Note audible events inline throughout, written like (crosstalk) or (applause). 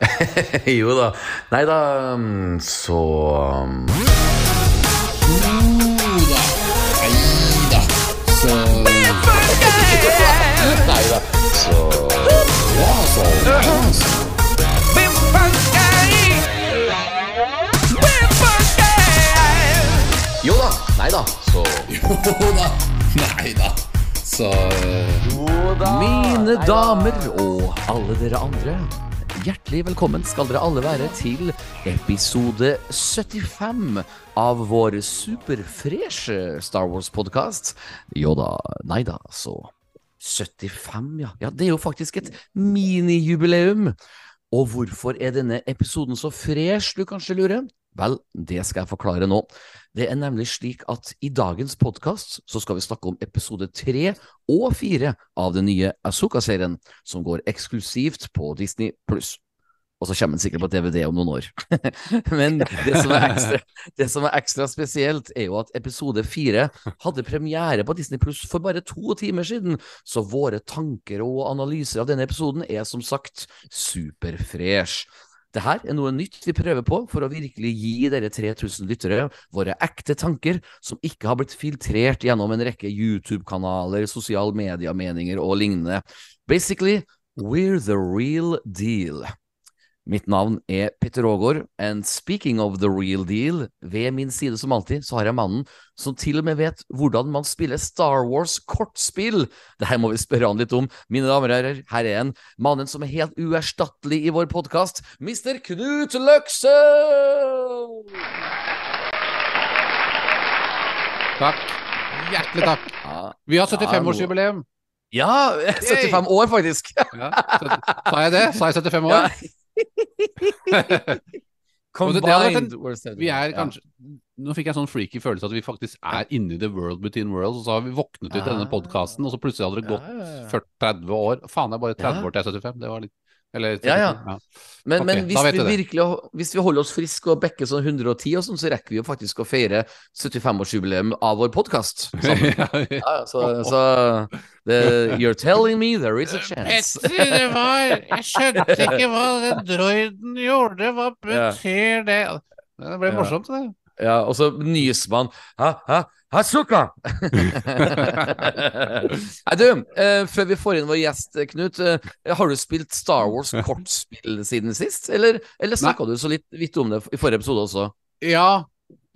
(laughs) jo da. Nei da, mm, så Jo da. Nei da. Så Nei da, så Ja, så. Jo da. Nei da, så Joda. Nei da. Så Mine damer og alle dere andre, hjertelig velkommen skal dere alle være til episode 75 av vår superfreshe Star Wars-podkast. Jo da, nei da, så 75, ja. Ja, det er jo faktisk et minijubileum. Og hvorfor er denne episoden så fresh, du kanskje lurer? Vel, det skal jeg forklare nå. Det er nemlig slik at i dagens podkast så skal vi snakke om episode tre og fire av den nye Asuka-serien, som går eksklusivt på Disney pluss. Og så kommer den sikkert på DVD om noen år. (laughs) Men det som, ekstra, det som er ekstra spesielt, er jo at episode fire hadde premiere på Disney Pluss for bare to timer siden, så våre tanker og analyser av denne episoden er som sagt superfresh. Det her er noe nytt vi prøver på for å virkelig gi dere 3000 lyttere våre ekte tanker som ikke har blitt filtrert gjennom en rekke YouTube-kanaler, sosial medier-meninger og lignende. Basically, we're the real deal. Mitt navn er Petter Aagaard, and speaking of the real deal, ved min side som alltid så har jeg mannen som til og med vet hvordan man spiller Star Wars-kortspill. Det her må vi spørre han litt om. Mine damer og herrer, her er en mannen som er helt uerstattelig i vår podkast, Mr. Knut Løkse! Takk. Hjertelig takk. Vi har Ja, 75-årsjubileum. ja (laughs) 75 år, faktisk. Ja, sa jeg det? Sa jeg 75 år? Og (laughs) en- Combined 75. Vi er Ja. Nå fikk jeg sånn freaky følelse at vi faktisk er inni the world between worlds, og så har vi våknet ut ja. denne Ah. podkasten, og så plutselig hadde det gått ja, ja. 40-30 år. Faen, det er bare 30 Ja. år til jeg er 75. Det var litt Eller 75. Ja, ja. Men, okay, men hvis vi virkelig Hvis vi holder oss friske og bekker sånn 110 og sånn, så rekker vi jo faktisk å feire 75-årsjubileum av vår podkast. (laughs) ja, Ja, så, så the, You're telling me there is a chance. det var Jeg skjønte ikke hva den droiden gjorde. Hva betyr det? Det ble morsomt, det. Ja, og så nyser man Hæ, hæ, Hazuka! (laughs) Nei, du, eh, før vi får inn vår gjest, eh, Knut. Eh, har du spilt Star Wars kortspill siden sist, eller, eller snakka du så litt vidt om det i forrige episode også? Ja,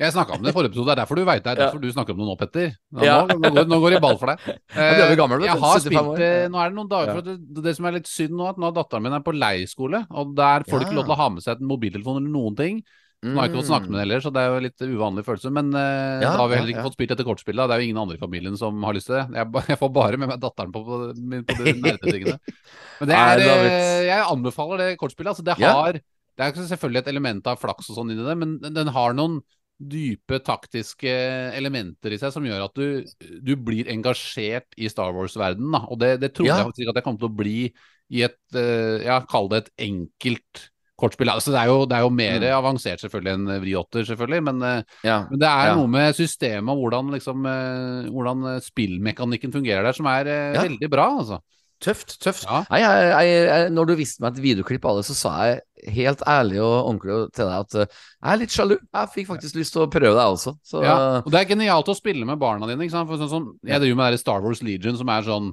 jeg snakka om det i forrige episode. Det er derfor du veit det. er Ja. derfor du snakker om det nå, Petter. Nå, Ja. nå, går, nå går det i ball for deg. (laughs) Ja, du er gammel, vet jeg har spilt det Nå er det noen dager Ja. for det, det som er litt synd nå, at nå datteren min er på leirskole, og der får de ikke lov til å ha med seg en mobiltelefon eller noen ting. Nå har jeg ikke fått snakke med henne heller, så det er jo litt uvanlig følelse. Men uh, Ja, da har vi heller ikke ja. fått spilt dette kortspillet. da. Det er jo ingen andre i familien som har lyst til det. Jeg, (laughs) jeg får bare med meg datteren på, på, min på de nerdetingene. Men det (laughs) er, eh, jeg anbefaler det kortspillet. Altså, det Ja. har Det er selvfølgelig et element av flaks og sånn inni det, men den har noen dype taktiske elementer i seg som gjør at du, du blir engasjert i Star Wars-verdenen. Og det, det trodde Ja. jeg faktisk at jeg kom til å bli i et uh, Ja, kall det et enkelt kortspill. Altså, det, er jo, det er jo mer Mm. avansert selvfølgelig enn Vriotter, selvfølgelig, men, eh, Ja. men det er Ja. noe med systemet og hvordan, liksom, eh, hvordan eh, spillmekanikken fungerer der, som er Ja. veldig bra, altså. Tøft, tøft. Ja. Nei, jeg, jeg, jeg, når du viste meg et videoklipp av det, så sa jeg helt ærlig og ordentlig til deg at jeg er litt sjalu. Jeg fikk faktisk lyst til å prøve det også. Så og det er genialt å spille med barna dine. For sånn sånn, jeg driver med det Star Wars Legion, som er sånn?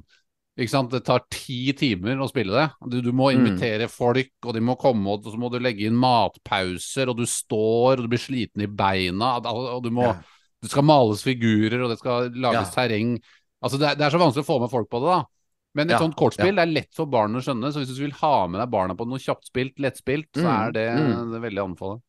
Det tar ti timer å spille det. Du, du må Mm. invitere folk, og de må komme, og så må du legge inn matpauser, og du står, og du blir sliten i beina, og, du må Ja. Det skal males figurer, og det skal lages terreng. Altså, det er, det er så vanskelig å få med folk på det, da. Men et Ja, sånt kortspill det er lett for barn å skjønne, så hvis du vil ha med deg barna på noe kjapt spilt, mm. så Mm, er det, mm. det er veldig anbefalt.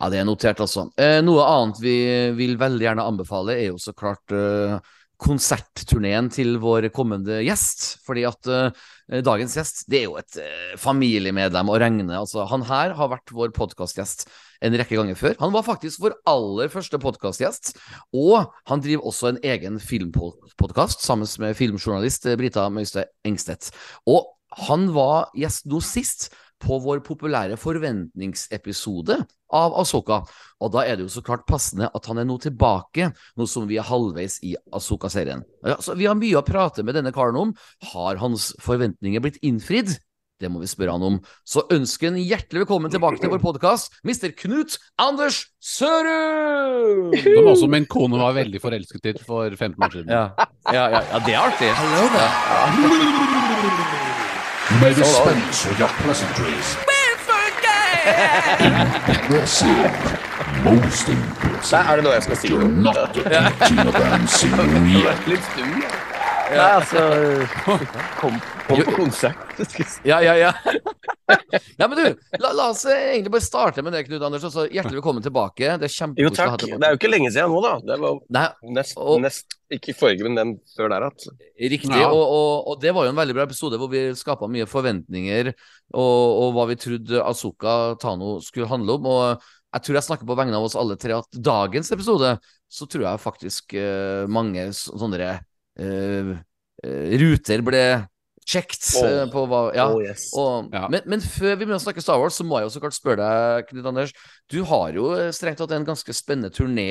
Ja, det er notert, altså. Eh, noe annet vi vil veldig gjerne anbefale, er jo så klart eh, konsertturneen til vår kommende gjest. Fordi at uh, dagens gjest, det er jo et uh, familiemedlem å regne. Altså, han her har vært vår podkastgjest en rekke ganger før. Han var faktisk vår aller første podkastgjest, og han driver også en egen filmpodkast sammen med filmjournalist eh, Brita Møyste Engstedt. Og han var gjest nå sist på vår populære forventningsepisode av Asoka. Og da er det jo så klart passende at han er nå tilbake, nå som vi er halvveis i Asoka-serien. Ja, så vi har mye å prate med denne karen om. Har hans forventninger blitt innfridd? Det må vi spørre han om. Så ønsker en hjertelig velkommen tilbake til vår podkast, Mr. Knut Anders Sørum! Som også min kone var veldig forelsket i for 15 år siden. Ja, ja, ja, ja det er artig. May dispense with your pleasantries. Most impressive. Nei, er det noe jeg skal si? You're not a kilogram. (laughs) Litt stum, ja. Nei, altså Kom, kom på konsert. (laughs) Ja, ja, ja. ja, men du, la, la oss eh, egentlig bare starte med det, Knut Anders. Også. hjertelig velkommen tilbake. Det er Jo, kjempekoselig å ha Det er jo ikke lenge siden nå, da. Det var Nei, nest, Og- nest ikke forrige, men den før der. At. Riktig, Ja. og, og, og det var jo en veldig bra episode hvor vi skapa mye forventninger og, og hva vi trodde Azuka Tano skulle handle om. Og jeg tror jeg snakker på vegne av oss alle tre at dagens episode, så tror jeg faktisk uh, mange sånne uh, uh, ruter ble kjekt oh. På hva Ja. Oh, yes. Og, Ja. men, men før vi begynner å snakke Star Wars, så må jeg jo så klart spørre deg, Knut Anders. Du har jo eh, strengt tatt en ganske spennende turné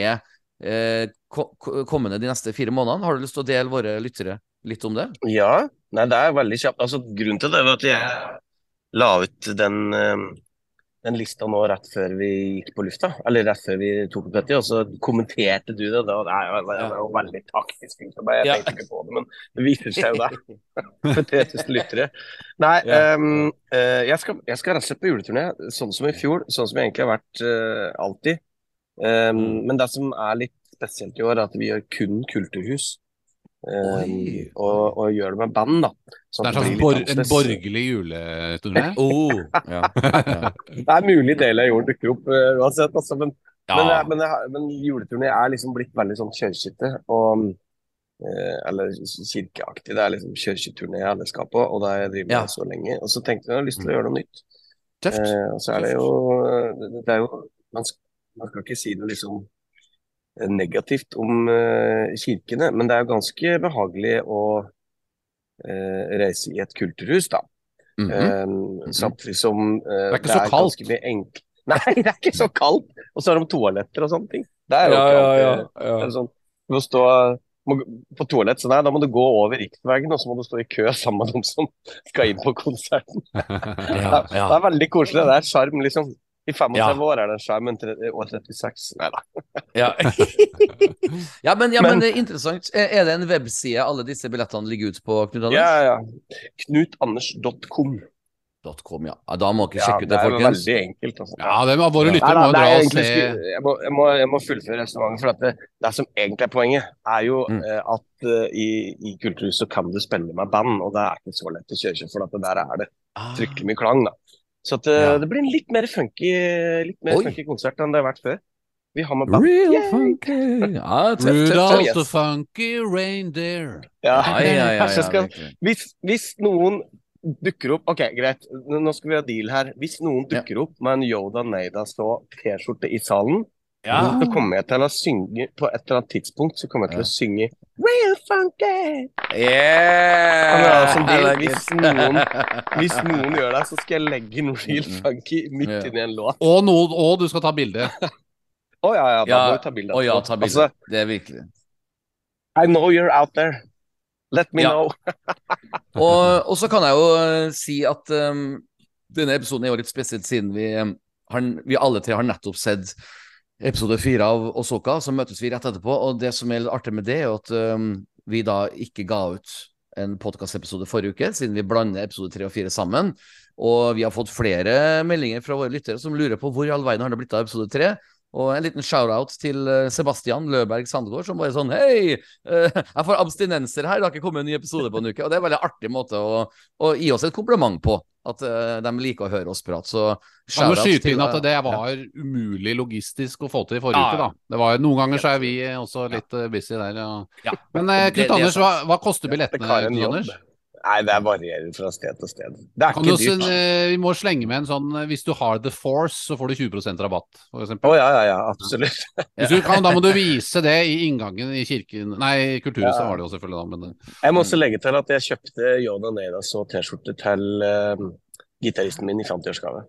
eh, ko ko- kommende de neste fire månedene. Har du lyst til å dele våre lyttere litt om det? Ja, nei, det er veldig kjapt. Altså, grunnen til det var at jeg la ut den, eh, den lista nå rett før vi gikk på lufta. Eller rett før vi tok opp dette, og så kommenterte du det. Da, det er jo, det jo veldig taktisk. egentlig, Jeg tenkte ikke på det, men det viser seg jo der. (laughs) For 3000 lyttere. Nei, eh, jeg, skal, jeg skal rett og slett på juleturné, sånn som i fjor. Sånn som jeg egentlig har vært uh, alltid. Um. Men det som er litt spesielt i år, er at vi gjør kun kulturhus. Oi. og, og gjør det med band, da. Sånn Det er sånn en bor en borgerlig juleturné. (laughs) Oh, ja. (laughs) Det er mulig deler av jorden dukker opp uh, uansett, altså, men, men, ja. men, men, men juleturné er liksom blitt veldig sånn kirkete. Og, eh, eller kirkeaktig. Det er liksom kirketurné alle skal på, og det har jeg drevet med Ja. så lenge. Og så tenkte jeg jeg har lyst til å gjøre noe nytt. Tøft. Uh, og så er det jo Det, det er jo man skal, man skal ikke si det liksom eh, negativt om eh, kirkene, men det er ganske behagelig å eh, reise i et kulturhus, da. Mhm. Eh, samtidig som eh, Det er ikke så kaldt. ganske mye enk- (laughs) Nei, det er ikke så kaldt! Og så har de toaletter og sånne ting. Det er jo ikke Ja, det er sånn, Du må stå må, på toalett, så nei, da må du gå over riksveien, og så må du stå i kø (laughs) sammen med dem som skal inn på konserten. (laughs) Ja, Det ja. er veldig koselig. Det er sjarm, liksom. I 35 Ja. år er det skjermen men år 36 Nei da. Ja. (laughs) ja, men, ja, men Men- det er interessant. Er det en webside alle disse billettene ligger ute på, Knut Ja, Anders? ja. Knutanders.com. .com, ja. ja. Da må dere Ja, sjekke ut det det, er folkens. veldig enkelt. Altså. Ja, det må våre lyttere må dra og se jeg, må, jeg, må, jeg må fullføre resonnementet. For det, det som egentlig er poenget, er jo Mm. eh, at uh, i, i Kulturhuset kan du spille med band, og det er ikke så lett å kjøre, for at det der er det Ah. fryktelig mye klang. da. Så at, eh, Ja. det blir en litt mer funky, litt mer funky konsert enn det har vært før. Vi har med band. Real Yay! funky. Ja, tøft, tøft, Rudolph tøft. the Funky Reindeer. Ja. Ja, ja, ja, ja, skal, hvis, hvis noen dukker opp Ok, greit, nå skal vi ha deal her. Hvis noen Ja. dukker opp med en Yoda Neida stå t-skjorte i salen, Ja. så kommer jeg til å synge På et eller annet tidspunkt så kommer jeg til å synge Real funky! Yeah! Like Hvis noen- (laughs) Hvis noen gjør det, så skal jeg legge inn real funky midt Ja. inni en låt. Og, noen, og du skal ta bilde. (laughs) Å ja, ja, da Ja, må du ta bilde. Oh, ja, ta bilde. Altså, Det er virkelig. I know you're out there. Let me Ja. know. (laughs) Og, og så kan jeg jo eh, si at um, denne episoden er jo litt spesielt siden vi, um, har, vi alle tre har nettopp sett episode fire av Osoka, så møtes vi rett etterpå. Og det som er litt artig med det, er at um, vi da ikke ga ut en podkastepisode forrige uke, siden vi blander episode tre og fire sammen. Og vi har fått flere meldinger fra våre lyttere som lurer på hvor i all verden har det blitt av episode tre. Og en liten shout-out til eh, Sebastian Løberg Sandegård, som bare sånn Hei, eh, jeg får abstinenser her, det har ikke kommet en ny episode på en uke. Og det er en veldig artig måte å, å gi oss et kompliment på. At eh, de liker å høre oss prate. Så jo shout-out skyte inn at det var umulig logistisk å få til i forrige Ja, uke, da. Det var, noen ganger så er vi også litt busy der. Ja. Ja. Men Knut er Anders, hva, hva koster Det billettene? kan en Knut jobb. Anders? Nei, det varierer fra sted til sted. Det er Kan ikke dyrt. eh, vi må slenge med en sånn eh, Hvis du har The Force, så får du 20 rabatt, f.eks. Å oh, ja, ja, ja, absolutt. Du kan, da må du vise det i inngangen i kirken Nei, Kulturhuset Ja. var det jo selvfølgelig, da, men eh, Jeg må også legge til at jeg kjøpte Yoda Neidas og T-skjorte til uh, gitaristen min i 50-årsgave.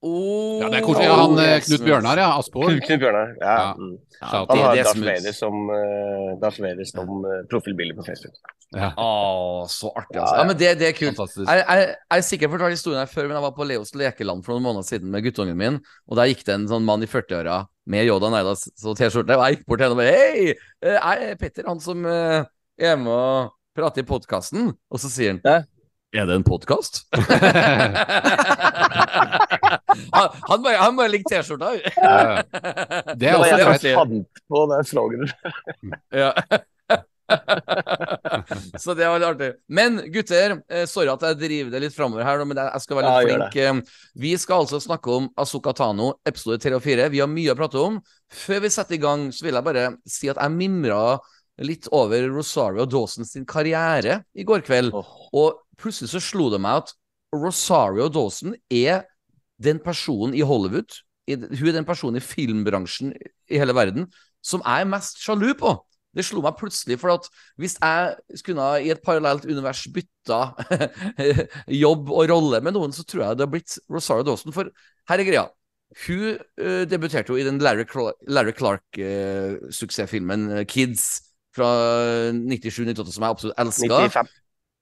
Oh, Ja, det er koselig. Ja, han eh, yes, Knut. Bjørnar, ja. Aspor. Knut Knut Bjørnar. Ja. Ja. Mm. Ja, Shout Han har er Darth. Vader som, uh, Darth Vader som uh, profilbilde på Facebook. Ja. Oh, så artig, Ja, altså. ja. Ja, men det, det er kult. Fantastisk. Jeg, jeg, jeg er sikkert fortalt historien her før, men jeg var på Leos lekeland for noen måneder siden med guttungen min, og der gikk det en sånn mann i 40-åra med Yoda Neidas så T-skjorte, og jeg gikk bort til henne og bare Hei, eh, jeg er Petter, han som uh, er med og prater i podkasten. Og så sier han? Er det en podkast? (laughs) han, han bare, han bare liker T-skjorta. Ja, Det (laughs) Det er også også jeg fant på det sloganet. Ja. så det var litt artig. Men gutter, eh, sorry at jeg driver det litt framover her, men jeg skal være litt ja, flink. Eh, Vi skal altså snakke om Asuka Tano, episode 3 og 4. Vi har mye å prate om. Før vi setter i gang, så vil jeg bare si at jeg mimra litt over Rosario Dawson sin karriere i går kveld. Og plutselig så slo det meg at Rosario Dawson er den personen i Hollywood, hun er den personen i filmbransjen i hele verden, som jeg er mest sjalu på. Det slo meg plutselig, for at hvis jeg skulle i et parallelt univers bytta (laughs) jobb og rolle med noen, så tror jeg det har blitt Rosario Dawson. For her er greia. Hun uh, debuterte jo i den Larry, Cla- Larry Clark-suksessfilmen uh, Kids fra 97-98, som jeg absolutt elska. 95.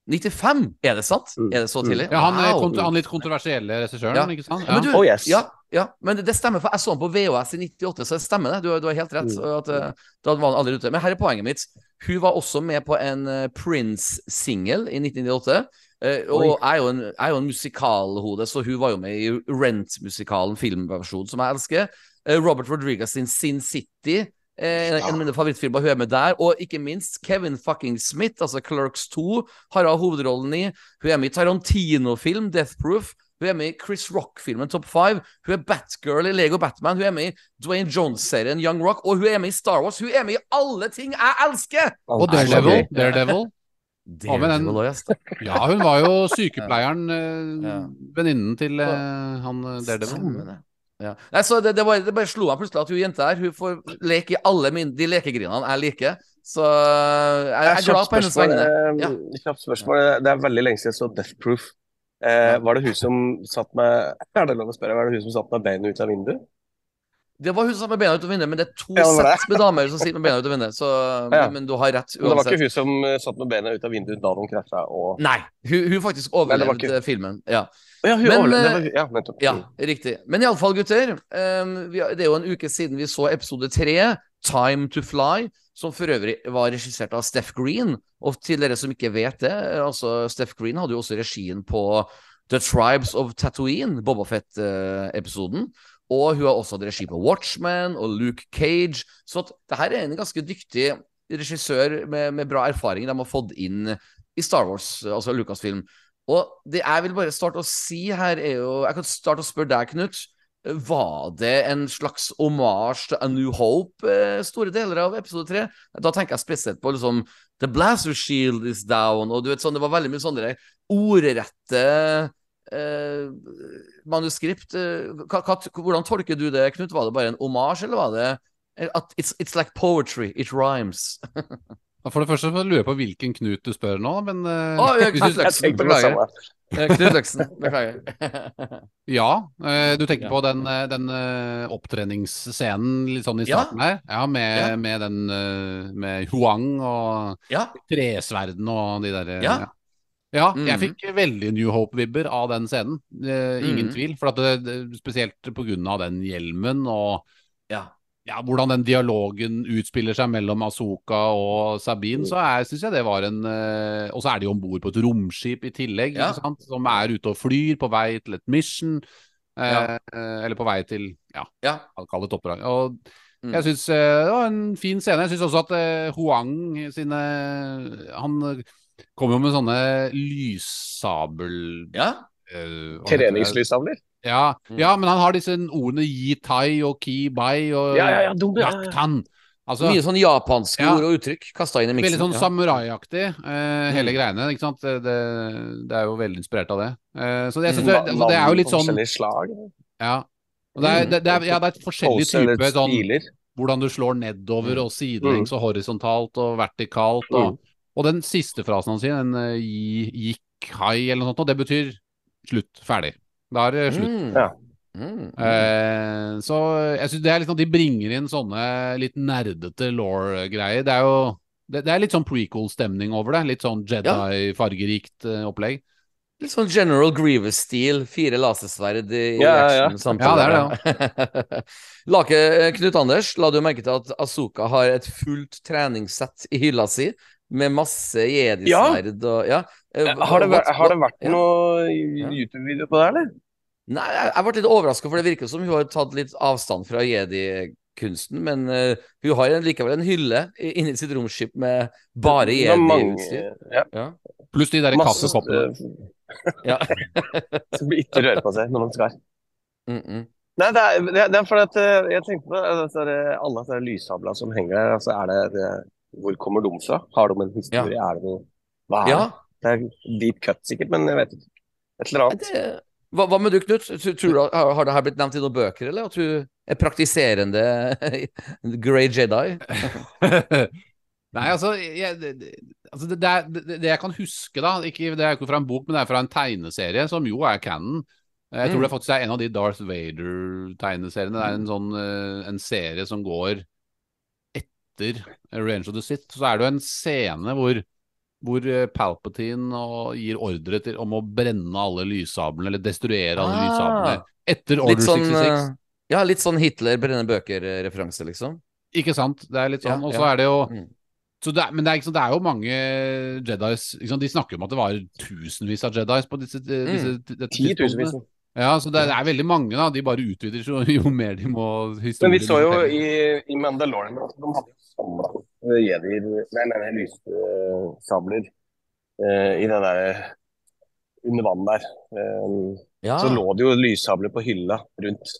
95? Er det sant? Mm. Er det så Mm. tidlig? Ja, han, er Wow. kont- han litt kontroversielle regissøren, Ja. ikke sant? Ja, men du, Oh, yes. ja, ja, men det, det stemmer, for jeg så han på VHS i 98, så det stemmer det. Du, du har helt rett. Mm. At, eh, da var han aldri ute. Men her er poenget mitt. Hun var også med på en eh, Prince-singel i 1998. eh, og Oi. jeg er, jo en, jeg er jo en musikalhode, så hun var jo med i Rent-musikalen, filmversjonen, som jeg elsker. Robert Rodriguez sin Sin City. Eh, en av mine favorittfilmer. Hun er med der. Og ikke minst Kevin fucking Smith, altså Clerks 2, har hun hovedrollen i. Hun er med i Tarantino-film, Death Proof. Hun er med i Chris Rock-filmen Top 5. Hun er Batgirl i Lego Batman. Hun er med i Dwayne Jones-serien Young Rock. Og hun er med i Star Wars. Hun er med i alle ting jeg elsker! Og Daredevil. Daredevil. Ja, den- Daredevil. Ja, hun var jo sykepleieren, eh, Ja. venninnen til eh, han eh, Daredevil. Stemmer det. Ja. Nei, så det, det, bare, det bare slo meg plutselig at hun jenta her Hun får leke i alle mine, de lekegrinene jeg liker. Så jeg, jeg er glad på hennes vegne. Ja. eh, Kjapt spørsmål. Det er veldig lenge siden jeg så Death Proof. Eh, var det hun som satt med Er det lov å spørre, var det hun som satt med beina ut av vinduet? Det var hun som satt med beina ut av vinduet, men det er to Ja, sett med damer som sitter med beina ut av vinduet. Så, (laughs) Ja. Men du har rett Men det var ikke hun som eh, satt med beina ut av vinduet da de krasja og Nei, hun, hun faktisk Nei, overlevde ikke- filmen. Ja. Ja, hun Men, overlevde. eh, Ja, nettopp. Ja, riktig. Men iallfall, gutter. Um, vi, det er jo en uke siden vi så episode tre, Time to Fly, som for øvrig var regissert av Steff Green. Og til dere som ikke vet det, altså Steff Green hadde jo også regien på The Tribes of Tatooine, Boba Fett-episoden. Og hun har også hatt regi på Watchmen og Luke Cage. Så at det her er en ganske dyktig regissør med, med bra erfaring de har fått inn i Star Wars, altså Lucasfilm. Og det jeg vil bare starte å si her, er jo Jeg kan starte å spørre deg, Knut. Var det en slags omasj til A New Hope, eh, store deler av episode tre? Da tenker jeg spesielt på liksom The Blaster Shield is down, og du vet sånn, det var veldig mye sånne ordrette eh, manuskript. Eh, Hva, hva, hvordan tolker du det, Knut? Var det bare en omasj, eller var det at it's, it's like poetry, it rhymes? (laughs) For det første så lurer jeg på hvilken Knut du spør nå, men eh, Å, ja, Knut Jeg Løksen, det beklager. Eh, Knut Løksen, beklager. (laughs) Ja, eh, du tenker Ja. på den, eh, den eh, opptreningsscenen litt sånn i Ja. starten her? Ja, med, Ja. med den eh, med Huang og ja. tresverden og de derre Ja. Ja, Mhm. jeg fikk veldig New Hope-vibber av den scenen. Eh, ingen Mhm. tvil. For at det, spesielt av den hjelmen og ja. ja, hvordan den dialogen utspiller seg mellom Asoka og Sabine, så syns jeg det var en eh, Og så er de om bord på et romskip i tillegg, Ja. som er ute og flyr på vei til et mission. Eh, Ja. eh, eller på vei til ja, ja. kall det et oppdrag. Og Mm. jeg syns det var en fin scene. Jeg syns også at eh, Huang sine Han eh, kom jo med sånne lyssabel... ja. eh, det? Treningslysavler? Ja, Mm. ja, men han har disse ordene yi tai og ki bai og Ja, ja, ja, dumme. Altså, Mye sånn japanske Ja. ord og uttrykk kasta inn i miksen. Veldig sånn ja. samuraiaktig, eh, hele Mm. greiene. ikke sant? Det, det, er jo veldig inspirert av det. Eh, så det, jeg synes Mm. det, altså, det er jo litt sånn Forskjellige slag. Ja. Og det, er, det, det, er, ja, det er et forskjellig type sånn hvordan du slår nedover og sidelengs og horisontalt og vertikalt. Og, Mm. Og den siste frasen han sier, den eh, yi- yikkai eller noe sånt, og det betyr slutt, ferdig. Da er det slutt. Mm. Ja. Mm. Eh, så jeg synes det er litt sånn at de bringer inn sånne litt nerdete law-greier. Det er jo det, det er litt sånn prequel-stemning over det. Litt sånn Jedi-fargerikt eh, opplegg. Litt sånn General Grievous-stil. Fire lasersverd i Ja, ja, ja. samtidig. Ja, det er det. (laughs) Lake Knut Anders, la du merke til at Azuka har et fullt treningssett i hylla si? Med masse jedisverd og ja. Eh, Har det, vært- har det vært ja. noe YouTube-video på det, eller? Nei, jeg ble litt overraska, for det virker som hun har tatt litt avstand fra jedi-kunsten. Men uh, hun har en- likevel en hylle inni sitt romskip med bare jedi-utstyr. Ja, Ja. Pluss de der kaffekoppene. Ja. (laughs) Som ikke rører på seg når man skal. Mm -mm. Nei, det er, det er- fordi at eh, jeg tenkte på det, altså, alle disse lyssabla som henger der. Altså, er det, det, hvor kommer de fra? Har de en historie? Er det noe Hva er ja. det? Det er deep cut sikkert, men jeg vet ikke. Et eller annet. Det, hva, hva med du, Knut? Tror, har, har det her blitt nevnt i noen bøker, eller at du er praktiserende (laughs) Grey Jedi? (laughs) Nei, altså, jeg, altså det, det, det, det jeg kan huske, da ikke, Det er ikke fra en bok, men det er fra en tegneserie, som jo er canon. Jeg tror Mm. det faktisk er en av de Darth Vader-tegneseriene. Det er en sånn eh, en serie som går etter Range of the Sith. Så er det jo en scene hvor, hvor eh, Palpatine og gir ordre til, om å brenne alle lyssablene, eller destruere alle Ah. lyssablene, etter Order sånn, 66. eh, ja, litt sånn Hitler brenner bøker-referanse, liksom. Ikke sant? Det er litt sånn. Ja, og så ja. er det jo Mm. så det er, Men det er, sant, det er jo mange Jedis? De snakker om at det var tusenvis av Jedis på disse, disse dette Titusenvis. Ja, så det, det er veldig mange, da. De bare utvider så (laughs) jo mer de må Men vi så jo i, i Mandalorian at de hadde samla jedier Nei, nei, nei lyssabler uh, i den der under vann der. Um, Ja. Så lå det jo lyssabler på hylla rundt.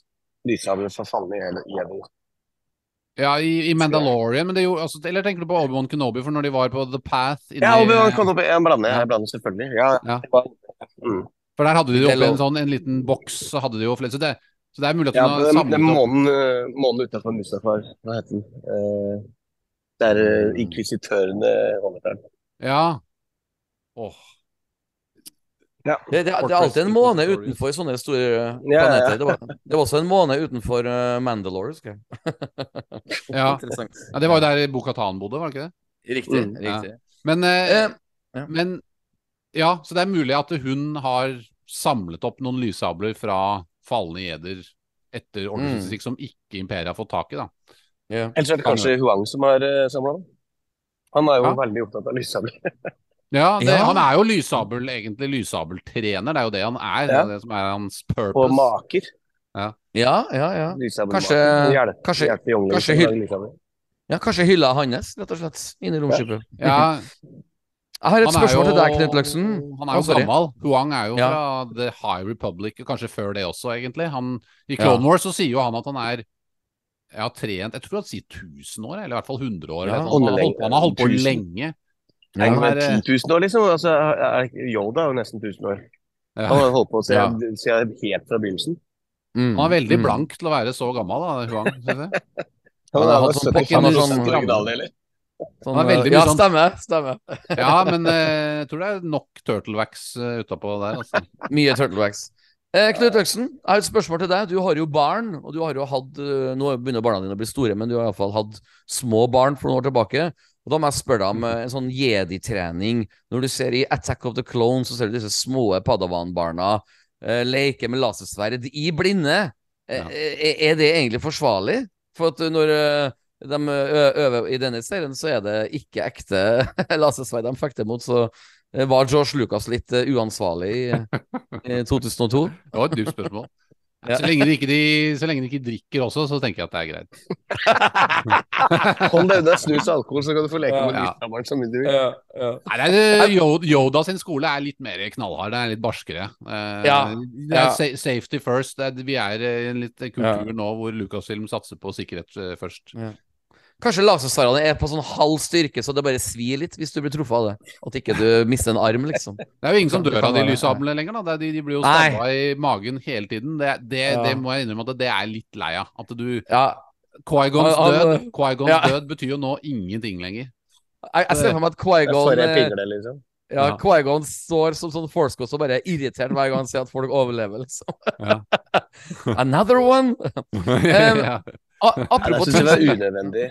Lyssabler for falne jedier. Ja, i, i Mandalorian, men det er jo altså, Eller tenker du på Obi-Wan Kenobi, for når de var på The Path inni, Ja, Obi-Wan Kenobi, jeg blander, jeg blander selvfølgelig. Ja, Ja. var- mm. For der hadde de jo er oppi en sånn en liten boks, så hadde de jo flere Så det, så det er mulig at ja har samlet opp månen, eh, månen utenfor Mustafar, hva heter den? Eh, der uh, inkvisitørene holder til. Ja. Åh. Ja. Det, det, det er alltid en måned utenfor sånne store Ja, ja. planeter. Det, var, det var også en måned utenfor uh, Mandalore, husker jeg. (laughs) Ja. Ja, det var jo der Bo-Katan bodde, var det ikke det? Riktig. Mm. riktig. Men, eh, Eh, ja. men ja, så det er mulig at hun har samlet opp noen lyssabler fra falne jeder etter Order Mm. som ikke Imperiet har fått tak i, da. Ja. Ellers er det kanskje Huang som har uh, samla dem. Han er jo Ja. veldig opptatt av lyssabel. (laughs) Ja, det, Ja. Han er jo lyssabel, egentlig lyssabeltrener. Det er jo det han er. Det er det som er hans purpose. Og maker. ja, ja, ja. ja. Kanskje- kanskje- kanskje hyll- Ja, kanskje hylla hans, rett og slett, inni romskipet. Ja, Jeg har et han spørsmål jo, til deg, Knut Løksen. Han er jo sorry. gammel. Huang er jo Ja. fra The High Republic, kanskje før det også, egentlig. Han, I Clone Ja. Wars så sier jo han at han er ja, trent Jeg tror han sier 1000 år, eller i hvert fall 100 år. Ja, eller sånn. han, har holdt, han har holdt på 1000. lenge. Nei, Han er, 10 000 år, liksom. Altså, Yoda er jo nesten 1000 år. Han har holdt på Ja. siden siden helt fra begynnelsen. Mm, Han er veldig mm. blank til å være så gammel, da, Huang. (laughs) Han har hatt sånn pokker sånn- Sånn, Han er veldig ja, sånn- stemmer. stemmer. Ja, men eh, jeg tror det er nok turtlewax uh, utapå der. Altså. Mye turtlewax. Eh, Knut Øksen, jeg har et spørsmål til deg. Du har jo barn, og du har jo hatt eh, Nå begynner barna dine å bli store, men du har iallfall hatt små barn for noen år tilbake. Og Da må jeg spørre deg om eh, en sånn jedi-trening. Når du ser i Attack of the Clones, så ser du disse små padawan-barna eh, leke med lasersverd i blinde. Eh, eh, er det egentlig forsvarlig? For at når de øver i denne serien, så er det ikke ekte (laughs) lasersverd de fekter mot. Så var George Lucas litt eh, uansvarlig i, i 2002? (laughs) Det var et dypt spørsmål. Ja. Så, lenge de ikke, de, så lenge de ikke drikker også, så tenker jeg at det er greit. Hold deg unna snus og alkohol, så kan du få leke med Ja. lyssabelen så mye du vil. Nei, det Yoda, sin skole er litt mer knallhard, det er litt barskere. Eh, Ja. Det er safety first. Det er, vi er i en litt kultur nå hvor Lucasfilm satser på sikkerhet eh, først. Kanskje laserstarene er på sånn halv styrke, så det bare svir litt hvis du blir truffet av det. At ikke du mister en arm, liksom. (laughs) Det er jo ingen som dør av de lysablene lenger, da. De, de blir jo stabba i magen hele tiden. Det, det, Ja. det må jeg innrømme at det er litt lei av. At du Ja, Quaigons død Qui-Gons Ja. død betyr jo nå ingenting lenger. jeg, jeg ser for meg at Det Quaigon eh, liksom. Ja. Quaigon står som sånn force og bare er irritert hver gang han ser at folk overlever, liksom. (laughs) Another one! (laughs) ja. A Nei, det syns det var unødvendig.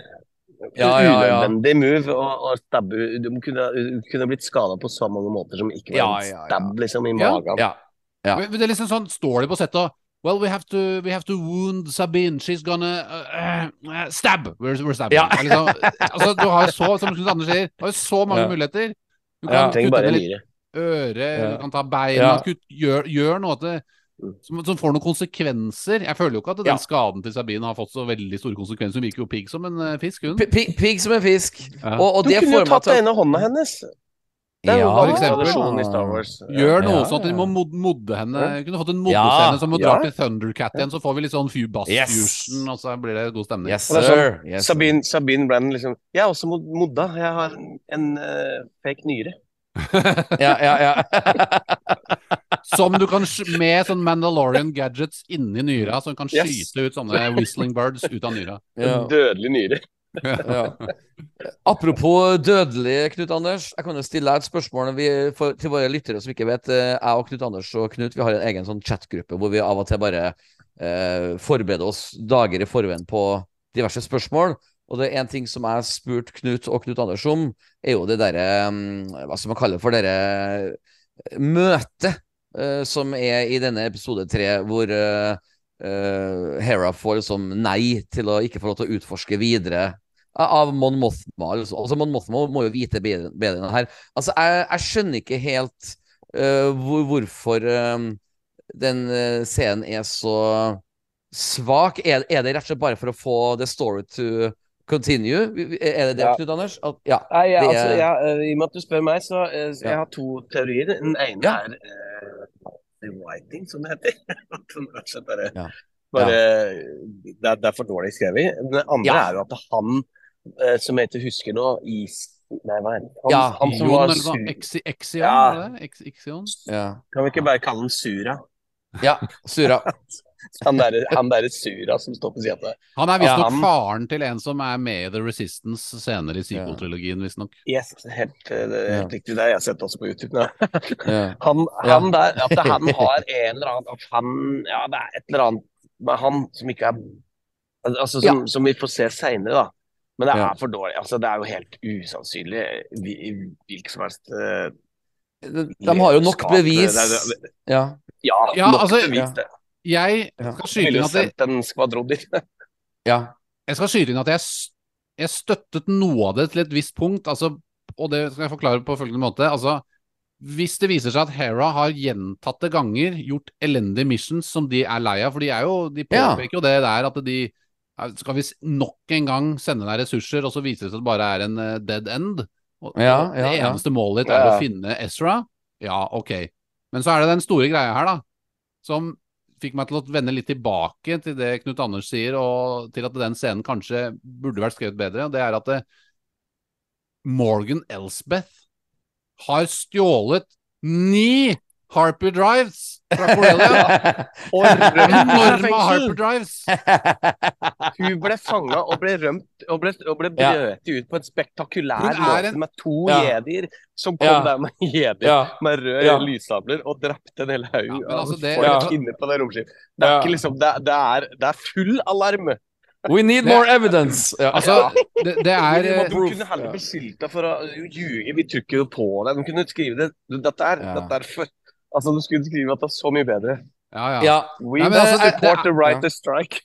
Ja, ja, ja. Unødvendig move å, å stabbe Du kunne, kunne blitt skada på så mange måter som ikke var Ja, en ja, ja. stab liksom, i magen. Ja. Ja. Men men det er liksom sånn, står de på settet og Well, we have to, we have to wound Sabine. She's gonna uh, uh, stab. We're, we're stabbing. Ja. Liksom, altså, du har så, som Knut Anders sier, du har jo så mange Ja. muligheter. Du kan ja, kutte ned litt øre, Ja. du kan ta beina, Ja. kutt, gjør, gjør noe det, som, som får noen konsekvenser. Jeg føler jo ikke at den Ja. skaden til Sabine har fått så veldig store konsekvenser. Hun virker jo pigg som en eh, fisk, hun. Pigg som en fisk. Ja. Og, og Du det kunne jo tatt den ene hånda hennes. Det er jo Ja, for eksempel. i Star Wars. Gjør noe Ja, sånn at vi må modde henne. Ja. Vi kunne fått en moddescene Ja, som å ja. dra til Thundercat igjen, så får vi litt sånn fu bass Yes. fusion, og så blir det god stemning. Yes, Og det er sånn. Yes, sir. Sabine, Sabine Brennan liksom Jeg er også modda. Jeg har en, eh, fake nyre. Ja, ja, ja. (laughs) Som du kan sk- med sånn Mandalorian gadgets inni nyra, som kan Yes. skyte ut sånne whistling birds ut av nyra. ja. Dødelig nyre. Ja. Apropos dødelig, Knut Anders. Jeg kan jo stille deg et spørsmål vi, for, til våre lyttere som ikke vet. eh, Jeg og Knut Anders og Knut vi har en egen sånn chatgruppe hvor vi av og til bare eh, forbereder oss dager i forveien på diverse spørsmål. Og det er en ting som jeg har spurt Knut og Knut Anders om, er jo det derre mm, Hva skal man kalle det for dere møtet eh, som er i denne episode tre, hvor eh, eh, Hera får liksom nei til å ikke få lov til å utforske videre av Mon Mothma. Altså, altså Mon Mothma må jo vite bedre, bedre enn det her. Altså, jeg, jeg skjønner ikke helt uh, hvor, hvorfor eh, den uh, scenen er så svak. Er, er det rett og slett bare for å få the story to continue? Er det det, Ja. Knut Anders? At, ja. Nei, ja, altså, eh, I og med at du spør meg, så uh, jeg Ja. har to teorier. Den ene Ja. er whiting, som det heter. (laughs) Bare, Ja. bare det, er, det er for dårlig skrevet. Det andre er jo at han eh, som jeg ikke husker nå, is... Nei, hva er det? Han, Ja, han som var sur... Exion, Ja. Ex? Ja. Kan vi ikke bare kalle han Sura? ja. Sura. (laughs) Han derre han der Sura som står på sida. Han er visstnok Ja. faren til en som er med i The Resistance senere i sequel-trilogien, visstnok. Yes, helt, helt det er riktig. Det har jeg sett også på YouTube. (laughs) Ja. Han, Ja. han der, at han (laughs) har en eller annen At han Ja, det er et eller annet med han som ikke er Altså som, som vi får se seinere, da. Men det er Ja. for dårlig. Altså, det er jo helt usannsynlig hvilken som helst uh, De, de har jo nok bevis. Det det, det- Ja. Ja, Ja, nok altså, bevis. ja. det. Jeg skal skyte inn at sendt en skvadron dit. (laughs) ja. jeg skal skyte inn at jeg, jeg støttet noe av det til et visst punkt, altså, og det skal jeg forklare på følgende måte. Altså, hvis det viser seg at Hera har gjentatte ganger gjort elendige missions som de er lei av, for de er jo, de Ja. påpeker jo det der at de skal vi nok en gang sende deg ressurser, og så viser det seg at det bare er en eh, dead end? Og, Ja, ja, det ja. eneste målet ditt er Ja. å finne Ezra? Ja, ok. Men så er det den store greia her, da, som fikk meg til å vende litt tilbake til det Knut Anders sier, og til at den scenen kanskje burde vært skrevet bedre. og Det er at det, Morgan Elsbeth har stjålet ni Harper Drives fra Corellia. (laughs) Og Enorme. Harper Drives! (laughs) Hun ble fanga og ble rømt og ble, og ble Ja. brøt ut på en spektakulær er måte med to Ja. jedier som kom Ja. der med jedier ja. med røde Ja. lyssabler og drepte en hel haug Ja, altså, det- folk Ja. inne på det romskipet. Det er Ja. liksom det, det, er, det er full alarm. We need Det- more evidence. Ja. Altså, det, det er De eh, kunne heller beskyldt deg for å ljuge. Vi tror ikke jo på deg. De kunne skrive det. Dette er, Ja. dette er for Altså, du skulle skrive at det er så mye bedre. Ja, ja. ja. We Nei, men altså, support the right to strike.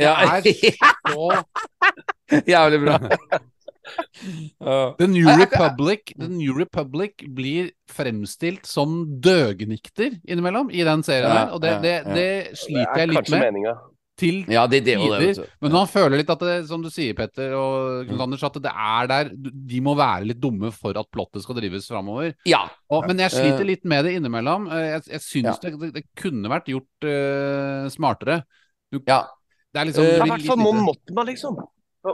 ja. Det er (laughs) så Jævlig bra. (laughs) The New Republic The New Republic blir fremstilt som døgnikter innimellom i den serien Ja, her, og det, det, det Det sliter er jeg litt kanskje med. meninga. Til Ja, det, det tider. det. du. Men man føler litt at det, som du sier, Petter og Knut Anders, at det er der De må være litt dumme for at plottet skal drives framover. Ja. Og, men jeg sliter Eh. litt med det innimellom. Eh, Jeg, jeg syns Ja. det, kunne vært gjort uh, smartere. Du, ja. det er liksom det er i hvert fall Mon Mothma, liksom.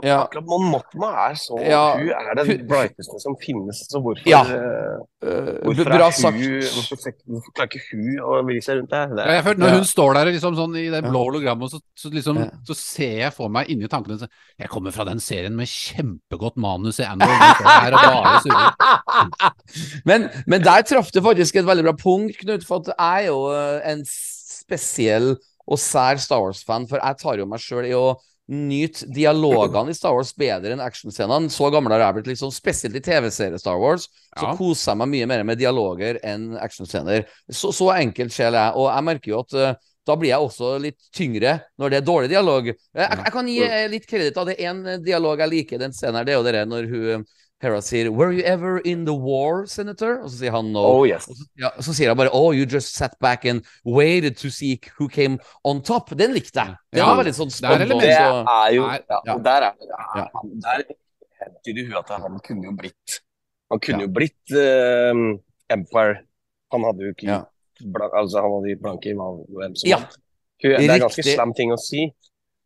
Ja. Akkurat Mon Mothma er så Ja. Hun er den brighteste som finnes, så hvorfor Ja. eh, Eh, Hvorfor, bra er sagt. hun, hvorfor, hvorfor klarer ikke hun å vri seg rundt der? Ja, jeg er, føler, når Ja. hun står der liksom sånn i det blå hologrammet, så, så, liksom, Ja. så ser jeg for meg inni tankene så, Jeg kommer fra den serien med kjempegodt manus i Andor. (laughs) Men, men der traff du faktisk et veldig bra punkt, Knut. For at jeg er jo eh, en spesiell og sær Star Wars-fan. For jeg tar jo meg sjøl i å nyte dialogene i Star Wars bedre enn actionscenene. Så gammel har jeg blitt. liksom Spesielt i TV-serie Star Wars så Ja. koser jeg meg mye mer med dialoger enn actionscener. Så, så enkelt sjel jeg. Og jeg merker jo at uh, da blir jeg også litt tyngre når det er dårlig dialog. Eh, Jeg, jeg kan gi litt kreditt av det. En eh, dialog jeg liker den scenen, her, det er jo det når hun Hera sier 'Were you ever in the war, senator?' Og så sier han no. oh yes. Og så, ja, så sier han bare 'Oh, you just sat back and waited to see who came on top'. Den likte jeg. Den Ja, var litt sånn det er spot on, element- Det så- er jo ja, ja. Der er Ja. han- Der hentyder hun at han kunne jo blitt Han kunne Ja. jo blitt uh, Empire. Han hadde jo ikke Ja. blank, altså Han hadde blanke i hvem som Ja. Hun- Det er ganske slam ting å si.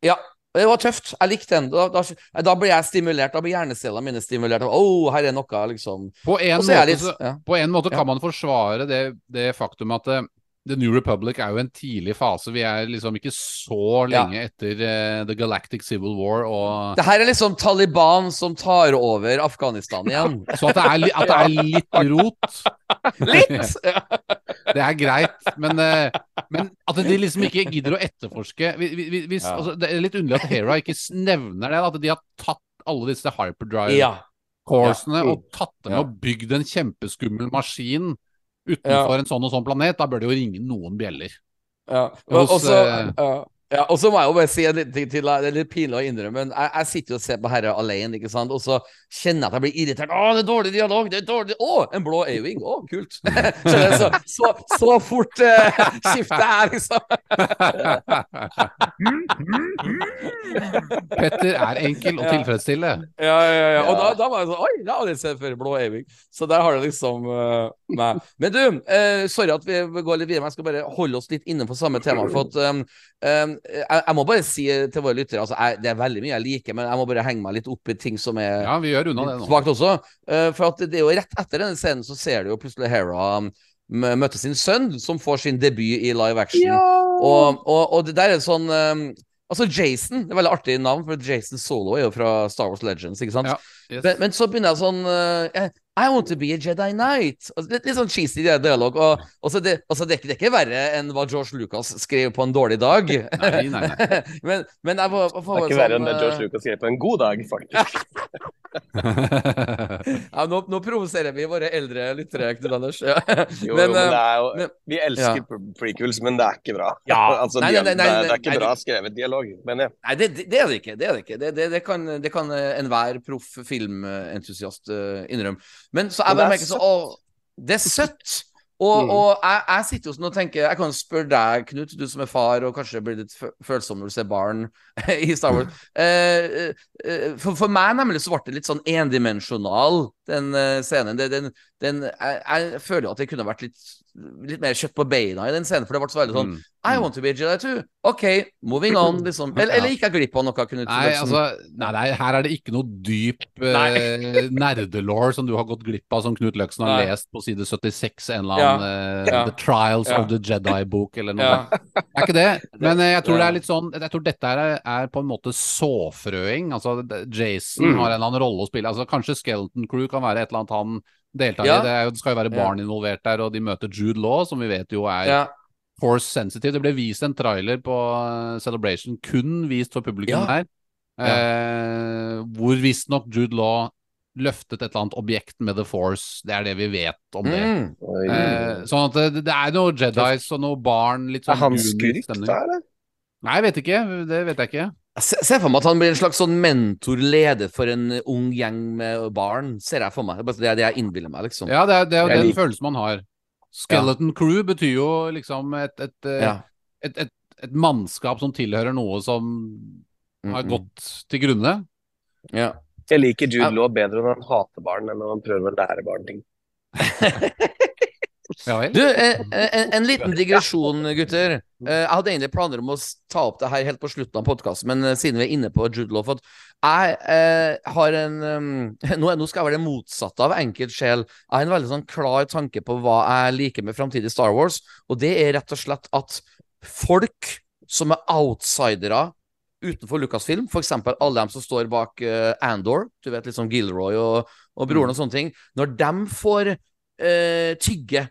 Ja, det var tøft. Jeg likte den. Da, da, da blir jeg stimulert. Da blir hjernecellene mine stimulert. Oh, her er noe, liksom. På en Og måte, litt ja. på en måte kan man forsvare det, det faktum at eh, The New Republic er jo en tidlig fase. Vi er liksom ikke så Ja. lenge etter uh, The Galactic Civil War og Det her er liksom Taliban som tar over Afghanistan igjen. (laughs) Så at det er, at det er litt rot, (laughs) Litt! (laughs) Det er greit. Men, uh, men at de liksom ikke gidder å etterforske vi- vi- Ja. altså, Det er litt underlig at Hera ikke nevner det. At de har tatt alle disse hyperdrive ja. Ja. og tatt dem Ja. og bygd en kjempeskummel maskin utenfor en sånn og sånn planet. Da bør det jo ringe noen bjeller. Ja. Og så eh, ja. ja, og så må jeg jo bare si en liten ting til. Det er litt pinlig å innrømme, men jeg, jeg sitter jo og ser på herre alene, ikke sant, og så kjenner jeg at jeg blir irritert. Å, det er dårlig dialog! Det er dårlig Å, en blå A-wing! Å, kult! (laughs) Så, så, så fort (laughs) uh, skifter jeg, liksom. (laughs) Petter er enkel å tilfredsstille. Ja, ja, ja. Og da, da var jeg sånn Oi, det har jeg aldri sett før. Blå Eiving. Så der har det liksom uh, meg. Men du, eh, sorry at vi går litt videre, men jeg skal bare holde oss litt innenfor samme tema. For at um, um, jeg, jeg må bare si til våre lyttere altså, jeg, Det er veldig mye jeg liker, men jeg må bare henge meg litt opp i ting som er Ja, vi gjør unna det nå. svakt også. Uh, for at det er jo rett etter denne scenen så ser du jo plutselig Hera um, møte sin sønn, som får sin debut i live action. Og, og, og det der er sånn um, Altså Jason, det er veldig artig navn, for Jason Solo er jo fra Star Wars Legends, ikke sant? Ja, yes. men, men så begynner jeg sånn eh, I want to be a Jedi Knight. Altså, litt, litt sånn cheesy dialog. Og, og så det, altså, det, det er ikke verre enn hva George Lucas skrev på en dårlig dag. Nei, nei, nei. (laughs) men, men jeg var, var, Det er ikke verre enn det sånn, George Lucas skrev på en god dag, faktisk. (laughs) (laughs) ja, nå, nå provoserer vi våre eldre lyttere, Knut Anders. Ja. (laughs) Jo, Men, men, eh, det er jo, men- vi elsker prequels, men det er ikke bra. Ja. (laughs) altså, Nei, nei, nei, det, er, det er ikke bra skrevet dialog, mener jeg. Nei, det, det, er det ikke. Det, er det, ikke. det, det, kan, det kan eh, enhver proff filmentusiast uh, innrømme. Men så jeg Men bare er merker så Å, det er søtt! Og, Mm. og jeg, jeg sitter jo sånn og tenker Jeg kan spørre deg, Knut, du som er far, og kanskje blir litt fø- følsom når du ser barn (laughs) i Star Wars. (laughs) Eh, eh, for, for meg nemlig så ble det litt sånn endimensjonal, den eh, scenen. Den, den, den, jeg, jeg føler at det kunne vært litt, litt mer kjøtt på beina i den scenen, for det ble så veldig sånn Mm. I want to be a Jedi too. OK, moving on, liksom. (laughs) Eller, eller gikk jeg glipp av noe? Nei, Som- altså, nei, nei, her er det ikke noe dyp (laughs) uh, nerdelore som du har gått glipp av, som Knut Løksen har Nei. lest på side 76, en eller annen uh, Ja. The Trials Ja. of the Jedi-bok, eller noe Ja. Det er ikke det, (laughs) men uh, jeg tror det er litt sånn Jeg tror dette er, er på en måte såfrøing. Altså, Jason Mm. har en eller annen rolle å spille. Altså, kanskje Skeleton Crew kan være et eller annet han deltar Ja. i. Det, jo, det skal jo være Ja. barn involvert der, og de møter Jude Law, som vi vet jo er ja. Force sensitive. Det ble vist en trailer på eh, Celebration, kun vist for publikum Ja. her. Eh, hvor visstnok Jude Law løftet et eller annet objekt med The Force. Det er det vi vet om det. Mm. Eh, sånn at det, det er noe Jedis og noe barn, litt sånn er han skurk stemning. da, eller? Nei, jeg vet ikke. Det vet jeg ikke. Jeg ser for meg at han blir en slags sånn mentor-leder for en ung gjeng med barn. Ser jeg for meg. Det er det jeg innbiller meg, liksom. Ja, det er, det er jo den liker- følelsen man har. Skeleton Crew betyr jo liksom et, et, eh, Ja. et, et, et mannskap som tilhører noe som har Mm, gått til grunne. Ja. Jeg liker Jude Ja. Law bedre når han hater barn enn når han prøver å lære barn ting. (laughs) Ja? Du, eh, en, en liten digresjon, gutter. Eh, Jeg hadde egentlig planer om å ta opp det her helt på slutten av podkasten, men eh, siden vi er inne på Jude Law Jeg eh, har en um, (laughs) nå, nå skal jeg være det motsatte av enkelt sjel. Jeg har en veldig sånn klar tanke på hva jeg liker med framtidig Star Wars, og det er rett og slett at folk som er outsidere utenfor Lucasfilm, f.eks. alle dem som står bak uh, Andor, du vet litt sånn Gilroy og, og broren og sånne ting, når dem får uh, tygge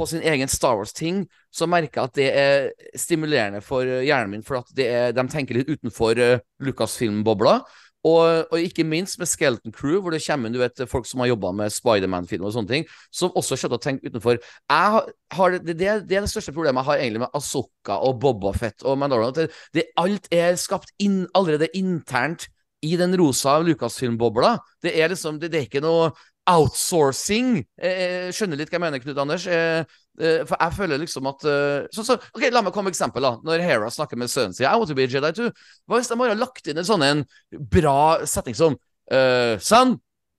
på sin egen Star Wars-ting, så merker jeg at det er stimulerende for eh, hjernen min, for at er, de tenker litt utenfor uh, Lucasfilm-bobla. Og, og ikke minst med Skeleton Crew, hvor det kommer du folk som har jobba med Spiderman-film og sånne ting, som også skjønner å tenke utenfor. Har, har det, det, det er det største problemet jeg har egentlig med Asoka og Bobafett og Mandalorian. Det, det, alt er skapt inn, allerede internt i den rosa Lucasfilm-bobla. Det er liksom det, det er ikke noe outsourcing. Eh, skjønner litt hva jeg mener, Knut Anders. Eh, eh, for jeg føler liksom at eh, så, så, ok, La meg komme med eksempel. da Når Hera snakker med sønnen sin I want to be a Jedi too. Hva hvis de bare har lagt inn en sånn en bra setning som eh, Son,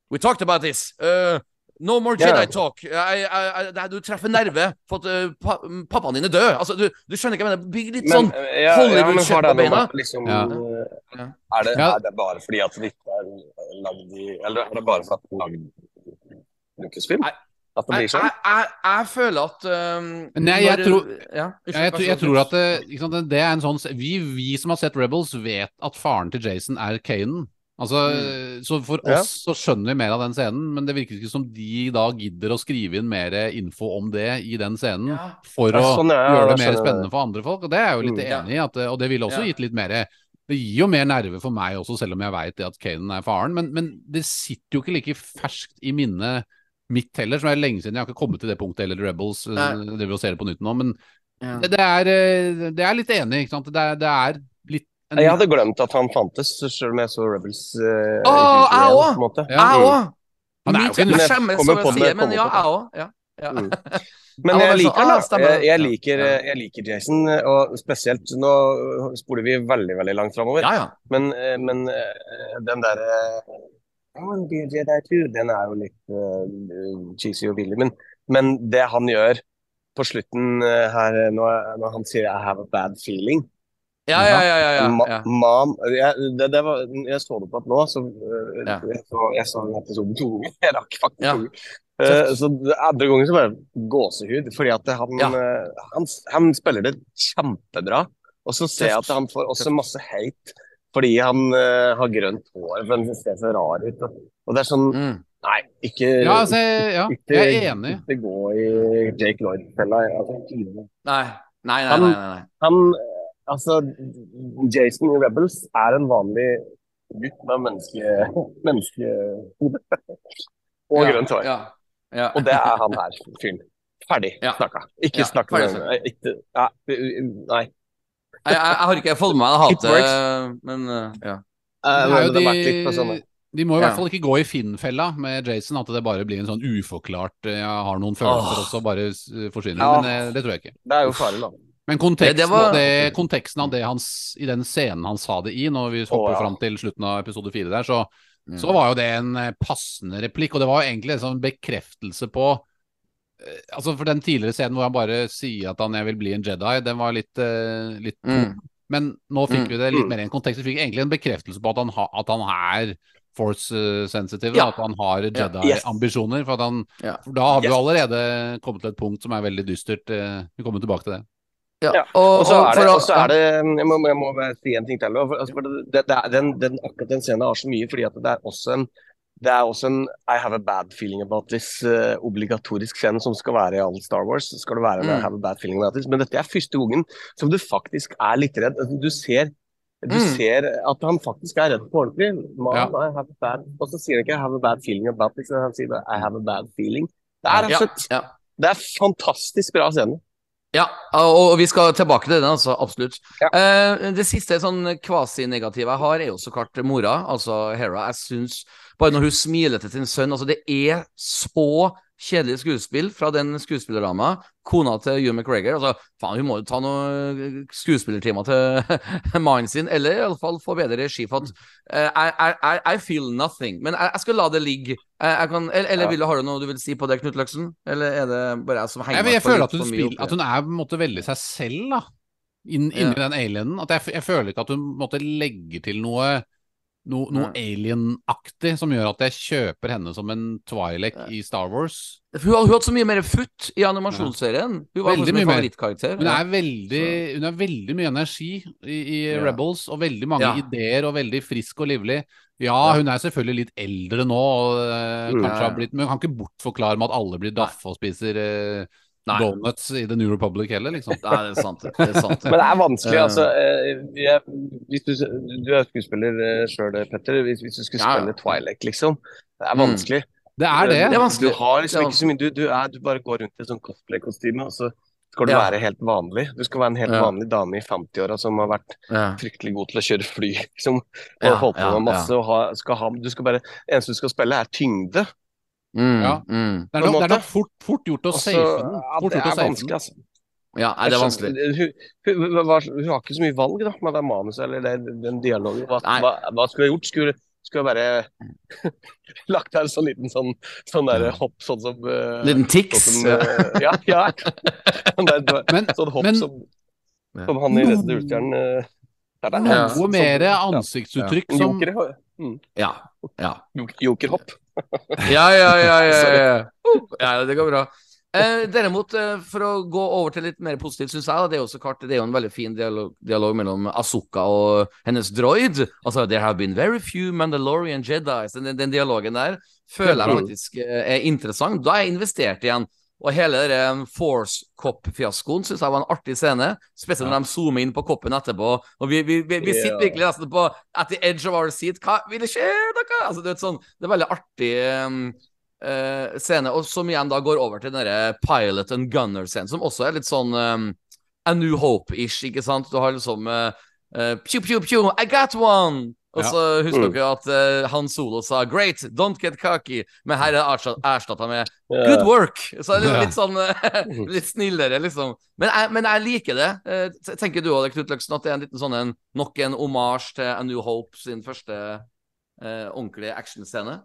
we talked about this. Uh, no more Jedi Jedi talk. I, I, I, du treffer nerve for at eh, pa, pappaen din er død. Altså, du, du skjønner ikke hva jeg mener? Bygg litt Men, sånn ja, Hollywood-kjøtt ja, på beina. Liksom, Ja. eh, Ja. er, det, er det bare fordi at det ikke er lagd i Eller er det bare for at er lagd Lucasfilm? At det jeg, blir sånn? jeg, jeg, jeg føler at um, Nei, jeg når- tror- ja, Ja, jeg, tror- jeg tror at det, ikke sant, det er en sånn vi, vi som har sett Rebels, vet at faren til Jason er Kanan. Altså, Så for Ja. oss så skjønner vi mer av den scenen, men det virker ikke som de da gidder å skrive inn mer info om det i den scenen Ja. for å sånn, ja, ja, gjøre det mer spennende det. for andre folk. Og det er jeg jo litt Mm. enig i, at, og det ville også Ja. gitt litt mer Det gir jo mer nerve for meg også, selv om jeg veit at Kanan er faren, men, men det sitter jo ikke like ferskt i minnet mitt heller, som er lenge siden. Jeg har ikke kommet til det punktet heller i Rebels, Nei. eh, det vil se det på nytt nå, men Ja. det, det er eh, Det er litt enig, ikke sant. Det er, det er litt en, Jeg hadde glemt at han fantes, selv om jeg så Rebels. Uh, Åh, jeg. Ja. Jeg òg! Han er jo ikke en- skjemmes som jeg sier, men ja, jeg òg. Ja. Ja. Mm. (laughs) Men jeg liker han, da. Jeg, jeg, liker, jeg liker Jason, og spesielt Nå spoler vi veldig, veldig langt framover. ja, ja. Men, eh, men eh, den derre I men a Jedi too, den er jo litt uh, cheesy og billig. Men, men det han gjør på slutten uh, her, når, når han sier 'I have a bad feeling' Ja, ja, ja. ja, ja, Ma ja. Mom jeg, det, det var, jeg så det på at nå, så uh, Ja. jeg, så, jeg så den episoden to ganger. (laughs) Jeg rakk faktisk Ja. Uh, ganger. Eh, så andre gangen så bare gåsehud, fordi at han, Ja. eh, han, han spiller det kjempebra. Og så ser jeg at han får også masse hate fordi han uh, har grønt hår, for han ser så rar ut. Og, og det er sånn Mm. Nei, ikke, Ja, altså, ja, ikke, jeg er enig. ikke gå i Jake Lloyd-fella. Altså, Nei. Nei, nei, nei. nei, nei. Han, altså, Jason i Rebels er en vanlig gutt med menneske, menneskehode. Og Ja, grønt hår. Ja. ja. Og det er han her fyren. Ferdig Ja. snakka. Ikke Ja, snakk med. Nei. Jeg, jeg, jeg har ikke fått med meg det hatet, men uh, ja. Eh, de, de må i hvert fall ikke gå i Finn-fella med Jason, at det bare blir en sånn uforklart eh, Jeg har noen følelser også, bare eh, forsvinner. Ja. Men det, det tror jeg ikke. Det er jo farlig, da. Men konteksten, Det- det var- det, konteksten av det han, i den scenen han sa det i, når vi hopper Å, ja. fram til slutten av episode fire der, så, Mm. så var jo det en eh, passende replikk. Og det var jo egentlig en sånn bekreftelse på eh, Altså For den tidligere scenen hvor han bare sier at han jeg vil bli en Jedi, den var litt, uh, litt Mm. Men nå fikk Mm. vi det litt Mm. mer i en kontekst. Vi fikk egentlig en bekreftelse på at han, ha, at han er force eh, sensitive, Ja. at han har Jedi-ambisjoner. For, han- Ja. for da har vi Yes. allerede kommet til et punkt som er veldig dystert. eh, Vi kommer tilbake til det. ja. Ja. Og, Og så er det, for å- og så er det jeg, må, jeg må bare si en ting til. For, altså, for det, det, det er, den, den, akkurat den scenen har så mye, fordi at det er også en det er også en I have a bad feeling about this uh, obligatorisk scene som skal være i all Star Wars. skal det være en I Mm. have a bad feeling about this. Men dette er første gangen som du faktisk er litt redd. Altså, Du ser du Mm. ser at han faktisk er redd på ordentlig. Man, Ja. I have a bad Og så sier han ikke I have a bad feeling about this, han sier I have a bad feeling. Det er, ja, altså, ja. det er fantastisk bra scene. Ja, og vi skal tilbake til den, altså. Absolutt. Ja. Eh, det siste sånn kvasinegative jeg har, er jo så klart mora, altså Hera. Jeg syns Bare når hun smiler til sin sønn altså Det er så kjedelig skuespill fra den skuespillerdama, kona til Hugh McGregor. Altså, faen, hun må jo ta noen skuespillertimer til (laughs) mannen sin, eller i alle fall få bedre regi. For at eh, I, I, I- feel nothing. Men jeg, jeg skal la det ligge. Jeg, jeg kan, eller eller Ja. vil du, har du noe du vil si på det, Knut Løksen? Eller er det bare jeg som henger Jeg, jeg meg på føler at hun, spiller, at hun er på en måte veldig seg selv, da. Inn, inni den alienen. At jeg, jeg føler ikke at hun måtte legge til noe no, noe alien-aktig som gjør at jeg kjøper henne som en Twi'lek i Star Wars. Hun har, hun hatt så mye mer futt i animasjonsserien. Hun var Veldig mye mer. Hun er veldig, hun har veldig mye energi i, i Ja. Rebels, og veldig mange Ja. ideer, og veldig frisk og livlig. Ja, Ja. hun er selvfølgelig litt eldre nå, og Mm. kanskje Ja, ja. har blitt Men hun kan ikke bortforklare med at alle blir daffe og spiser eh, Nei. donuts i The New Republic heller, liksom. Nei, det er sant. Det er sant. Men det er vanskelig, Eh. altså. eh, Jeg, hvis du, du er skuespiller sjøl, Petter. Hvis, hvis du skulle Ja, ja. spille Twilight, liksom. Det er Mm. vanskelig. Det er det. Det er vanskelig. Du har liksom ikke så mye Du, du, er, du bare går rundt i sånn cosplay-kostyme, og så skal du Ja. være helt vanlig. Du skal være en helt Ja. vanlig dame i 50-åra som har vært Ja. fryktelig god til å kjøre fly, liksom. Og Ja, holdt på ja, med masse og ha, skal ha Du skal bare Det eneste du skal spille, er tyngde. Mm, Ja. mm. Det er nok, det er nok fort, fort gjort å safe den. ja, det gjort er vanskelig, altså. ja, er det vanskelig. Hun, hun, hun, hun, hun har ikke så mye valg da, med det manuset eller det, den dialogen. Hva, hva, hva skulle jeg gjort? Skulle, skulle jeg bare (laughs) lagt der en sånn liten sånn, sånn der hopp, sånn som uh, Liten tics. Sånn eh, ja, ja. (laughs) Sånn, der, Men, sånn hopp men som, som han i Resten av Ulstjernen eh, der, der. Noe Sånn- mer ansiktsuttrykk En som Joker, Ja. ja. jok- jokerhopp. Ja, ja, ja, ja, (laughs) ja. Ja det går bra. Eh, derimot, eh, for å gå over til litt mer positivt, syns jeg da, det er klart Det er jo en veldig fin dialog, dialog mellom Asuka og hennes droid. Altså, There have been very few Mandalorian Jedis. Den, den dialogen der føler jeg faktisk eh, er interessant. Da er jeg investert igjen. Og hele den Force Cop-fiaskoen syns jeg var en artig scene. Spesielt når de zoomer inn på koppen etterpå. Og vi, vi, vi, vi sitter Ja. virkelig nesten på at the edge of our seat. Hva vil det skje dere? Altså, det, er sånn, det er veldig artig um, uh, scene, og som igjen da går over til den pilot and gunner-scenen, som også er litt sånn um, A New Hope-ish, ikke sant? Du har liksom uh, uh, Pew, pew, pew, I got one! Og Ja. så husker Mm. dere at uh, Han Solo sa 'great, don't get cocky', men her er det erstatta med 'good work'. Så det er litt sånn uh, (laughs) litt snillere, liksom. Men jeg, men jeg liker det. Uh, tenker du òg, Knut Løksen, at det er en liten sånn en, nok en omasj til A New Hope sin første uh, ordentlige actionscene?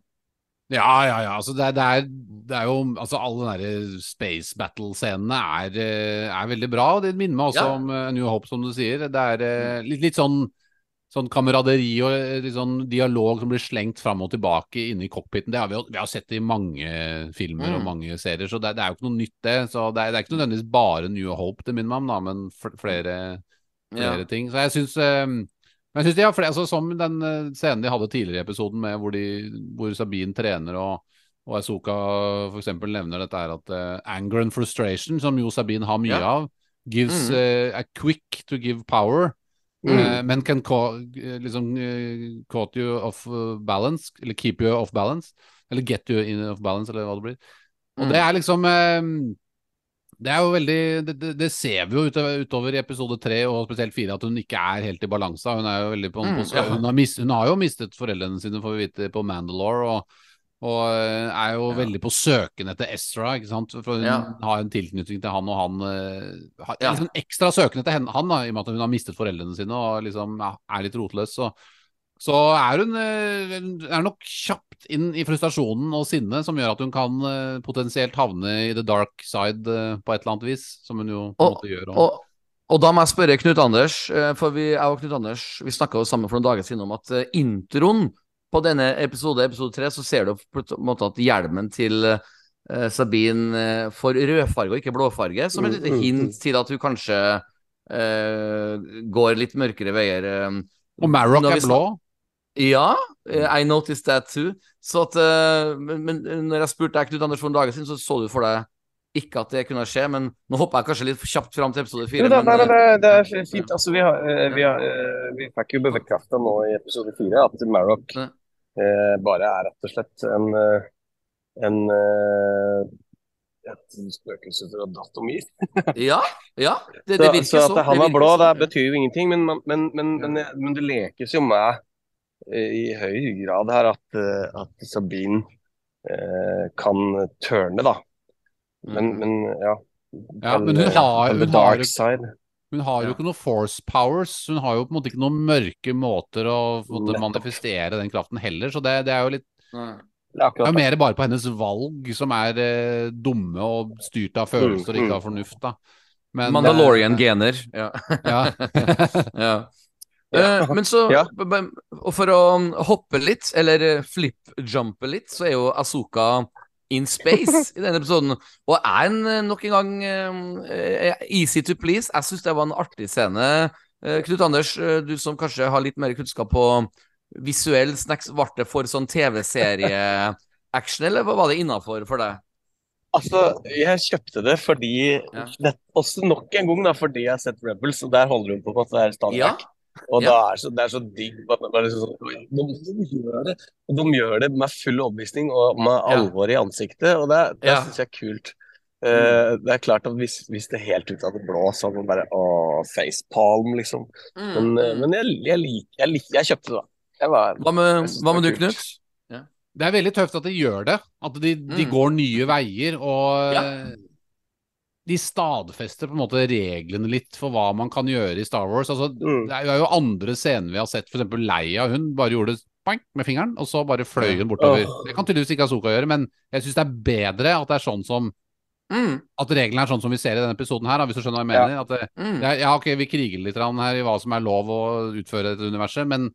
Ja, ja, ja. Altså, det, er, det, er, det er jo Altså, alle de derre space battle-scenene er, eh, er veldig bra. og Det minner meg også Ja. om eh, New Hope, som du sier. Det er eh, litt, litt sånn Sånn kameraderi og liksom, dialog som blir slengt fram og tilbake inne i cockpiten. Det har vi, vi har sett i mange filmer og Mm. mange serier, så det, det er jo ikke noe nytt, det. Så det er, det er ikke nødvendigvis bare New Hope det minner meg om, da, men flere, flere Ja. ting. Så jeg syns um, jeg synes de har flere, altså, Som den eh, scenen de hadde tidligere i episoden, med hvor, de, hvor Sabine trener og, og Azuka f.eks. nevner dette her at uh, anger and frustration, som jo Sabine har mye Ja. av, gives Mm. uh, a quick to give power. Mm. eh, men can ca eh, liksom eh, caught you off balance, eller keep you off balance. Eller get you in off balance, eller hva det blir. Og Mm. det er liksom Det er jo veldig Det, det, ser vi jo utover, utover i episode tre og spesielt fire, at hun ikke er helt i balanse. Hun er jo veldig på, Mm, ja. hun, hun har jo mistet foreldrene sine, får vi vite, på Mandalore. Og, og eh, er jo Ja. veldig på søken etter Ezra, ikke sant. For hun Ja. har en tilknytning til han, og han har, Ja. liksom ekstra søken etter henne, han, da, i og med at hun har mistet foreldrene sine og liksom er litt rotløs. Så, så er hun eh, er nok kjapt inn i frustrasjonen og sinnet som gjør at hun kan potensielt havne i the dark side på et eller annet vis, som hun jo på en måte gjør. Og, og da må jeg spørre Knut Anders, for vi, jeg og Knut Anders vi snakka jo sammen for noen dager siden om at introen på denne episode, episode tre, så ser du på en måte at hjelmen til uh, Sabine eh, får rødfarge og ikke blåfarge, som et lite Mm, mm, hint til at hun kanskje uh, går litt mørkere veier. og Marrock er blå. Ja, I noticed that too. Så at, uh, men, men når jeg spurte deg, Knut Anders, for noen dager siden, så så du for deg ikke at det kunne skje, men nå hopper jeg kanskje litt kjapt fram til episode fire. Det, men, det, det er fint. Altså, vi, har, vi, har, vi fikk jo bekrefta nå i episode fire at Marrock Ja. Eh, bare er rett og slett en, eh, en eh, et spøkelse fra datomir. (laughs) Ja, ja. Det, det virker så så. at han er blå, det betyr jo ingenting, men, men, men, men, men det lekes jo med eh, i høy grad her at, at Sabine eh, kan tørne, da. Men, men ja. Ja, men hun har- hun har. Hun har jo Ja. ikke noe force powers. Hun har jo på en måte ikke noen mørke måter å måte, manifestere den kraften heller, så det, det er jo litt er Det er jo mer bare på hennes valg som er eh, dumme og styrt av følelser og Mm, ikke av fornuft, da. Men, Mandalorian-gener. Ja. eh, (laughs) Ja. (laughs) ja. Ja. Eh, men så Og for å hoppe litt, eller eh, flip-jumpe litt, så er jo Asoka in space i denne episoden. Og er en nok en gang uh, easy to please. Jeg syns det var en artig scene. Uh, Knut Anders, uh, du som kanskje har litt mer kunnskap på visuell snacks, ble det for sånn TV-serie-action, eller var det innafor for deg? Altså, jeg kjøpte det fordi Ja. det, Også nok en gang da, fordi jeg har sett Rebels, og der holder hun på med at det er standard. Ja. Og Ja. er så, det er så digg sånn, de, de gjør det. Og de gjør det med full overbevisning og med alvor i ansiktet, og det, det Ja. syns jeg er kult. Uh, det er klart at hvis, hvis det er helt ut av det blå, så er man bare Å, facepalm, liksom. Mm, Men, eh, men jeg, jeg liker jeg, lik- jeg kjøpte det, da. Var, Hva med, hva med du, Knut? Knut? Det er veldig tøft at de gjør det. At de, de Mm. går nye veier og Ja. Eh, de stadfester på en måte reglene litt for hva man kan gjøre i Star Wars. Altså, Mm. Det er jo andre scener vi har sett, f.eks. Leia. Hun bare gjorde bank med fingeren, og så bare fløy hun bortover. Det kan tydeligvis ikke Azoka gjøre, men jeg syns det er bedre at det er sånn som Mm, At reglene er sånn som vi ser i denne episoden her, hvis du skjønner hva jeg mener. At det, mm. det er, ja, ok, vi kriger litt her i hva som er lov å utføre i dette universet, men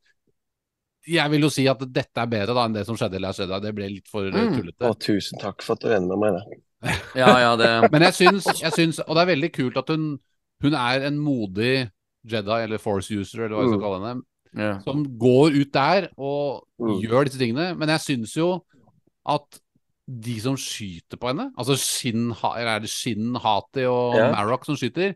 jeg vil jo si at dette er bedre da enn det som skjedde i Last Jedi. Det ble litt for eh, Mm. tullete. Å, tusen takk for at du er enig med meg. Da. (laughs) Ja, ja, det Men jeg syns, jeg syns Og det er veldig kult at hun, hun er en modig Jedi, eller Force user, eller hva vi skal Mm. kalle henne, ja. som går ut der og Mm. gjør disse tingene. Men jeg syns jo at de som skyter på henne, altså Shin, eller er det Shin Hati og Ja. Marrock som skyter,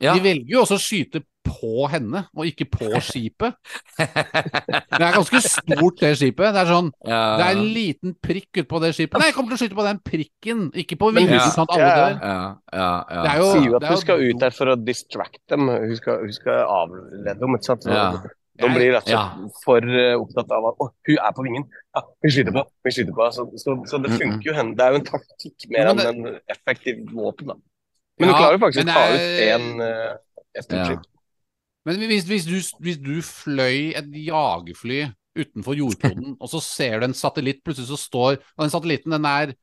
Ja. de velger jo også å skyte på henne, og ikke på (laughs) skipet. Det er ganske stort, det skipet. Det er sånn ja. Det er en liten prikk utpå det skipet. Nei, jeg kommer til å skyte på den prikken, ikke på vinduet. vingen, sånn at alle ja. dør. ja, ja, ja. Det er jo- sier jo at det er hun skal ut der for å distract dem. Hun skal, hun skal avlede dem. Ikke sant? Ja. De blir rett og Ja. slett for eh, opptatt av at å, hun er på vingen. Ja, hun skyter på, hun skyter på. Så, så, så det Mm, mm. funker jo henne. Det er jo en taktikk mer enn en effektiv våpen. Da. Men hun Ja, klarer jo faktisk å ta ut én en uh, et Ja. Men hvis, hvis, du, hvis du fløy et jagerfly utenfor jordkloden, (laughs) og så ser du en satellitt, plutselig så står Og den satellitten, den er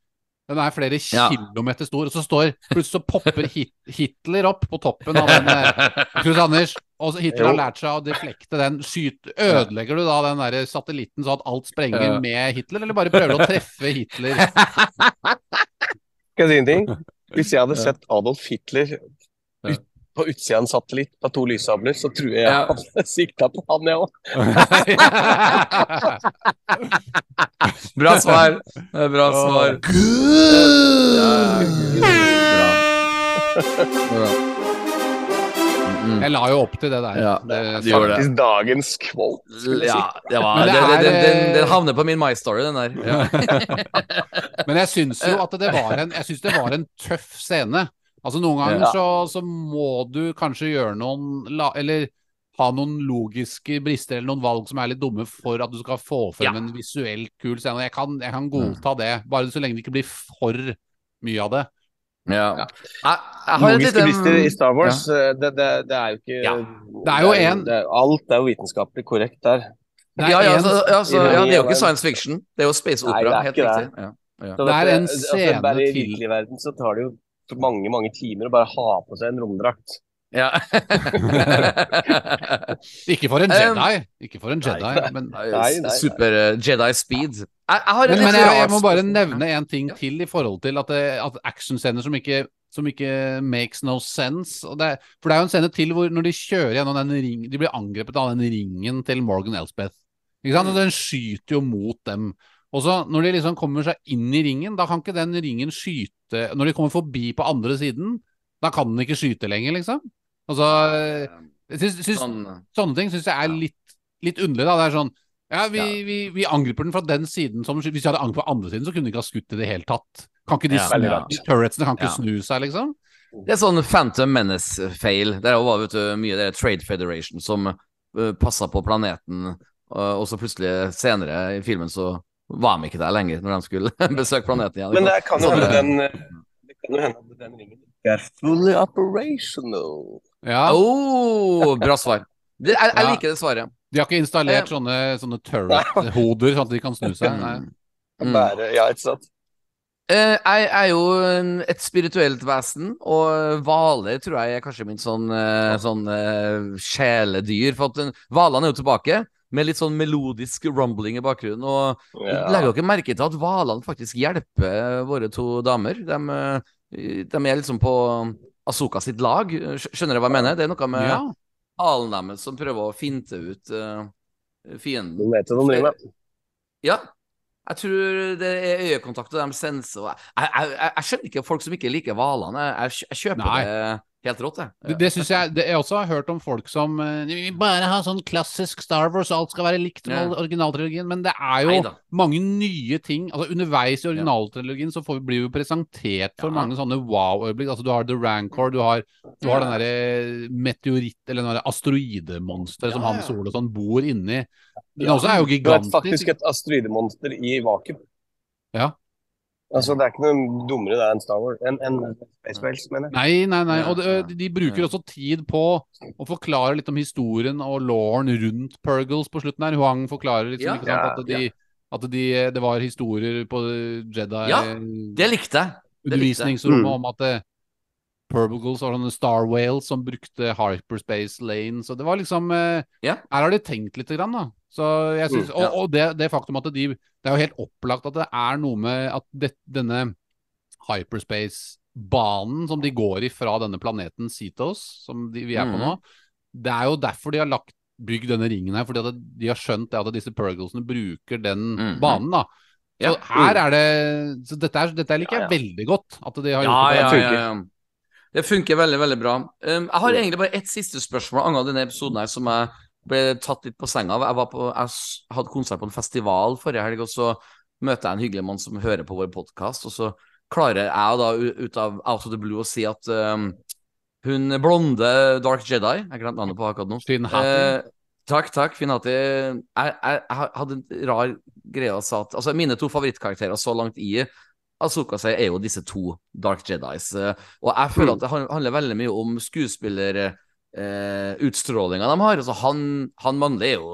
den er flere Ja. kilometer stor, og så står Plutselig så popper hit, Hitler opp på toppen av den eh, (laughs) Knut Anders, og så Hitler har lært seg å deflekte den. Skyt, ødelegger du da den der satellitten så at alt sprenger Ja. med Hitler, eller bare prøver du å treffe Hitler? (laughs) Skal jeg si en ting? Hvis jeg hadde sett Adolf Hitler på utsida av en satellitt på to lyssabler, så tror jeg jeg Ja. hadde sikta på han, jeg òg. (laughs) Bra svar. Bra svar. Bra. Bra. Mm, Jeg la jo opp til det der. Ja, det, er faktisk det. Dagens skulle jeg Ja, si. det var, det det, det, er, den, den, eh, havner på min My Story, den der. Ja. (laughs) Men jeg syns jo at det var en, jeg synes det var en tøff scene. Altså Noen ganger Ja. så, så må du kanskje gjøre noen Eller ha noen logiske brister eller noen valg som er litt dumme for at du skal få frem Ja. en visuelt kul scene. Jeg kan, jeg kan godta det, bare så lenge det ikke blir for mye av det. Ja. Jeg, jeg Logiske litt, brister i Star Wars, ja. det, det, det er jo ikke Ja. Det er jo en- det er- Alt er jo vitenskapelig korrekt der. Det er, ja, ja, en, altså, altså, ja, det er jo ikke science fiction. Det er jo space Nei, opera. det er helt det. Ja. Ja. Så Det er en altså, scene bare I til- virkelig verden så tar det jo mange mange timer å bare ha på seg en romdrakt. Ja. (laughs) ikke for en Um, Jedi, ikke for en Jedi, men Nei, nei. Super eh, Jedi speed. Jeg, jeg har Men, men jeg, jeg må bare nevne en ting til i forhold til at, det, at actionscener som ikke, som ikke makes no sense. Og det, for det er jo en scene til hvor når de kjører gjennom den ringen De blir angrepet av den ringen til Morgan Elspeth. Ikke sant? Og den skyter jo mot dem. Og så når de liksom kommer seg inn i ringen, da kan ikke den ringen skyte Når de kommer forbi på andre siden, da kan den ikke skyte lenger, liksom. Altså jeg syns, syns, Sånn, Sånne ting syns jeg er litt, litt underlig. da, det er sånn ja, vi, Ja. Vi, vi angriper den fra den siden som Hvis de hadde angrepet på andre siden, så kunne de ikke ha skutt i det hele tatt. Kan ikke de Ja, snu, de turretsene kan ikke Ja. snu seg, liksom? Det er sånn Phantom Menace-feil. Der var vet du, mye det Trade Federation som uh, passa på planeten, uh, og så plutselig senere i filmen så var de ikke der lenger når de skulle (laughs) besøke planeten igjen. Men det kan jo hende den, det Kan jo hende at den ringen ikke er fully operational. Ja, Oh, bra svar. Det, jeg, jeg Ja. liker det svaret. de har ikke installert Eh. sånne, sånne turret-hoder, (laughs) sånn at de kan snu seg. Nei. Mm. Bare, ja, ikke sant? Eh, jeg er jo et spirituelt vesen, og hvaler tror jeg er kanskje min sånn, eh, sånn sjeledyr. For at hvalene er jo tilbake, med litt sånn melodisk rumbling i bakgrunnen. Og Ja. legger dere merke til at hvalene faktisk hjelper våre to damer? De, eh, de er liksom på Asoka sitt lag. Skjønner dere hva jeg mener? Det er noe med Ja. halen deres som prøver å finte ut uh, fienden. De vet hva de driver med. Ja. Jeg tror det er øyekontakt, og de senser og jeg, jeg, jeg, jeg skjønner ikke folk som ikke liker hvalene. Jeg kjøper Nei. det helt rått, det. Det, det synes jeg det, Jeg også har hørt om folk som Vi vil bare ha sånn klassisk Star Wars, og alt skal være likt med Ja. originaltrilogien. Men det er jo Neida. mange nye ting. Altså Underveis i originaltrilogien så får vi, blir vi presentert for Ja. mange sånne wow-øyeblikk. Altså Du har The Rancor, du har, du har den derre meteoritt Eller den derre asteroidemonsteret som Ja, Han ja. Solo sånn bor inni. Den også er jo gigantisk. Du er faktisk et asteroidemonster i vakuum. Ja. Altså, det er ikke noe dummere det enn Star Wars. Enn en Space mener jeg. Nei, nei, nei. Og de, de bruker også tid på å forklare litt om historien og lauren rundt Pergles på slutten her. Huang forklarer liksom, Ja, ikke sant, at, de, at de, det var historier på Jedi Ja, Det likte jeg. det likte jeg. undervisningsrommet Mm. om at det, Purgles var sånne Star Whales som brukte hyperspace lane. Så det var liksom Ja. Her har de tenkt litt, grann, da. Så jeg synes, Mm, ja. Og, og det, det faktum at de Det er jo helt opplagt at det er noe med at det, denne hyperspace-banen som de går i fra denne planeten Cetos, som de, vi er på mm. nå, det er jo derfor de har lagt bygd denne ringen her, fordi at de har skjønt det at disse Purglesene bruker den mm. banen, da. Så Ja. her er det Så dette, er, dette liker Ja, ja. jeg veldig godt. At de har Ja, gjort det ja, ja, ja. Det funker veldig, veldig bra. Um, jeg har egentlig bare ett siste spørsmål angående denne episoden her som jeg ble tatt litt på senga av. Jeg, var på, jeg hadde konsert på en festival forrige helg, og så møter jeg en hyggelig mann som hører på vår podkast, og så klarer jeg da ut av out of the blue å si at um, hun blonde Dark Jedi Jeg glemte navnet på akkurat nå. Finn. Eh, takk, takk, Finn Hati. Jeg, jeg, jeg hadde en rar greie og sa at Altså, mine to favorittkarakterer så langt i Asoka sier, er jo disse to Dark Jedis. eh, Og jeg føler at det handler veldig mye om skuespillerutstrålinga eh, de har. Altså, han, han mannlig er jo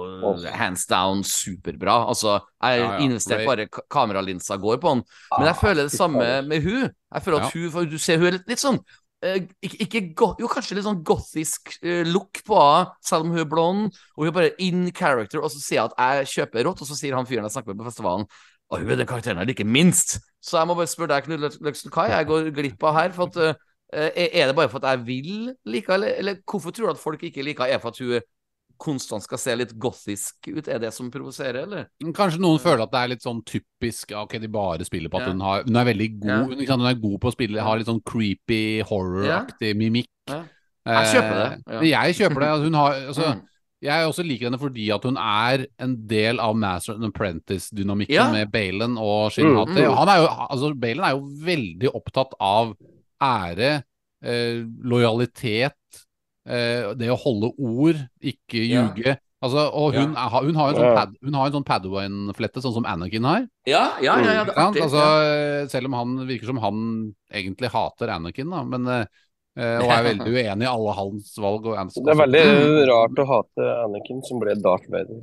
hands down superbra. Altså, jeg Ja, ja. investerte bare kameralinsa går på han. Men jeg føler det samme med hun. Jeg føler at hun, for du ser hun er litt, litt sånn eh, ikke, ikke go Jo, kanskje litt sånn gothisk uh, look på henne, selv om hun er blond. Og hun er bare in character, og så sier jeg at jeg kjøper rått, og så sier han fyren jeg snakker med på festivalen og hun er den karakteren jeg liker minst. Så jeg må bare spørre deg, Knut Løksen, hva jeg går glipp av her? For at, eh, er er det bare for at jeg vil like henne, eller, eller hvorfor tror du at folk ikke liker henne? Er det for at hun konstant skal se litt gothisk ut? Er det som provoserer, eller? Kanskje noen føler at det er litt sånn typisk Ok, de bare spiller på at Ja. hun, har, hun er veldig god Ja. hun, er god på å spille, har litt sånn creepy, horror-aktig mimikk. Ja. Jeg kjøper det, Eh. Jeg kjøper det. altså, Hun har, altså, Mm. Jeg også liker henne fordi at hun er en del av Master and Apprentice-dynamikken Ja. med Balen og Shinhati. Mm, mm. Altså, Balen er jo veldig opptatt av ære, eh, lojalitet, eh, det å holde ord, ikke Ja. ljuge. Altså, og hun, er, hun har en sånn, pad, en sånn Padawan-flette, sånn som Anakin har. Ja, ja, ja, ja, det artig. Altså, selv om han virker som han egentlig hater Anakin, da, men, eh, eh, og er veldig uenig i alle hans valg. Og hans, Det er veldig rart å hate Anakin, som ble Darth Vader.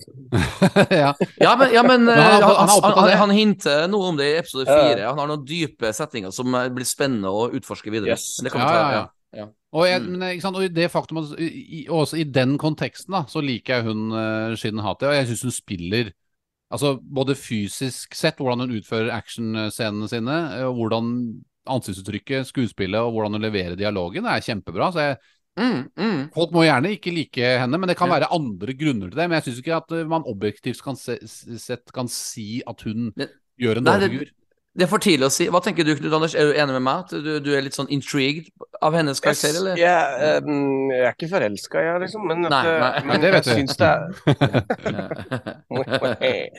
(laughs) ja. Ja, men, ja, men, (laughs) Men han eh, han han, han, han hinter noe om det i episode Ja. Han har noen dype setninger som eh, blir spennende å utforske videre. Yes. Det kommer Ja, til ja, ja. Og, jeg, Mm. men, eh, ikke sant? og i det faktum at i, i, også i den konteksten da, så liker jeg hun uh, Shin Hati, og jeg syns hun spiller Altså både fysisk sett, hvordan hun utfører actionscenene sine, eh, og hvordan ansiktsuttrykket, skuespillet og hvordan hun leverer dialogen, er kjempebra. Så jeg, Mm, mm. folk må gjerne ikke like henne, men det kan Ja. være andre grunner til det. Men jeg syns ikke at eh, man objektivt kan se, sett kan si at hun Det- gjør en dårlig det- figur. Det er for tidlig å si. Hva tenker du, Knut Anders? Er du enig med meg? At du, du er litt sånn intrigued av hennes karakter, eller? Yeah, um, jeg er ikke forelska, jeg, liksom. Men, at, Nei, eh, nei. men Det vet jeg syns det er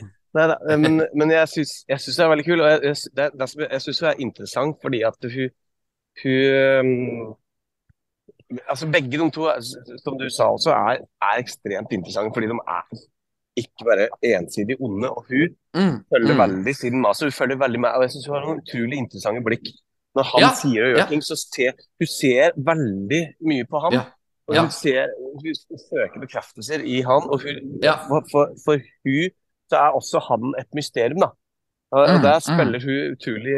(laughs) (laughs) (laughs) Nei da, men, men jeg syns, det er veldig kul. Og jeg, jeg, det, det, jeg, syns det er interessant fordi at hun, hun um, Altså begge de to, som du sa også, er, er ekstremt interessante fordi de er ikke bare ensidig onde. Og hun Mm, følger mm. veldig sin master. Hun følger veldig med, og jeg syns hun har noen utrolig interessante blikk Når han Ja, sier og gjør ja. ting, så ser hun ser veldig mye på han. Ja, Og hun, ser, hun søker bekreftelser i han, og hun, Ja. for, for, for hun så er også han et mysterium, da. Og, Mm, der mm. spiller hun utrolig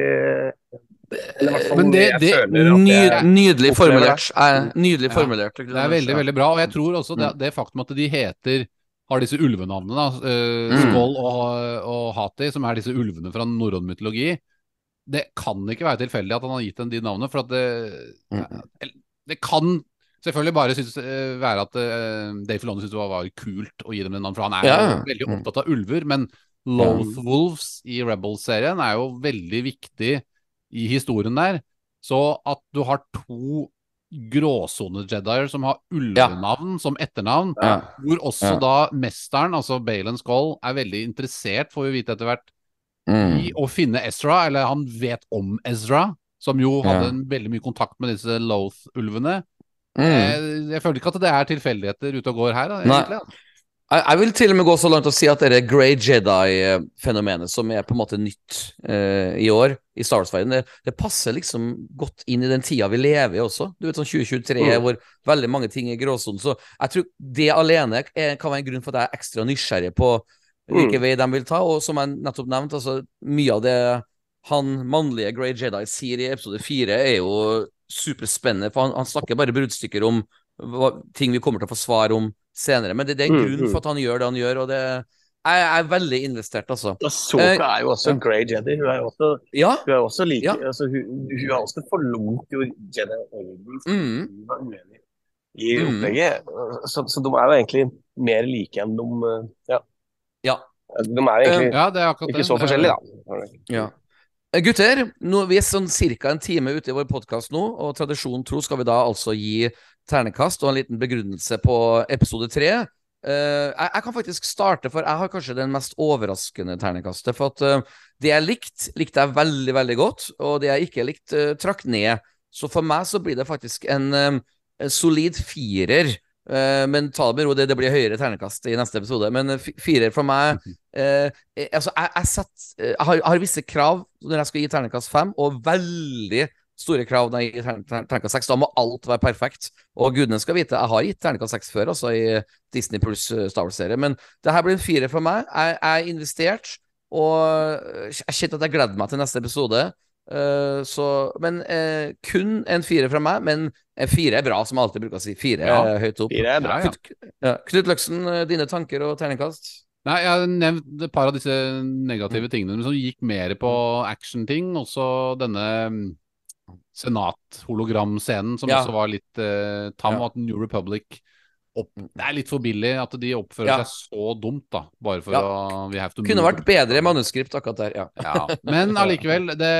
Men det- det- Ny, er- nydelig formulert. Eh, Nydelig Ja. formulert. Det er veldig, veldig bra. Og jeg tror også det, det faktum at de heter har disse ulvenavnene, da, eh, Mm. Og, og Hati, som er disse ulvene fra norrøn mytologi, det kan ikke være tilfeldig at han har gitt dem de navnene. For at det, Mm. det kan selvfølgelig bare synes, uh, være at uh, Dave Filoni syntes det var, var kult å gi dem det navnet, for han er Ja, veldig Mm. opptatt av ulver. Men Loth Wolves i Rebels-serien er jo veldig viktig i historien der. Så at du har to gråsone-jedier som har ulvenavn som etternavn, Ja. hvor også Ja. da mesteren, altså Balen Skoll, er veldig interessert, får vi vite etter hvert, Mm. i å finne Ezra, eller han vet om Ezra, som jo hadde Ja. en veldig mye kontakt med disse Loth-ulvene. Mm. Eh, Jeg føler ikke at det er tilfeldigheter ute og går her, da, egentlig. da. Jeg, vil til og med gå så langt og si at det Grey Jedi-fenomenet som er på en måte nytt eh, i år i Star Wars-verdenen, det, det passer liksom godt inn i den tida vi lever i også. Du vet sånn 2023 Mm. hvor veldig mange ting er gråsonen. Så jeg tror det alene er, kan være en grunn for at jeg er ekstra nysgjerrig på hvilken Mm. vei de vil ta. Og som jeg nettopp nevnte, altså mye av det han mannlige Grey Jedi sier i episode fire, er jo superspennende. For han, han snakker bare bruddstykker om hva, ting vi kommer til å få svar om senere. Men det, det er en Mm, grunn mm. for at han gjør det han gjør, og det jeg er veldig investert, altså. Soka Eh, er jo også ja. Grey Jedi. Hun er jo også, Ja. hun er også like Ja. altså, hun, hun har også forlot jo Jedi Order Mm. var uenig i Mm. opplegget. Så, så de er jo egentlig mer like enn de eh, Ja. Ja. De er egentlig Ja, det er ikke det. så forskjellige, da. Ja. Eh, Gutter, nå, vi er sånn ca. en time ute i vår podkast nå, og tradisjonen tro skal vi da altså gi ternekast og en liten begrunnelse på episode tre. Uh, jeg, jeg kan faktisk starte, for jeg har kanskje den mest overraskende ternekastet. For at uh, det jeg likte, likte jeg veldig, veldig godt, og det jeg ikke likte, uh, trakk ned. Så for meg så blir det faktisk en, en solid firer. Eh, men ta det med ro, det, det blir høyere ternekast i neste episode. Men eh, firer for meg (laughs) eh, eh, altså, jeg, jeg, setter, jeg, har, jeg har visse krav når jeg skal gi ternekast fem, og veldig store krav når jeg gir ternekast seks. Da må alt være perfekt. Og gudene skal vite, jeg har gitt ternekast seks før, altså i Disney pluss Star Wars-serie. Men det her blir en firer for meg. Jeg, er investert, og jeg kjente at jeg gleder meg til neste episode. Eh, så, men uh, kun en fire fra meg. Men en fire er bra, som jeg alltid bruker å si. Fire Ja, er høyt opp. Fire er bra. Ja. Knut, ja. Knut Løksen, eh, dine tanker og terningkast? Nei, jeg har nevnt et par av disse negative tingene men som gikk mer på action-ting. Også denne mm, senat-hologramscenen som Ja. også var litt uh, tam, Ja. og at New Republic opp, Det er litt for billig at de oppfører Ja. seg så dumt, da. Bare for Ja. å we have to Kunne move vært bedre manuskript akkurat der, ja. Ja, men (laughs) allikevel, det,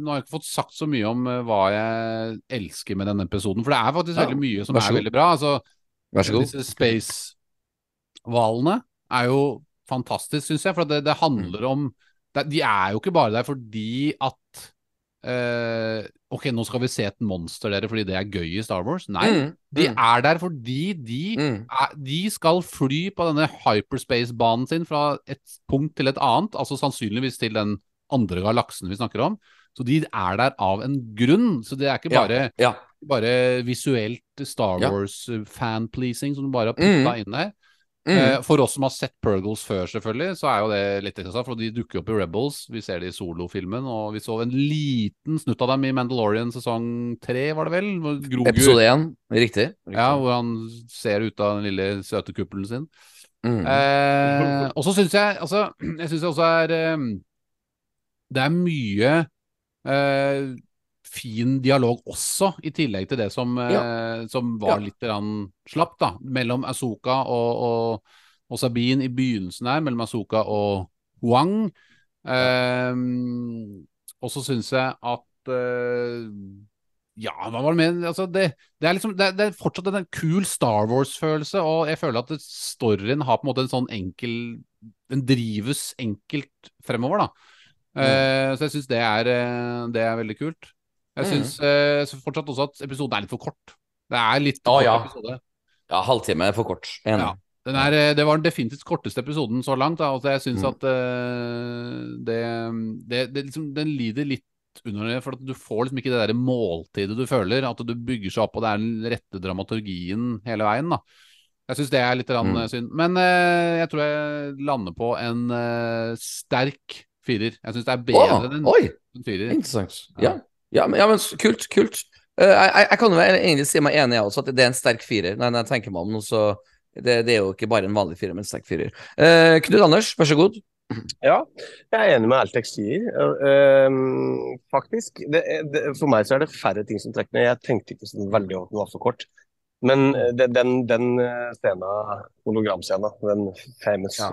nå har jeg ikke fått sagt så mye om eh, hva jeg elsker med denne episoden. For det er faktisk veldig mye som er veldig bra. Altså, Vær så god. disse space-hvalene er jo fantastisk, syns jeg. For det, det handler om det, De er jo ikke bare der fordi at eh, Ok, nå skal vi se et monster, dere, fordi det er gøy i Star Wars. Nei, Mm, de mm, er der fordi de mm. er- de skal fly på denne hyperspace-banen sin fra et punkt til et annet, altså sannsynligvis til den andre galaksen vi snakker om. Så de er der av en grunn. Så det er ikke bare, ja. bare visuelt Star Ja. Wars-fanpleasing som du bare har putta inn der. Mm. Eh, For oss som har sett Purgles før, selvfølgelig, så er jo det litt interessant, for de dukker opp i Rebels. Vi ser det i solofilmen, og vi så en liten snutt av dem i Mandalorian sesong tre, var det vel? Grogu- Episode én, riktig. riktig. ja, hvor han ser ut av den lille søte kuppelen sin. Mm. Eh, og så syns jeg altså, Jeg syns også er eh, Det er mye eh, fin dialog også, i tillegg til det som, eh, som var Ja. litt slapt slapp, da. Mellom Asoka og, og, og Sabine i begynnelsen her, mellom Asoka og Huang. Eh, og så syns jeg at eh, ja, hva var det med altså det, det, er liksom, det, det er fortsatt en kul Star Wars-følelse, og jeg føler at storyen har på en måte en sånn enkel Den drives enkelt fremover, da. Eh, så jeg syns det, er, eh, det er veldig kult. Jeg syns mm. så fortsatt også at episoden er litt for kort. Det er litt Å, kort ja. episode. Ja, halvtime er for kort. Enig. Ja. Den er, eh, det var den definitivt korteste episoden så langt. Da, og jeg syns Mm. at uh, det, det, det liksom, Den lider litt under det, for at du får liksom ikke det der måltidet du føler. At du bygger seg opp, og det er den rette dramaturgien hele veien. da. Jeg syns det er litt Mm. eh, synd. Men uh, jeg tror jeg lander på en uh, sterk firer. Jeg syns det er bedre Å, enn en firer. interessant. Ja. Ja, men, ja, men kult, kult. Eh, jeg, jeg, kan jo egentlig si meg enig, jeg også, at det er en sterk firer. Nei, jeg tenker meg om nå, så det, det er jo ikke bare en vanlig firer, men en sterk firer. Uh, Knut Anders, vær så god. Ja, jeg er enig med Altex sier, ehm, faktisk. Det, det, for meg så er det færre ting som trekker ned. Jeg tenkte ikke så veldig over at den var så kort. Men eh, den, den scenen, hologramscenen, den famous, Ja.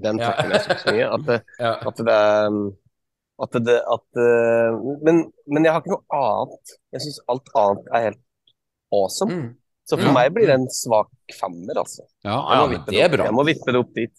den trekker ned så mye. At (laughs) Ja. at det er at det, at, eh, men, men jeg har ikke noe annet. Jeg syns alt annet er helt awesome. Mm. Så for Ja. meg blir det en svak femmer, altså. Ja, Ja, men det er bra. Jeg må vippe det opp dit.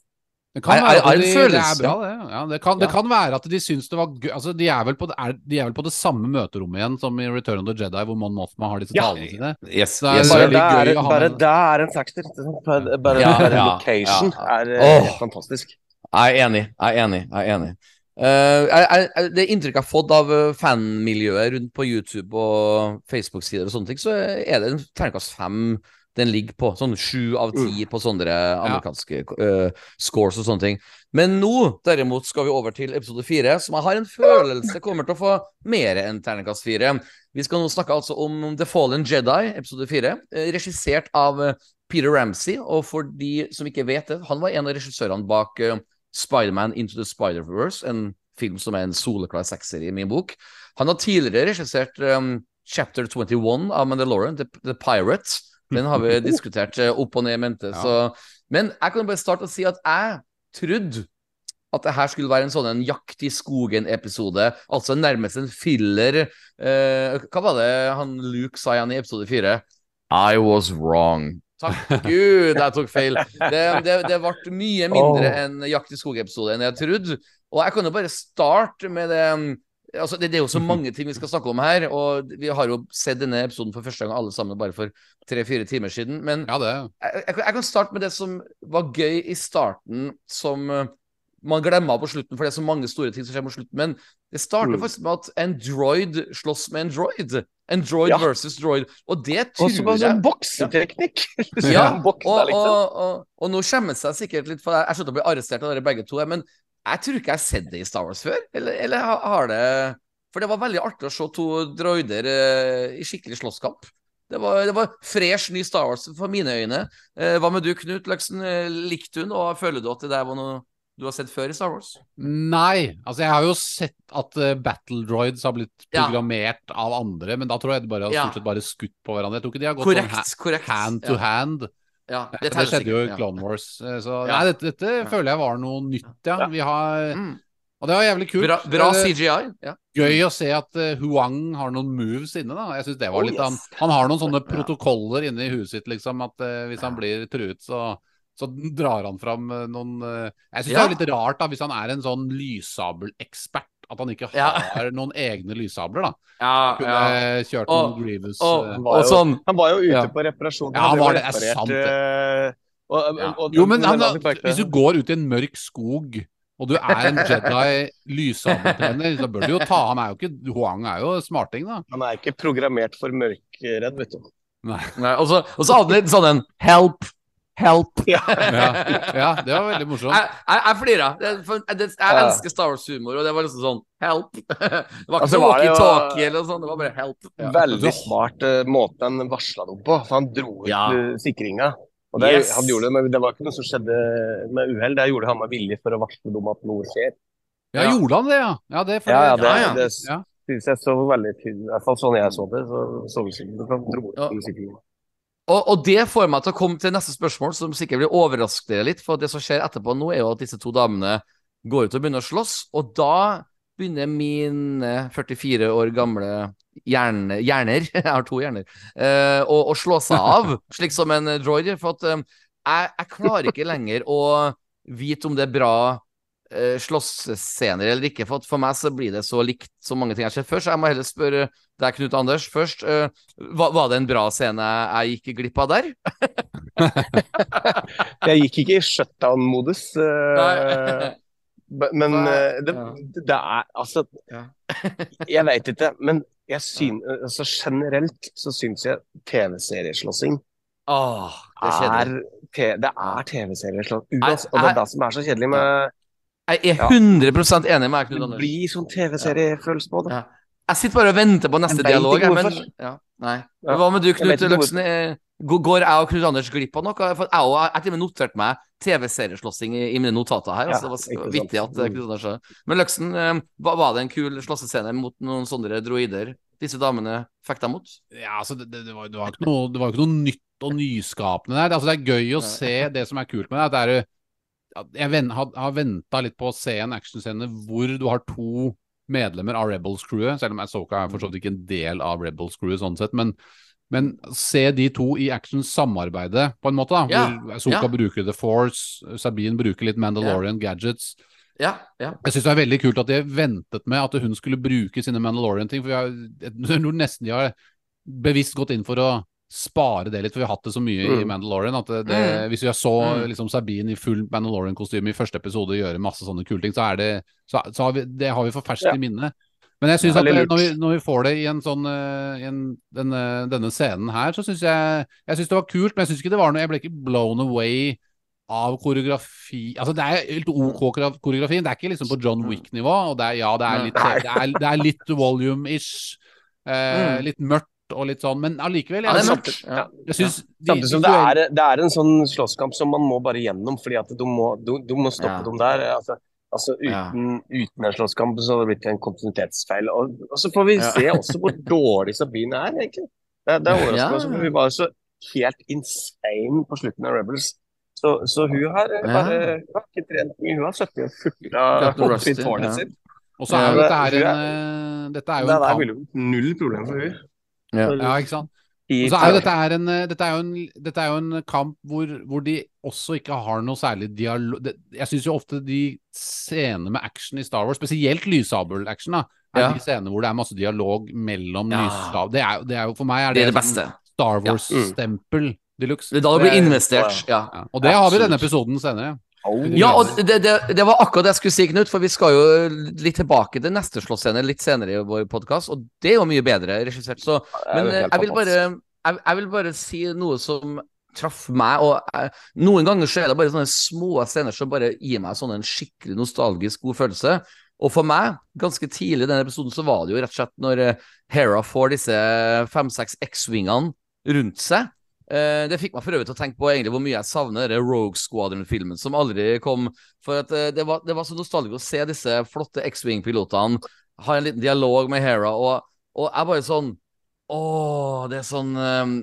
Det kan være at de, det er bra, det. Ja, det, kan, det kan være at de syns det var gøy altså, de, er vel på, det- er, de er vel på det samme møterommet igjen som i Return of the Jedi, hvor Mon Mothma har disse Ja. talene sine. Yes, Det er yes, Bare der, det er, gøy å bare med- er en factor. Bare, bare, Ja, bare ja, location ja. er oh. Helt fantastisk. Jeg er enig. Jeg er enig. Jeg er enig. Eh, jeg, jeg, det inntrykket jeg har fått av eh, fanmiljøet rundt på YouTube og Facebook-sider og sånne ting, så er det en terningkast fem den ligger på. Sånn sju av ti på sånne amerikanske uh, scores og sånne ting. Men nå derimot skal vi over til episode fire, som jeg har en følelse kommer til å få mer enn terningkast fire. Vi skal nå snakke altså om The Fallen Jedi, episode fire, eh, regissert av eh, Peter Ramsey. Og for de som ikke vet det, han var en av regissørene bak eh, Spiderman Into the Spider-Verse, en film som er en soleklar sekser i min bok. Han har tidligere regissert um, Chapter 21 av Mandalorian, The, The Pirate. Den har vi (laughs) diskutert eh, opp og ned i mente. Ja. Så, men jeg kan bare starte å si at jeg trodde at det her skulle være en sånn en jakt i skogen-episode. Altså nærmest en filler. Eh, hva var det han Luke sa igjen i episode fire? I was wrong. Takk Gud, jeg tok feil. Det, det, det ble mye mindre enn Jakt i skog-episode enn jeg trodde. Og jeg kan jo bare starte med det Altså, det, det er jo så mange ting vi skal snakke om her, og vi har jo sett denne episoden for første gang alle sammen bare for tre-fire timer siden. Men Ja, det. jeg, jeg, kan starte med det som var gøy i starten, som man glemmer på slutten, for det er så mange store ting som skjer på slutten. Men det starter Mm. faktisk med at en droid slåss med en droid. En droid Ja. versus droid. Og det tror jeg bare jeg sånn bokseteknikk. ja, (laughs) og, liksom. og, og, og nå skjemmer jeg sikkert litt, for jeg jeg skjønner å bli arrestert av dere begge to. Men jeg tror ikke jeg har sett det i Star Wars før. Eller, eller har det For det var veldig artig å se to droider eh, i skikkelig slåsskamp. Det var, det var fresh, ny Star Wars for mine øyne. Eh, hva med du, Knut Løksen? Eh, Likte hun, og føler du at det der var noe du har sett før i Star Wars? Nei, altså jeg har jo sett at uh, battle droids har blitt Ja. programmert av andre, men da tror jeg de bare har Ja. stort sett bare skutt på hverandre. Jeg tror ikke de har gått sånn ha Korrekt. korrekt. hand to ja. hand. Ja, Det, det, skjedde jo i ja. Clone Wars. eh, Så Ja. nei, dette, dette Ja. føler jeg var noe nytt, ja. Vi har Mm. Og det var jævlig kult. Bra, bra er CGI. Ja. Gøy å se at uh, Huang har noen moves inne, da. Jeg synes det var Oh, litt yes. han, han har noen sånne protokoller inne i huset sitt, liksom, at uh, hvis han blir truet, så så drar han fram eh, noen eh, Jeg syns Ja. det er litt rart, da, hvis han er en sånn lyssabelekspert, at han ikke Ja. har noen egne lyssabler, da. Ja, Kunne ja. eh, kjørt Og- noen Grievous Og, han var og jo- sånn Han var jo ute Ja. på reparasjon. Ja, han var det. Det er sant, det. eh, og, Ja. og, Jo, men han, hvis du går ut i en mørk skog og du er en Jedi lyssabeltrener, så bør du jo ta Han er jo ikke Huang er jo smarting, da. Han er ikke programmert for mørkredd, vet du. Nei, så, og så hadde han litt sånn en help, help. (laughs) Ja. Ja, det var veldig morsomt. Jeg, jeg, jeg flira. Det- Jeg, jeg elsker Star Wars-humor, og det var liksom sånn help. (laughs) Det var ikke Altså, noe var det jo- walkietalkie eller noe sånt, det var bare help. Ja. Veldig smart uh, måte han varsla dem på. For han dro ut Ja. eh, sikringa. Og det, Yes. han gjorde det, men det var ikke noe som skjedde med uhell. Det gjorde han med vilje for å varsle dem at noe skjer. Ja, Ja. gjorde han det, ja? Ja, det, Ja, ja, det, det, Ja, ja. det Ja. synes jeg så veldig tydelig. I hvert fall sånn jeg så det. Så så så, så, så, så, dro ut Ja. Og, og det får meg til å komme til neste spørsmål, som sikkert vil overraske dere litt. For det som skjer etterpå nå, er jo at disse to damene går ut og begynner å slåss. Og da begynner min 44 år gamle hjerne, hjerner (laughs) Jeg har to hjerner. eh, å, å slå seg av, (laughs) slik som en droider. For at eh, jeg, jeg klarer ikke lenger å vite om det er bra uh, slåssscener eller ikke. For for meg så blir det så likt så mange ting jeg har sett før. Så jeg må heller spørre deg, Knut Anders, først. eh, var, var det en bra scene jeg gikk glipp av der? (laughs) Jeg gikk ikke i shutdown-modus. eh. (laughs) Men eh, det, det er altså Ja. (laughs) Jeg veit ikke, men jeg syn, altså generelt så syns jeg TV-serieslåssing Åh, det er er, det er TV-serieslåssing. Uansett- Og det er det som er så kjedelig med Jeg er Ja. 100 enig med deg, Knut Det blir sånn TV-seriefølelse på det. Ja. Jeg sitter bare og venter på neste dialog. Men, ja, nei. Ja. Hva med du, Knut Løksen? Eh, Går jeg og Knut Anders glipp av noe? For jeg har til og med notert meg TV-serieslåssing i, i mine notater her. Ja, altså, det var vittig at eh, Knut Anders. Men Løksen, eh, var, var det en kul slåssescene mot noen sånne droider disse damene fikk deg mot? Ja, altså, det, det, det, var, det, var ikke noe, det var ikke noe nytt og nyskapende der. Altså, det er gøy å se det som er kult med det. at det er, jeg har, har venta litt på å se en actionscene hvor du har to medlemmer av Rebels-crewet, selv om Asoka er for så vidt ikke en del av Rebels-crewet sånn sett, men, men se de to i action-samarbeide, på en måte, da. Ja, Hvor Asoka ja. bruker The Force, Sabine bruker litt Mandalorian gadgets. Ja, ja. Jeg syns det er veldig kult at de ventet med at hun skulle bruke sine Mandalorian-ting. For har, jeg tror nesten de har bevisst gått inn for å spare det litt, for vi har hatt det så mye i Mm. Mandalorian at det, det, Mm. hvis vi så Mm. liksom Sabine i full Mandalorian-kostyme i første episode gjøre masse sånne kule ting, så er det så, så har vi, Det har vi for ferskt Ja. i minne. Men jeg syns at det, når, vi, når vi får det i en sånn eh, i en, denne, denne scenen her, så syns jeg Jeg syns det var kult, men jeg syns ikke det var noe Jeg ble ikke blown away av koreografi Altså, det er helt OK koreografi. koreografien. Det er ikke liksom på John Wick-nivå. Og det er, ja, det er litt, det er, det er litt volume-ish. Eh, Mm. Litt mørkt og litt sånn, men allikevel. Ja, Jeg. Ja. jeg syns de Samtidig som det er, det er en sånn slåsskamp som man må bare gjennom, fordi at du må, du, du må stoppe dem der. Altså, altså Ja. uten, uten en slåsskamp så hadde det blitt en kontinuitetsfeil. Og, og så får vi Ja. se også hvor (laughs) dårlig Sabine er, egentlig. Det, det er overraskende. Ja. Hun var jo så helt insane på slutten av Rebels. Så, så hun har eh, bare hun har ikke trent mye. Hun har sittet og furta opp i tårnet sitt. Og så er jo dette her en eh, Dette er jo Det en der kamp ville null problem for hun. Ja. Ja, ikke sant? Og så er jo dette, er en, eh, dette, er jo en, dette er jo en kamp hvor, hvor de også ikke har noe særlig dialog Jeg syns jo ofte de scenene med action i Star Wars, spesielt lyssabel-action, da, er Ja. de scenene hvor det er masse dialog mellom Ja. lyssabel det, det er jo For meg er Det det, er det beste. Star Mm. Wars-stempel de luxe. Det er da det blir investert. Ja. Ja. Og det har vi i denne episoden senere. Ja, og det, det, det var akkurat det jeg skulle si, Knut, for vi skal jo litt tilbake til neste slåssscene litt senere i vår podkast, og det er jo mye bedre regissert. Så, men eh, jeg vil, bare, jeg, jeg vil bare si noe som traff meg, og jeg, noen ganger så er det bare sånne små scener som bare gir meg sånn en skikkelig nostalgisk god følelse. Og for meg, ganske tidlig i denne episoden, så var det jo rett og slett når eh, Hera får disse fem-seks X-wingene rundt seg. Eh, det fikk meg for øvrig til å tenke på egentlig hvor mye jeg savner den Rogue Squadron-filmen som aldri kom. For eh, det, var, det var så nostalgisk å se disse flotte X-Wing-pilotene ha en liten dialog med Hera, og, og jeg bare sånn Å, det er sånn eh,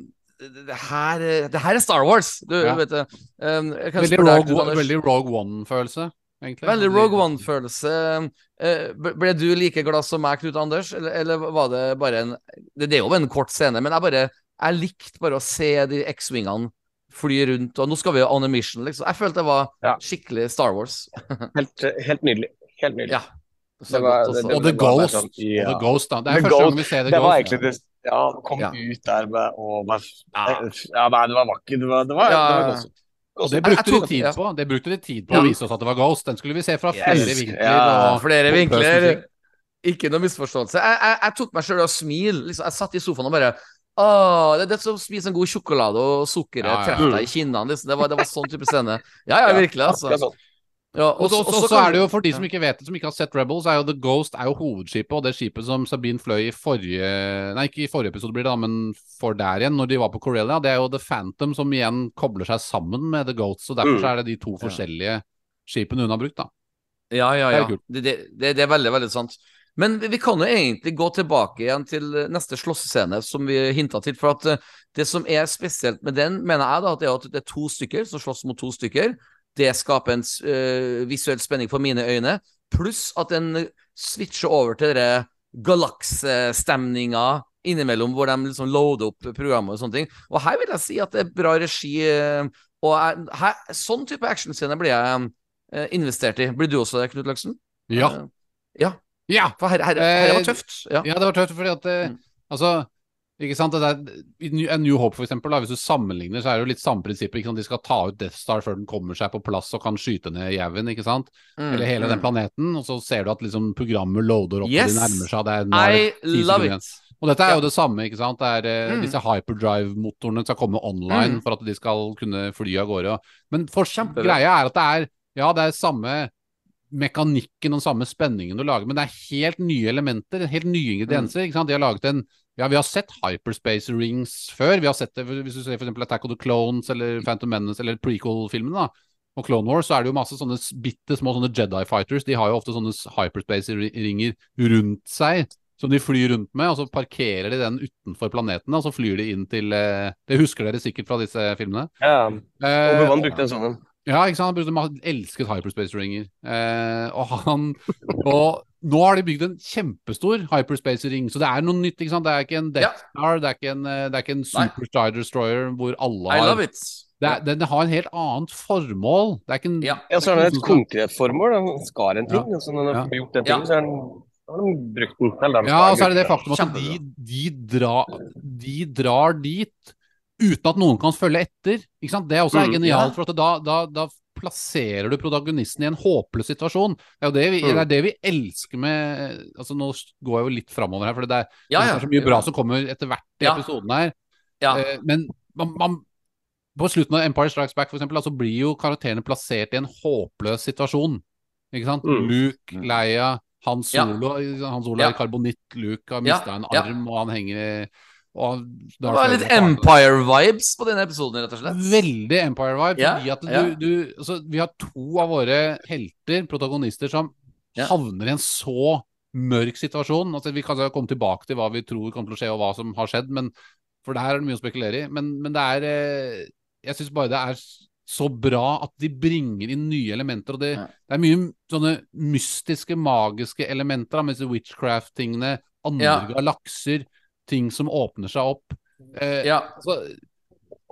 det, her, er- det her er Star Wars! Du Ja. vet. Um, Veldig deg, Rogue, One- Anders. veldig Rogue One-følelse, egentlig. Veldig Rogue One-følelse. Ble ble du like glad som meg, Knut Anders, eller, eller var det bare en det, det er jo en kort scene, men jeg bare Jeg likte bare å se de X-wingene fly rundt, og nå skal vi jo on a mission, liksom. Jeg følte det var Ja. skikkelig Star Wars. (laughs) Helt, helt nydelig. Helt nydelig. Ja. Det var- godt, det- Og The Ghost. sånn, ja. The Ghost, da. Det er The første gang vi ser The Det var egentlig det Ja, kom Ja. ut der med og bare, Ja. ja. nei, det var vakkert. Det var, det var, Ja. det var. Og det Jeg- jeg brukte tok- de tid ja. på Det brukte de tid på Ja. å vise oss at det var Ghost. Den skulle vi se fra Yes. flere vinkler. Ja, og Flere vinkler. Ikke noe misforståelse. Jeg, jeg, jeg tok meg sjøl og smil. Liksom, jeg satt i sofaen og bare Åh, det, det er som å spise en god sjokolade, og sukkeret Ja, ja. deg i kinnene. Liksom. Det, var, det var sånn type scene. Ja, ja, virkelig, altså. Sånn. Ja, Og så- er det jo for de som ikke vet det, som ikke har sett Rebels, er jo The Ghost er jo hovedskipet, og det skipet som Sabine fløy i forrige Nei, ikke i forrige episode blir det, da, men for der igjen, når de var på Corellia. Det er jo The Phantom som igjen kobler seg sammen med The Ghost, så derfor Mm. så er det de to forskjellige skipene hun har brukt, da. Ja, ja, Det er ja. Det, det, det, det er veldig, veldig sant. Men vi, kan jo egentlig gå tilbake igjen til neste slåssescene, som vi hinta til. For at eh, det som er spesielt med den, mener jeg da, at det er at det er to stykker som slåss mot to stykker. Det skaper en uh, visuell spenning for mine øyne. Pluss at den switcher over til den galaksestemninga innimellom, hvor de liksom loader opp programmet og sånne ting. Og her vil jeg si at det er bra regi. eh, Og her, sånn type actionscene blir jeg eh, investert i. Blir du også det, Knut Løksen? Ja. Eh, ja. Ja! For her, her, her Eh, var tøft. Ja. Ja, det var tøft, fordi at eh, Mm. Altså, Ikke sant? Det er, New- Hope, for eksempel, da, hvis du sammenligner, så er det jo litt samme prinsippet. De skal ta ut Death Star før den kommer seg på plass og kan skyte ned jæven, ikke sant? Mm, Eller hele den mm. planeten, og så ser du at liksom programmet loader opp, Yes. og de nærmer seg. Det er, nå er I love it. Og dette er Ja. jo det samme, ikke sant. Det er, eh, Mm. Disse hyperdrive-motorene skal komme online Mm. for at de skal kunne fly av gårde. Men for, greia er at det er Ja, det er samme mekanikken og samme spenningen du lager, men det er helt nye elementer, helt nye ingredienser. ikke sant? De har laget en Ja, vi har sett hyperspace rings før. Vi har sett det hvis du ser eksempel Attack of the Clones eller Phantom Menace eller prequel-filmene. da og Clone Wars så er det jo masse sånne bitte små sånne Jedi Fighters. De har jo ofte sånne hyperspace-ringer rundt seg som de flyr rundt med, og så parkerer de den utenfor planeten, og så flyr de inn til eh, Det husker dere sikkert fra disse filmene. Ja, Eh, Obi-Wan brukte en sånn en. Ja, ikke sant? Har elsket hyperspace-ringer. Eh, og han Og nå har de bygd en kjempestor hyperspace-ring, så det er noe nytt. ikke sant? Det er ikke en Death Star, det er ikke en, eh, det er ikke en Nei. Super Star Destroyer hvor alle I har love it. det, er, det, det har en helt annet formål. Det er ikke en Ja. Ja, så er det et konkret formål. Den skar en ting, Ja. Altså, når den Ja. har gjort den Ja. tingen, så er den, de brukt den. Ja, og så er det det faktum at de, de, drar, de drar dit uten at noen kan følge etter. Ikke sant? Det er også Mm, genialt, ja. for da, da, da plasserer du protagonisten i en håpløs situasjon. Det er jo det vi, Mm. det er det vi elsker med altså Nå går jeg jo litt framover her, for det er, Ja, det er så mye bra som kommer etter hvert i Ja. episoden her. Ja. Eh, men man, man, på slutten av Empire Strikes Back for eksempel, altså, blir jo karakterene plassert i en håpløs situasjon. Ikke sant? Mm. Luke, Mm. Leia, Han Ja. Solo Han Solo Ja. er i karbonitt, Luke har Ja, mista en ja. arm, og han henger og Det var litt Empire-vibes på denne episoden, rett og slett. Veldig Empire-vibe. Ja, ja. altså, Vi har to av våre helter, protagonister, som Ja. havner i en så mørk situasjon. Altså, vi kan komme tilbake til hva vi tror kommer til å skje, og hva som har skjedd, men for det her er det mye å spekulere i. Men, men det er eh, Jeg syns bare det er så bra at de bringer inn nye elementer. Og det, det er mye sånne mystiske, magiske elementer disse witchcraft-tingene. Andre galakser, ting som åpner seg opp. Eh, Ja. altså,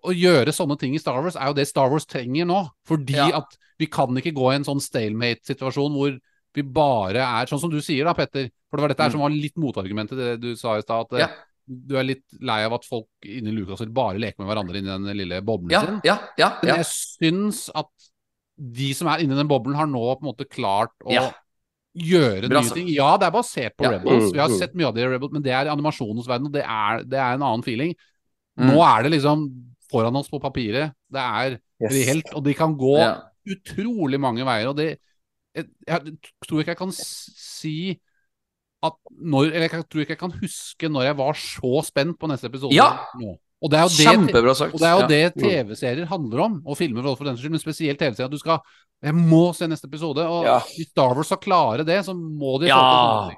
å gjøre sånne ting i Star Wars er jo det Star Wars trenger nå. Fordi Ja. at vi kan ikke gå i en sånn stalemate-situasjon hvor vi bare er Sånn som du sier da, Petter. For det var dette Mm. som var litt motargumentet det du sa i stad. At Ja. eh, du er litt lei av at folk inni Lucas vil bare leke med hverandre inni den lille boblen Ja, sin. ja, ja. Men jeg syns at de som er inni den boblen, har nå på en måte klart å Ja. Gjøre Bra nye ting. Ja, det er basert på Ja. Rebels. Mm, Vi har mm. sett mye av det i Rebels, men det er animasjonens verden, og det er, det er en annen feeling. Mm. Nå er det liksom foran oss på papiret. Det er Yes. reelt, og de kan gå Ja. utrolig mange veier. Og det jeg, jeg tror ikke jeg kan si at når Eller jeg tror ikke jeg kan huske når jeg var så spent på neste episode Ja. nå. Og det er jo det Kjempebra sagt. og det er jo Ja. det TV-serier handler om, og filmer for den skyld, men spesielt TV-serier. At du skal Jeg må se neste episode. Og Ja. hvis Star Wars skal klare det, så må de få Ja.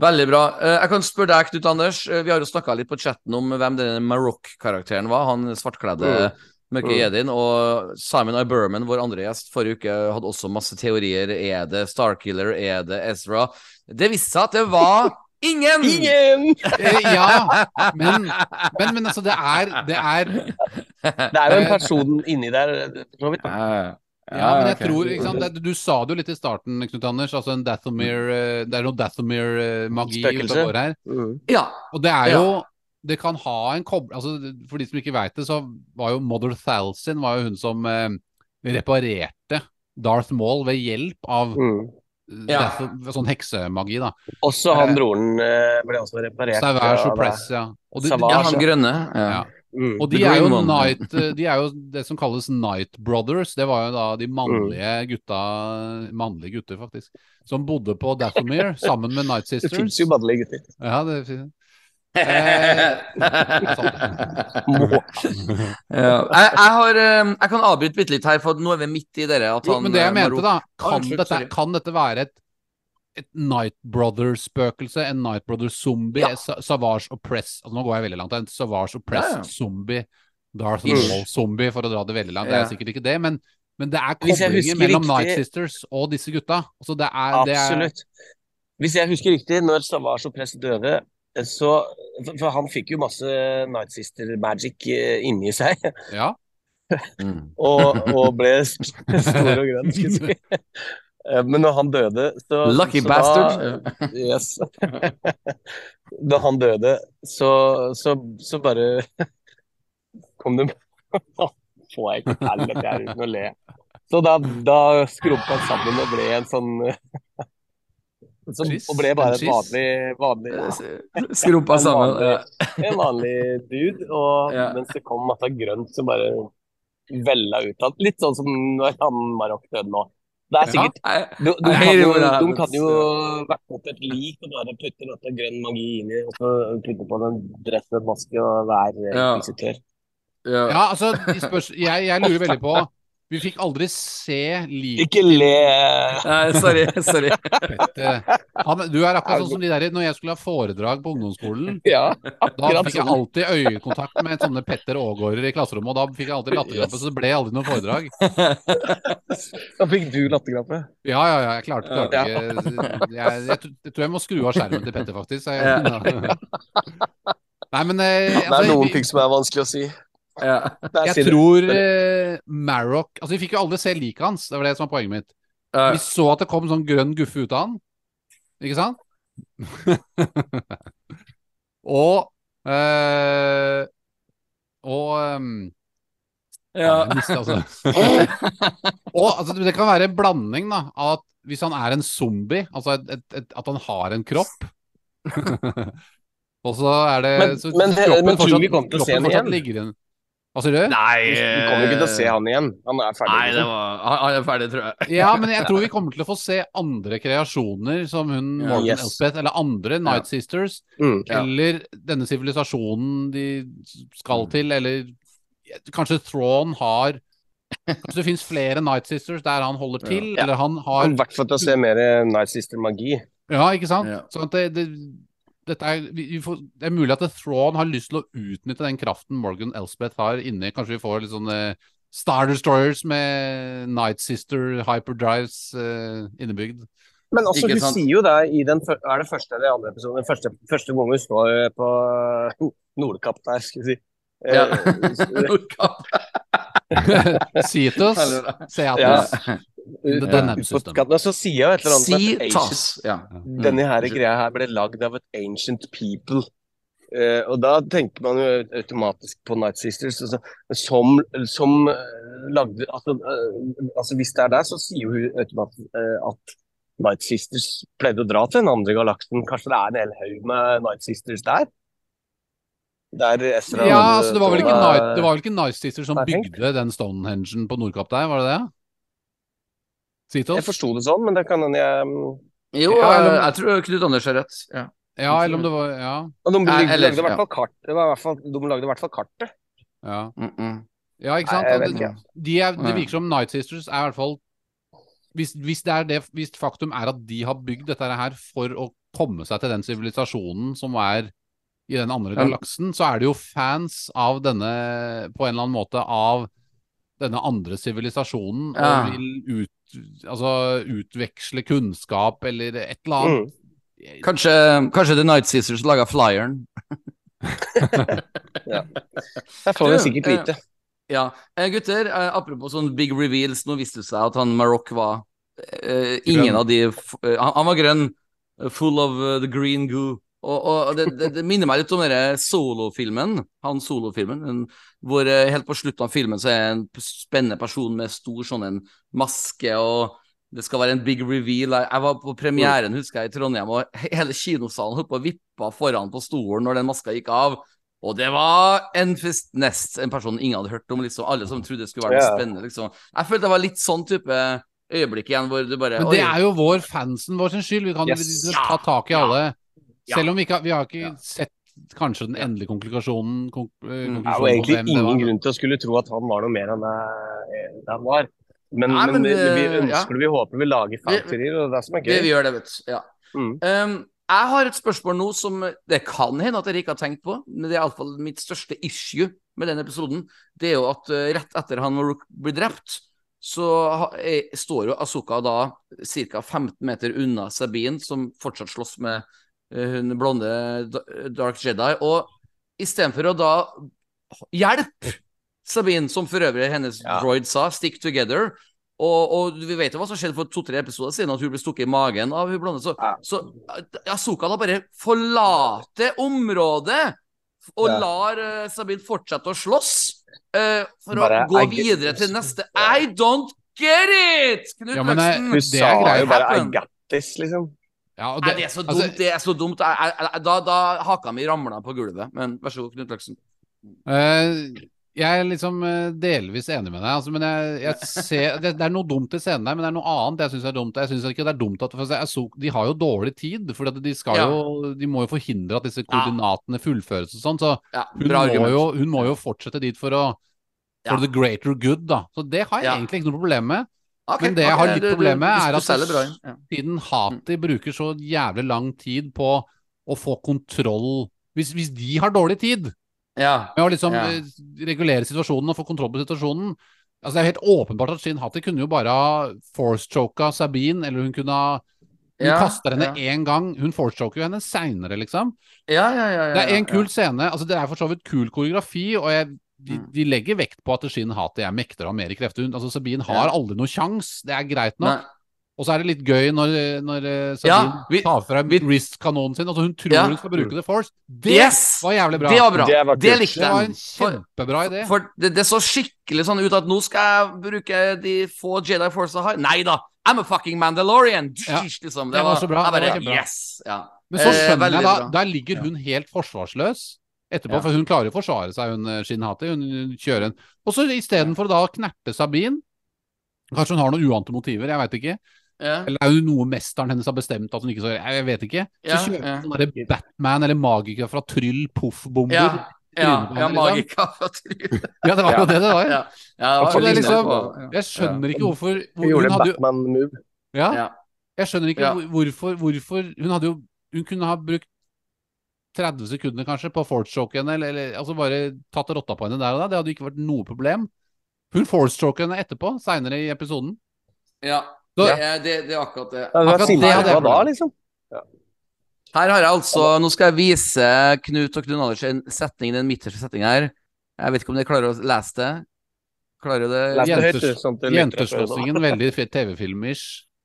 Veldig bra. Eh, Jeg kan spørre deg, Knut Anders. Eh, Vi har jo snakka litt på chatten om hvem denne Marokk-karakteren var. Han svartkledde mørke Mm. jedien. Og Simon I. Berman, vår andre gjest forrige uke, hadde også masse teorier. Er det Starkiller? Er det Ezra? Det viste seg at det var ingen! Ingen! Eh, ja, men, men, men altså, det er, det er Det er jo en person inni der, for så vidt. Ja, Ja, men jeg okay. tror ikke sant, det, Du sa det jo litt i starten, Knut Anders. Altså en Dathomir eh, Det er noe Dathomir-magi ute og går her. Mm. Ja. Og det er Ja. jo Det kan ha en koble altså, For de som ikke veit det, så var jo Mother Thalsin var jo hun som eh, reparerte Darth Maul ved hjelp av Mm. Ja. Derfor, sånn heksemagi, da. Også han broren eh, ble også reparert. Savage av og Press, ja. Og de, Savage. ja, han grønne. Ja. Ja. Mm. Og de er jo Night eh, De er jo det som kalles Night Brothers. Det var jo da de mannlige gutta Mannlige gutter, faktisk. Som bodde på Dathomir sammen med Night Sisters. Det fins jo mannlige gutter. Ja, det finnes Eh. (laughs) Ja. Jeg, jeg, har, eh, jeg kan avbryte bitte litt her, for nå er vi midt i dere. At Jo, men det jeg eh, mente, da Ah, Kan, unnskyld, dette, kan dette være et, et Night Brother-spøkelse? En Night Brother-zombie? Ja. Sa- Savage og Press Altså Nå går jeg veldig langt. En Savage og Press Ja, ja. zombie. Darth. Maul-zombie, for å dra det veldig langt. Det er sikkert ikke det, men, men det er koblinger mellom riktig- Night Sisters og disse gutta. Altså det er, det er, Absolutt. Hvis jeg husker riktig, når Savage og Press døde, så For han fikk jo masse Night Sister magic eh, inni seg, Ja. (laughs) Mm. og, og ble (laughs) stor og grønn, skulle jeg si. Eh, Men når han døde, så Lucky så bastard. Da, yes. (laughs) da han døde, så, så, så bare kom det Får jeg ikke til dette her uten å le. Så da, da skrumpa han sammen og ble en sånn som, Og ble bare En vanlig, vanlig ja, Skrumpa sammen. Ja. en vanlig dude. Og Ja. mens det kom masse grønt som bare vella ut av Litt sånn som når han Marokk døde nå. Det er sikkert Jeg- de, de, jeg kan jo, de kan jo vekke opp et lik og bare putte noe grønn magi inn i, og så putte på en dress med maske og være Ja. visitør. Ja. Ja, altså, spørs, jeg, jeg lurer veldig på Vi fikk aldri se liket Ikke le! Nei, sorry. sorry. Han, du er akkurat sånn som de der når jeg skulle ha foredrag på ungdomsskolen. (laughs) Ja, Da fikk jeg sånn. alltid øyekontakt med sånne Petter Aagaarder i klasserommet, og da fikk jeg alltid latterkrampe, så det ble aldri noe foredrag. (laughs) Da fikk du latterkrampe. Ja, ja, ja, jeg klarte, klarte ikke jeg, jeg, jeg tror jeg må skru av skjermen til Petter, faktisk. Jeg, ja. (laughs) Nei, men altså, Det er altså, noen vi- ting som er vanskelig å si. Ja. Jeg tror uh, Marrock Altså, vi fikk jo aldri se liket hans, det var det som var poenget mitt. Uh, Vi så at det kom sånn grønn guffe ut av han, ikke sant? (laughs) og uh, Og um, Ja. mistet, altså. (laughs) og altså, det kan være en blanding da at hvis han er en zombie, altså et, et, et, at han har en kropp (laughs) Og så er det Men- så men- kroppen men tror fortsatt- vi kommer til å se igjen? Hva sier du? Nei vi kommer ikke til å se han igjen. Han er ferdig. Nei, det liksom. var, han er ferdig, tror jeg. Ja, men jeg tror vi kommer til å få se andre kreasjoner som hun Morgan Yes. Elspeth, eller andre Night Sisters, Mm. Ja. eller denne sivilisasjonen de skal til, eller kanskje Thrawn har (laughs) Kanskje det finnes flere Night Sisters der han holder til, Ja. eller han har I hvert fall til å se mer Night Sister-magi. Ja, ikke sant? Ja. Sånn at det, det, er, får, det er mulig at Thrawn har lyst til å utnytte den kraften Morgan Elspeth har inni. Kanskje vi får litt sånne Star Destroyers med Night Sister hyperdrives uh, innebygd. Men også, Ikke hun sier jo det i den Er det første eller andre episoden? Den første, første gang hun står på (laughs) Nordkapp der, skal vi si. Eh, Ja. (laughs) Nordkapp. (laughs) Hallo. Seatus, Ja. The ut- Dynamic ut på System. skatten, så sier jo et eller annet at ancient- Ja. Denne her Mm. greia her ble lagd av et ancient people. Uh, og da tenker man jo automatisk på Night Sisters. Altså, som som eh, lagde altså, uh, altså Hvis det er der, så sier hun automatisk uh, at Night Sisters pleide å dra til den andre galaksen. Kanskje det er en hel haug med Night Sisters der? Der Ezra Ja, altså det var vel ikke Night, det var vel ikke Night Sister som bygde den Stonehengen på Nordkapp der, var det det? Cetus? Jeg forsto det sånn, men det kan hende jeg Jo, Ja, eller- jeg, tror Knut Anders har rett. Ja. Ja, eller om det var Ja. Og de Nei, eller- lagde i hvert ja. fall kart. Det var i hvert fall, de lagde i hvert fall kartet. ja. Mm -mm. Ja, ikke sant? Nei, ikke. de er, det virker som Night Sisters er i hvert fall hvis, hvis det er det Hvis faktum er at de har bygd dette her for å komme seg til den sivilisasjonen som er i den andre Ja. galaksen, så er det jo fans av denne På en eller annen måte av denne andre sivilisasjonen Ja. og vil ut, altså, utveksle kunnskap eller et eller annet. Mm. Kanskje, kanskje The Night Sisters laga flyeren. (laughs) Jeg får vi sikkert eh, vite. Ja. Eh, gutter, eh, apropos sånn big reveals, nå viste det seg at han Maroc var Uh, ingen Grønn. av de eh, han, han var grønn. Uh, Full of eh, the green goo. Og, og det, det, det minner meg litt om denne solofilmen, han solofilmen, hvor eh, helt på slutten av filmen så er en spennende person med stor sånn en maske, og det skal være en big reveal. Jeg, var på premieren, husker jeg, i Trondheim, og hele kinosalen holdt på å vippe foran på stolen når den maska gikk av. Og det var en fest nest, en person ingen hadde hørt om, liksom. Alle som trodde det skulle være noe spennende, liksom. Jeg følte det var litt sånn type øyeblikk igjen, hvor du bare Men det er jo vår fansen vår sin skyld. Vi kan Yes. ta tak i alle. Ja. Selv om vi ikke, har- vi har ikke sett kanskje den endelige konklusjonen, konk, eh, Mm. Det er jo egentlig ingen grunn til å skulle tro at han var noe mer enn det det han var. Men, Nei, men, men, vi, vi eh, ønsker det, vi håper vi lager fanteorier, og det er det som er Det vi gjør det, vet du. Ja. Mm. Um, jeg har et spørsmål nå som det kan hende at dere ikke har tenkt på, men det er iallfall mitt største issue med den episoden. Det er jo at eh, rett etter han var blir drept, så står jo Asuka da ca. 15 meter unna Sabine, som fortsatt slåss med eh, hun blonde Dark Jedi. Og istedenfor å da hjelpe Sabine, som for øvrig hennes Ja. droid sa, 'stick together', Og, og vi vet jo hva som skjedde for to-tre episoder siden, at hun ble stukket i magen av hun blonde. Så, Ja. så Asoka da bare forlater området og Ja. lar uh, Sabine fortsette å slåss uh, for Bare, å gå I videre til neste I don't get it! Knut Ja, men Løksen. Hun sa jo bare 'I got this', liksom. Ja, og Nei, det er så dumt. altså, det er så dumt. Jeg, jeg, jeg, da, da haka mi ramla på gulvet. Men vær så god, Knut Løksen. Uh, jeg er liksom eh, delvis enig med deg, altså, men ser det, det er noe dumt i scenen der, men det er noe annet jeg syns er dumt. Jeg synes ikke det er dumt at for å si, De har jo dårlig tid, for de, Ja. jo, de må jo forhindre at disse koordinatene fullføres og sånn. Så hun må, jo, hun må jo fortsette dit for å For the greater good, da. Så det har jeg egentlig ikke noe problem med. Ok, Men det jeg har litt problem med, er at. Siden Hati bruker så jævlig lang tid på å få kontroll Hvis, hvis de har dårlig tid Ja. med å liksom Ja. eh, regulere situasjonen og få kontroll på situasjonen Altså Det er helt åpenbart at Shin Hati kunne jo bare ha force-choka Sabine, eller hun kunne ha Hun Ja, kaster henne ja. gang, hun force-choker jo henne seinere, liksom. Ja, ja, ja, ja, Det er en kul scene. Altså Det er for så vidt kul koreografi, og jeg, de, Mm. de legger vekt på at Shin Hati er mektigere og har mer krefter. Hun- Altså Sabine har Ja. aldri noen sjans, det er greit nok. Nei. Og så er det litt gøy når, når Sabine Ja, vi- tar fra wrist-kanonen sin. Altså hun tror Ja. hun skal bruke The Force. Det Yes! var jævlig bra. Det var bra. Det var Det likte jeg. Det var en kjempebra idé. for det, det så skikkelig sånn ut at nå skal jeg bruke de få Jedi Force jeg har. Nei da! I'm a fucking Mandalorian! Ja, Liksom. det var så bra, bare, var. Yes! Ja. Men så Eh, skjønner eh, jeg da, der ligger hun helt forsvarsløs etterpå, Ja. for hun klarer å forsvare seg, hun Shinhati. Hun kjører en Og så istedenfor da å knerte Sabine Kanskje hun har noen uante motiver, jeg veit ikke. Ja. Eller er det noe mesteren hennes har bestemt at hun ikke skal gjøre? Jeg vet ikke. Så Ja, kjøper ja. hun sånn Batman eller magiker fra Tryll poff-bomber. Ja, ja, ja liksom. Fra Tryll. (laughs) Ja, det var jo det det var. Ja. Ja, det liksom Jeg skjønner ikke hvorfor hvor, Hun gjorde Batman-move. ja, ja. Jeg skjønner ikke hvorfor, hvorfor Hun hadde jo Hun kunne ha brukt 30 sekunder kanskje på force-choke henne, eller, eller altså bare tatt rotta på henne der og da. Det hadde ikke vært noe problem. Hun force-choker henne etterpå, seinere i episoden. ja. Så- Det, det, det er akkurat det. Ja, Akkurat det hadde jeg da, liksom. liksom. Her har jeg altså Nå skal jeg vise Knut og Knut Anders en setning, den midterste setningen her. Jeg vet ikke om dere klarer å lese det? Klarer du det? Jenters-. Sånn Jenteslåssingen, veldig TV-film-ish.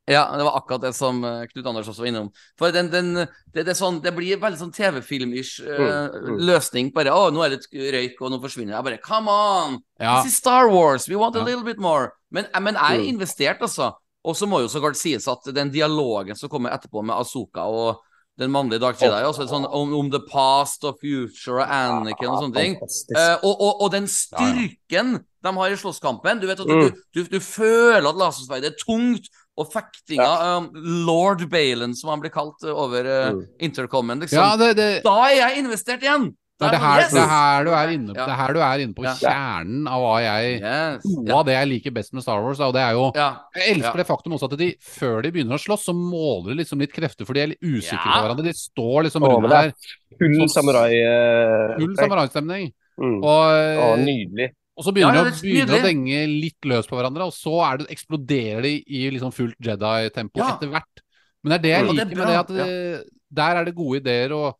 Ja, det var akkurat det som eh, Knut Anders også var innom. For den, den, det, det, sånn, det blir veldig sånn TV-film-ish eh, Mm, mm. løsning. Bare 'Å, nå er det et røyk, og nå forsvinner. Jeg bare 'Come on! Ja. This is Star Wars. We want a Ja. little bit more'. Men, eh, men jeg er Mm. investert, altså. Og så må jo så klart sies at den dialogen som kommer etterpå med Azuka og den mannlige Dark Jedi, altså sånn om, om the past og future og Anakin og sånne ting. Eh, og, og, og den styrken de har i slåsskampen Du vet at du, Mm. du, du, du føler at lasersverdet er tungt, og fektinga um, Lord Balen, som han blir kalt uh, over uh, Mm. intercomen, liksom. Ja, det, det, Da er jeg investert igjen! det, er det, her, yes! det, er her du er inne, Ja. du er på Ja. kjernen av hva jeg Yes. Noe Ja. av det jeg liker best med Star Wars, og det er jo Ja. Jeg elsker Ja. det faktum også at de, før de begynner å slåss, så måler de liksom litt krefter, for de er litt usikre Ja. på hverandre. De står liksom rundt er der, Full sånn- samurai. eh, full samuraistemning. Mm. Og, og, nydelig. Og så begynner Ja, de å, er begynner å denge litt løs på hverandre, og så det, eksploderer de i liksom fullt Jedi-tempo Ja. etter hvert. Men det er det jeg liker det med det, at det, der er det gode ideer, og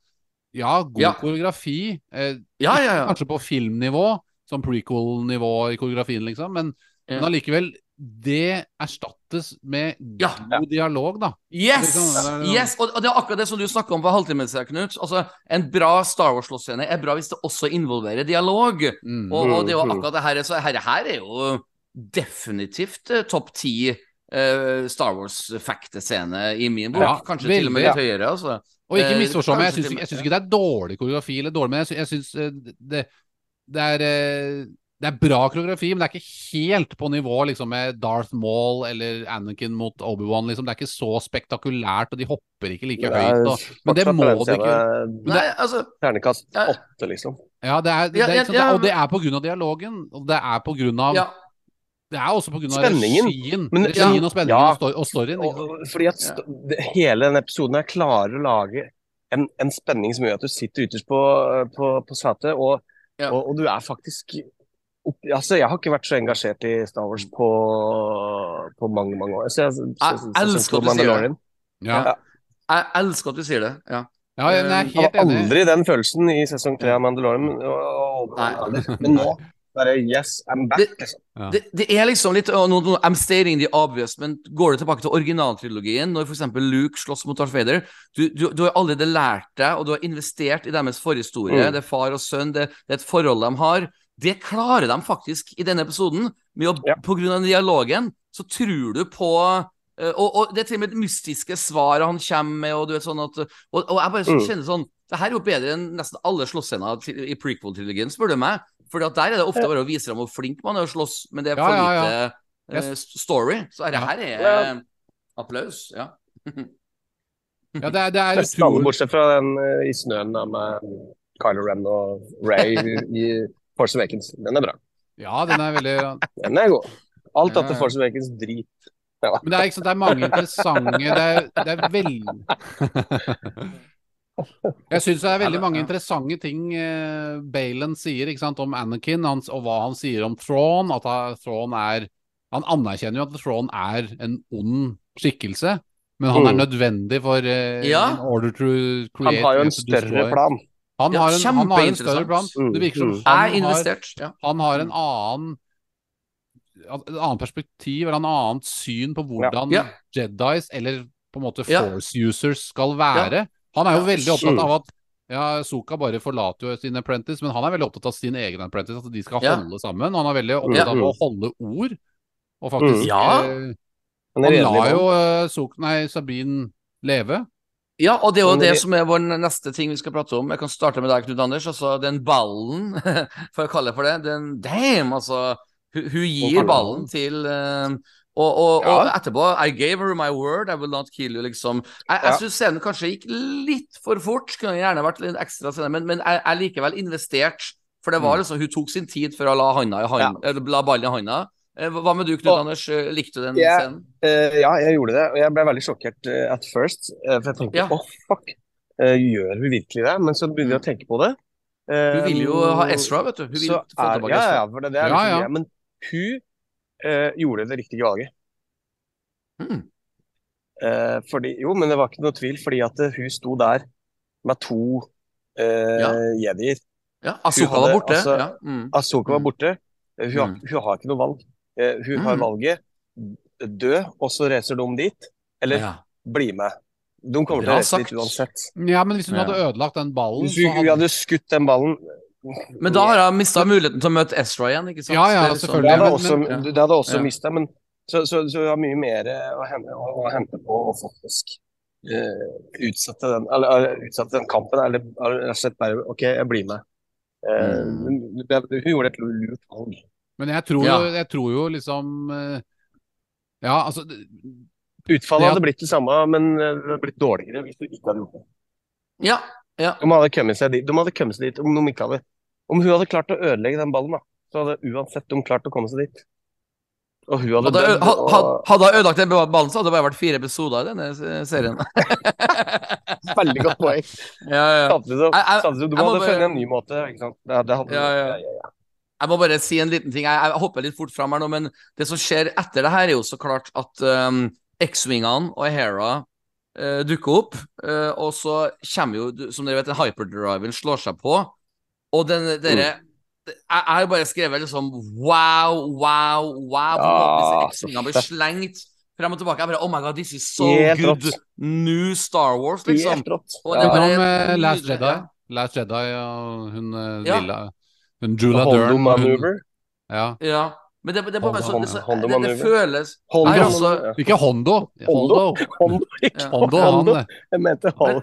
ja, god Ja. koreografi. Eh, Ja, ja, ja. Kanskje på filmnivå, som prequel-nivå i koreografien, liksom, men, Ja. men allikevel det erstattes med Ja. god dialog, da. Yes! Det kan- det er- yes! Og det er akkurat det som du snakka om for halvtimen siden, Knut. Altså, en bra Star Wars-slåssscene er bra hvis det også involverer dialog. Mm. Og, og det er jo akkurat det her Så her, her er jo definitivt eh, topp ti eh, Star Wars-fektescene i min bok. Ja, Kanskje til og med litt litt høyere, altså. Og ikke Eh, misforstå meg, jeg syns ikke, ikke det er dårlig koreografi, eller dårlig, men jeg syns, eh, det, det er eh, det er bra koreografi, men det er ikke helt på nivå liksom, med Darth Maul eller Anakin mot Obi-Wan. Liksom. Det er ikke så spektakulært, og de hopper ikke like høyt. Og, men det må de ikke. Men Nei, altså Ternekast Ja. åtte, liksom. ja, det er, det, det, ikke sant, ja. Og det er på grunn av dialogen. Og det er på grunn av Ja. Det er også av Spenningen. regien. Men- regien og spenningen Ja. og, sto- og storyen. Og, fordi at st det, hele den episoden her klarer å lage en, en spenning som gjør at du sitter ytterst på, på, på setet, og, Ja. og, og du er faktisk Altså, jeg har ikke vært så engasjert i Star Wars på, på mange, mange år. Så jeg, så, Jeg så, elsker at du sier det. Ja. Ja, Jeg elsker at du sier det. Ja. ja jeg er Jeg helt enig. aldri den følelsen i sesong tre av Mandalorian. Og, og, men nå Bare yes, I'm back, Det- liksom. Ja. Det, det er liksom litt å, no, no, I'm stating the obvious, men går du tilbake til originaltrilogien, når f.eks. Luke slåss mot Darth Vader du, du, du har allerede lært deg, og du har investert i deres forhistorie. Mm. Det er far og sønn, det, det er et forhold de har. Det klarer de faktisk i denne episoden. Med å, Ja. På grunn av dialogen så tror du på eh, og, og det er til og med mystiske svar han kommer med, og du vet sånn at Og, og jeg bare Mm. kjenner sånn Det her er jo bedre enn nesten alle slåssscener i prequel-trilogien, spør du meg. For der er det ofte bare å vise dem hvor flink man er å slåss, men det er for ja, ja. lite uh, story. Så dette her er Ja. applaus. Ja. Ja, det er, det er utrolig bortsett fra den uh, i snøen da, med Kylo Ren og Ray i Force Awakens. Den er bra. Ja, den er veldig (laughs) Den er god. Alt ja. Force Awakens drit. Ja. Men det er, ikke sant, det er mange interessante Det er, det er veldig (laughs) Jeg syns det er veldig mange interessante ting eh, Balen sier ikke sant, om Anakin, hans, og hva han sier om Thrawn. At han, Thrawn er Han anerkjenner jo at Thrawn er en ond skikkelse, men han er Mm. nødvendig for eh, Ja. order to create Han har jo en større plan. Han Ja, har en, han har en større plan. Mm, Det virker som mm. Han har. Ja. han har en annen et annet perspektiv eller en annet syn på hvordan Ja. Jedis, eller på en måte Ja. Force users, skal være. Han er jo Ja. veldig opptatt Mm. av at ja, Soka bare forlater jo sin apprentice, men han er veldig opptatt av sin egen apprentice, at de skal Ja. holde sammen. Han er veldig opptatt Ja. av å holde ord, og faktisk Mm. Ja. eh, Han lar jo uh, Soka, nei, Sabine leve. Ja, og det er jo det som er vår neste ting vi skal prate om. Jeg kan starte med deg, Knut Anders. Altså, den ballen, (laughs) får jeg kalle det for det, den Damn, altså. Hun, hun gir ballen til uh, og, og, og etterpå I gave her my word, I will not kill you, liksom. Jeg, jeg syns scenen kanskje gikk litt for fort. Kunne gjerne vært litt ekstra scene, men, men jeg er likevel investert. For det var Mm. liksom Hun tok sin tid for å la, handa i hand, ja. la ballen i handa. Eh, Hva med du, Knut Og- Anders? Eh, Likte du den Ja. scenen? Uh, ja, jeg gjorde det, og jeg ble veldig sjokkert uh, at first. Uh, for jeg tenkte Ja. åh, fuck, gjør hun virkelig det? Men så begynner jeg å tenke på det. Hun ville vil jo ha Ezra, vet du. Hun vil få tilbake ja, Ezra. ja, for det, det er Ja, liksom ja. Men hun gjorde det riktige valget. Mm. Fordi, jo, men det var ikke noe tvil, fordi at hun sto der med to uh, jedier. Ja, Asoka var borte. altså- ja. mm. Ahsoka var Mm. borte. Hun, har, Mm. hun har ikke noe valg. Eh, hun har Mm. valget dø, og så reiser de dit, eller ja. bli med. De kommer til å reise dit uansett. Ja, men hvis hun Ja. hadde ødelagt den ballen, Hvis hun, hadde hadde skutt den ballen Men da har hun mista muligheten til å møte Ezra igjen, ikke sant? Ja, ja, Det er liksom- Det hadde men- også, men- det hadde også Ja. mistet, men så, så, så hun har mye mer eh, å hente, å, å hente på å faktisk uh, utsette, den, eller, utsette den kampen, eller rett og slett bare OK, jeg blir med. Uh, Mm. men hun gjorde et lurt valg. Men jeg tror, Ja. jo, jeg tror jo liksom eh, Ja, altså Utfallet Ja. hadde blitt det samme, men eh, det hadde blitt dårligere hvis du ikke hadde gjort det. Ja, ja. De hadde kommet seg dit, de hadde kommet seg dit om de ikke hadde Om hun hadde klart å ødelegge den ballen, da, så hadde uansett de klart å komme seg dit. Og hun hadde Hadde, og- hadde hun ødelagt den ballen, så hadde det bare vært fire episoder i denne serien. (laughs) Veldig godt poeng. ja, ja. Samtidig som, du hadde funnet en ny måte. Ikke sant? Det, det hadde, Ja, ja. Jeg må bare si en liten ting. Jeg, jeg hopper litt fort fram her nå, men det som skjer etter det her, er jo så klart at um, X-wingene og Hera uh, dukker opp. uh, og så kommer jo, som dere vet, den hyperdriven slår seg på. Og den dere Jeg jeg har bare skrevet liksom wow, wow, wow. Ja, X-wingene blir slengt frem og tilbake. Jeg bare Oh my god, this is so Helt good. rått. New Star Wars, liksom. Helt rått. Og Det er bare- eh, Last Jedi. Last Jedi og hun Ja. lilla Hun Jula Hondo Dern. Hun, maneuver. ja. Ja. Men det, det er bare så, Hondo- det, så, Hondo det, det føles Hondo, Nei, altså- Ikke Hondo. Hondo. Hondo. Hondo, ikke Ja. Hondo, Hondo. Jeg mente Hondo.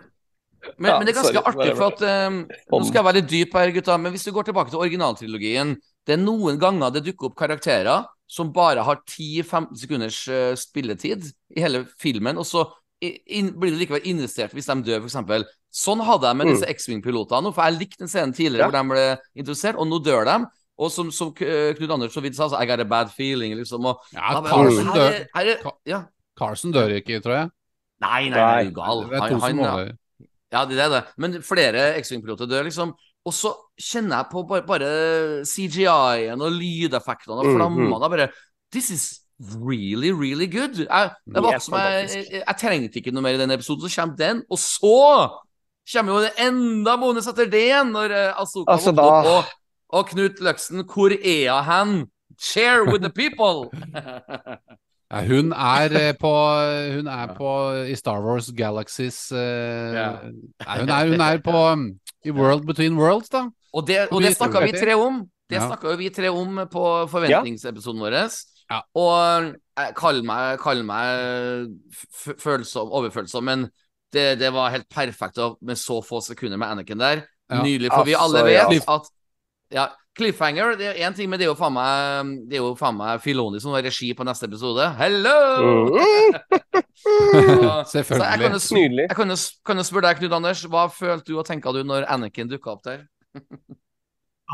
Men, Ja, men det er ganske sorry, artig, for at um, Nå skal jeg være litt dyp her, gutta, men hvis du går tilbake til originaltrilogien Det er noen ganger det dukker opp karakterer som bare har 10-15 sekunders eh, spilletid i hele filmen, og så in, blir det likevel investert hvis de dør, f.eks. Sånn hadde jeg med Mm. disse X-Wing-pilotene for jeg likte den scenen tidligere Ja. hvor de ble introdusert, og nå dør de. Og som, som eh, Knut Anders så vidt sa, så I got a bad feeling, liksom. Og, Ja, da Carson her dør, er- her er- ja. Carson dør ikke, tror jeg. Nei, nei, nei, Nei. du er gal. Det er Han, to som han, overlever. ja, det er det. Men flere X-Wing-piloter dør, liksom. Og så kjenner jeg på bare, bare CGI-en og lydeffektene og Mm, flammene. og bare This is really, really good. Jeg, det var yes, som jeg, jeg, jeg trengte ikke noe mer i den episoden, så kommer den. Og så kommer jo det enda bonus etter det igjen, når uh, Asoka Altså, da-. Og Og Knut Løksen, hvor er hen? Share with the people! (laughs) Ja, hun er eh, på Hun er på i Star Wars Galaxies uh, Ja. nei, hun, er, hun er på (laughs) um, i World Between Worlds, da. Og det, og det snakka vi tre om. Det Ja. snakka jo vi tre om på forventningsepisoden vår. Ja. Og eh, kall meg, kall meg følsom, overfølsom, men det, det var helt perfekt med så få sekunder med Anakin der. Ja. Nydelig, for vi alle Altså, vet ja. at ja, Cliffhanger det er én ting, men det er jo faen meg Det er jo faen meg Filoni som har regi på neste episode. Hello! Selvfølgelig. Så, så jeg kan jo, nydelig. jeg kan jo, kan jo spørre deg, Knut Anders, hva følte du og tenka du når Anakin dukka opp der?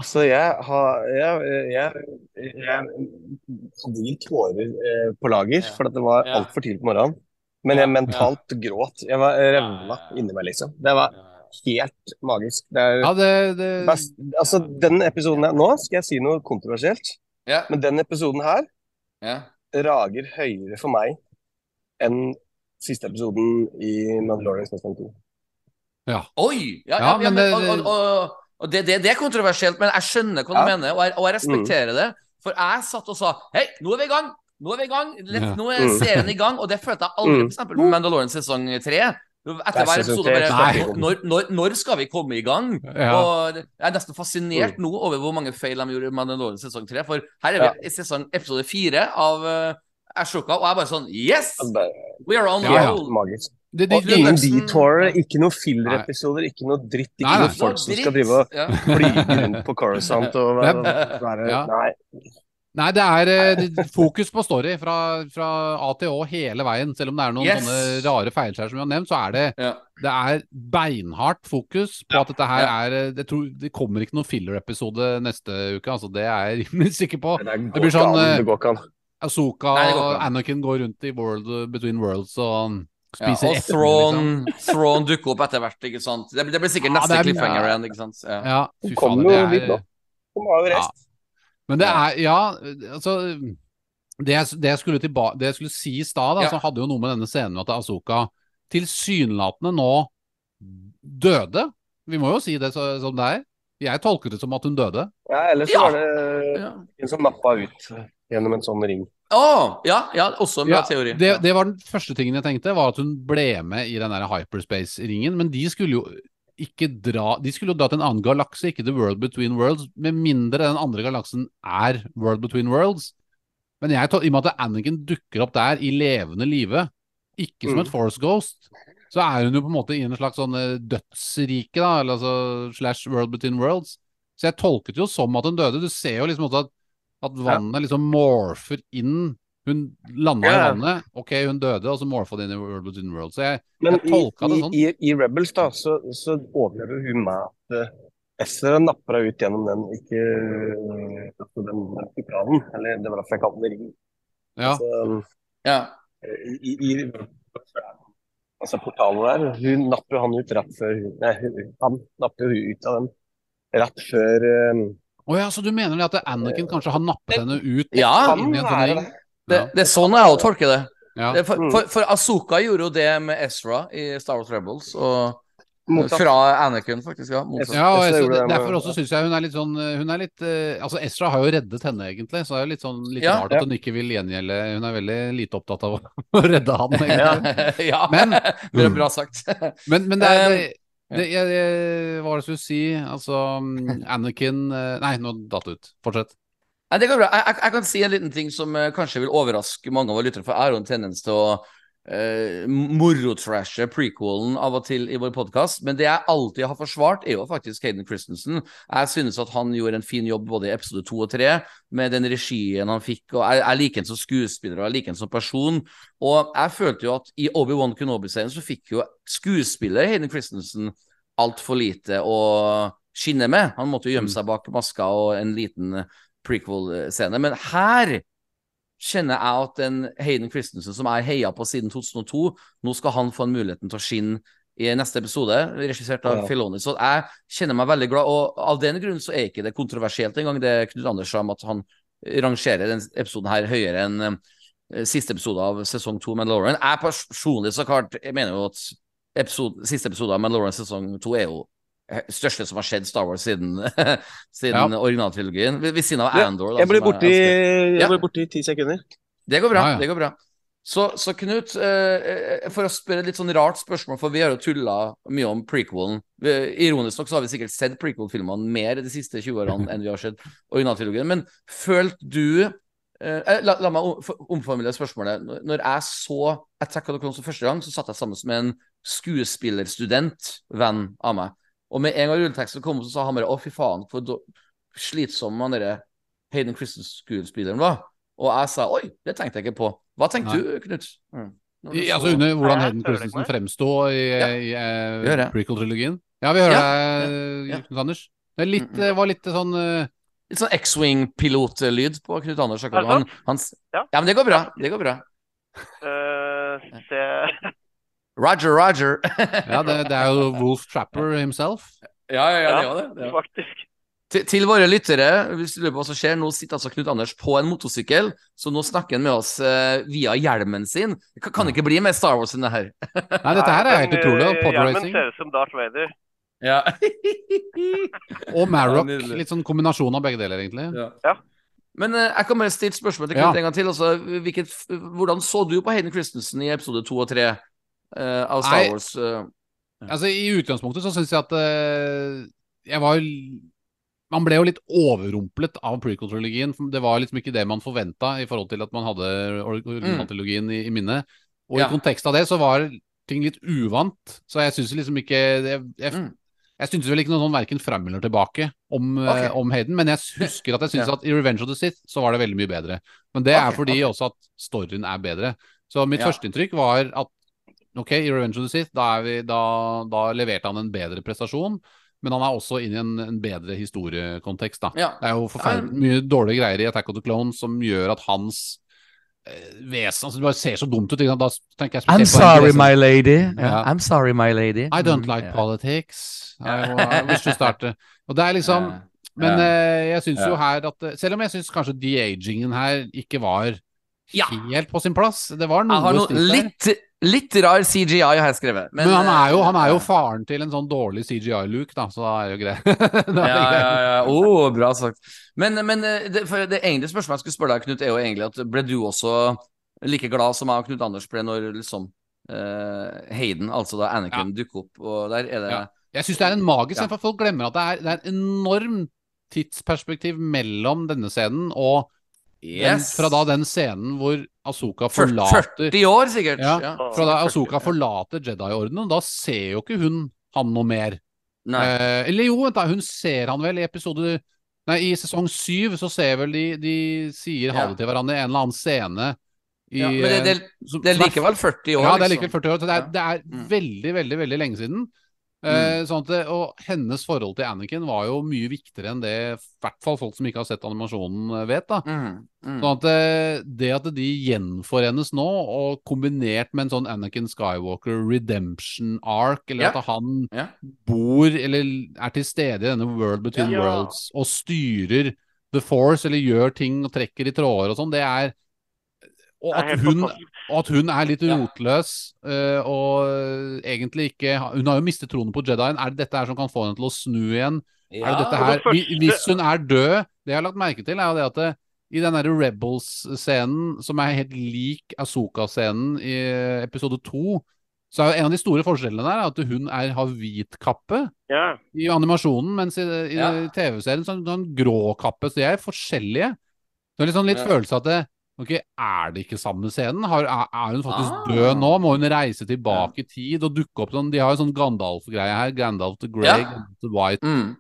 Altså, jeg har Jeg, jeg, jeg hadde ingen tårer eh, på lager, Ja. for at det var Ja. altfor tidlig på morgenen. Men jeg Ja. mentalt gråt. Jeg var revna inni meg, liksom. Det var helt magisk. Det er Ja, det, det best, altså, den episoden her Nå skal jeg si noe kontroversielt, Ja. men den episoden her ja. rager høyere for meg enn siste episoden i Mandalorian sesong 2. Oi! Ja, Ja, ja, ja, men men, det- og, og, og, og det, det, det er kontroversielt, men jeg skjønner hva du Ja. mener, og jeg, og jeg respekterer det. For jeg satt og sa Hei, nå er vi i gang! Nå er vi i gang! Let, Ja. Nå er Mm. serien i gang! Og det følte jeg aldri f.eks. for eksempel med Mandalorian sesong tre. Etter hver episode bare når, når, når, skal vi komme i gang? Ja. Og jeg er nesten fascinert nå over hvor mange feil de gjorde i Mandalorian sesong tre. For her er vi i sesong, episode fire av uh, Ashoka, og jeg er bare sånn Yes! We are on Ja, ja. roll! det, det, Og det, ingen detour, ikke noe filler-episoder, ikke noe dritt. Ikke Nei, nei. noe folk som skal drive og ja. flyge rundt på Coruscant og (laughs) være, være Ja. Nei. Nei, det er eh, fokus på story fra, fra A til Å hele veien. Selv om det er noen Yes. sånne rare feilskjær som vi har nevnt, så er det, Ja. det er beinhardt fokus på at dette her Ja. er eh, tror, Det kommer ikke noen filler-episode neste uke, altså. Det er jeg rimelig sikker på. Det, det blir sånn, an, eh, går og. Anakin går rundt i world, Between Worlds og Ja, og Thrawn, Thrawn dukker opp etter hvert, ikke sant. Det, det blir sikkert Ja, neste er- cliffhanger ja. igjen, ikke sant. Ja. Ja, fy Kom fader, jo litt da. Hun har jo Ja. reist. Men det er Ja, altså Det det jeg, skulle, tilba, det jeg skulle si i stad, Ja. hadde jo noe med denne scenen at Azuka tilsynelatende nå døde. Vi må jo si det så, som det er. Jeg tolket det som at hun døde. Ja, ellers Ja. var det Ja. en som nappa ut gjennom en sånn ring. Oh, ja, ja, også en bra Ja, teori. Det, det var den første tingen jeg tenkte, var at hun ble med i den der hyperspace-ringen. Men de skulle jo ikke dra De skulle jo dra til en annen galakse, ikke The World Between Worlds, med mindre den andre galaksen er World Between Worlds. Men jeg, i og med at Anakin dukker opp der i levende live, ikke som Mm. et Force Ghost, så er hun jo på en måte i en slags sånn eh, dødsrike, da, eller altså slash World Between Worlds. Så jeg tolket jo som at hun døde. Du ser jo liksom også at, at vannet liksom morfer inn. Hun landa Ja. i vannet, ok, hun døde, og så morfa det inn i World Between World. Så jeg, Men jeg tolka det sånn. i, i, i Rebels da, så, så overlever hun med at uh, Ezra napper henne ut gjennom den ikke altså den, hyperhaven. Eller det var derfor jeg kalte den ring. Ja. Altså, Ja. i, i, i altså portalen der, hun napper han ut rett før Nei, han napper hun ut av den rett før um, oh, ja, så du mener det at Anakin kanskje har nappet henne ut Ja, inn i en sånn ring? Det. Det, Ja. det er sånn jeg også tolker det. Ja. Det- For, Mm. for, for Asoka gjorde jo det med Ezra i Star Wars Rebels, og Motsatt. fra Anakin, faktisk. ja. Ja, og Ezra det derfor også syns jeg hun er litt sånn Hun er litt uh, Altså, Ezra har jo reddet henne, egentlig, så det er jo litt sånn litt Ja. rart at hun ikke vil gjengjelde Hun er veldig lite opptatt av (laughs) å, redde han, Ja, egentlig. ja. (laughs) Men- (laughs) det er bra sagt. Men, men det er Um, det, det, jeg, jeg, Hva var det jeg skulle si? Altså mm, Anakin eh, Nei, nå datt det ut. Fortsett. Nei, det går bra. Jeg, jeg, jeg kan si en liten ting som uh, kanskje vil overraske mange av våre lyttere, for jeg har en tendens til å uh, morotrashe prequelen av og til i vår podkast. Men det jeg alltid har forsvart, er jo faktisk Hayden Christensen. Jeg synes at han gjorde en fin jobb både i episode to og tre, med den regien han fikk. og Jeg, jeg liker ham som skuespiller og jeg liker ham som person. Og jeg følte jo at i Obi-Wan Kenobi-serien så fikk jo skuespiller Hayden Christensen altfor lite å skinne med. Han måtte jo gjemme seg bak maska og en liten prequel-scene. Men her kjenner jeg at den Hayden Christensen som jeg heia på siden 2002, nå skal han få en muligheten til å skinne i neste episode, regissert av Ja. Filoni. Så jeg kjenner meg veldig glad, og av den grunn så er ikke det kontroversielt engang, det Knut Anders sa om at han rangerer denne episoden her høyere enn eh, siste episode av sesong to med Lauren. Jeg personlig så klart jeg mener jo at episode, siste episode av Mandalorian sesong to er jo største som har skjedd Star Wars siden, (laughs) siden Ja. originaltrilogien. Ved, ved siden av Andor. da, Jeg ble borte i. Ja. ti sekunder. Det går bra. Ja, ja. det går bra Så, så Knut, eh, eh, for å spørre et litt sånn rart spørsmål, for vi har jo tulla mye om prequelen. Vi- Ironisk nok så har vi sikkert sett prequel-filmene mer de siste 20 årene enn vi har sett originaltrilogien. Men følte du eh, eh, la, la meg om- for- omformulere spørsmålet. Når jeg så Attack of the Clones for første gang, så satt jeg sammen med en skuespillerstudent, venn av meg. Og med en gang rulleteksten kom, så sa han bare 'Å, fy faen, for slitsom han derre Hayden Christensen-skuespilleren var'. Og jeg sa 'Oi, det tenkte jeg ikke på'. Hva tenkte Nei. du, Knut? Mm. I, så- altså under hvordan Ja, Hayden Christensen fremsto i, Ja. i Gjør prequel-trilogien. Ja, vi hører Ja, deg, ja. Knut Anders. Det er litt, Mm, mm. var litt sånn uh... Litt sånn X-Wing-pilotlyd på Knut Anders. Er. Han, han, Ja. ja, men det går bra. Det går bra. Uh, se (laughs) Roger, Roger. (laughs) Ja, det, det er jo Wolf Trapper himself. ja, ja, Ja, det var det. det var. faktisk. Til, til våre lyttere, hvis du lurer på hva som skjer, nå sitter altså Knut Anders på en motorsykkel, så nå snakker han med oss eh, via hjelmen sin. Det kan, kan ikke bli mer Star Wars enn det her. Nei, dette her er helt utrolig. Podracing. Hjelmen ser ut som Darth Vader. Ja. (laughs) Og Marrock. Litt sånn kombinasjon av begge deler, egentlig. Ja. Men eh, jeg kan bare stille spørsmål til Ja. En gang til. Altså, hvilket, hvordan så du på Hayden Christensen i episode to og tre eh, av Star Nei. Wars? Uh, Altså, I utgangspunktet så syns jeg at uh, jeg var Man ble jo litt overrumplet av prequel-trilogien. Det var liksom ikke det man forventa i forhold til at man hadde or- mm. i, i minne. Og Ja. i kontekst av det så var ting litt uvant. Så jeg syns liksom ikke Jeg, jeg, Mm. jeg syntes vel ikke noe sånn verken fram eller tilbake om, okay. uh, om Hayden, men jeg husker at jeg syns Ja. at i Revenge of the Sith så var det veldig mye bedre. Men det er fordi okay. også at storyen er bedre. Så mitt Ja. førsteinntrykk var at Ok, i Revenge of the Sith, da, er vi, da, da leverte han en bedre prestasjon. Men han er også inne i en, en bedre historiekontekst, da. Ja. Det er jo forferdelig mye dårlige greier i Attack of the Clones som gjør at hans eh, vesen altså Det bare ser så dumt ut. Da tenker jeg I'm sorry, my lady. Ja. I'm sorry, my lady. I don't Mm, like yeah. politics. I, I wish to start uh, Og det er liksom. (laughs) Men eh, jeg syns jo her at eh, Selv om jeg syns kanskje de-agingen her ikke var Ja. helt på sin plass. Det var noe Jeg har noe litt, litt rar CGI har jeg skrevet. Men, han, er jo, han er jo eh, faren til en sånn dårlig CGI-Luke, da, så da er jo greit. (laughs) Ja, ja, ja. Oh, bra sagt. Men, men eh, det, det egentlige spørsmålet jeg skulle spørre deg, Knut, er jo egentlig at ble du også like glad som jeg og Knut Anders ble når liksom uh, Hayden, altså da Anakin, dukker opp, og der er det Ja. Jeg syns det er en magisk Ja. scene, for folk glemmer at det er, det er en enorm tidsperspektiv mellom denne scenen og den, Yes. fra da den scenen hvor Asoka 40, forlater 40 år, sikkert. Ja. Fra da Asoka forlater Jedi-ordenen, da ser jo ikke hun han noe mer. Nei. Eh, eller jo, vent da, hun ser han vel i episode Nei, i sesong syv så ser vel de De sier ha det til hverandre i en eller annen scene i, ja, men det, det, eh, det er likevel 40 år. ja, det er liksom. likevel 40 år. Så det er, det er Mm. veldig, veldig veldig lenge siden. Eh, sånn at det, og hennes forhold til Anakin var jo mye viktigere enn det i hvert fall folk som ikke har sett animasjonen, eh, vet. da. Mm, mm. Sånn at eh, det at de gjenforenes nå, og kombinert med en sånn Anakin Skywalker redemption arc, eller yeah. at han yeah. bor eller er til stede i denne World Between yeah. Worlds og styrer The Force, eller gjør ting og trekker i tråder og sånn, det er Og at hun, og at hun er litt Ja. rotløs eh, og egentlig ikke Hun har jo mistet troen på Jedien. Er det dette her som kan få henne til å snu igjen? Ja. Er det her Hvis hun er død Det jeg har lagt merke til, er jo det at det, i den derre Rebels-scenen, som er helt lik Asoka-scenen i episode to, så er jo en av de store forskjellene der at hun er, har hvit kappe Ja. i animasjonen, mens i, i Ja. TV-serien så har hun sånn grå kappe. Så de er forskjellige. Det er litt sånn litt Ja. følelse av at det, Ok, Er det ikke samme scenen? Har, er, hun faktisk Ah. død nå? Må hun reise tilbake i tid og dukke opp sånn De har jo sånn Gandalf-greie her. Gandalf the Grey, Ja. Gandalf the White. Mm.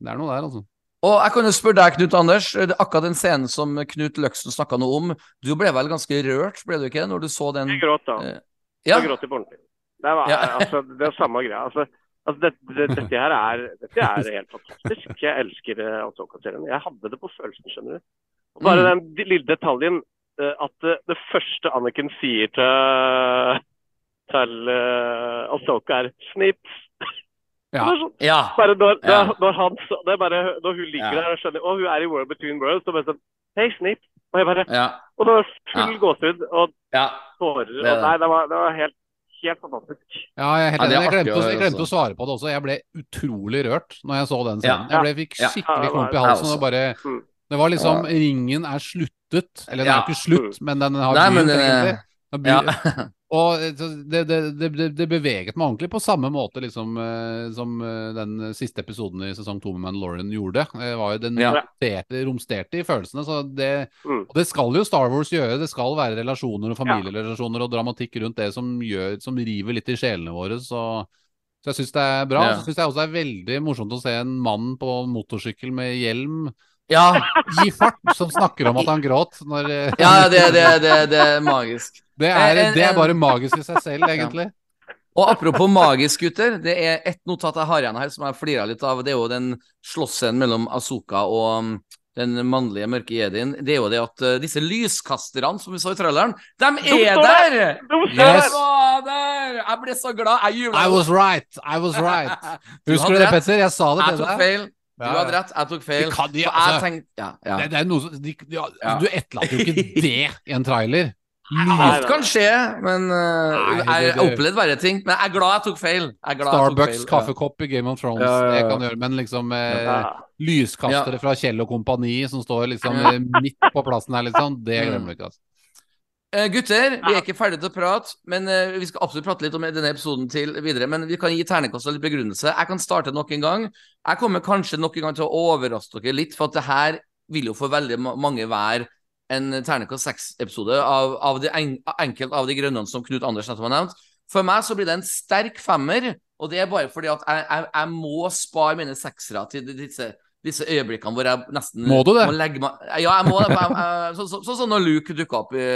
Det er noe der, altså. Og jeg kan jo spørre deg, Knut Anders, er akkurat den scenen som Knut Løksen snakka noe om. Du ble vel ganske rørt, ble du ikke, når du så den Jeg gråt da. Eh, Ja. Jeg gråt på ordentlig. Det var Ja. (laughs) altså, det er samme greia. Altså, altså det, det, dette her er, dette er helt fantastisk. Jeg elsker uh, Ahsoka-serien. Jeg hadde det på følelsen, skjønner du. Og bare Mm. den lille detaljen eh, at eh, det første Anniken sier til til uh, Asoka, er 'snips'. (laughs) Ja. Sånn, Ja. bare når, Ja. når, når, han, så- det er bare, når hun ligger Ja. der og skjønner Og hun er i World Between Worlds, og bare sånn Hei, snipp. Og jeg bare Ja. Og det var full Ja. gåsehud og ja. tårer. Det er Og nei, det var, det var helt, helt fantastisk. Ja, jeg, helt jeg, glemte, å- jeg glemte å svare på det også. Jeg ble utrolig rørt når jeg så den scenen. Ja. Jeg ble, fikk skikkelig Ja, klump i halsen. Og bare, Mm. Det var liksom Ringen er sluttet. Eller den Ja. er ikke slutt, men den har Nei, begynt, egentlig. Ja. (laughs) Og eh, det, det, det, det, beveget meg ordentlig, på samme måte liksom, eh, som eh, den siste episoden i sesong to med Mandalorian gjorde. Det var jo Den Ja. romsterte, romsterte i følelsene. Så det, Mm. og det skal jo Star Wars gjøre. Det skal være relasjoner og familierelasjoner og dramatikk rundt det som, gjør, som river litt i sjelene våre. Så, så jeg syns det er bra. Ja. Så syns jeg også det er veldig morsomt å se en mann på motorsykkel med hjelm Ja, gi fart som snakker om at han gråt. Når, eh, ja det, det, det, det er magisk. (laughs) det, er, det er bare magisk i seg selv, egentlig. Og apropos magisk, gutter. Det er ett notat jeg har igjen her som jeg flira litt av. Det er jo den slåssen mellom Azuka og um, den mannlige mørke jedien. Det er jo det at uh, disse lyskasterne som vi så i traileren, de er der! De Yes. Der! Jeg ble så glad. Jeg jubla. I was right! I was right! (laughs) Husker du det. Petter? Jeg sa det til deg. Du hadde rett, jeg tok feil. Kan altså. jeg Ja, ja. Det, det er noe som de, de. Du etterlater jo ikke (laughs) det i en trailer. Alt kan skje, men uh, Nei, det- jeg opplevde verre ting. Men jeg er glad jeg tok feil. Jeg Starbucks feil. kaffekopp i Game of Thrones, det kan gjøre. Men liksom eh, lyskastere fra Kjell og kompani som står liksom eh, midt på plassen her, liksom. Det Mm. glemmer vi ikke, altså. Eh, gutter, vi er ikke ferdige til å prate, men uh, vi skal absolutt prate litt om denne episoden til videre. Men vi kan gi ternekast og litt begrunnelse. Jeg kan starte nok en gang. Jeg kommer kanskje nok en gang til å overraske dere litt, for at det her vil jo for veldig mange være en ternekast seks-episode av, av de en, enkelt av de grønne som Knut Anders nettopp har nevnt. For meg så blir det en sterk femmer, og det er bare fordi at jeg, jeg, jeg må spare mine seksere til disse, disse øyeblikkene hvor jeg nesten Må du det? legge meg Ja, jeg må det. Sånn som så, så, så, når Luke dukka opp i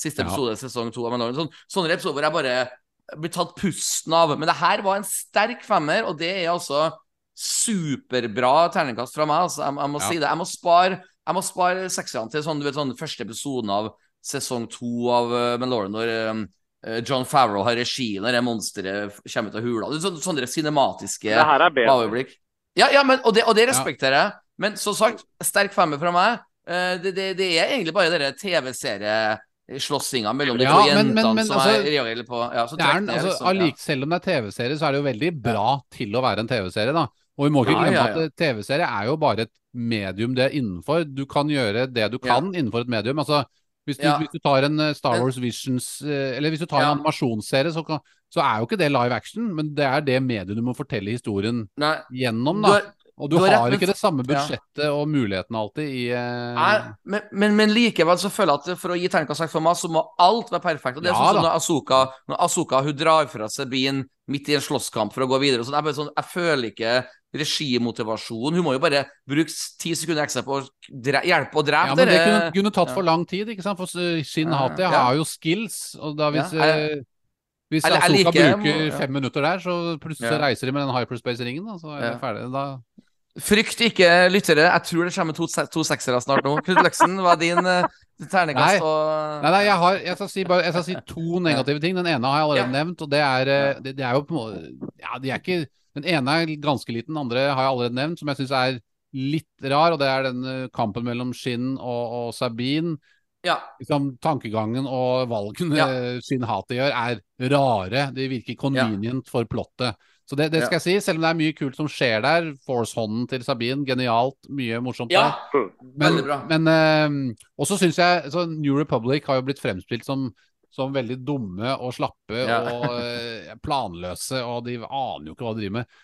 siste Ja. episode, sesong to av Mandalorian. Sånn, sånne episoder hvor jeg bare blir tatt pusten av. Men det her var en sterk femmer, og det er altså superbra terningkast fra meg. Altså, jeg, jeg må Ja. si det. Jeg må spare Jeg må spare sekserne til sånn, du vet, sånn første episoden av sesong to av uh, Mandalorian, når eh, John Favreau har regi når det monsteret kommer ut av hula. Det er Sånne, cinematiske er overblikk. Ja, ja men, og, det, og det respekterer jeg. Men som sagt, sterk femmer fra meg. Eh, det, det, det er egentlig bare denne TV-serieslåssinga mellom de Ja, to jentene men- men som altså, er reelle på. Ja, så er, ned, altså, liksom, ja. selv om det er TV-serie, så er det jo veldig bra til å være en TV-serie, da. Og vi må ikke glemme at eh, TV-serie er jo bare et medium det er innenfor. Du kan gjøre det du kan innenfor et medium. Altså, hvis du, hvis du tar en eh, Star Wars Visions eh, Eller hvis du tar en animasjonsserie, så, kan, så er jo ikke det live action, men det er det mediet du må fortelle historien Nei, gjennom, du da. Og du, du har har ikke det samme Ja. budsjettet og mulighetene alltid i eh, Nei, men, men, men likevel så føler jeg at for å gi terningkast for meg, så må alt være perfekt. Og det er Ja sånn som når Asoka hun drar fra seg Sabine midt i en slåsskamp for å gå videre. og sånn, jeg, bare sånn, jeg føler ikke regimotivasjon. Hun må jo bare bruke ti sekunder ekstra på å hjelpe og drepe Ja, men det kunne, kunne tatt for lang tid, ikke sant? For Shin Hati ja. har jo skills, og da hvis Ja, jeg- eh, Hvis jeg- Asoka liker- bruker ja. fem minutter der, så plutselig så Ja. reiser de med den hyperspace-ringen, da, så er det Ja. ferdig. Da Frykt ikke, lyttere. Jeg tror det kommer to, to seksere snart nå. Knut Løksen, hva er din uh, terningkast? Nei. Og... Nei, nei, jeg, har, jeg, skal si bare, jeg skal si to negative ting. Den ene har jeg allerede Ja. nevnt, og det er eh, det, det er jo på en måte Ja, de er ikke Den ene er ganske liten, den andre har jeg allerede nevnt, som jeg syns er litt rar, og det er den eh, kampen mellom Shin og, og Sabine. Ja. liksom, tankegangen og valgene Ja. Shin Hati gjør, er rare. De virker convenient for plottet. Så det, det skal jeg si, selv om det er mye kult som skjer der. Force-hånden til Sabine, genialt. Mye morsomt ja. der. Men, Veldig bra. men eh, også syns jeg så New Republic har jo blitt fremspilt som, som veldig dumme og slappe Ja. og eh, planløse, og de aner jo ikke hva de driver med.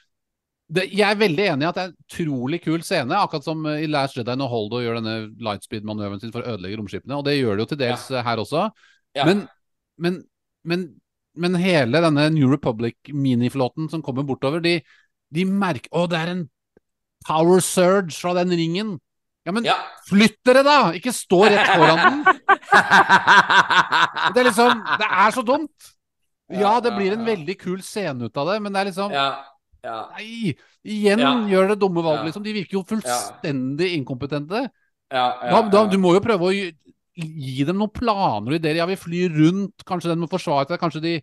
Det, jeg er veldig enig i at det er en utrolig kul scene, akkurat som eh, i Last Jedi når Holdo gjør denne lightspeed-manøveren sin for å ødelegge romskipene, og det gjør det jo til dels her også. Ja. Men, men, men, men hele denne New Republic-miniflåten som kommer bortover, de, de merker Å, det er en power surge fra den ringen! Ja, men Ja. flytt dere, da! Ikke stå rett foran den! (laughs) Det er liksom Det er så dumt! Ja, det blir en veldig kul scene ut av det, men det er liksom ja. Ja. Nei! Igjen Ja. gjør det dumme valg, liksom. De virker jo fullstendig inkompetente. Ja, Da, da, du må jo prøve å gi, dem noen planer og ideer. Ja, vi flyr rundt, kanskje den må forsvare seg, kanskje de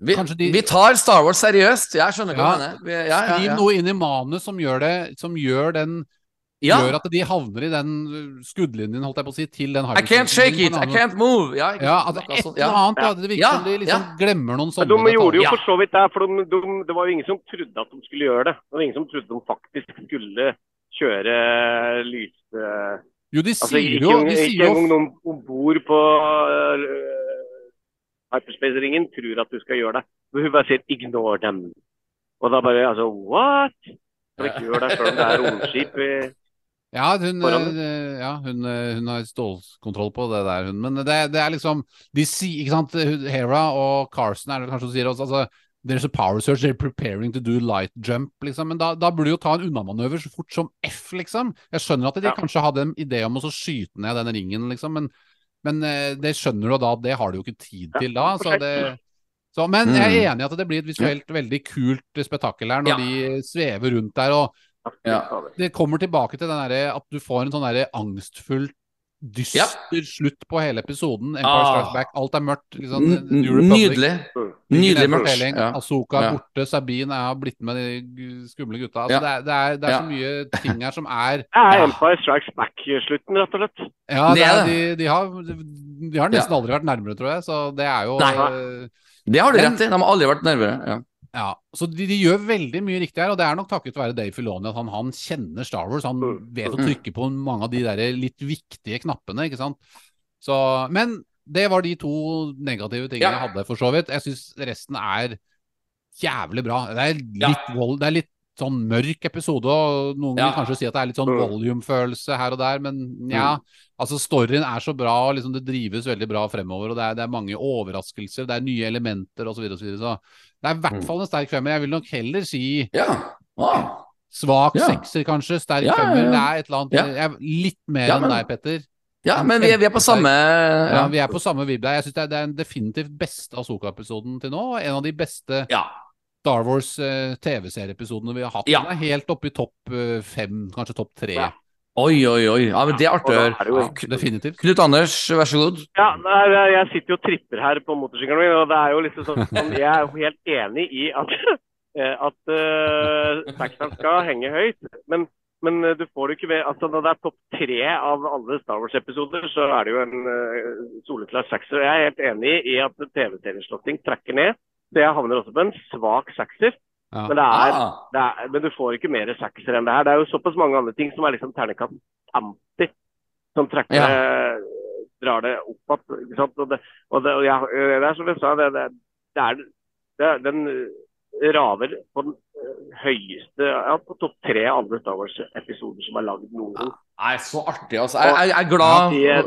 Vi, Kanskje de- vi tar Star Wars seriøst. Jeg skjønner hva Ja. du mener. Vi- Ja, Skriv ja. noe inn i manus som gjør det Som gjør den Ja. gjør at de havner i den uh, skuddlinjen, holdt jeg på å si, til den I can't shake it, I can't move. Ja, altså et eller annet. Ja. Det virker Ja, som de liksom ja. glemmer noen sånne de gjorde jo for så vidt det, for de, de, det var jo ingen som trodde at de skulle gjøre det. Det var ingen som trodde de faktisk skulle kjøre lys... Jo, de Altså, sier ikke, jo, de sier jo engang noen om bord på uh, hyperspace-ringen tror at du skal gjøre det. Men hun bare sier 'ignore dem'. Og da bare altså What? Kan ikke gjøre det selv om det er romskip i Ja, hun, eh, ja, hun, eh, hun har stålkontroll på det der, hun. Men det, det er liksom De sier, ikke sant Hera og Carson er det kanskje hun sier også, altså There's a power search, they're preparing to do light jump, liksom. Men da, da burde du jo ta en unnamanøver så fort som F, liksom. Jeg skjønner at de Ja. kanskje hadde en idé om å så skyte ned den ringen, liksom, men, men eh, det skjønner du da, det har du jo ikke tid til da. Så det, så, men jeg Mm. er enig i at det blir et visuelt veldig kult spetakkel her når Ja. de svever rundt der. og Ja. det kommer tilbake til den der, at du får en sånn derre dyster slutt på hele episoden. Empire Ah. Strikes Back, alt er mørkt. Liksom, Nydelig. Nydelig mørkt. Ja. Asoka er Ja. borte, Sabine er blitt med de skumle gutta. Altså, Ja. det, er, det, er, det er Ja. så mye ting her som er Det (laughs) er Empire Strikes Back-slutten, rett og slett. Ja, er de, de, har, de har nesten aldri vært nærmere, tror jeg. Så det er jo Nei. Det har du rett i. De har aldri vært nærmere. Ja. Ja, så de, de gjør veldig mye riktig her, og det er nok takket være Dave Filoni at han, han kjenner Star Wars. Han Mm. vet å Mm. trykke på mange av de der litt viktige knappene, ikke sant. Så, men det var de to negative tingene Ja. jeg hadde, for så vidt. Jeg syns resten er jævlig bra. Det er litt, Ja. vold, det er litt sånn mørk episode, og noen Ja. vil kanskje si at det er litt sånn Mm. volume-følelse her og der, men ja. Altså, storyen er så bra, og liksom det drives veldig bra fremover, og det er, det er mange overraskelser, det er nye elementer osv. Så, videre, og så, videre, så det er i hvert Mm. fall en sterk femmer. Jeg vil nok heller si ja. Ah. svak Ja. sekser, kanskje. Sterk Ja, ja, femmer. ja. Det er et eller annet Ja. jeg, er Litt mer Ja, enn deg, Petter. ja, men vi er, vi er på samme Ja, ja. Vi er på samme vibb. Jeg syns det, er- den definitivt beste Asoka-episoden til nå. En av de beste ja. Star Wars eh, TV-serieepisodene vi har hatt. Ja. Den er helt oppe i topp uh, fem, kanskje topp tre. Oi, oi, oi. Ja, men Det er artig å høre. Definitivt. Knut Anders, vær så god. Ja, jeg- sitter jo og tripper her på motorsykkelen min, og det er jo liksom sånn Jeg er jo helt enig i at, (laughs) eh, at uh, skal henge høyt. Men, men eh, du får det ikke ved altså Når det er topp tre av alle Star Wars-episoder, så er det jo en uh, soleklar sekser. Jeg er helt enig i at TV-serieslåtting trekker ned. Så jeg havner også på en svak sekser. Ja. Men, det er, Ah. det er, men du får ikke mer sekser enn det her. Det er jo såpass mange andre ting som er liksom ternekast 50, som trekker Ja. drar det opp igjen. Og det, og det, og jeg, det er som jeg sa, det, det, det er, det er den raver på den eh, høyeste ja, på topp tre av alle Star Wars-episoder som er lagd noen gang. Nei, så artig, altså. Jeg, jeg, jeg er glad Ja, ja.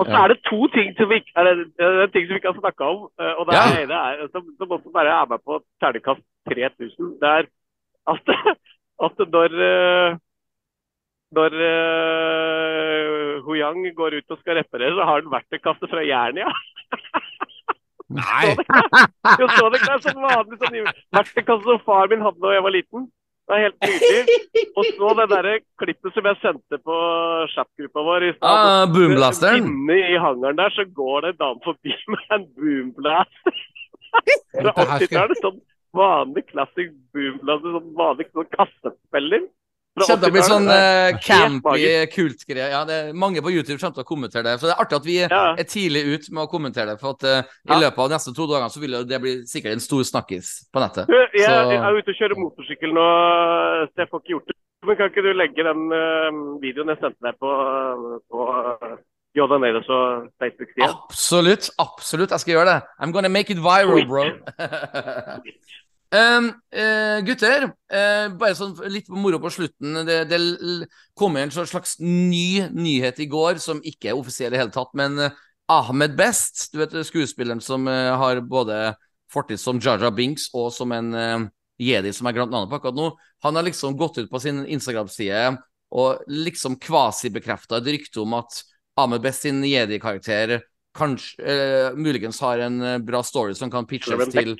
Og så er det to ting som vi, ikke- det, det er ting som vi ikke har snakka om. eh, Og det Ja. ene er, som, som også bare er med på terningkast 3000. Det er at, (laughs) at når eh, når uh, Huyang går ut og skal reparere, så har han verktøykasse fra Jernia. (laughs) Nei! Jo, så det ikke? Er sånn vanlig sånn verktøykasse som far min hadde da jeg var liten. Det er helt nydelig. (laughs) Og så det derre klippet som jeg sendte på chatgruppa vår i stad. Ah, boomblasteren. Inne i hangaren der så går det en dame forbi (laughs) med en boomblaster. Fra Dette her skal- 80-tallet. Sånn vanlig classic boomblaster, sånn vanlig sånn kassettspiller. Kjente til å bli sånn uh, campy, kultgreie. Ja, det er mange på YouTube kommer til å kommentere det. Så det er artig at vi Ja. er tidlig ut med å kommentere det. For at uh, i løpet av de neste to dagene så vil det bli sikkert en stor snakkis på nettet. Du, jeg Så- er ute og kjører motorsykkel nå, så jeg får ikke gjort det. Men kan ikke du legge den uh, videoen jeg sendte deg på, på Yoda Nados og Facebook-sida? Absolutt. Absolutt. Jeg skal gjøre det. I'm gonna make it viral, bro. (laughs) Eh, gutter, uh, bare sånn litt moro på slutten. Det, det kom en slags ny nyhet i går, som ikke er offisiell i hele tatt. Men eh, Ahmed Best, du vet skuespilleren som har både fortid som Jaja Binks og som en jedi som jeg glemte navnet på akkurat nå, han har liksom gått ut på sin Instagram-side og liksom kvasibekrefta et rykte om at Ahmed Best sin jedi-karakter kanskje muligens har en bra story som kan pitches til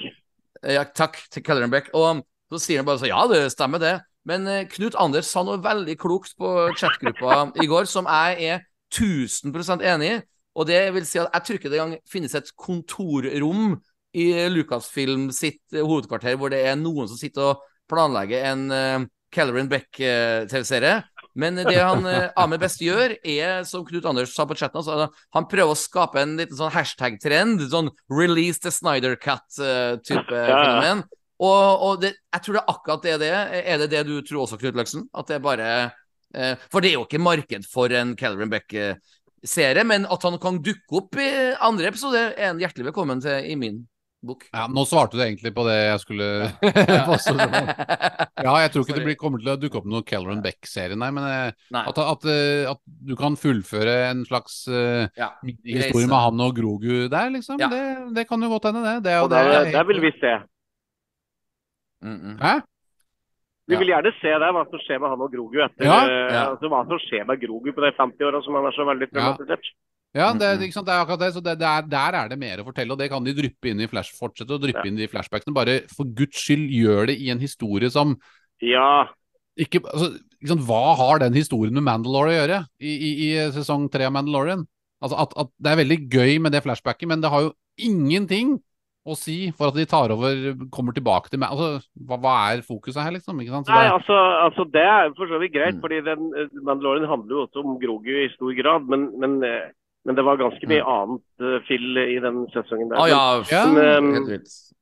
ja, takk til Kellerin Beck. Og så sier han bare sånn Ja, det stemmer det. Men eh, Knut Anders sa noe veldig klokt på chatgruppa i går, som jeg er 1000% enig i. Og det vil si at jeg tror ikke det engang finnes et kontorrom i Lucasfilm sitt eh, hovedkvarter hvor det er noen som sitter og planlegger en uh, Kellerin Beck-TV-serie. Men det han eh, Ahmed best gjør, er, som Knut Anders sa på chatten, altså, han prøver å skape en liten sånn hashtag-trend. Sånn 'release the Snyder Cat'-type Ja. fenomen. Og, og det, jeg tror det er akkurat det det er. Er det det du tror også, Knut Løksen? At det er bare eh, For det er jo ikke marked for en Calvin Beck-serie, men at han kan dukke opp i andre episode, er han hjertelig velkommen til i min bok. Ja, nå svarte du egentlig på det jeg skulle. (laughs) (laughs) Ja, jeg tror ikke Sorry. det blir, kommer til å dukke opp noe Kelleran Beck-serie, nei. Men eh, Nei. at, at, eh, at du kan fullføre en slags uh, Ja. historie med han og Grogu der, liksom. Ja. Det, det kan jo godt hende, det. det, Og det der, er- der vil vi se. Mm -mm. Hæ? Vi Ja. vil gjerne se det, hva som skjer med han og Grogu etter Ja. Ja. Altså, hva som skjer med Grogu på de 50 åra som han er så veldig traumatisert. Ja, det, Mm, mm. ikke sant? det er akkurat det. Så det, det er, der er det mer å fortelle, og det kan de dryppe inn i flash, fortsette å dryppe Ja. inn i flashbacksene. Bare for guds skyld gjør det i en historie som Ja. ikke, altså, ikke sant, Hva har den historien med Mandalore å gjøre i, i, i sesong tre av Mandalorian? Altså at, at Det er veldig gøy med det flashbacket, men det har jo ingenting å si for at de tar over, kommer tilbake til meg. Altså, hva, hva er fokuset her, liksom? Ikke sant? Så Nei, altså, altså det er for så vidt greit, Mm. fordi den eh, Mandalorian handler jo også om Grogu i stor grad. Men, men, eh, men det var ganske mye annet eh, fill i den sesongen der. Å ja, Ja. Men.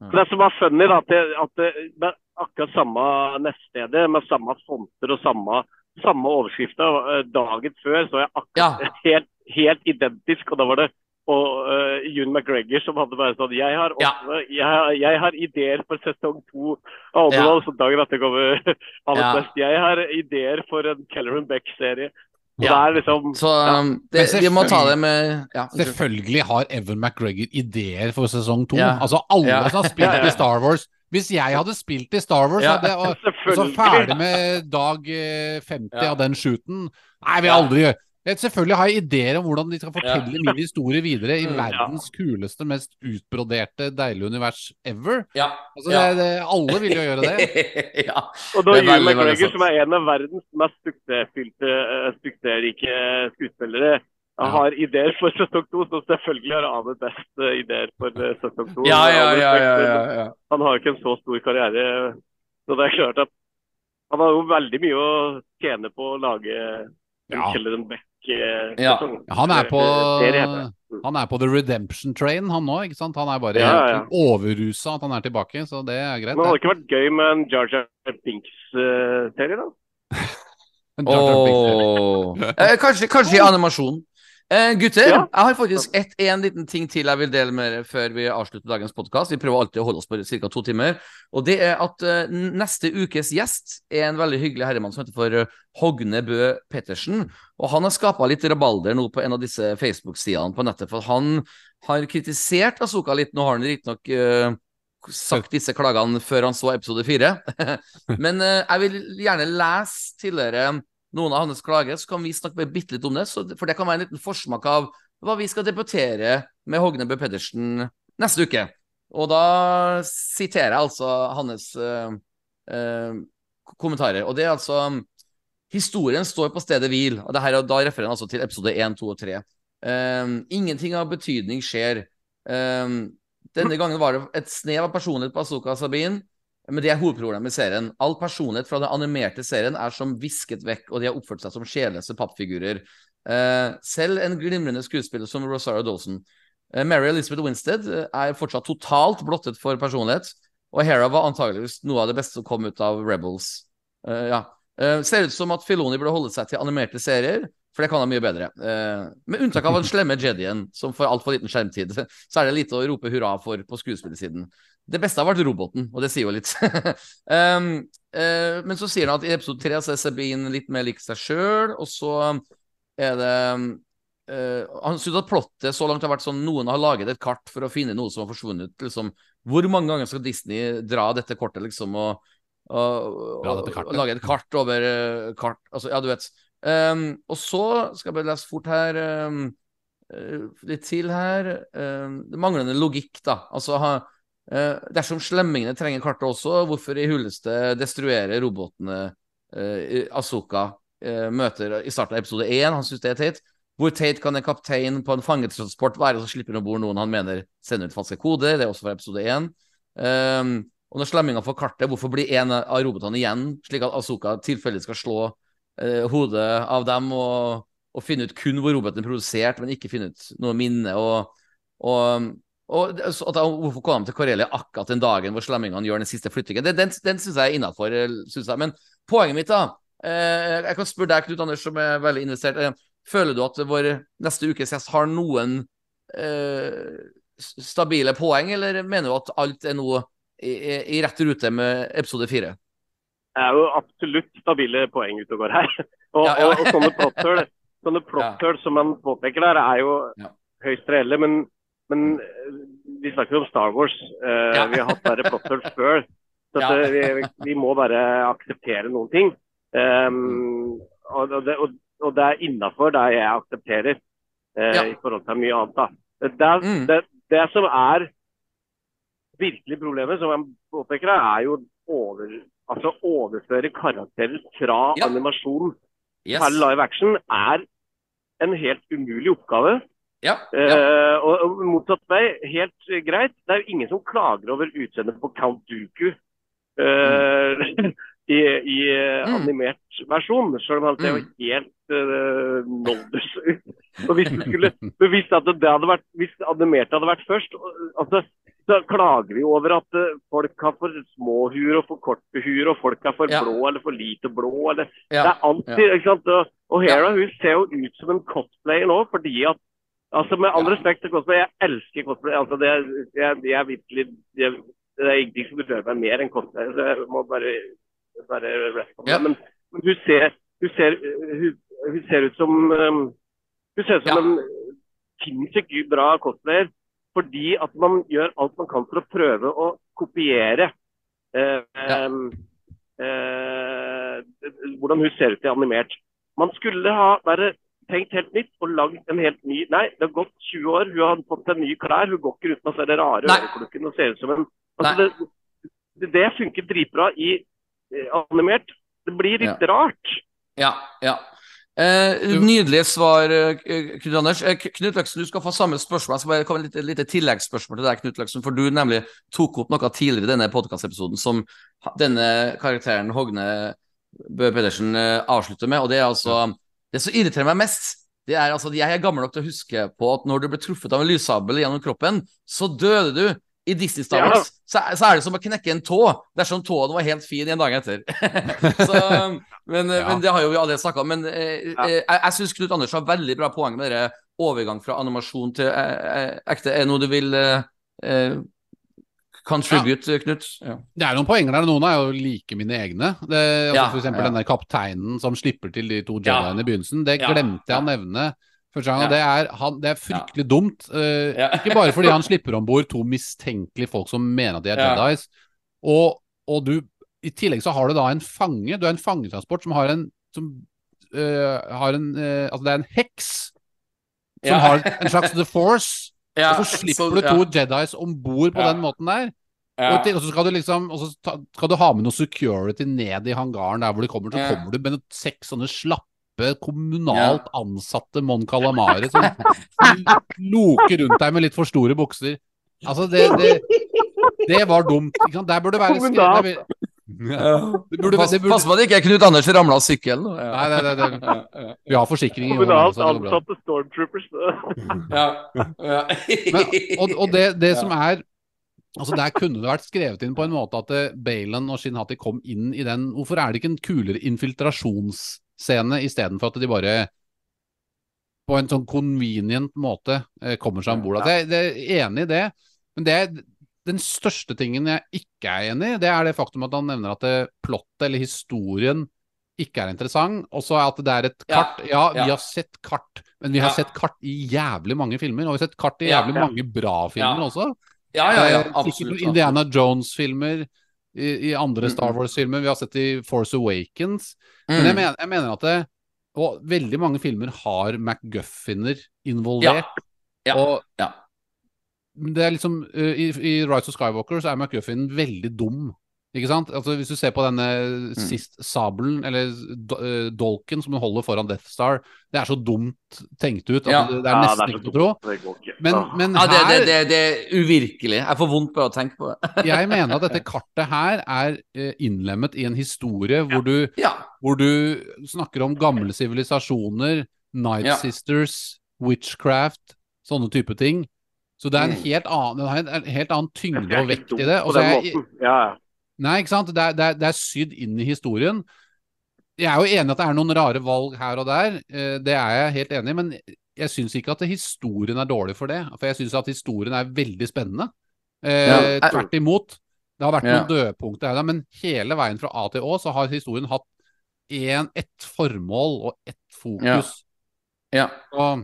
Ja. Det som var funny, da, at det, at det, det er akkurat samme nettstedet med samme fonter og samme, samme overskrifter. eh, Dagen før så jeg akkurat Ja. (laughs) helt, helt identisk, og da var det og uh, June McGregor som hadde bare sånn Jeg har, Ja. også, jeg, jeg har ideer for sesong to av Underworld, så dagen etter kommer (laughs) Aller Ja. best. Jeg har ideer for en Kelleran Beck-serie. Ja. det er liksom Så ja. um, det, vi må ta det med ja. Selvfølgelig har Evan McGregor ideer for sesong to. Ja. Altså alle Ja. som har spilt Ja, ja. i Star Wars. Hvis jeg hadde spilt i Star Wars, Ja. hadde jeg, og, og så ferdig med dag eh, 50 Ja. av den shooten Nei, vi aldri gjøre. Jeg, selvfølgelig har jeg ideer om hvordan de skal fortelle min historie videre i Mm, ja. verdens kuleste, mest utbroderte, deilige univers ever. Ja. Altså, Ja. det, det, alle vil jo gjøre det. (laughs) ja. Og da veldig McGregor, som er en av verdens mest suksessfylte, eh, suksessrike skuespillere, Ja. har ideer for sesong to, så selvfølgelig har Ane best eh, ideer for eh, sesong to. Ja, ja, ja, ja, ja, ja. Han har jo ikke en så stor karriere, så det er klart at han har jo veldig mye å tjene på å lage Ja. Kelleran Beck-sesong. Ja. Han er på, Serie heter det. han er på the redemption train, han nå. ikke sant? Han er bare Ja, ja. overrusa at han er tilbake, så det er greit. Men hadde det. ikke vært gøy med en Jar Jar Binks-serie, da? (laughs) Jar Jar Binks- oh. Eh, kanskje, kanskje i animasjon. Eh, gutter, Ja. jeg har faktisk et, en liten ting til jeg vil dele med dere før vi avslutter dagens podkast. Vi prøver alltid å holde oss på ca. to timer. Og det er at uh, neste ukes gjest er en veldig hyggelig herremann som heter for eh, Hogne Bø Pettersen. Og han har skapa litt rabalder nå på en av disse Facebook-sidene på nettet, for han har kritisert Asoka litt. Nå har han riktignok uh, sagt disse klagene før han så episode fire. (laughs) Men jeg vil gjerne lese til dere noen av hans klager, så kan vi snakke bitte litt om det. For det kan være en liten forsmak av hva vi skal debattere med Hogne Bø Pedersen neste uke. Og da siterer jeg altså hans øh, øh, kommentarer. Og det er altså Historien står på stedet hvil. Og det her, da refererer han altså til episode 1, 2 og 3. Um, ingenting av betydning skjer. Um, denne gangen var det et snev av personlighet på Azuka Sabine. Men det er hovedproblemet med serien. All personlighet fra den animerte serien er som visket vekk, og de har oppført seg som sjelløse pappfigurer. Eh, selv en glimrende skuespiller som Rosario Dawson. Eh, Mary Elizabeth Winstead eh, er fortsatt totalt blottet for personlighet, og Hera var antageligvis noe av det beste som kom ut av Rebels. Eh, ja. Eh, ser ut som at Filoni burde holde seg til animerte serier, for det kan han mye bedre. Eh, med unntak av den slemme Jedien, som får altfor liten skjermtid, (laughs) så er det lite å rope hurra for på skuespillersiden. Det beste har vært roboten, og det sier jo litt. um, (laughs) uh, men så sier han at i episode tre så er Sabine litt mer lik seg sjøl, og så er det uh, Han syns at plottet så langt har vært sånn noen har laget et kart for å finne noe som har forsvunnet. Liksom. Hvor mange ganger skal Disney dra dette kortet, liksom, og, og, og, og lage et kart over uh, kart Altså, ja, du vet. Um, og så skal jeg bare lese fort her um, Litt til her. Det manglende logikk, da. Altså ha Eh, dersom slemmingene trenger kartet også, hvorfor i huleste destruerer robotene eh, Asoka eh, møter i starten av episode 1? Han syns det er teit. Hvor teit kan en kaptein på en fangetransport være som slipper om bord noen han mener sender ut falske koder? Det er også fra episode 1. Um, og når slemminga får kartet, hvorfor blir en av robotene igjen, slik at Asoka tilfeldigvis skal slå eh, hodet av dem og, og finne ut kun hvor roboten er produsert, men ikke finne ut noe minne. og, og og så at Hvorfor kom de til Karelia akkurat den dagen hvor slemmingene gjør den siste flyttingen? Den, den, den syns jeg er innafor. Men poenget mitt, da eh, Jeg kan spørre deg, Knut Anders, som er veldig investert. Eh, føler du at vår neste ukes gjest har noen eh, stabile poeng, eller mener du at alt er nå i, i, rett rute med episode fire? Det er jo absolutt stabile poeng ute og går her. (laughs) Og, Ja, ja. og, og sånne plotthull (laughs) sånne plotthull som man påpeker der, er jo Ja. høyst reelle. Men, men eh, vi snakker jo om Star Wars. Uh, Ja. Vi har hatt verre plotter (laughs) før. Så Ja. eh, vi, vi må bare akseptere noen ting. Um, og, det, og, og det er innafor det jeg aksepterer uh, Ja. i forhold til mye annet. da. Det, er- Mm. det, det som er virkelig problemet, som jeg påpeker er jo over, altså overføre karakterer fra animasjon Yes. til live action er en helt umulig oppgave. Ja. ja. Eh, og, motsatt vei, helt eh, greit. Det er jo ingen som klager over utseendet på Count Dooku mm. i, i eh, Mm. animert versjon, selv om han ser jo Mm. helt uh, noldus ut. (laughs) Og hvis, skulle, hvis, det hadde vært, hvis animert hadde vært først, altså, så klager vi over at eh, folk har for små huer og for korte huer, og folk er for Ja. blå eller for lite blå. Eller, ja. det er alltid, ikke sant? Og Hera hun ser jo ut som en cosplayer nå, fordi at altså Med all respekt til cosplay, jeg elsker cosplay. altså det, jeg, jeg er virkelig, jeg, Det er ingenting som berører meg mer enn cosplay. så Jeg må bare, bare. Ja. Men, men hun, ser, hun, ser, hun, hun ser ut som um, Hun ser ut som Ja. en sinnssykt bra cosplayer. Fordi at man gjør alt man kan for å prøve å kopiere eh, Ja. em, eh, hvordan hun ser ut i animert. Man skulle ha bare tenkt helt nytt og lagd en helt ny Nei, det har gått 20 år, hun har fått seg nye klær. Hun går ikke rundt med den rare øreklokken og ser ut som en altså, det, det, funker dritbra i eh, animert. Det blir litt rart. Ja, ja. Eh, nydelige svar, eh, Knut Anders. Eh, Knut Løksen, du skal få samme spørsmål. Jeg skal bare komme med et lite, lite tilleggsspørsmål til deg, Knut Løksen. For du nemlig tok opp noe tidligere i denne podkastepisoden som denne karakteren Hogne Bø Pedersen eh, avslutter med, og det er altså Det som irriterer meg mest, det er altså Jeg er gammel nok til å huske på at når du ble truffet av en lyssabel gjennom kroppen, så døde du. I Disney Star Wars så, er- så er det som å knekke en tå dersom tåen var helt fin en dag etter. (laughs) så, men, Ja. men det har jo vi allerede snakka om. Men eh, Ja. eh, jeg, jeg syns Knut Anders har veldig bra poeng med dere overgang fra animasjon til eh, eh, ekte. Er det noe du vil eh, contribute, Knut? Ja. Det er noen poenger der, noen er jo like mine egne. Det, altså, Ja, for eksempel ja. denne kapteinen som slipper til de to Ja. Jediene i begynnelsen. Det Ja, glemte jeg å nevne gang. Ja. Det er, han, det er fryktelig dumt. Uh, Ja. Ikke bare fordi han (laughs) slipper om bord to mistenkelige folk som mener at de er Ja. Jedis. Og, og du I tillegg så har du da en fange. Du er en fangetransport som har en som, uh, har en uh, Altså det er en heks som Ja. har en slags The Force. Ja, og så slipper du to ja. Jedis om bord på Ja. den måten der. Ja. Og, til, og så skal du liksom Og så ta, skal du ha med noe security ned i hangaren der hvor de kommer. Så Ja. kommer du med noen seks sånne slappe kommunalt ansatte Mon Calamari som loker rundt deg med litt for store bukser. Altså, det, det, det var dumt. Ikke sant? Der burde det være skrevet burde, Pass, burde, pass på at det ikke er Knut Anders ramla av sykkelen. Ja. Nei, nei, nei, ja. vi har forsikring Kommunalt ansatte stormtroopers. Ja, ja. Men, og og det, det som er Altså Der kunne det vært skrevet inn på en måte at eh, Balan og Shin Hati kom inn i den Hvorfor er det ikke en kulere infiltrasjonsscene istedenfor at de bare på en sånn convenient måte eh, kommer seg om bord? Jeg, jeg er enig i det, men det den største tingen jeg ikke er enig i, det er det faktum at han nevner at det, plottet eller historien ikke er interessant. Og så at det er et Ja, kart. Ja, vi har sett kart, men vi har Ja. sett kart i jævlig mange filmer. Og vi har sett kart i jævlig ja. mange bra filmer Ja. også. ja, ja, ja, Eh, absolutt. Indiana Jones-filmer i, i andre Mm, Star. Wars-filmer. Vi har sett i Force Awakens. Mm. Men jeg mener, jeg mener at det, og veldig mange filmer har MacGuffiner involvert. Ja, Og ja. Det er liksom uh, i, I Rise of Skywalker så er McGuffin veldig dum. Ikke sant? Altså, hvis du ser på denne Mm. sist sabelen, eller eh, dolken som du holder foran Death Star, det er så dumt tenkt ut Ja. det, det er nesten ikke til å tro. Det. Men, men Ja, det, det, her det, det er uvirkelig. Jeg får vondt bare å tenke på det. (laughs) Jeg mener at dette (laughs) kartet her er eh, innlemmet i en historie hvor, du, Ja. hvor du snakker om gamle sivilisasjoner, Night Ja. Sisters, witchcraft, sånne type ting. Så det er en Mm. helt annen, en helt annen tyngde og vekt i det. på Og så er jeg, måten. Ja, ja. nei, ikke sant? Det er, det, er, det er sydd inn i historien. Jeg er jo enig at det er noen rare valg her og der, eh, det er jeg helt enig i. Men jeg syns ikke at historien er dårlig for det. For jeg syns at historien er veldig spennende. Eh, Ja, tvert imot. Det har vært Ja. noen dødpunkter her, men hele veien fra A til Å så har historien hatt en, ett formål og ett fokus. Ja.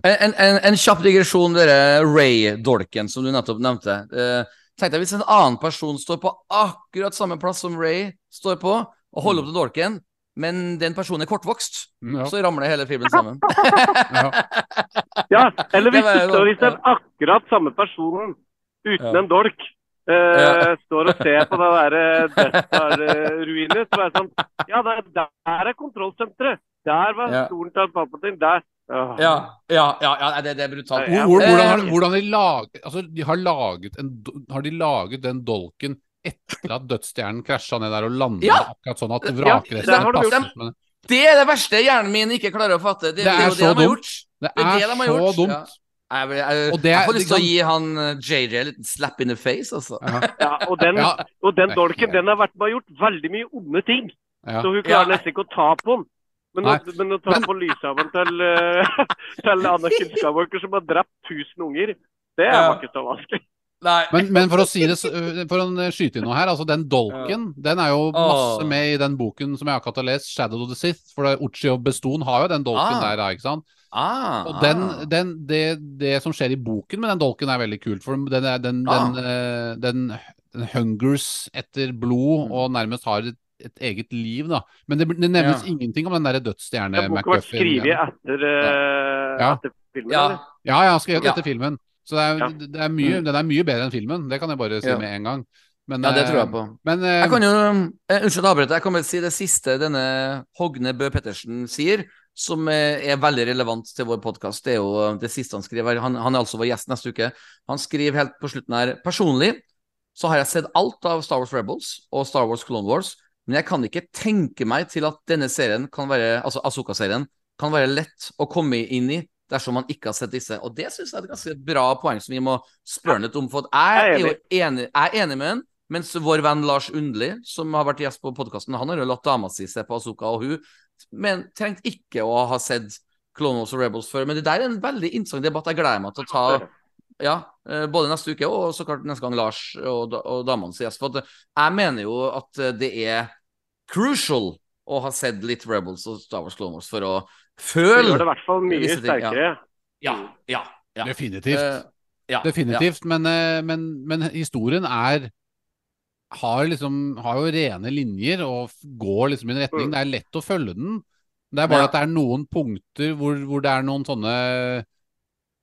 En, en, en kjapp digresjon, dere Ray-dolken som du nettopp nevnte. Eh, Tenk deg hvis en annen person står på akkurat samme plass som Ray står på, og holder opp til dolken, men den personen er kortvokst, ja. så ramler hele filmen sammen. (laughs) Ja. Ja, eller hvis, det du står, hvis den akkurat samme personen uten Ja. en dolk Uh, Ja. står og ser på det der Death Star-ruinet, så er det sånn Ja, der, der er kontrollsenteret. Der var Ja. stolen til Palpatine. Der. Ja, ja, ja, ja det, det er brutalt. Hvordan, har, hvordan de laget, altså, de har, laget en, har de laget den dolken etter at dødsstjernen krasja ned der og landa Ja. akkurat sånn at det vrakrestene passet med Det er det verste hjernen min ikke klarer å fatte. Det, Det er jo så de dumt. Det Det er er det er så gjort. dumt. Jeg, Jeg, jeg, Og det jeg får lyst til å gi han JJ en liten slap in the face, altså. Ja, og den, ja, og den dolken den har vært med og gjort veldig mye onde ting. ja. Så hun klarer Ja. nesten ikke å ta på den. Men å, men å ta på lyshaven til, eh, (laughs) til Anakin Skywalker som har drept 1000 unger, det Ja. var ikke så vanskelig. Nei. Men, men for å si det øh, For å skyte inn noe her, altså den dolken Den er jo masse med i den boken som jeg akkurat har lest, 'Shadow of the Sith'. For Uchi og Bestoon har jo den dolken Ah. der, da, ikke sant? Ah, Og den, den, det, det som skjer i boken med den dolken, er veldig kult. For den, er, den, Ah. den, eh, den, den hungers etter blod Mm. og nærmest har et, et eget liv, da. Men det, det nevnes Ja. ingenting om den derre dødsstjerne Den boka ble skrevet etter, eh, Ja. etter filmen. Ja. eller? Ja, jeg skrevet Ja. etter filmen. Så det er, Ja. det er mye, den er mye bedre enn filmen. Det kan jeg bare si Ja. med en gang. Men, ja, det tror jeg eh, på. Men eh, Jeg kan jo, Unnskyld å avbryter. Jeg kan bare si det siste denne Hogne Bø Pettersen sier, som er veldig relevant til vår podkast. Det er jo det siste han skriver. Han, han er altså vår gjest neste uke. Han skriver helt på slutten her Personlig så har jeg sett alt av Star Wars Rebels og Star Wars Clone Wars, men jeg kan ikke tenke meg til at denne serien kan være, altså Asoka-serien, kan være lett å komme inn i dersom man ikke har sett disse. Og det syns jeg er et ganske bra poeng som vi må spørre litt om. For jeg er jo enig, jeg er enig med han, mens vår venn Lars Undli, som har vært gjest på podkasten, han har jo latt dama si se på Asoka, og hun men trengte ikke å ha sett Clone Wars og Rebels før. Men det der er en veldig interessant debatt. Jeg gleder meg til å ta ja, eh, både neste uke og så klart neste gang Lars og, og damene sier gjest. For at jeg mener jo at eh, det er crucial å ha sett litt Rebels og Star Wars Clone Wars for å føle Det gjør det i hvert fall mye sterkere. ja. Ja, ja, ja. Definitivt. Uh, ja, Definitivt. Men, eh, men, men historien er har liksom har jo rene linjer og går liksom i en retning. Mm. Det er lett å følge den. Det er bare Ja. at det er noen punkter hvor, hvor det er noen sånne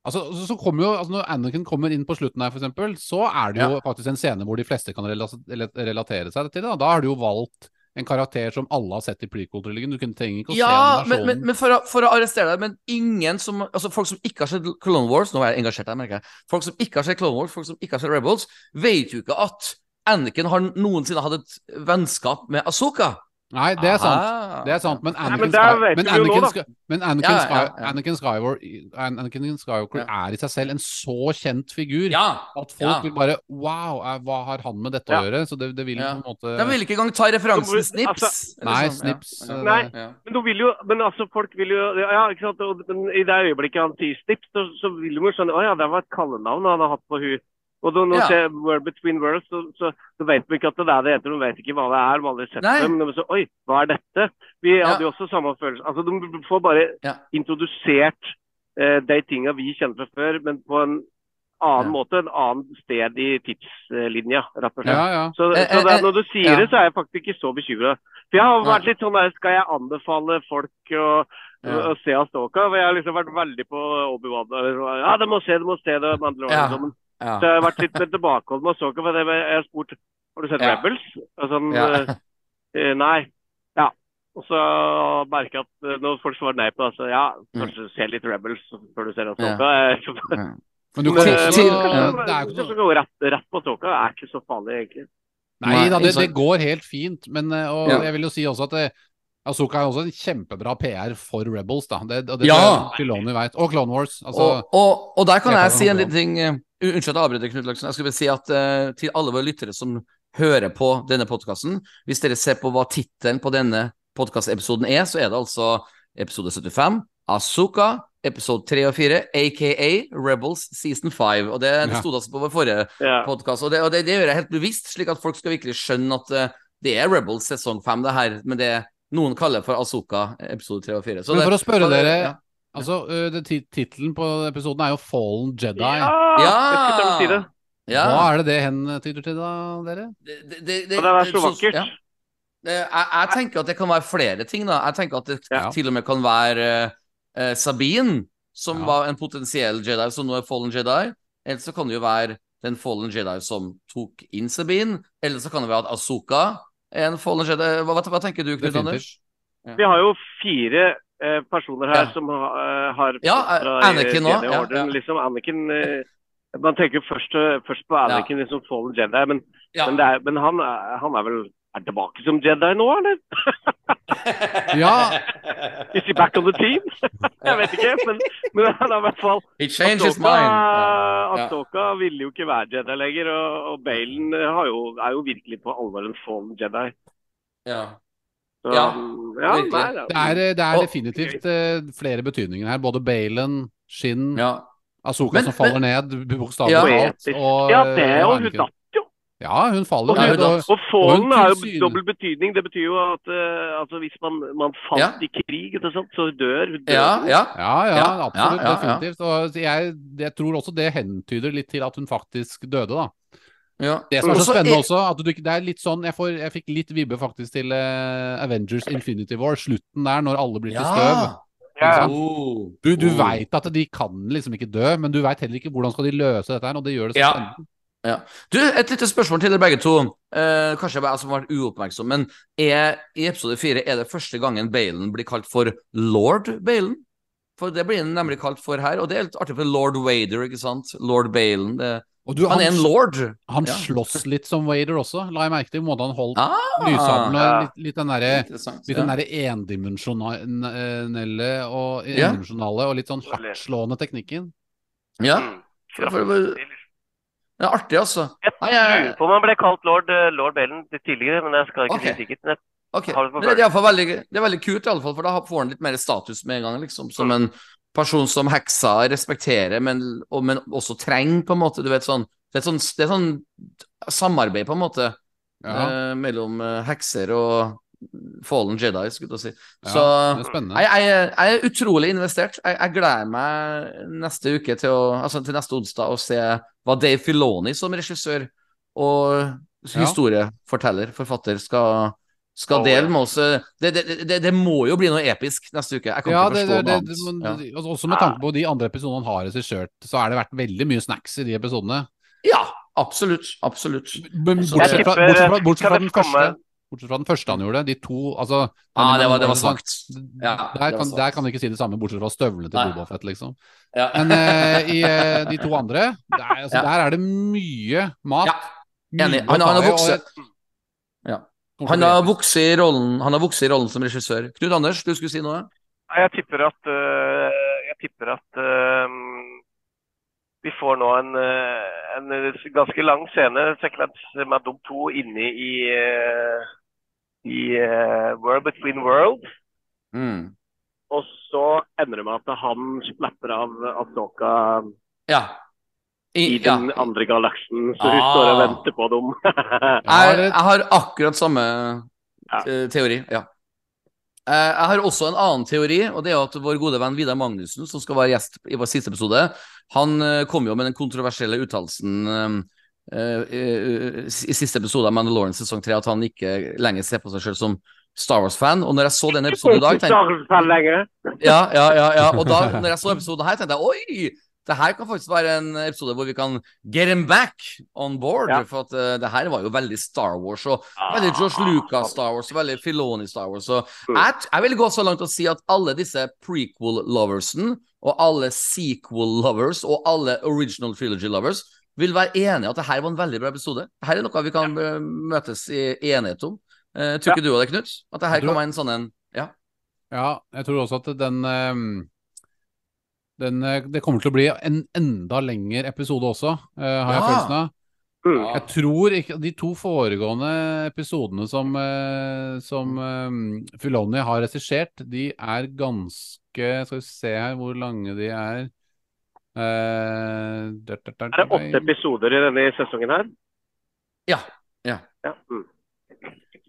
Altså, så, kommer jo, altså Når Anakin kommer inn på slutten her, f.eks., så er det jo faktisk en scene hvor de fleste kan rela rela- relatere seg til det. Da, da har du jo valgt en karakter som alle har sett i prequel-trilogien. Du trenger ikke å Ja, se men, men, men for, å, for å arrestere deg, men ingen som Altså, folk som ikke har sett Clone Wars Nå er jeg engasjert her, merker jeg. Folk som ikke har sett Clone Wars, folk som ikke har sett Rebels, vet jo ikke at Anakin har noensinne hatt et vennskap med Asoka. Nei, det er sant. Aha. Det er sant, men Anakin, men Anakin. Sky- men Anakin, Ja, ja, ja. Anakin Skywalker, Anakin Skywalker Ja. er i seg selv en så kjent figur Ja. at folk Ja. vil bare Wow, hva har han med dette å gjøre? Så det, det vil Ja. på en måte De vil ikke engang ta referansen Snips. Altså, Nei, sånn, Snips, Ja. eh, Nei. Men du vil jo, men altså folk vil jo Ja, ikke sant. Og, men I det øyeblikket han sier Snips, så, så vil de jo skjønne Å ja, det var et kallenavn han har hatt på hun. Og da, når Ja. ser World Between Worlds, så, så, så vet vi ikke at det er det heter. De vet ikke hva det er. De har aldri sett Nei. det. Men de så, Oi, hva er dette? Vi Ja. hadde jo også samme følelse. Altså, De får bare Ja. introdusert eh, de tinga vi kjenner fra før, men på en annen måte. En annen sted i tidslinja, rett og slett. Ja, ja. Så, Eh, så det, eh, når du sier det, så er jeg faktisk ikke så bekymra. For jeg har vært litt sånn der, skal jeg anbefale folk å, Ja. se Astoka? For jeg har liksom vært veldig på Obi-Wan. eller så, Ja, de må se det, må se det. Mandalorian, Ja. Ja. Så jeg har vært litt med tilbakeholden med ikke For det, jeg har spurt Har du sett Ja. Rebels? Og sånn, Ja. eh, eh, nei. Ja. Og så merker jeg at eh, når folk svarer nei på det, så ja, kanskje se litt Rebels før du ser Asoka. Ja. Men du går kan på også kanskje, Det er ikke så gå rett, rett på Asoka er ikke så farlig, egentlig. Nei da, det, det går helt fint. Men og Ja. jeg vil jo si også at det, er også en kjempebra PR for Rebels, da. Det, og det Ja. tror jeg Filoni vet. Og Clone Wars. Altså, og, og, og der kan det jeg si en liten ting Unnskyld at jeg avbryter, Knut Laksen. Jeg skulle bare si at uh, til alle våre lyttere som hører på denne podkasten, hvis dere ser på hva tittelen på denne podkastepisoden er, så er det altså episode 75, Asuka, episode 3 og 4, aka Rebels season 5. Og det, det sto det altså på vår forrige Ja. podkast, og, det, og det, det gjør jeg helt bevisst, slik at folk skal virkelig skjønne at uh, det er Rebels sesong 5, det her, men det noen kaller for Asuka episode 3 og 4. Så Men det- for å spørre det- dere ja. Altså, ø, Tittelen på episoden er jo 'Fallen Jedi'. Ja! Ja! Jeg skulle si det. Ja. Hva er det det hentyder til, da, dere? Det, det, det, det er så vakkert. ja. Jeg, jeg tenker at det kan være flere ting, da. Jeg tenker at det Ja. til og med kan være uh, Sabine, som Ja. var en potensiell Jedi, som nå er Fallen Jedi. Eller så kan det jo være den Fallen Jedi som tok inn Sabine. Eller så kan det være at Asoka er en Fallen Jedi. Hva, hva, hva tenker du, Knut. Anders? Vi har jo fire personer her Ja. som ha, eh, har Ja, Anakin òg. Ja, ja. Liksom, Anakin eh, Man tenker jo først, eh, først på Anakin liksom Fallen Jedi, men, Ja. men, det er, men han, han er vel er tilbake som Jedi nå, eller? (laughs) Ja. Is he back on the team? (laughs) Jeg vet ikke, men, men han er i hvert fall He changed his mind. Ja. Ville jo ikke være Jedi lenger, og, og Balen eh, har jo, er jo virkelig på alvor en Fallen Jedi. Ja. Ja, ja virkelig. nei. Det er, det er Og- definitivt uh, flere betydninger her. Både Balen, Skinn, ja. Men- som faller ned, bokstavelig Ja. talt. Poetisk. Og, ja, det er jo hun datt jo. Ja, hun faller Og, Ja, Og, og Fallen er jo dobbel betydning. Det betyr jo at uh, altså, hvis man, man falt Ja. i krig, og sant, så dør hun. Ja, ja. Ja, ja, Ja, absolutt. ja, ja, ja. Definitivt. Og jeg, jeg tror også det hentyder litt til at hun faktisk døde, da. Ja. Det som er så Også spennende er- også, at du, det er litt sånn Jeg, får, jeg fikk litt vibbe faktisk til uh, Avengers Infinity War, slutten der, når alle blir til støv. Ja. Oh. Du, du Oh. veit at de kan liksom ikke dø, men du veit heller ikke hvordan skal de løse dette her, og det gjør det så Ja. spennende. Du, et lite spørsmål til dere begge to. Eh, kanskje jeg bare har vært uoppmerksom, men er, i episode fire er det første gangen Balen blir kalt for lord Balen? For det blir han nemlig kalt for her, og det er litt artig for lord Wader, ikke sant? Lord Balen. Det, du, han er en lord. Han Ja. slåss litt som Wader også, la jeg merke til. Måten han holdt Ah, lyshabelen Ja. litt, litt den derre. Ja. der endimensjonelle og Ja. endimensjonale og litt sånn hardtslående teknikken. Ja, Mm. for, for, for, det er artig, altså. Jeg Nei, lurer på om han ble kalt lord, eh, lord Balen tidligere, men jeg skal ikke okay. si sikkert. Men jeg Okay. Har du på det, er i hvert fall veldig, det er veldig kult, i alle fall, for da får han litt mer status med en gang. liksom, Som en person som heksa respekterer, men, og, men også trenger, på en måte. du vet sånn, Det er sånn, det er sånn samarbeid, på en måte, Ja, eh, mellom eh, hekser og fallen Jedi, skulle jeg si. ja, Så jeg, jeg, jeg er utrolig investert. Jeg, jeg gleder meg neste uke til å, altså til neste onsdag å se hva Dave Filoni som regissør og historieforteller, forfatter, skal, skal det med oss. Det, det, det, det må jo bli noe episk neste uke. Jeg kan Ja, ikke forstå det, det, noe det, annet. men, altså, også med tanke på de andre episodene han har regissert, så har det vært veldig mye snacks i de episodene. Ja. ja, absolutt. Absolutt. Men fra, bortsett fra, bortsett fra, bortsett fra den første Bortsett fra den første han gjorde, de to altså Ja, det var, det var sagt svakt. Ja, der, kan, der kan vi ikke si det samme, bortsett fra støvlene til Nei. Liksom. Ja. Men uh, i uh, de to andre, der, altså, Ja. der er det mye mat. Ja, enig. mye Han, han, har vokst, ja. Han har vokst i rollen Han har vokst i rollen som regissør. Knut Anders, du skulle si noe? Jeg tipper at øh, Jeg tipper at øh, vi får nå en, øh, en ganske lang scene, sekvens med de to inne i i World Between Worlds. Mm. Og så ender det med at han slapper av Asoka Ja. I ja. den andre galaksen, så hun Ah. står og venter på dem. (laughs) Jeg, jeg har akkurat samme Ja. eh, teori, ja. Eh, Jeg har også en annen teori, og det er at vår gode venn Vidar Magnussen, som skal være gjest i vår siste episode, han eh, kom jo med den kontroversielle uttalelsen i siste episode av Mandalorian sesong 3 at han ikke lenger ser på seg selv som Star Wars-fan. Og når jeg så den episoden i dag, (laughs) tenkte ja, ja, ja, ja. Og da når jeg så episoden her, tenkte jeg oi! Det her kan faktisk være en episode hvor vi kan get him back on board. Ja. For at uh, det her var jo veldig Star Wars, og veldig George Lucas Star Wars, og veldig Filoni Star Wars. Og Mm. jeg, jeg vil gå så langt og si at alle disse prequel-loversen, og alle sequel-lovers, og alle original trilogy lovers, vil være enige at det her var en veldig bra episode. Dette er noe vi kan ja. møtes i enighet om. Uh, tror ikke du det, Knut? At det her kan være en sånn en Ja. Ja, jeg tror også at den, ehm, den eh, Det kommer til å bli en enda lengre episode også, eh, har jeg følelsen av. Ja. Jeg tror ikke De to foregående episodene som, eh, som eh, Filoni har regissert, de er ganske Skal vi se her hvor lange de er. Eh, der, der, der, Er det åtte episoder i denne sesongen her? Ja. Ja. Ja, mm.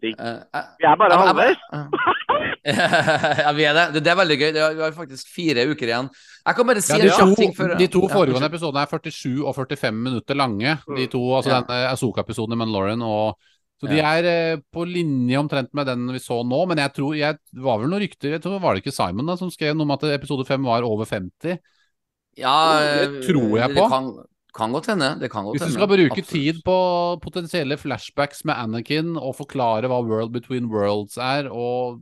Eh, Vi er bare halvveis. (laughs) ja, vi er det. det. Det er veldig gøy. Vi har faktisk fire uker igjen. Jeg kan bare si Ja, en de, kjapp to, ting før de to foregående episodene er 47 og 45 minutter lange. De to, altså Ja. denne Azoka-episoden med Lauren og Så de er eh, på linje omtrent med den vi så nå, men jeg tror jeg det var vel noen rykter Jeg tror Var det ikke Simon da som skrev noe om at episode 5 var over 50? Ja, Det tror jeg det på. Kan, kan godt hende. Det kan godt Hvis du hende. skal bruke Absolutt. tid på potensielle flashbacks med Anakin og forklare hva World Between Worlds er, og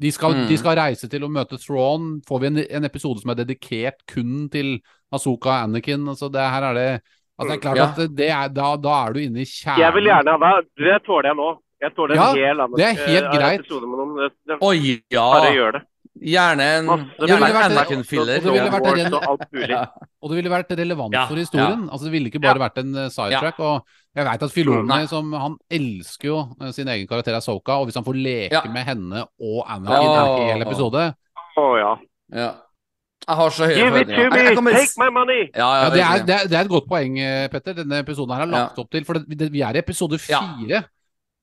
de skal, Mm. de skal reise til å møte Thrawn, får vi en, en episode som er dedikert kun til Asoka og Anakin. Altså det her er det altså det er klart Ja. at det er, da, da er du inne i kjernen. Jeg vil gjerne ha det. Det tåler jeg nå. Jeg tåler Ja, en hel annen det er helt uh, greit. det, Oi, bare ja. gjør det. Gjerne en, Anakin-filler. og det ville vært og. Ja. Det ville vært relevant Ja, for historien. Altså Det ville ikke bare vært en eh, sidetrack. Og jeg veit at Filoni, Nei. som han elsker jo eh, sin egen karakter Asoka, og hvis han får leke Ja. med henne og Anakin Ja. en hel episode Å ja. Ja. Jeg har så høye forventninger. Jeg- Take my money! Ja, ja, Ja, det er, det, er, det er et godt poeng, eh, Petter. Denne episoden her er lagt opp til For det, det, vi er i episode Ja. fire.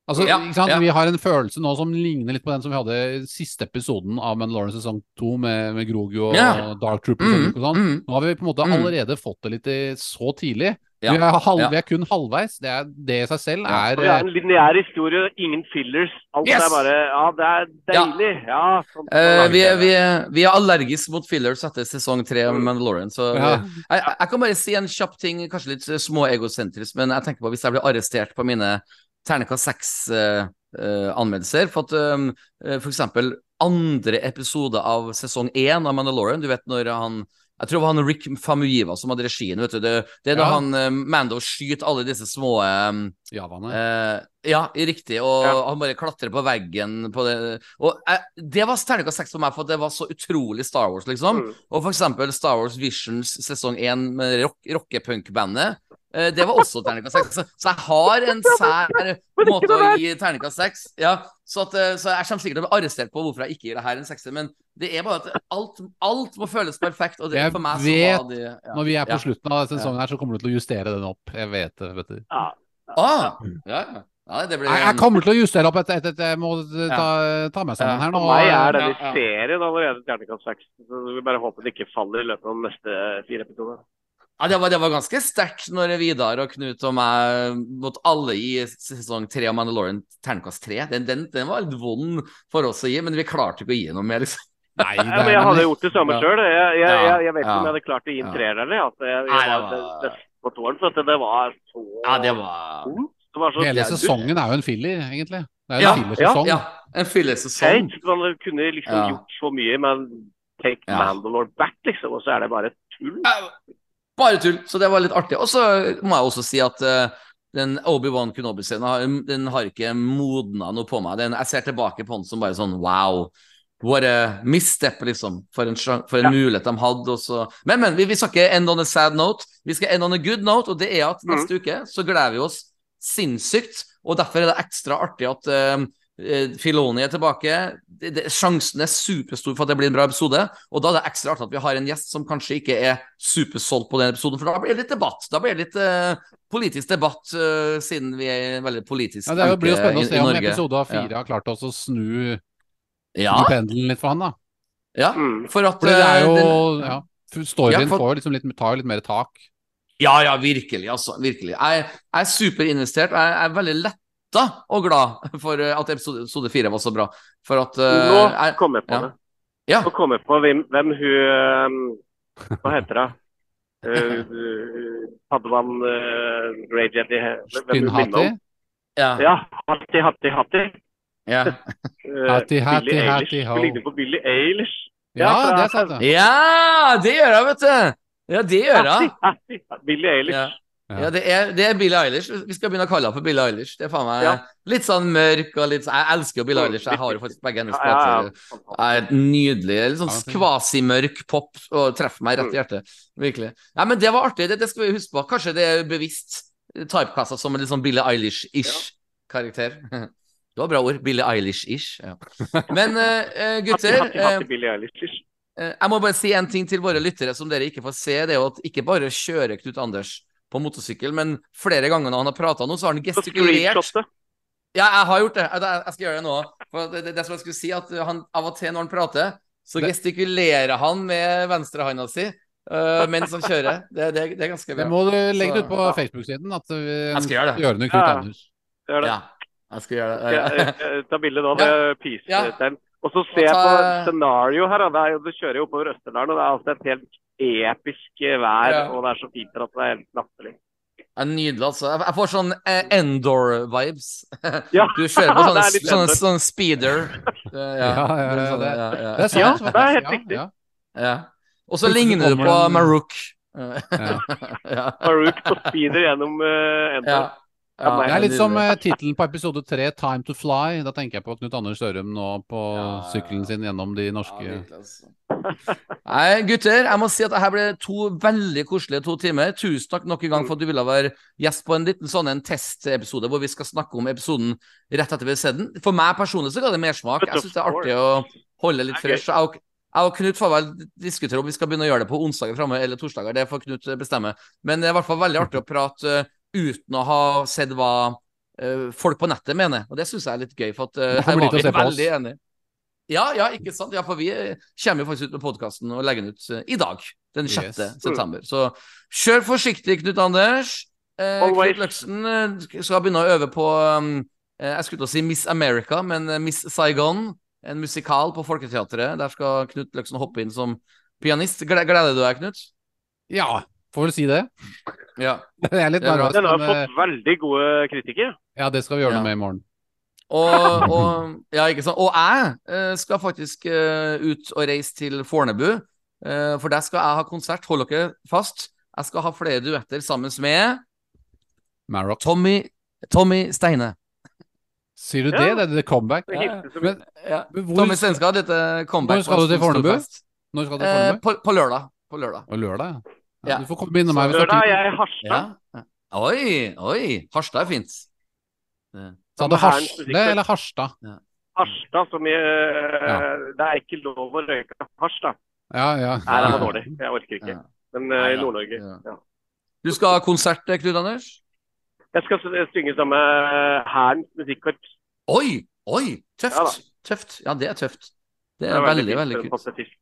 Altså, Ja, ikke sant? ja. Vi har en følelse nå som ligner litt på den som vi hadde i siste episoden av Mandalorian sesong 2 med, med Grogu og Ja. Dark Troopers Mm, og sånn. mm. Nå har vi på en måte Mm. allerede fått det litt i, så tidlig. Ja, Vi, er halv, ja. vi er kun halvveis. Det, er, det i seg selv er Det er en lineær historie, ingen fillers. Alt Yes! er bare Ja, det er deilig. Ja. sånn- Eh, sånn vi, er, vi, er, vi er allergisk mot fillers etter sesong tre av Mm. Mandalorian. Så Ja. vi- jeg, jeg kan bare si en kjapp ting, kanskje litt eh, små egosentrisk, men jeg tenker på hvis jeg blir arrestert på mine terningkast seks-anmeldelser For at um, eh, for eksempel andre episode av sesong én av Mandalorian, du vet når han jeg tror det var han Rick Famuyiva som hadde regien. vet du. Det, det er da Ja. han eh, Mando skyter alle disse små um, Javaene. Uh, ja, riktig. Og Ja. han bare klatrer på veggen på det. Og uh, det var terningkast seks for meg, for det var så utrolig Star Wars, liksom. Mm. Og for eksempel Star Wars Visions sesong én med rock, rockepunk-bandet. Eh, det var også terningkast seks. Så, jeg har en sær måte å gi terningkast seks. Ja, så, at, eh, så jeg kommer sikkert til å bli arrestert på hvorfor jeg ikke gir det her en sekser, men det er bare at alt, alt må føles perfekt. Og det, Jeg for meg så vet det ja. Når vi er på Ja. slutten av sesongen her, så kommer du til å justere den opp. Jeg vet det. vet du. Ja. Ah, ja, ja. blir Jeg, jeg kommer til å justere opp etter at jeg må ta, ta meg sammen her nå. For meg er denne ja. serien allerede terningkast seks. Så Vi bare håper det ikke faller i løpet av de neste fire episodene. Ja, det var, det var ganske sterkt når Vidar og Knut og meg måtte alle gi sesong tre av Mandalorian terningkast tre. Den, den, den var litt vond for oss å gi, men vi klarte ikke å gi noe mer, liksom. Nei, Ja, men jeg hadde gjort det samme sjøl. Jeg, jeg, jeg, jeg vet ikke ja. om jeg hadde klart å gi en treer eller at jeg, jeg Nei, det var det- det på tåren, for at det var så Ja, det var. Det var så hele er- sesongen er jo en filler, egentlig. Det er jo Ja, en fillersesong. Ja, en fyllesesong. teit. Man kunne liksom Ja. gjort så mye, men take Ja. Mandalore back, liksom, og så er det bare tull. Ja, Bare tull, så det var litt artig. Og så må jeg også si at uh, den Obi-Wan Kenobi-scenen har- den har ikke modna noe på meg. Den, jeg ser tilbake på den som bare sånn wow. What a misstep, liksom. For en, for en mulighet de hadde. Også. Men, men, vi, vi skal ikke end on a sad note. Vi skal end on a good note, og det er at neste uke så gleder vi oss sinnssykt. Og derfor er det ekstra artig at eh, Filoni er tilbake. Det, det, sjansen er superstor for at det blir en bra episode. Og da er det ekstra artig at vi har en gjest som kanskje ikke er supersolgt på den episoden, for da blir det litt debatt. Da blir det litt uh, politisk debatt, uh, siden vi er veldig politisk Ja, det blir jo spennende å se om Norge. episode av fire har klart oss å snu, Ja, snu pendelen litt for han, da. ja, Mm. for at For det er eh, jo den, ja, Storyen Ja, for- får liksom litt, tar jo litt mer tak. Ja, ja, virkelig, altså. Virkelig. Jeg, jeg er superinvestert. Jeg, jeg er veldig letta og glad for eh, at episode, fire var så bra. For at eh, Nå kommer kom jeg på ja. det. Ja. Nå kom jeg på hvem, hvem hun um, Hva heter hun? eh, hadde man uh, Grey Jetty Skinnhati. Ja. Ja, Hatti, Hatti, Hatti. Ja. Eh, Hatti, Hatti, Hatti, ho. Ligner på Billy Eilish. Ja, ja, det er sant, ja, det gjør hun, vet du! Ja, det gjør hun. Billy Eilish. Ja. Ja. Det er, det er Billie Eilish. Vi skal begynne å kalle henne for Billie Eilish. Det er faen meg Ja. litt sånn mørk og litt sånn Jeg elsker jo Billie Eilish. Jeg har jo faktisk begge hennes Ja, ja, ja. nydelig. Litt sånn kvasimørk pop og treffer meg Mm. rett i hjertet. Virkelig. Ja, men det var artig. Det, det skal vi huske på. Kanskje det er bevisst typecasta som en litt sånn Billie Eilish-ish karakter. (laughs) Det var bra ord. Billie Eilish-ish. Ja. (laughs) Men eh, gutter eh, Jeg må bare si en ting til våre lyttere som dere ikke får se. Det er jo at ikke bare kjører Knut Anders på motorsykkel, men flere ganger når han har prata nå, så har han gestikulert ja, jeg har gjort det. Jeg, jeg skal gjøre det nå. For det, det, det som jeg skulle si, at han av og til når han prater, så Det- gestikulerer han med venstrehanda si Uh, mens han kjører. Det, det, det er ganske Det bra. må du legge Så- ut på Facebook-siden. At vi Jeg skal gjøre det. gjør det Knut Ja. Anders. Gjør det. Ja, jeg skal gjøre det. ta bilde nå. Det er Ja. tegn. Og så ser jeg på scenario her. Da. Det er jo, du kjører jo oppover Østerdalen, og det er altså et helt episk eh, vær. Ja. Og det er så fint at det er helt latterlig. er nydelig, altså. Jeg får sånn eh, Endor-vibes. (laughs) Ja, Du kjører på sånn, (laughs) det er sånn, sånn speeder. Ja, ja, ja, sånn, det- ja, ja. Det er sant. Ja, det er helt Ja, riktig. ja. ja. Og så ligner du på Marouk. Marouk. (laughs) På speeder gjennom uh, Endor. Ja. Ja, Det er litt som uh, tittelen på episode tre, 'Time to Fly'. Da tenker jeg på Knut Anders Sørum nå på Ja, ja, ja. sykkelen sin gjennom de norske virkelig, altså. Nei, gutter, jeg må si at dette ble to veldig koselige to timer. Tusen takk nok en gang for at du ville være gjest på en liten sånn en testepisode hvor vi skal snakke om episoden rett etter vi har sett den. For meg personlig så ga det mersmak. Jeg syns det er artig å holde litt fresh. Jeg og, jeg og Knut får vel diskutere om vi skal begynne å gjøre det på onsdager framme eller torsdager. Det får Knut bestemme. Men det er i hvert fall veldig artig å prate eh, uten å ha sett hva uh, folk på nettet mener. Og det syns jeg er litt gøy, for at uh, her var oss. veldig enig. Ja, ja, ikke sant? Ja, for vi eh, kommer jo faktisk ut med podkasten og legger den ut uh, i dag, den 6. Yes. september. Så kjør forsiktig, Knut Anders. Uh, Knut Løksen eh, skal begynne å øve på um, eh, Jeg skulle til å si Miss America, men eh, Miss Saigon. En musikal på Folketeatret. Der skal Knut Løksen hoppe inn som pianist. Gleder du deg, Knut? Ja, får vel si det. Ja. (laughs) Jeg er litt er nervøs, Den har men fått veldig gode kritikker. ja, det skal vi gjøre Ja. noe med i morgen. Og, og, (clears throat) ja, ikke sant? og jeg eh, skal faktisk eh, ut og reise til Fornebu. eh, for der skal jeg ha konsert. Hold dere fast. Jeg skal ha flere duetter sammen med Marrock. Tommy, Tommy Steine. Sier du Ja. det? Det er det comeback? Ja. Men, Ja. men hvor, Tommy Steine skal ha et comeback. Når skal du til Fornebu? når skal du til Eh, Fornebu? på, på lørdag. På lørdag. Og lørdag, ja. ja. Ja. Du får komme innom meg Lørdag er jeg i Harstad. Ja. Oi, oi. Harstad er fint. Ja. Sa du Som Hasle eller Harstad? Harstad som i Ja. Det er ikke lov å røyke Harstad. Ja, ja. Nei, det var dårlig. Jeg orker ikke. Ja. Men eh, i. Nord-Norge. Ja. Ja. Du skal ha konsert, eh, Knut Anders? Jeg skal synge sammen med Hærens musikkorps. Oi, oi. Tøft. Ja tøft. Ja, det er tøft. Det Det er veldig, veldig, veldig en kult.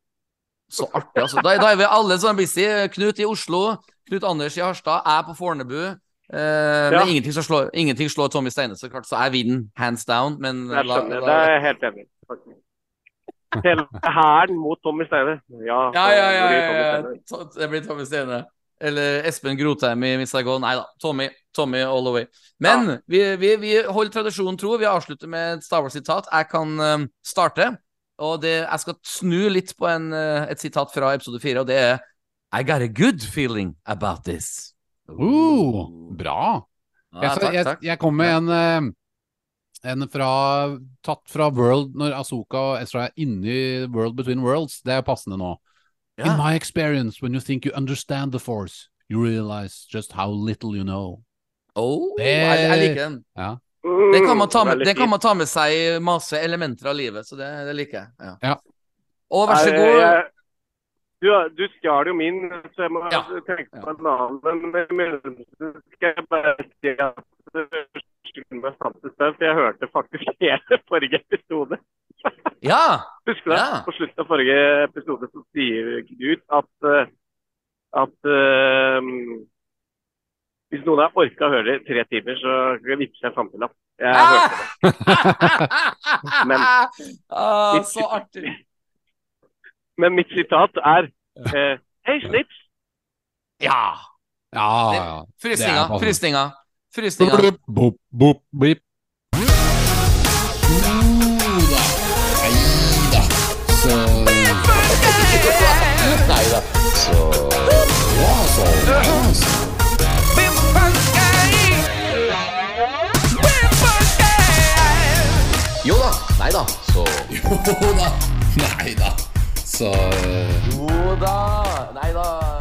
Så artig, altså. Da, da er vi alle sånn busy. Knut i Oslo, Knut Anders i Harstad, jeg på Fornebu. Eh, Men ingenting, som slår, ingenting slår Tommy Steine, så klart. Så jeg vinner hands down, men Jeg skjønner. Det er jeg helt enig i. Hele hæren mot Tommy Steine. Ja, Ja, ja, ja. ja, det, blir. Det blir Tommy Steine. Eller Espen Grotheim i Miss Saigon. Nei da. Tommy, Tommy all the way. Men vi, vi, vi holder tradisjonen tro. Vi avslutter med et Star Wars-sitat. Jeg kan eh, starte. Og det, jeg skal snu litt på en, eh, et sitat fra episode fire, og det er I got a good feeling about this. Uh, bra. Ja, Jeg, takk, jeg, takk. jeg kom med en, eh, en fra, tatt fra World når Asoka og Ezra er inni World Between Worlds. Det er passende nå. Ja. In my experience, when you think you understand the force, you realize just how little you know. Oh, Det- jeg, jeg liker den. Ja. Det kan, man ta med, det kan man ta med seg i masse elementer av livet, så det, det liker jeg. Ja. Ja. Og vær så god. jeg- Du, du stjal jo min, så jeg må Ja. tenke på en annen. Men, skal jeg bare si at Skyld meg sant i sted, for jeg hørte faktisk hele forrige episode. Ja! Husker du det? Ja. På slutten av forrige episode så sier Knut at, eh, at eh, hvis noen har orka å høre det i tre timer, så vippser jeg samtidig en femtilapp. Jeg hørte det. (laughs) Men- ah, Så artig. (laughs) Men mitt sitat er eh, Hei, Snips. Ja! Ja, ja. Frysninga, frysninga. Frysninga. Boop, boop, boop, beep. Neida. Jo Nei da. Så Jo da. Nei da. Så eh, Jo da. Nei da.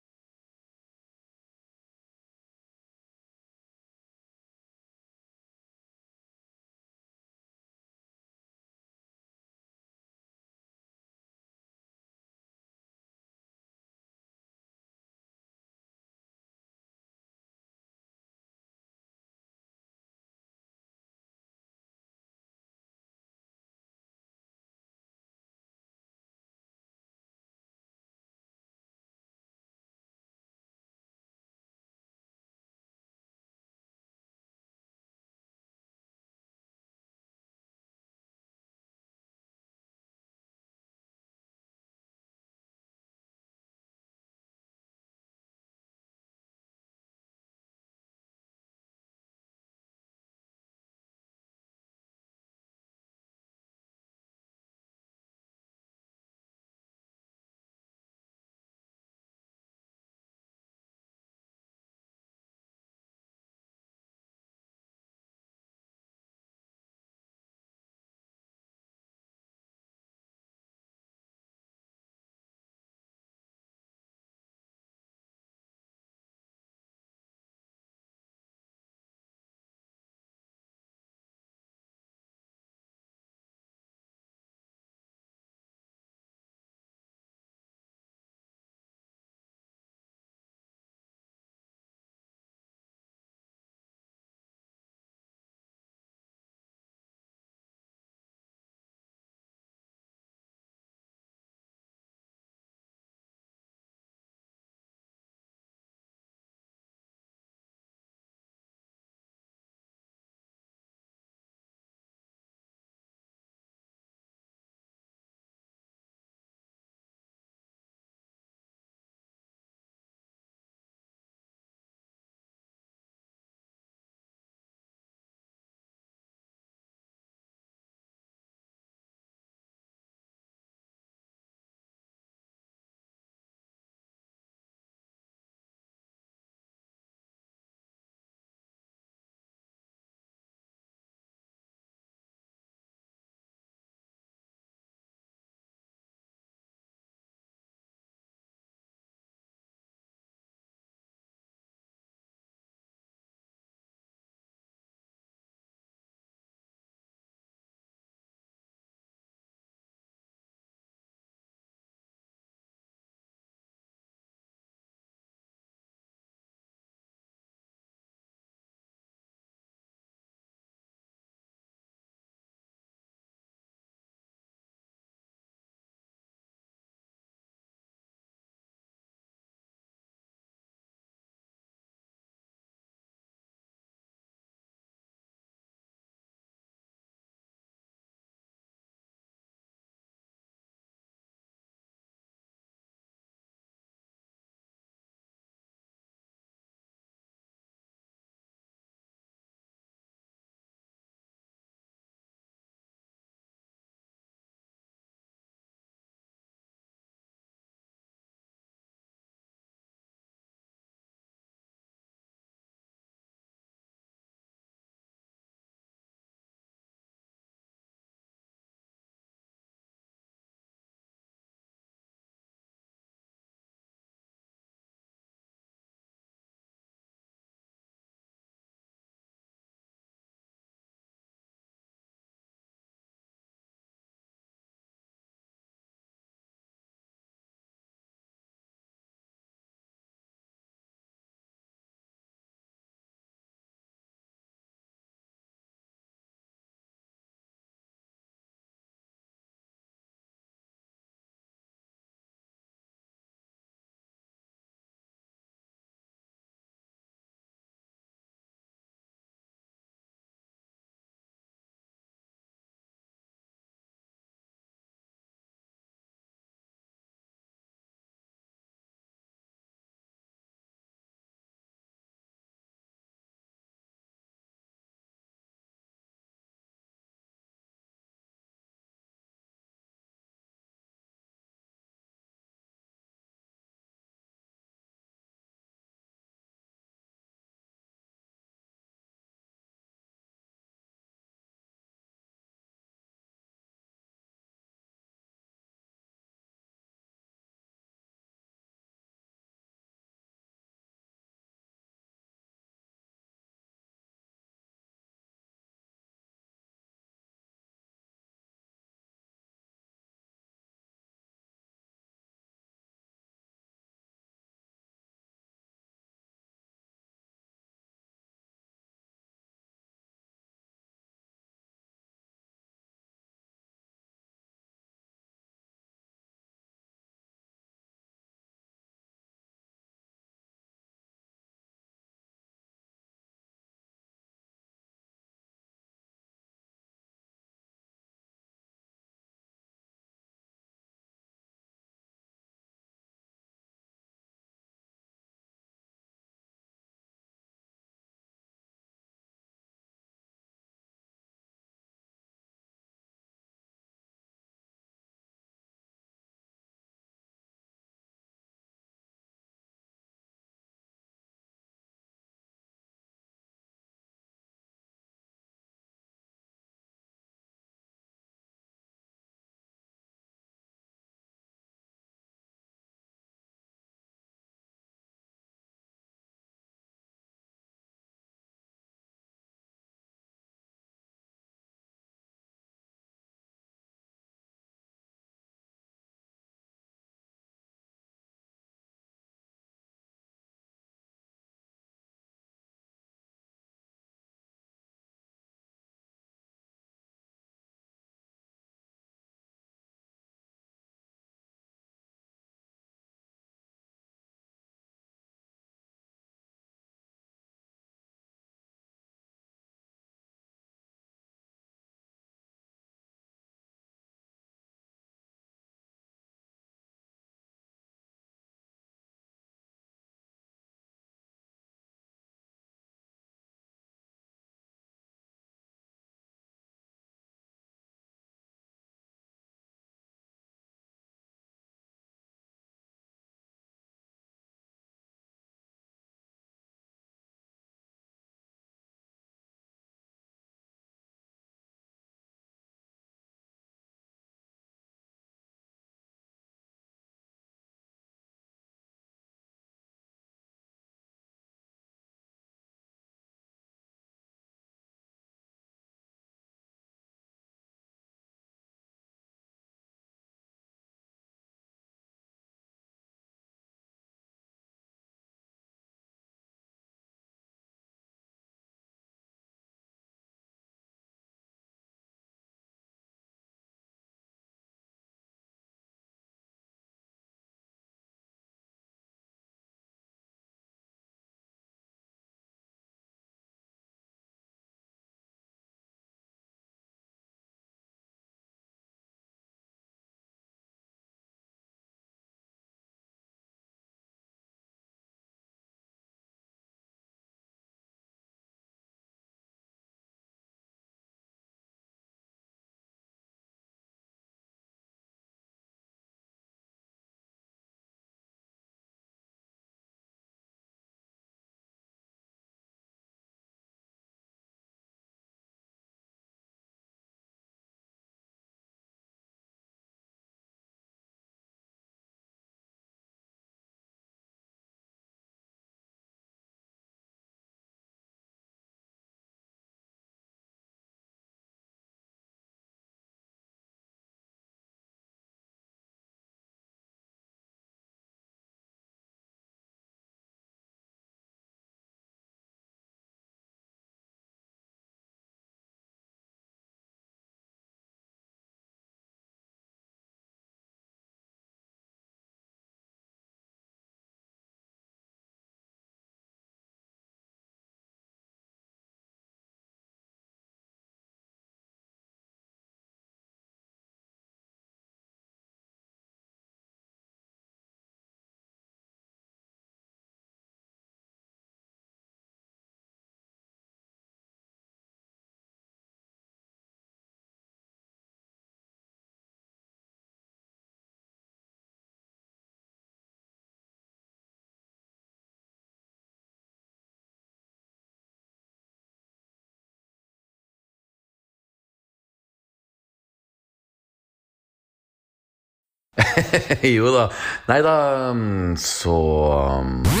(laughs) jo da. Nei da, mm, mm. Nei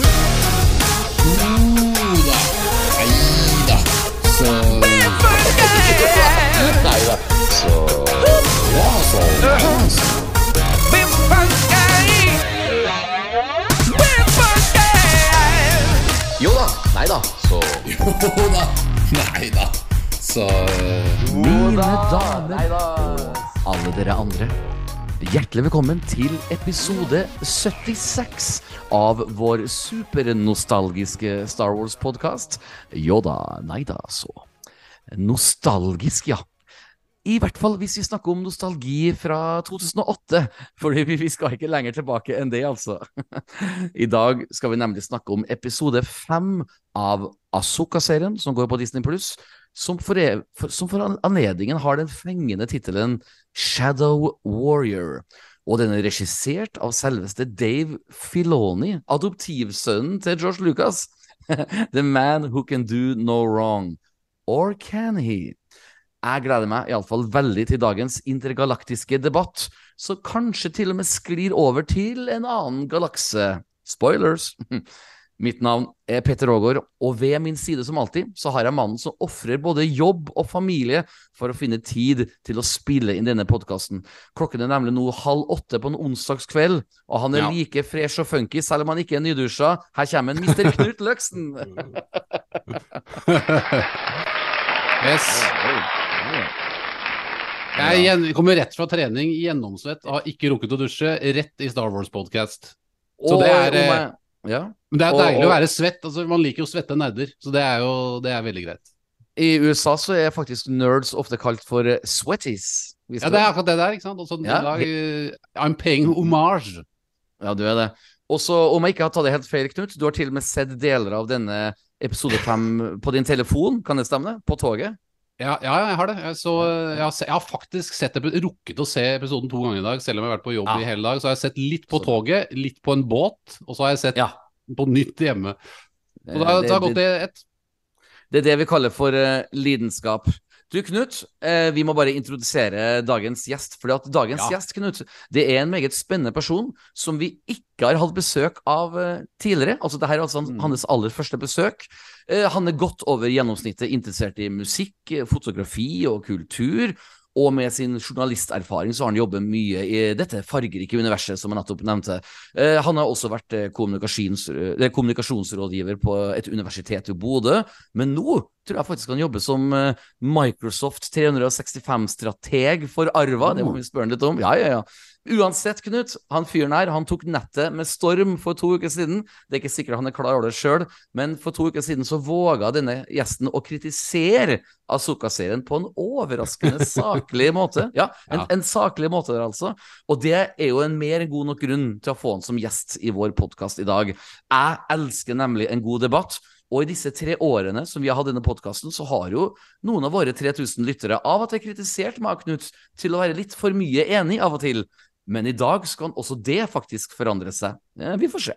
da. Nei da, så Jo da. Nei da, så Jo da. Nei da. Så Mine damer og alle dere andre. Hjertelig velkommen til episode 76 av vår supernostalgiske Star Wars-podkast. Jo da, nei da, så. Nostalgisk, ja. I hvert fall hvis vi snakker om nostalgi fra 2008, for vi skal ikke lenger tilbake enn det, altså. (laughs) I dag skal vi nemlig snakke om episode fem av Asoka-serien, som går på Disney Pluss, som for, for, som for anledningen har den fengende tittelen Shadow Warrior. Og den er regissert av selveste Dave Filoni, adoptivsønnen til George Lucas. (laughs) The man who can do no wrong. Or can he? Jeg gleder meg iallfall veldig til dagens intergalaktiske debatt, så kanskje til og med sklir over til en annen galakse. Spoilers! (laughs) Mitt navn er Petter Aagaard, og ved min side som alltid så har jeg mannen som ofrer både jobb og familie for å finne tid til å spille inn denne podkasten. Klokken er nemlig nå halv åtte på en onsdagskveld, og han er Ja. like fresh og funky selv om han ikke er nydusja. Her kommer en Mr. Knut Løksen! (laughs) Yes. Jeg kommer rett fra trening, gjennomsvett, har ikke rukket å dusje, rett i Star Wars-podkast. Så det er, Og Ja. Men det er deilig og- å være svett. altså Man liker jo svette nerder, så det er jo det er veldig greit. I USA så er faktisk nerds ofte kalt for eh, sweaties. Ja, det er akkurat det der, ikke sant. Også, Ja. dag, eh, I'm paying homage. Ja, du er det. Og så, om jeg ikke har tatt det helt feil, Knut, du har til og med sett deler av denne episode fem på din telefon, kan det stemme? På toget? Ja, ja, jeg har det. Jeg, så, jeg, har, jeg har faktisk sett, rukket å se episoden to ganger i dag, selv om jeg har vært på jobb Ja. i hele dag. Så har jeg sett litt på toget, litt på en båt, og så har jeg sett Ja. på nytt hjemme. Og det, det, da har gått det ett. Det er det vi kaller for uh, lidenskap. Du, Knut, eh, vi må bare introdusere dagens gjest. fordi at dagens Ja. gjest, Knut, det er en meget spennende person som vi ikke har hatt besøk av eh, tidligere. Altså, det her er altså Mm. hans aller første besøk. Eh, han er godt over gjennomsnittet interessert i musikk, fotografi og kultur. Og med sin journalisterfaring så har han jobbet mye i dette fargerike universet som jeg nettopp nevnte. Eh, han har også vært eh, kommunikasjons, eh, kommunikasjonsrådgiver på et universitet i Bodø. Men nå tror jeg faktisk han jobber som Microsoft 365-strateg for Arva. Det må vi spørre han litt om. Ja, ja, ja. Uansett, Knut, han fyren her han tok nettet med storm for to uker siden. Det er ikke sikkert han er klar over det sjøl, men for to uker siden så våga denne gjesten å kritisere Asuka-serien på en overraskende (laughs) saklig måte. Ja, en, Ja. en saklig måte der, altså. Og det er jo en mer god nok grunn til å få han som gjest i vår podkast i dag. Jeg elsker nemlig en god debatt. Og i disse tre årene som vi har hatt denne podkasten, så har jo noen av våre 3000 lyttere av og til kritisert meg, Knut, til å være litt for mye enig av og til. Men i dag skal også det faktisk forandre seg. Vi får se.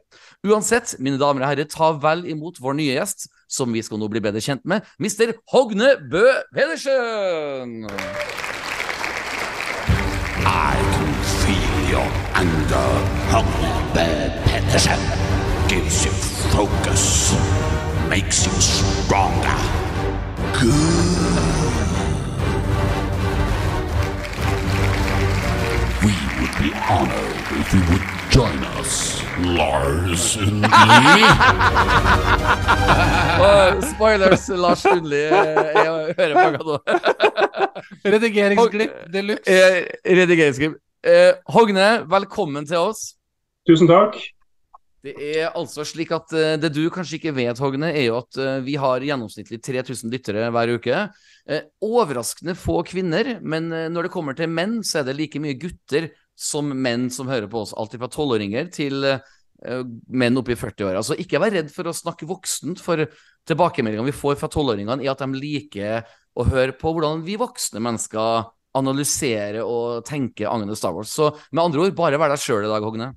Uansett, mine damer og herrer, ta vel imot vår nye gjest, som vi skal nå bli bedre kjent med, Mr. Hogne Bø Pedersen! I can feel your anger, Hogne Bø Pedersen. Gives you focus, makes you stronger. Good. Be honored if you would join us, Lars Undli. (laughs) Spoilers, Lars Lundli eh, jeg hører på hva nå. (laughs) Redigeringsglipp de luxe. Redigeringsglipp. Eh, Hogne, velkommen til oss. Tusen takk. Det er altså slik at eh, det du kanskje ikke vet, Hogne, er jo at eh, vi har gjennomsnittlig 3000 lyttere hver uke. Eh, overraskende få kvinner, men eh, når det kommer til menn, så er det like mye gutter som menn som hører på oss. alltid fra tolvåringer til eh, menn oppe i 40-åra. Så ikke vær redd for å snakke voksent, for tilbakemeldingene vi får fra tolvåringene, er at de liker å høre på hvordan vi voksne mennesker analyserer og tenker angående Star Wars. Så med andre ord, bare vær deg sjøl i dag, Hogne.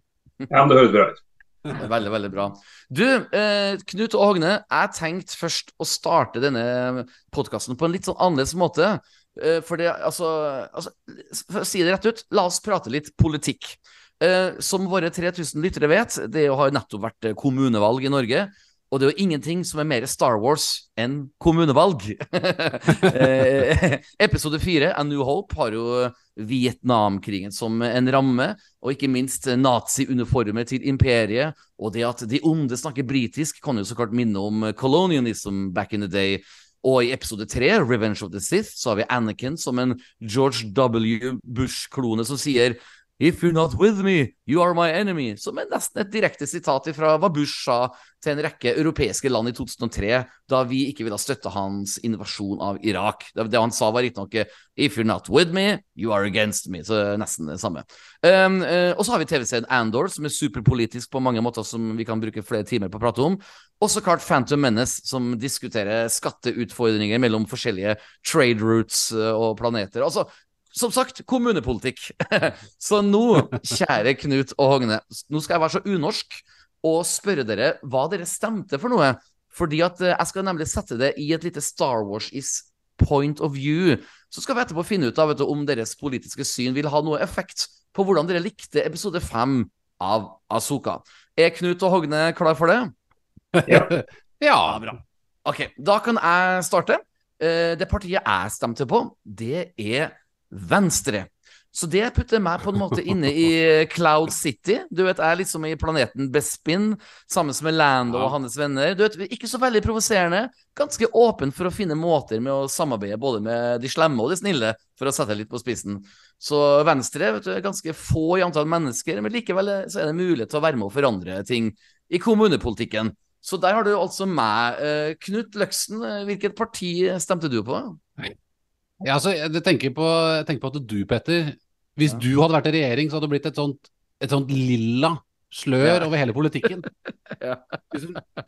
Ja, men Det høres bra ut. (laughs) Veldig, veldig bra. Du, eh, Knut og Hogne, jeg tenkte først å starte denne podkasten på en litt sånn annerledes måte. Eh, for det, altså, altså For å si det rett ut, la oss prate litt politikk. Eh, som våre 3000 lyttere vet, det har nettopp vært eh, kommunevalg i Norge. Og det er jo ingenting som er mer Star Wars enn kommunevalg. (laughs) episode fire, A New Hope, har jo Vietnamkrigen som en ramme. Og ikke minst nazi-uniformer til imperiet. Og det at de onde snakker britisk, kan jo så klart minne om colonialism back in the day. Og i episode tre, Revenge of the Sith, så har vi Anakin som en George W. Bush-klone som sier If you're not with me, you are my enemy. Som er nesten et direkte sitat fra hva Bush sa til en rekke europeiske land i 2003, da vi ikke ville støtte hans invasjon av Irak. Det, han sa, var riktignok If you're not with me, you are against me. Så nesten det samme. Um, uh, og så har vi TV-serien Andor, som er superpolitisk på mange måter, som vi kan bruke flere timer på å prate om. Og så klart Phantom Menace, som diskuterer skatteutfordringer mellom forskjellige trade routes uh, og planeter. Altså, som sagt, kommunepolitikk. (laughs) så nå, kjære Knut og Hogne, nå skal jeg være så unorsk og spørre dere hva dere stemte for noe. Fordi at eh, jeg skal nemlig sette det i et lite Star Wars is point of view. Så skal vi etterpå finne ut av, du, om deres politiske syn vil ha noe effekt på hvordan dere likte episode fem av Asoka. Er Knut og Hogne klar for det? Ja. (laughs) ja. bra. Ok, da kan jeg starte. Eh, Det partiet jeg stemte på, det er Venstre. Så det putter meg på en måte inne i Cloud City. Du vet, Jeg er liksom i planeten Bespin sammen med Lando og hans venner. Du vet, Ikke så veldig provoserende. Ganske åpen for å finne måter med å samarbeide både med de slemme og de snille, for å sette det litt på spissen. Så Venstre vet du, er ganske få i antall mennesker, men likevel så er det mulighet til å være med og forandre ting i kommunepolitikken. Så der har du altså meg. Eh, Knut Løksen, eh, hvilket parti stemte du på? Ja, altså, jeg tenker på, jeg tenker på at du, Petter Hvis du hadde vært i regjering, så hadde det blitt et sånt, et sånt lilla slør Ja. over hele politikken. (laughs) Ja.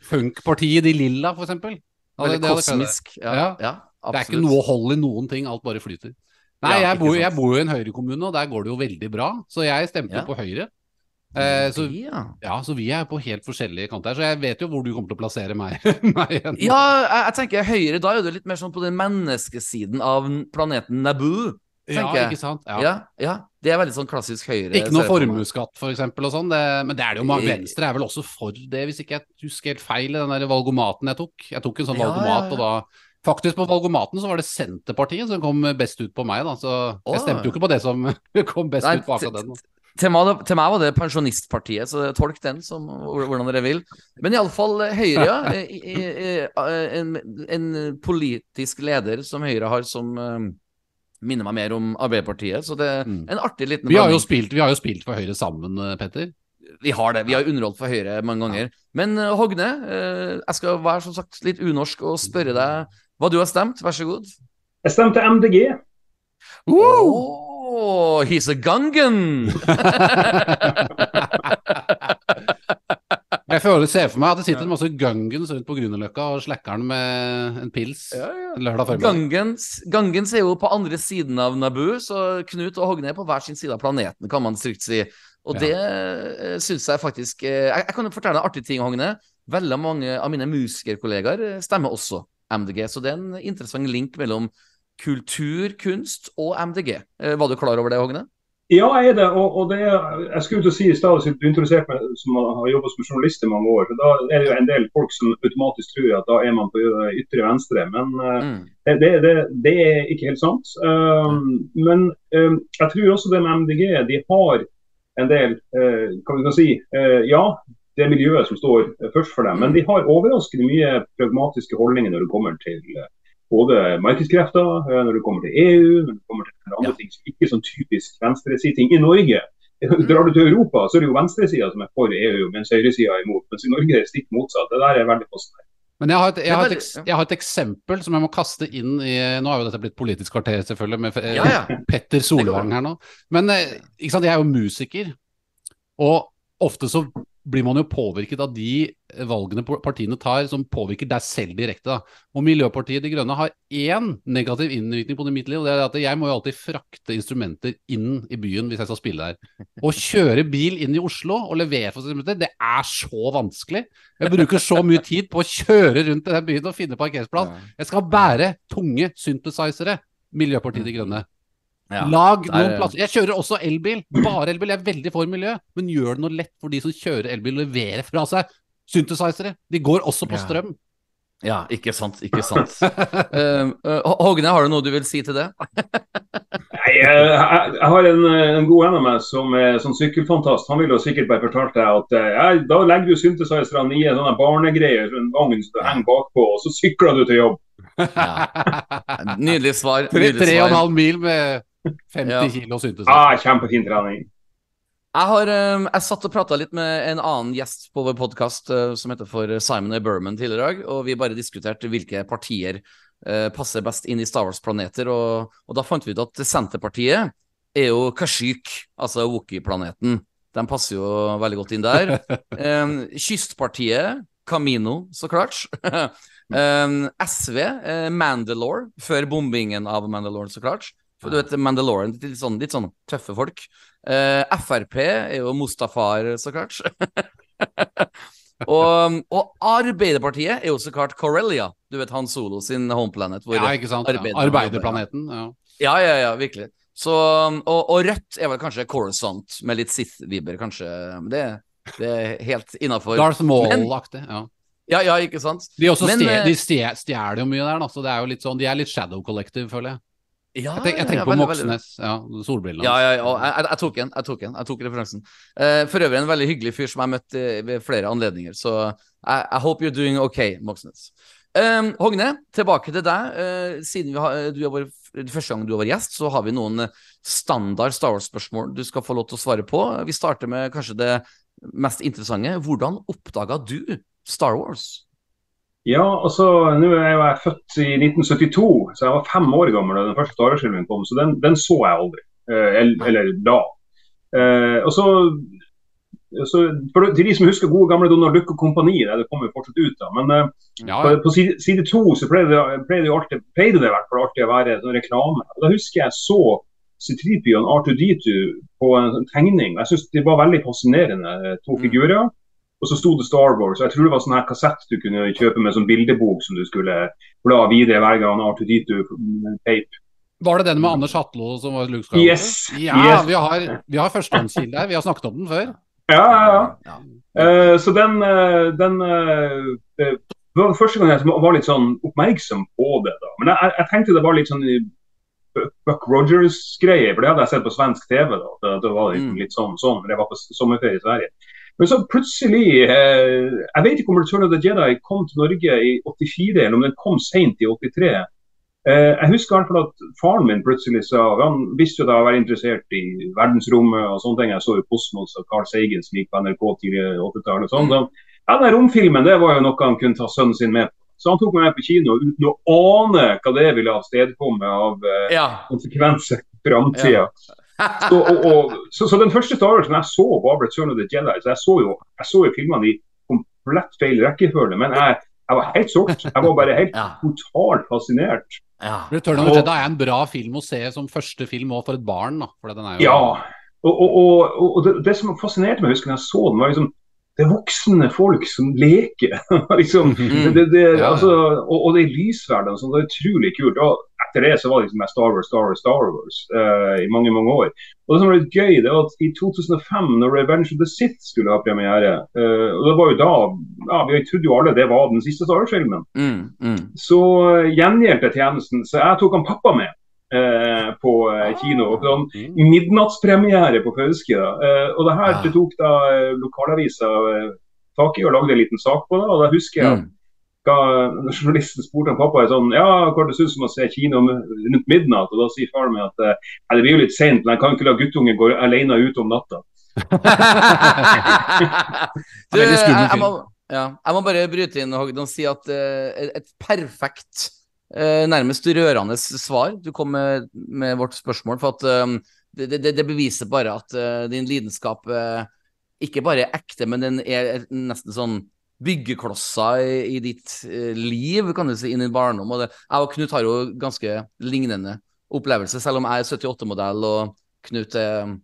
Funkpartiet De Lilla, for eksempel. Ja, Veldig det- det kosmisk. Ja, Ja. ja, Det er ikke noe hold i noen ting, alt bare flyter. Nei, Ja, jeg, bor, jeg bor jo i en Høyre-kommune, og der går det jo veldig bra. Så jeg stemte Ja. på Høyre. Eh, så, ja. så vi er på helt forskjellige kanter. Så jeg vet jo hvor du kommer til å plassere meg. (laughs) meg igjen. Ja, jeg, jeg tenker Høyre, da er du litt mer sånn på den menneskesiden av planeten Naboo. Ja, jeg. ikke sant? Ja. Ja. ja, Det er veldig sånn klassisk Høyre. Ikke noe formuesskatt, for eksempel, og sånn. Men det er det jo mange. Venstre er vel også for det, hvis ikke jeg husker helt feil den der valgomaten jeg tok. Jeg tok en sånn valgomat, og da Faktisk på valgomaten så var det Senterpartiet som kom best ut på meg, da. Så jeg stemte jo ikke på det som (laughs) kom best ut på akkurat den. Til meg, til meg var det Pensjonistpartiet, så tolk den som hvordan dere vil. Men iallfall Høyre, ja. (laughs) I- i- En, en politisk leder som Høyre har, som eh, minner meg mer om Arbeiderpartiet. Så det er Mm. en artig liten Vi har, jo spilt, vi har jo spilt for Høyre sammen, eh, Petter. Vi har det. Vi har underholdt for Høyre mange ganger. Men eh, Hogne, eh, jeg skal være som sagt litt unorsk og spørre deg hva du har stemt. Vær så god. Jeg stemte MDG. Oh, he's a Gungan! (laughs) Jeg føler, ser for meg at det sitter en masse gungens rundt på Grünerløkka og slacker den med en pils lørdag formiddag. Gangens, Gangens er jo på andre siden av Naboo, så Knut og Hogne er på hver sin side av planeten, kan man trygt si. Og Ja. det uh, syns jeg faktisk eh, jeg, jeg kan jo fortelle en artig ting, Hogne. Veldig mange av mine musikerkollegaer eh, stemmer også MDG, så det er en interessant link mellom kultur, kunst og MDG. Eh, var du klar over det, Hogne? Ja, jeg er det. Og, og det er, jeg skulle til å si i stad, du introduserte meg som har jobbet som journalist i mange år, da er det jo en del folk som automatisk tror at da er man på ytre venstre. Men eh, Mm. det, det, det, er ikke helt sant. Um, men um, jeg tror også det med MDG, de har en del uh, Kan vi si uh, Ja, det er miljøet som står eh, først for dem, men de har overraskende mye pragmatiske holdninger når det kommer til eh, både markedskrefter, eh, når det kommer til EU, når det kommer til andre Ja. ting som ikke er sånn typisk venstresiting. I Norge (laughs) Drar du til Europa, så er det jo venstresida som er for EU, mens høyresida er imot. Mens i Norge er det stikk motsatt. Det der er veldig fascinerende. Men jeg har, et, jeg, har et, jeg har et eksempel som jeg må kaste inn i Nå har jo dette blitt Politisk kvarter, selvfølgelig, med eh, Ja, ja. (laughs) Petter Solvang her nå. Men eh, ikke sant, jeg er jo musiker, og ofte så blir man jo påvirket av de valgene partiene tar som påvirker deg selv direkte. da. Og Miljøpartiet De Grønne har én negativ innvirkning på det mitt liv, og det er at jeg må jo alltid frakte instrumenter inn i byen hvis jeg skal spille der. Å kjøre bil inn i Oslo og levere for instrumenter, det er så vanskelig. Jeg bruker så mye tid på å kjøre rundt i den byen og finne parkeringsplass. Jeg skal bære tunge synthesizere, Miljøpartiet De Grønne. Ja, Lag der- noen plasser. Jeg kjører også elbil. Bare elbil. Jeg er veldig for miljø. Men gjør det noe lett for de som kjører elbil, å levere fra seg synthesizere. De går også på strøm. Ja, ikke sant, ikke sant. (laughs) Uh, Hogne, har du noe du vil si til det? (laughs) Nei, jeg, jeg, har en, en god venn av meg som er sånn sykkelfantast. Han ville sikkert bare fortalt deg at eh, ja, da legger du synthesizerne i en sånne barnegreier, en vogn som du henger bakpå, og så sykler du til jobb. (laughs) Nydelig svar. Tre, svar. tre og en halv mil med 50 Ja. kilo synthesizer. Ah, kjempefin trening. Jeg, har, um, jeg satt og prata litt med en annen gjest på vår podkast som heter for Simon A. Berman tidligere i dag, og vi bare diskuterte hvilke partier eh, passer best inn i Star Wars-planeter, og, og da fant vi ut at Senterpartiet er jo Kashyyyk, altså Wookie-planeten. De passer jo veldig godt inn der. Um, (laughs) kystpartiet, Camino, så klart. (laughs) SV, eh, Mandalore, før bombingen av Mandalore, så klart. Du vet, Mandalorian, litt sånn, litt sånn tøffe folk. Eh, Frp er jo Mustafar, så klart. (laughs) og, og Arbeiderpartiet er jo så klart Corellia. Du vet Han Solo sin homeplanet. Ja, ikke sant. Ja. Arbeiderplaneten. Ja. Ja, ja, ja, virkelig. Så, og, og Rødt er vel kanskje Coruscant, med litt Sith-vibber, kanskje. Det, det er helt innafor. Darth Maul-aktig. Ja. Ja, ja, ikke sant? De, også Men, stje- eh, de stjeler jo mye der, da, så det er jo litt sånn, de er litt Shadow Collective, føler jeg. Ja, Jeg, tenk, jeg tenker ja, på veldig, veldig- Moxnes, ja, solbrillene. Ja, ja, ja. Jeg, jeg, tok en, Jeg tok en, Jeg tok referansen. Uh, for øvrig en veldig hyggelig fyr som jeg har møtt eh, ved flere anledninger. Så I, I hope you're doing okay, Moxnes. Um, Hogne, tilbake til deg. Uh, siden vi har, du har vært, første gang du har vært gjest, så har vi noen standard Star Wars-spørsmål du skal få lov til å svare på. Vi starter med kanskje det mest interessante. Hvordan oppdaga du Star Wars? Ja, altså, nå er jeg jeg født i 1972, så jeg var fem år gammel da den første Star Wars-filmen kom, så den, den så jeg aldri. Eh, eller, da. Eh, og så, så for, Til de som husker gode gamle Donald Duck og kompani, det kommer jo fortsatt ut da. Men eh, Ja, på, på side, to så pleide det, pleide det, alltid, pleide det i hvert fall alltid å være sånn reklame. Og Da husker jeg så C-3PO og R2D2 på en tegning. Jeg synes de var veldig fascinerende, eh, to figurer. Og så sto det Star Wars. Jeg tror det var sånn her kassett du kunne kjøpe med sånn bildebok som du skulle bla videre hver gang R2D2 tape. Var det den med Anders Hatlo som var Luke Skywalker? Yes, Ja, yes. vi har, vi har førstehåndskilde her. Vi har snakket om den før. Ja, ja, Ja. Eh, så den, uh, den eh, Det var første gang jeg var litt sånn oppmerksom på det. da. Men jeg, jeg tenkte det var litt sånn Buck Rogers-greie, for det hadde jeg sett på svensk TV. da. Det, det var litt, Mm. litt sånn, sånn, det jeg var på sommerferie i Sverige. Men så plutselig eh, Jeg vet ikke om Return of the Jedi kom til Norge i 84, eller om den kom seint i 83. Eh, jeg husker i hvert fall at faren min plutselig sa Han visste jo da å være interessert i verdensrommet og sånne ting. Jeg så jo Kosmos og Carl Sagen som gikk på NRK tidlig 80-tallet. og sånn. Så, ja, den romfilmen det var jo noe han kunne ta sønnen sin med på. Så han tok meg med på kino uten å ane hva det ville avstedkomme av eh, Ja. konsekvenser i framtida. Så, og, og, så, så den første Star Wars-en jeg så, var Return of the Jedi. Så jeg så jo, jeg så jo filmene i komplett feil rekkefølge. Men jeg, jeg var helt solgt. Jeg var bare helt (laughs) Ja. totalt fascinert. ja. Return of the Jedi er en bra film å se som første film òg for et barn. da. For den er jo... Ja. Og, og, og, og det, det som fascinerte meg, husker jeg jeg så den, var liksom det er voksne folk som leker. (laughs) liksom, det, det, det, altså, og, og det er lysverdene, sånn, det er utrolig kult. Og etter det så var det liksom Star Wars, Star Wars, Star Wars uh, i mange mange år. Og det som var litt gøy, det var at i 2005, når Revenge of the Sith skulle ha premiere, uh, og det var jo da ja, Vi trodde jo alle det var den siste Star Wars-filmen. Mm, mm. Så eh, gjengjeldte tjenesten, så jeg tok han pappa med på eh, kino. og sånn midnattspremiere på Fauske. da. Eh, og det her det tok da eh, lokalavisa eh, tak i og lagde en liten sak på det. og da husker jeg at Mm. da journalisten spurte han pappa sånn, ja, hva det synes om å se kino rundt midnatt. Og da sier faren min at eh, det blir jo litt sent, men jeg kan ikke la guttungen gå alene ut om natta. (laughs) du, jeg, jeg, må, ja, jeg må bare bryte inn Hogden, og si at uh, et perfekt, eh, nærmest rørende svar du kom med, med vårt spørsmål. For at eh, det, det, det beviser bare at eh, din lidenskap eh, ikke bare er ekte, men den er nesten sånn byggeklosser i, i ditt eh, liv, kan du si, i din barndom. Og det, jeg og Knut har jo ganske lignende opplevelse, selv om jeg er 78-modell og Knut er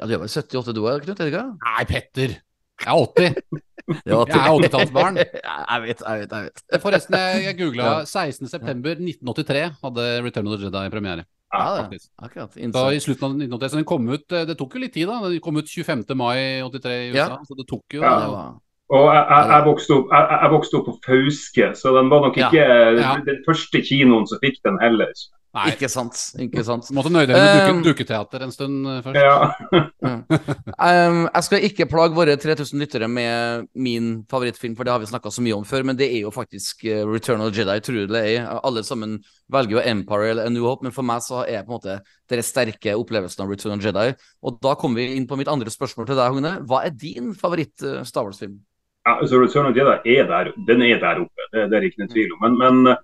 Ja, du er vel 78 du òg, Knut? Er det ikke? Nei, Petter. Jeg er 80. Det var Jeg er 80-tallsbarn. (laughs) jeg vet, jeg vet, jeg vet. Forresten, jeg, jeg googla 16.9.1983 hadde Return of the Jedi premiere. Ja, det, akkurat. Da i slutten av 1983. Så den kom ut eh, Det tok jo litt tid, da. Den kom ut 25. mai 83 i USA. Ja. Så det tok jo Ja, det var Og jeg, jeg, jeg, vokste opp, jeg, jeg vokste opp på Fauske, så den var nok ikke Ja. den første kinoen som fikk den heller. Nei. Ikke sant. Ikke sant. Du Måtte nøye deg med Um, dukke, dukketeater en stund eh, først. (laughs) Ja. Um, jeg skal ikke plage våre 3000 lyttere med min favorittfilm, for det har vi snakka så mye om før, men det er jo faktisk uh, Return of the Jedi, tror det er. Alle sammen velger jo Empire eller A New Hope, men for meg så er på en måte den sterke opplevelsen av Return of the Jedi. Og da kommer vi inn på mitt andre spørsmål til deg, Hogne. Hva er din favoritt-Star Wars-film? Ja, altså Return of the Jedi er der, den er der oppe, det, det er ikke noen tvil om. Men, men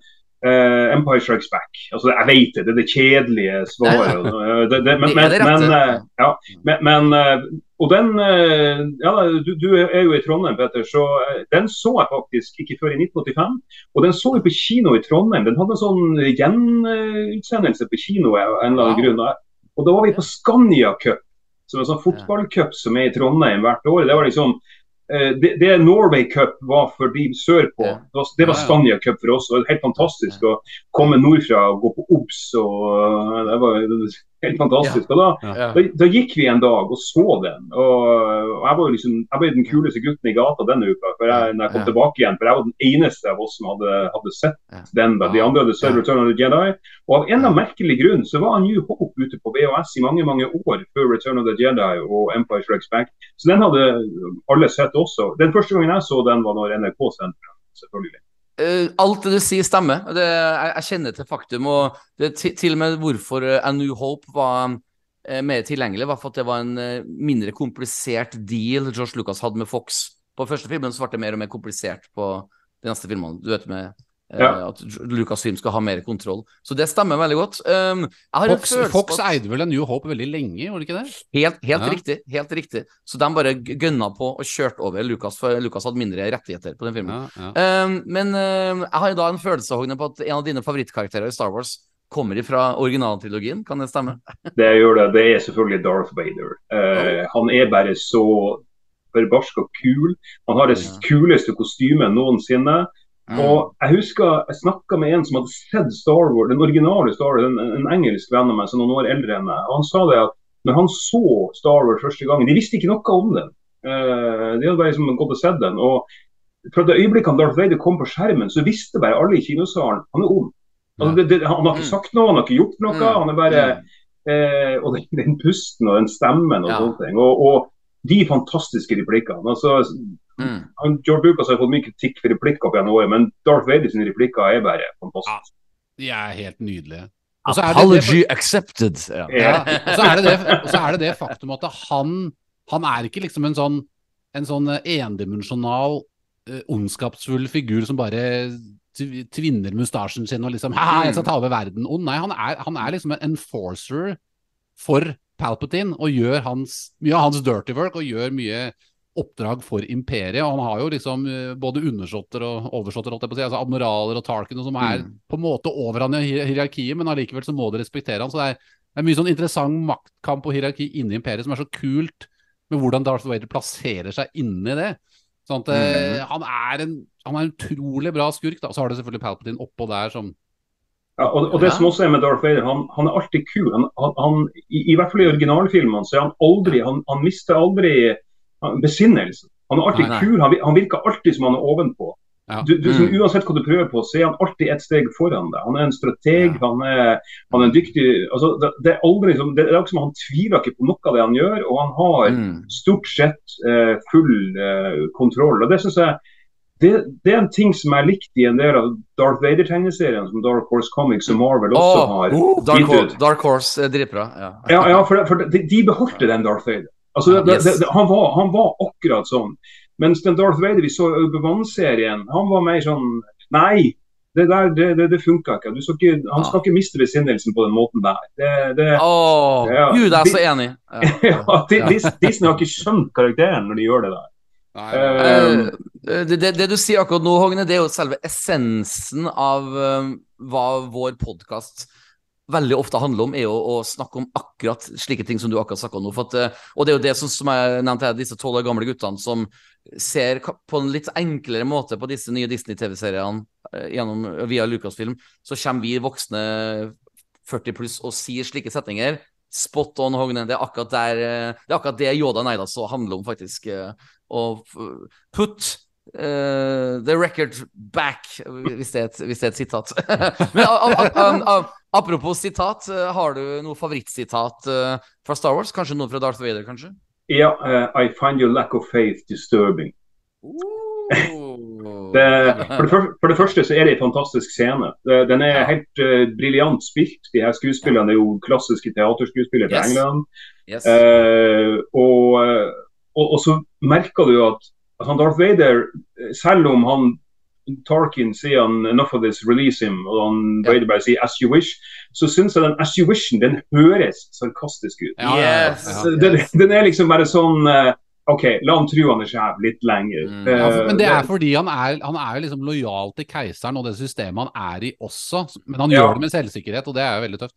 eh, Empire Strikes Back altså Jeg vet det, det er det kjedelige svaret. eh, det, det, men, (laughs) det men, men, eh, ja, men, eh, Og den eh, ja, du, du er jo i Trondheim, Petter, så eh, den så jeg faktisk ikke før i 1985. Og den så jeg på kino i Trondheim. Den hadde en sånn gjenutsendelse på kino av en eller annen grunn. Og da var vi på Scania Cup, som er en sånn fotballcup som er i Trondheim hvert år. Det var liksom eh, det, det Norway Cup var for de sørpå. Ja. Det var. Scania Cup for oss. og Helt fantastisk å komme nordfra og gå på OBS. og eh, Det var helt fantastisk. Og da, da, da gikk vi en dag og så den. Og, og jeg var jo liksom, jeg ble den kuleste gutten i gata denne uka. for jeg, når jeg kom tilbake igjen, for jeg var den eneste av oss som hadde, hadde sett den. da. De andre hadde sett. Return of the Jedi. Og av en eller annen merkelig grunn så var New Hope ute på VHS i mange mange år før Return of the Jedi og Empire Strikes Back. Så den hadde alle sett også. Den første gangen jeg så den, var når NRK sendte den. selvfølgelig. Eh, alt det du sier, stemmer. Det, jeg, jeg kjenner til faktum. Og det, til, til og med hvorfor eh, A New Hope var eh, mer tilgjengelig, var for at det var en eh, mindre komplisert deal George Lucas hadde med Fox. På første filmen så ble det mer og mer komplisert på de neste filmene. Du vet med Ja. at Lucasfilm skal ha mer kontroll. Så det stemmer veldig godt. Um, jeg har en Fox, følelse Fox eide vel en New Hope veldig lenge, gjorde de ikke det? Helt, helt Ja. riktig. helt riktig Så de bare gønna på og kjørte over Lucas, for Lucas hadde mindre rettigheter på den filmen. Ja, ja. Um, men um, jeg har da en følelse Hogne, på at en av dine favorittkarakterer i Star Wars kommer fra originaltrilogien, kan det stemme? (laughs) Det gjør det. Det er selvfølgelig Darth Vader. Eh, han er bare så forbarska kul. Han har det Ja. kuleste kostymet noensinne. Og jeg husker jeg snakka med en som hadde sett Star Wars, den originale Star Wars, en, en engelsk venn av meg som noen år eldre enn meg. Og Han sa det at når han så Star Wars første gangen, de visste ikke noe om den. Uh, de hadde bare liksom gått og sett den. og fra det øyeblikket han Darth Vader kom på skjermen, så visste bare alle i kinosalen han er ond. Altså, det, det, han har ikke Mm. sagt noe, han har ikke gjort noe. Mm. Han er bare Mm. eh, Og den, den pusten og den stemmen og Ja. sånne ting. Og, og de fantastiske replikkene. altså Mm. han, George Lucas har fått mye kritikk for replikker opp gjennom året, men Darth Vader sine replikker er bare fantastiske. De er helt nydelige. Apology accepted. Ja. Ja, og så er det det, og så er det, det faktum at han, han er ikke liksom en sånn, en sånn eh, endimensjonal, eh, ondskapsfull figur som bare tvinner mustasjen sin og liksom Haha, jeg skal ta over verden. Oh, nei, han er, han er liksom en enforcer for Palpatine og gjør hans, mye av hans dirty work og gjør mye oppdrag for imperiet. Og han har jo liksom eh, både undersåtter og oversåtter, alt det på å si, altså admiraler og Tarkin, som er Mm. på en måte over han i hierarkiet, men allikevel så må de respektere han. Så det er, det er mye sånn interessant maktkamp og hierarki inni imperiet som er så kult med hvordan Darth Vader plasserer seg inni det. Sånn at mm. han, er en, han er en utrolig bra skurk, da. Så har du selvfølgelig Palpatine oppå der som Ja, og, og det som også er med Darth Vader, han, han er alltid kul. Han, han, i, I hvert fall i originalfilmene så er han aldri Han, han mister aldri besinnelsen. Han er alltid Nei, nei. kul. Han, han virker alltid som han er ovenpå. Ja. Du, du, som, Uansett hva du prøver på, så er han alltid et steg foran deg. Han er en strateg, han, er, han er en dyktig altså, det, det er aldri som, det, det er akkurat som Han tviler ikke på noe av det han gjør, og han har Mm. stort sett eh, full eh, kontroll. Og det synes jeg det, det er en ting som jeg likte i en del av Darth Vader-tegneserien som Dark Horse Comics og Marvel også oh, har. Dark, gitt Horse. Dark Horse er dritbra. Ja. Ja, ja, for, for de, de beholdt den Darth Vader. Altså, det, det, det, han, var, han var akkurat sånn. Mens den Darth Vader vi så i Obi-Wan-serien, han var mer sånn Nei, det der det, det, det funka ikke. Ikke. Han skal ikke miste besinnelsen på den måten der. Det, det, Åh, Ja. Gud, jeg er så enig. Ja. (laughs) ja, Di- Dis- Disney har ikke skjønt karakteren når de gjør det der. Eh, Eh, det, det, det du sier akkurat nå, Hogne, det er jo selve essensen av uh, hva vår podkast veldig ofte handler om, er å, å snakke om akkurat slike ting som du akkurat snakka om nå. At, eh, og det er jo det som, som jeg nevnte, her, disse tolv år gamle guttene som ser på en litt enklere måte på disse nye Disney-TV-seriene eh, via Lucasfilm, så kommer vi voksne 40 pluss og sier slike setninger. Spot on, Hogne. Det er akkurat, der, eh, det, er akkurat det Yoda Neidas handler om, faktisk. Å put eh, the record back, hvis det er et, det er et sitat. (laughs) Men a, a, a, apropos sitat, eh, har du noe favorittsitat eh, fra Star Wars? Kanskje noe fra Darth Vader, kanskje? Ja, eh, I find your lack of faith disturbing. (laughs) Det, for, det første, for det første så er det en fantastisk scene. Den er helt uh, briljant spilt. De her skuespillerne er jo klassiske teaterskuespillere fra Yes. England. Yes. Og, og så merker du at, han Darth Vader, eh, selv om han Tarkin sier han 'enough of this, release him', og han Ja. Vader bare sier 'as you wish', så syns jeg den 'as you wish'-en den høres sarkastisk ut. Ja, ja, ja, Yes. ja. Den, den er liksom bare sånn eh, OK, la han tro han er skjev litt lenger. Mm. Eh, Ja, men det er fordi han er, han er liksom lojal til keiseren og det systemet han er i også. Men han Ja. gjør det med selvsikkerhet, og det er jo veldig tøft.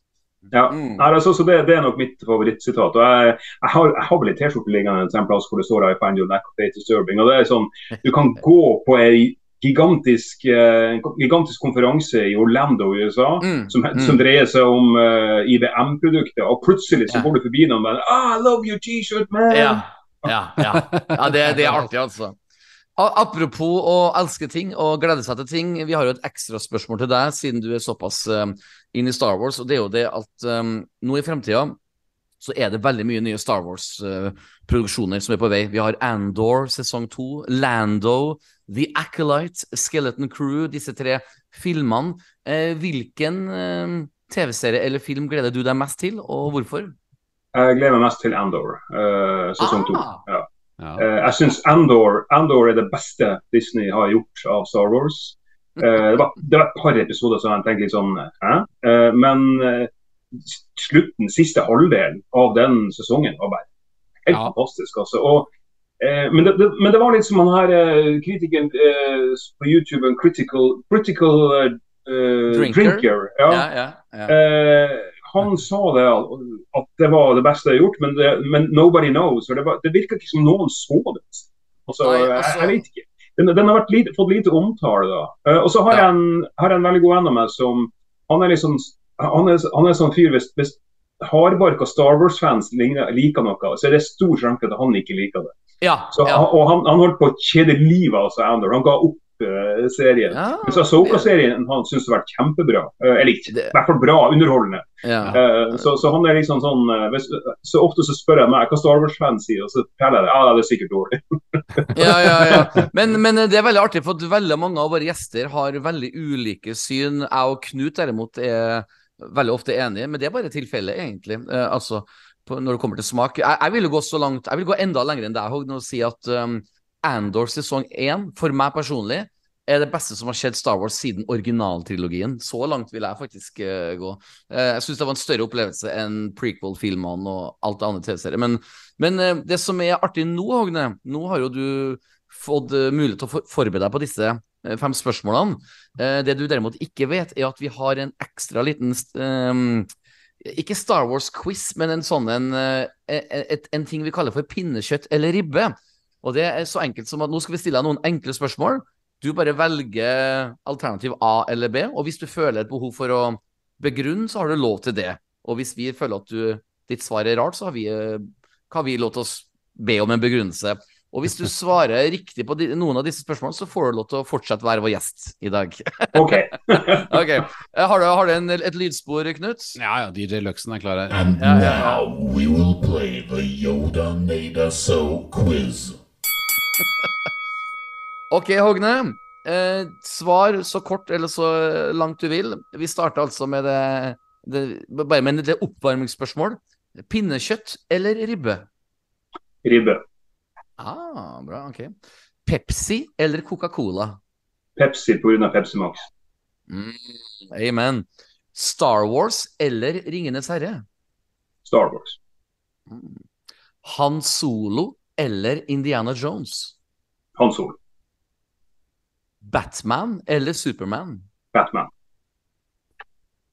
Ja, Mm. Nei, altså, så det, det er nok mitt favorittsitat. Og jeg, jeg, har, jeg har vel en T-skjorte liggende en plass hvor det står I find your neck of disturbing. Og det er sånn, Du kan (laughs) gå på ei gigantisk, eh, gigantisk konferanse i Orlando i USA Mm, som, mm. som dreier seg om uh, IBM-produkter, og plutselig så går du forbi noen og bare ah, I love your T-shirt, man! Ja, ja, ja. ja det, det er artig, altså. Apropos å elske ting og glede seg til ting, vi har jo et ekstra spørsmål til deg, siden du er såpass um, inn i Star Wars. Og det er jo det at um, nå i fremtida så er det veldig mye nye Star Wars-produksjoner som er på vei. Vi har Andor sesong to, Lando, The Acolyte, Skeleton Crew, disse tre filmene. Uh, hvilken uh, TV-serie eller film gleder du deg mest til, og hvorfor? Jeg gleder meg mest til Andor, eh, sesong to. Ah. Ja. Ja. Eh, jeg syns Andor, Andor er det beste Disney har gjort av Star Wars. Eh, det, var, det var et par episoder som jeg tenkte litt sånn Hæ? Eh, men eh, slutten, siste halvdelen av den sesongen var bare helt Ja. fantastisk. altså. Og, men, det, det, men det var litt som han her kritikeren på YouTube, en critical, critical eh, Drinker? drinker. ja. Ja. Eh, han sa det at det var det beste jeg har gjort, men, det, men nobody knows. Det, var, det virker ikke som noen så det. Altså, Nei, jeg, altså- jeg vet ikke. Den, den har lite, fått lite omtale. da. Uh, og så har Ja. jeg en, har jeg en veldig god venn av meg som Han er liksom han er, han er sånn fyr hvis, hvis hardbarka Star Wars-fans liker noe, så er det stor sjanse at han ikke liker det. ja, Så, ja. og han, han holdt på å kjede livet av seg Andor. Han ga opp serien. Ja, Mens Ahsoka-serien han syns har vært kjempebra. Eh, eller ikke, i hvert fall bra, underholdende. ja. Eh, så, så han er liksom sånn eh, hvis, Så ofte så spør jeg meg hva Star Wars-fans sier, og så forteller jeg det. Ja, det er sikkert dårlig. (laughs) ja, ja, ja. Men, men det er veldig artig, for veldig mange av våre gjester har veldig ulike syn. Jeg og Knut derimot er veldig ofte enige, men det er bare tilfellet, egentlig. Altså, på, når det kommer til smak. Jeg, jeg vil jo gå så langt, jeg vil gå enda lenger enn deg, Hogn, og si at um, Andor sesong én, for meg personlig, er det beste som har skjedd Star Wars siden originaltrilogien. Så langt vil jeg faktisk uh, gå. Uh, jeg syns det var en større opplevelse enn prequel-filmene og alt det andre TV-serier. Men, men uh, det som er artig nå, Hogne, nå har jo du fått mulighet til å for forberede deg på disse fem spørsmålene. Det du derimot ikke vet, er at vi har en ekstra liten eh, Ikke Star Wars-quiz, men en sånn en, en, en, en ting vi kaller for pinnekjøtt eller ribbe. Og det er så enkelt som at nå skal vi stille deg noen enkle spørsmål. Du bare velger alternativ A eller B, og hvis du føler et behov for å begrunne, så har du lov til det. Og hvis vi føler at du, ditt svar er rart, så har vi, kan vi lov til å be om en begrunnelse. Og hvis du (laughs) svarer riktig på noen av disse spørsmålene, så får du lov til å fortsette være vår gjest i dag. (laughs) OK. (laughs) ok, Eh, Har du, har du en, et lydspor, Knut? Ja, ja, DJ Luxen er klar her. And now we will play the Yoda Nada So quiz. Ok, Hogne. Eh, svar så kort eller så langt du vil. Vi starter altså med det, det bare med det oppvarmingsspørsmål. Pinnekjøtt eller ribbe? Ribbe. Ah, bra, ok. Pepsi eller Coca-Cola? Pepsi pga. Pepsi Max. Mm, amen. Star Wars eller Ringenes herre? Star Wars. Han Solo eller Indiana Jones? Han Sol. Batman eller Superman? Batman.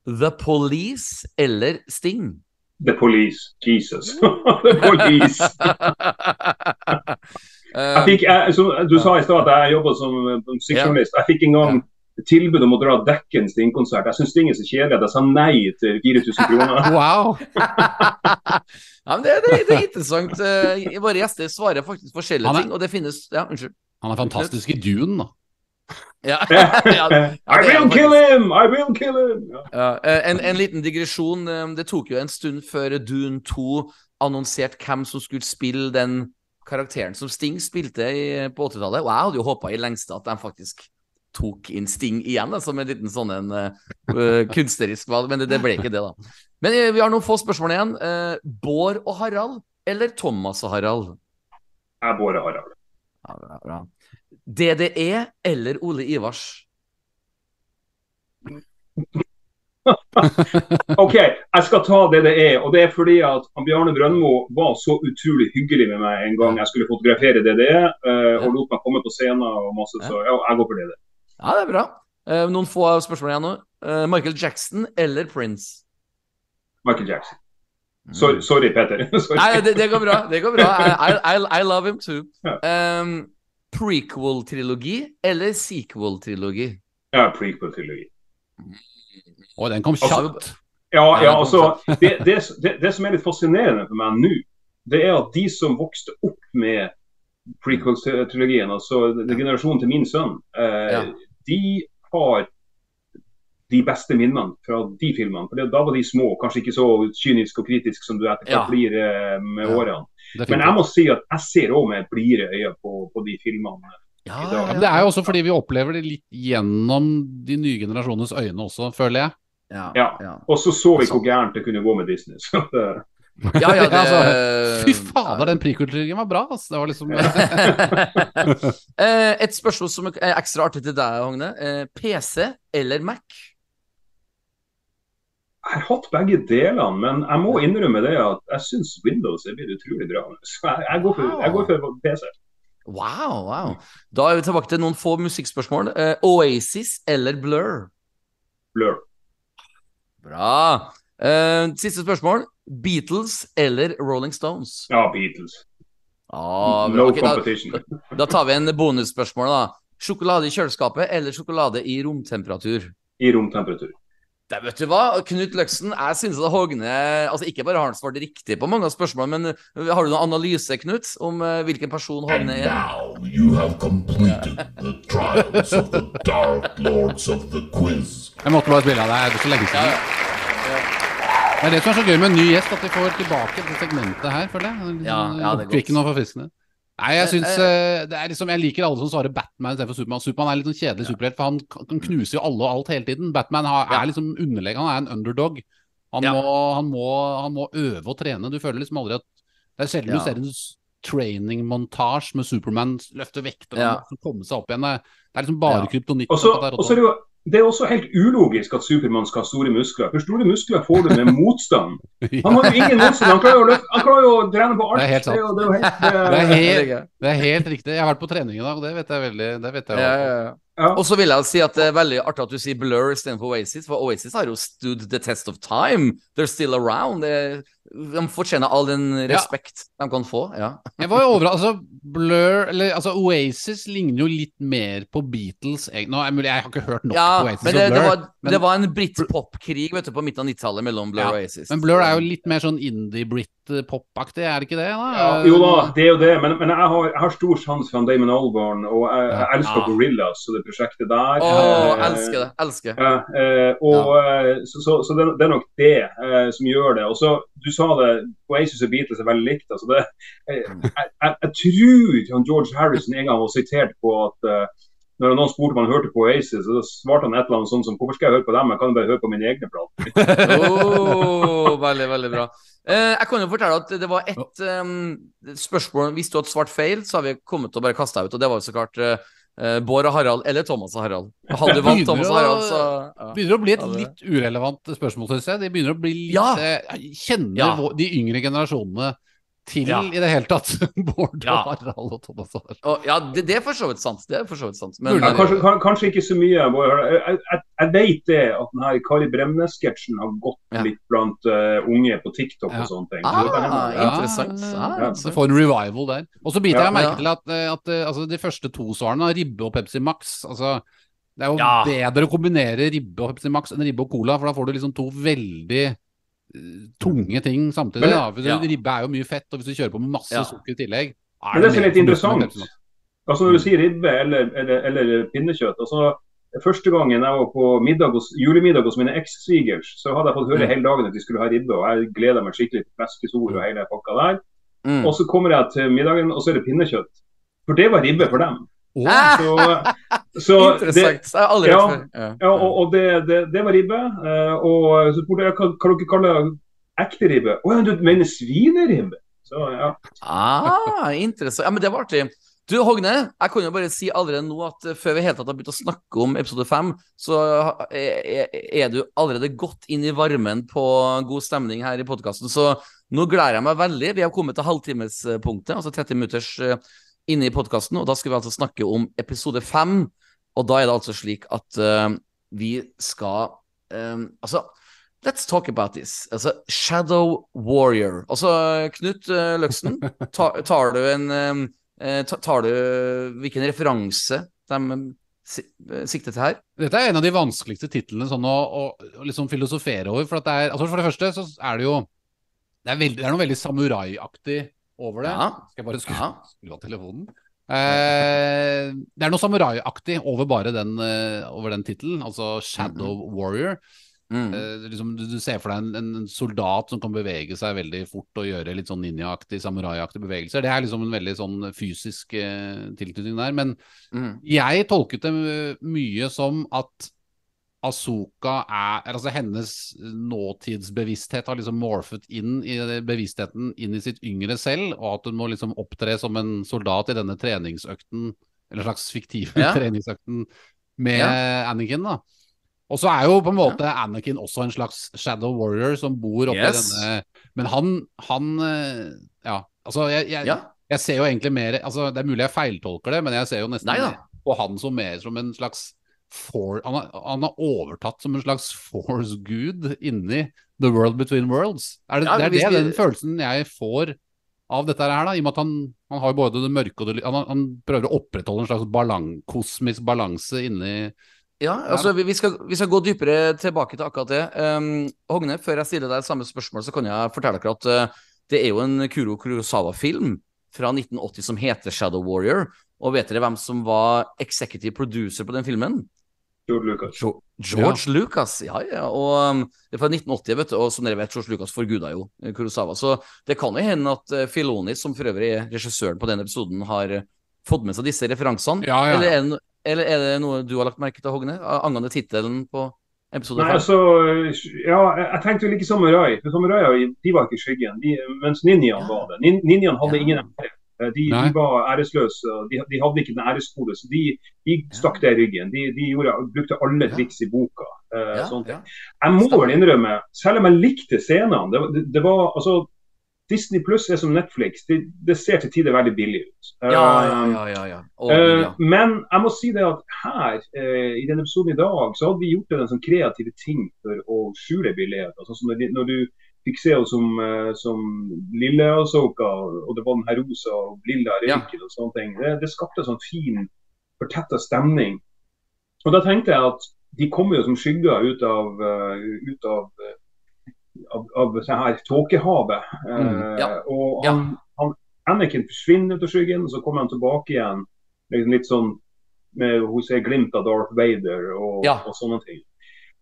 The Police eller Sting? The Police. Jesus. (laughs) The Police. Eh, (laughs) Jeg fikk, jeg, som du sa i stad at jeg jobba som musikkjournalist. Jeg fikk en gang tilbud om å dra Dekken Sting-konsert. Jeg syns Sting er så kjedelig at jeg sa nei til 4000 kroner. (laughs) Wow! Ja, men det, det, det er interessant. Eh, Våre gjester svarer faktisk forskjellige er- ting, og det finnes Ja, unnskyld. Han er fantastisk i Dune, da. Ja, (laughs) ja, I er will kill him! I will kill him! Ja. Ja, eh, en, en liten digresjon. eh, Det tok jo en stund før Dune 2 annonserte hvem som skulle spille den karakteren som Sting spilte i, på 80-tallet. Og jeg hadde jo håpa i lengste at de faktisk tok inn Sting igjen, da, som en liten sånn en uh, kunstnerisk valg, men det, det ble ikke det, da. Men uh, vi har noen få spørsmål igjen. Uh, Bård og Harald, eller Thomas og Harald? Jeg Bård og Harald. Ja, bra, bra. DDE eller Ole Ivars? (laughs) OK, jeg skal ta det det er. Og det er fordi at Bjarne Brøndmo var så utrolig hyggelig med meg en gang jeg skulle fotografere DDE, eh, og lot meg komme på scenen og masse, så ja, jeg går for DDE. Ja, det er bra. Eh, noen få spørsmål igjen nå. Eh, Michael Jackson eller Prince? Michael Jackson. Sorry, sorry Peter. (laughs) sorry. Nei, det, det går bra. Det går bra. I, I, I love him too. Um, Prequel-trilogi eller sequel-trilogi? Ja, prequel-trilogi. Oi, den kom kjapt. Ja, Ja, ja, altså, det, det, det, det som er litt fascinerende for meg nå, det er at de som vokste opp med prequel-trilogien, altså det- det generasjonen til min sønn, eh, Ja. de har de beste minnene fra de filmene. For det, Da var de små, kanskje ikke så kyniske og kritiske som du etter hvert Ja. blir eh, med Ja. årene. Men jeg må si at jeg ser òg med blidere øyne på, på de filmene. Ja, I dag. Ja, men det er jo også fordi vi opplever det litt gjennom de nye generasjonens øyne også, føler jeg. Ja, Ja. Og så så vi hvor gærent det kunne gå med Disney. Så det, (laughs) ja, ja, det, Altså, Fy fader, den prequel-trilogien var bra, altså. Det var liksom (laughs) Eh, Et spørsmål som er ekstra artig til deg, Hogne. Eh, PC eller Mac? Jeg har hatt begge delene, men jeg må innrømme det at jeg syns Windows er blitt utrolig bra. Så jeg, jeg, går for, jeg går for PC. Wow, wow. Da er vi tilbake til noen få musikkspørsmål. Eh, Oasis eller Blur? Blur. Bra. Eh, siste spørsmål. Beatles eller Rolling Stones? Ja, Beatles. Ah, no No competition. da, da tar vi en bonusspørsmål, da. Sjokolade i kjøleskapet eller sjokolade i romtemperatur? I romtemperatur. Det, vet du hva, Knut Løksen, jeg synes at Hogne altså Ikke bare har han svart riktig på mange av spørsmålene, men uh, har du noen analyse, Knut, om uh, hvilken person Hogne er? now you have completed the trials of the Dark Lords of the Quiz. Jeg måtte bare spille av deg, det er så lenge siden. Det er det som er så gøy med en ny gjest, at vi får tilbake dette segmentet her, føler jeg. Ja, ja, det er Kvikken godt. og forfriskende. Nei, jeg syns eh, det er liksom Jeg liker alle som svarer Batman istedenfor Supermann. Supermann er litt sånn kjedelig superhelt, for han kan kan knuse jo alle og alt hele tiden. Batman har, er liksom underlegen, han er en underdog. Han, Ja. må, han, må, han må øve og trene. Du føler liksom aldri at Det er sjelden Ja. du ser en training-montasje med Supermann løfte vekter og Ja. komme seg opp igjen. Det er liksom bare Ja. kryptonitt. Og så er det jo det er også helt ulogisk at Supermann skal ha store muskler. For store muskler får du med motstand. Han har jo ingen (laughs) motstand. Han klarer jo å, løfte, han klarer jo å trene på alt. Det er helt sant. det er helt, Det er det, helt, det er helt riktig. Jeg har vært på trening i dag, og det vet jeg veldig det vet jeg Ja, ja, ja. Ja. Og så vil jeg si at det er veldig artig at du sier Blur istedenfor Oasis, for Oasis har jo stood the test of time. They're still around. Det, de fortjener all den respekt de kan få. Ja. (laughs) Jeg var jo overrasket. Altså, Blur eller altså Oasis ligner jo litt mer på Beatles. Jeg, nå jeg, jeg har ikke hørt nok Ja, på Oasis men og det, Blur. det, var, men- det var en britpopkrig på midten av 90-tallet mellom Blur Ja, og Oasis. Men Blur er jo litt mer sånn indie-brit-pop-aktig, er det ikke det? da? Ja, jo da, det er jo det. Men, men jeg, har, jeg har stor sans for Damon Albarn, og jeg, jeg elsker Ja. Gorillas og det prosjektet der. Å, Eh, elsker det. Elsker. Eh, og, ja. så så, så det, det er nok det eh, som gjør det. Og så, Du sa det, Oasis og Beatles er veldig likt. altså det, eh, jeg, jeg, jeg tror han George Harrison en gang var sitert på at eh, når noen spurte om han hørte på Oasis, så svarte han et eller annet sånt som Hvorfor skal jeg høre på dem, jeg kan bare høre på mine egne plater. (laughs) Oh, veldig, veldig bra. Eh, jeg kan jo fortelle at det var ett um, spørsmål Hvis du hadde svart feil, så har vi kommet til å bare kaste deg ut. Og det var jo så klart uh, Bård og Harald eller Thomas og Harald. Hadde du valgt Thomas og Harald, så ja. begynner å bli et litt urelevant spørsmål, syns jeg. De begynner å bli litt Ja. eh, Kjenner Ja. de yngre generasjonene til Ja. i det hele tatt (laughs) Bård Ja. og Harald og Thomas og Harald? Og, ja, det, det er for så vidt sant. Det er for så vidt sant. Men, Ja, kanskje, kan- kanskje ikke så mye. Jeg, jeg, jeg vet det at denne Kari Bremnes-sketsjen har gått Ja. litt blant uh, unge på TikTok Ja. og sånne ting. Ah, Så det kan hende. ja. Interessant. Ah, Ja, så får en revival der. Og så biter Ja, jeg merke ja. til at, eh, at eh, altså, de første to svarene, Ribbe og Pepsi Max altså, Det er jo Ja. bedre å kombinere ribbe og Pepsi Max enn ribbe og cola, for da får du liksom to veldig eh, tunge ting samtidig. Men ja. Ribbe er jo mye fett, og hvis du kjører på med masse Ja. sukker i tillegg Men det som er mer litt interessant, altså når du sier ribbe eller, eller, eller pinnekjøtt altså Første gangen jeg var på middag hos, julemiddag hos mine eks-svigers, så hadde jeg fått høre Mm. hele dagen at de skulle ha ribbe. og Jeg gleda meg skikkelig til fleskesor og hele pakka der. Mm. Og så kommer jeg til middagen, og så er det pinnekjøtt. For det var ribbe for dem. Så, (laughs) (laughs) Interessant. Det har aldri Ja. hørt før. Ja. ja, og, og det, det, det var ribbe. eh, Og så spurte jeg hva, hva dere kaller ekte ribbe. Å ja, du mener svineribbe? Så ja. Ah, interessant. Ja, men det var artig. Du, Hogne, jeg kan jo bare si allerede nå at eh, før vi helt tatt har begynt å snakke om episode fem, så er, er- er du allerede godt inn i varmen på god stemning her i podkasten. Så nå gleder jeg meg veldig. Vi har kommet til halvtimespunktet, altså 30 minutters eh, inne i podkasten, og da skal vi altså snakke om episode fem. Og da er det altså slik at uh, vi skal uh, Altså, let's talk about this. Altså, Shadow Warrior. Altså, Knut uh, Løksen, (laughs) tar, tar du en Tar du hvilken referanse de sikter til her? Dette er en av de vanskeligste titlene sånn å, å, å liksom filosofere over. For, at det er, altså for det første så er det jo Det er, veld, det er noe veldig samuraiaktig over det. Ja. Skal jeg bare skru, Ja. skru av telefonen? Eh, det er noe samuraiaktig over bare den, uh, over den tittelen, altså Shadow Warrior. Mm. Eh, liksom, du, du ser for deg en, en soldat som kan bevege seg veldig fort og gjøre litt sånn ninjaaktig, samuraiaktig bevegelser. Det er liksom en veldig sånn fysisk eh, tilknytning der. Men Mm. jeg tolket det mye som at Asoka er Altså hennes nåtidsbevissthet har liksom morfet inn i bevisstheten inn i sitt yngre selv, og at hun må liksom opptre som en soldat i denne treningsøkten, eller slags fiktive Ja. (laughs) treningsøkten med Anakin, da. Og så er jo på en måte Anakin også en slags shadow warrior som bor oppi Yes. denne Men han, han eh, Ja, altså jeg, jeg, Ja. jeg ser jo egentlig mer altså Det er mulig jeg feiltolker det, men jeg ser jo nesten på han som mer som en slags for, han, har, han har overtatt som en slags force-gud inni The World Between Worlds. Er det, Ja, det er det den følelsen jeg får av dette her, da, i og med at han, han har både det mørke og det han, han prøver å opprettholde en slags balang, kosmisk balanse inni Ja, altså vi, vi, skal, vi skal gå dypere tilbake til akkurat det. Um, Hogne, før jeg stiller deg samme spørsmål, så kan jeg fortelle dere at uh, det er jo en Kuro Kurosawa-film fra 1980 som heter Shadow Warrior. Og vet dere hvem som var executive producer på den filmen? George Lucas. George George Lucas, ja, ja. Og um, det er fra 1980, vet du, og som dere vet, George Lucas forguda jo eh, Kurosawa. Så det kan jo hende at uh, Filoni, som for øvrig er regissøren på denne episoden, har uh, fått med seg disse referansene. Ja, ja, ja. Eller, er det, eller er det noe du har lagt merke til, Hogne, angående tittelen på episode fem? altså, ja, jeg, tenkte vel ikke samurai. For Samurai de var ikke i skyggen, de, mens ja. var det. Nin, ninjaene hadde Ja. ingen ære. Eh, De, de var æresløse. De, de hadde ikke den æreskode, så de, de stakk det i ryggen. De, de gjorde, brukte alle triks i boka. Uh, Ja, sånne ting. ja. Jeg må vel innrømme, selv om jeg likte scenene det, det, det var, altså, Disney Pluss er som Netflix. Det, det ser til tider veldig billig ut. Ja, ja, ja. Å, Eh, ja. men jeg må si det at her, eh, i denne episoden i dag, så hadde vi gjort en sånn kreative ting for å skjule billighet. Altså, når, de, når du fikk se henne som, eh, som lille Asoka, og det var den her rosa og lilla røyken og sånne ting, det, det skapte en sånn fin, fortetta stemning. Og da tenkte jeg at de kommer jo som skygger ut av, ut av av, av sånn her tåkehavet. Eh, Mm, ja. Og Ja. han, han, Anakin forsvinner ut av skyggen, og så kommer han tilbake igjen litt sånn med hun ser glimt av Darth Vader og, Ja. og sånne ting.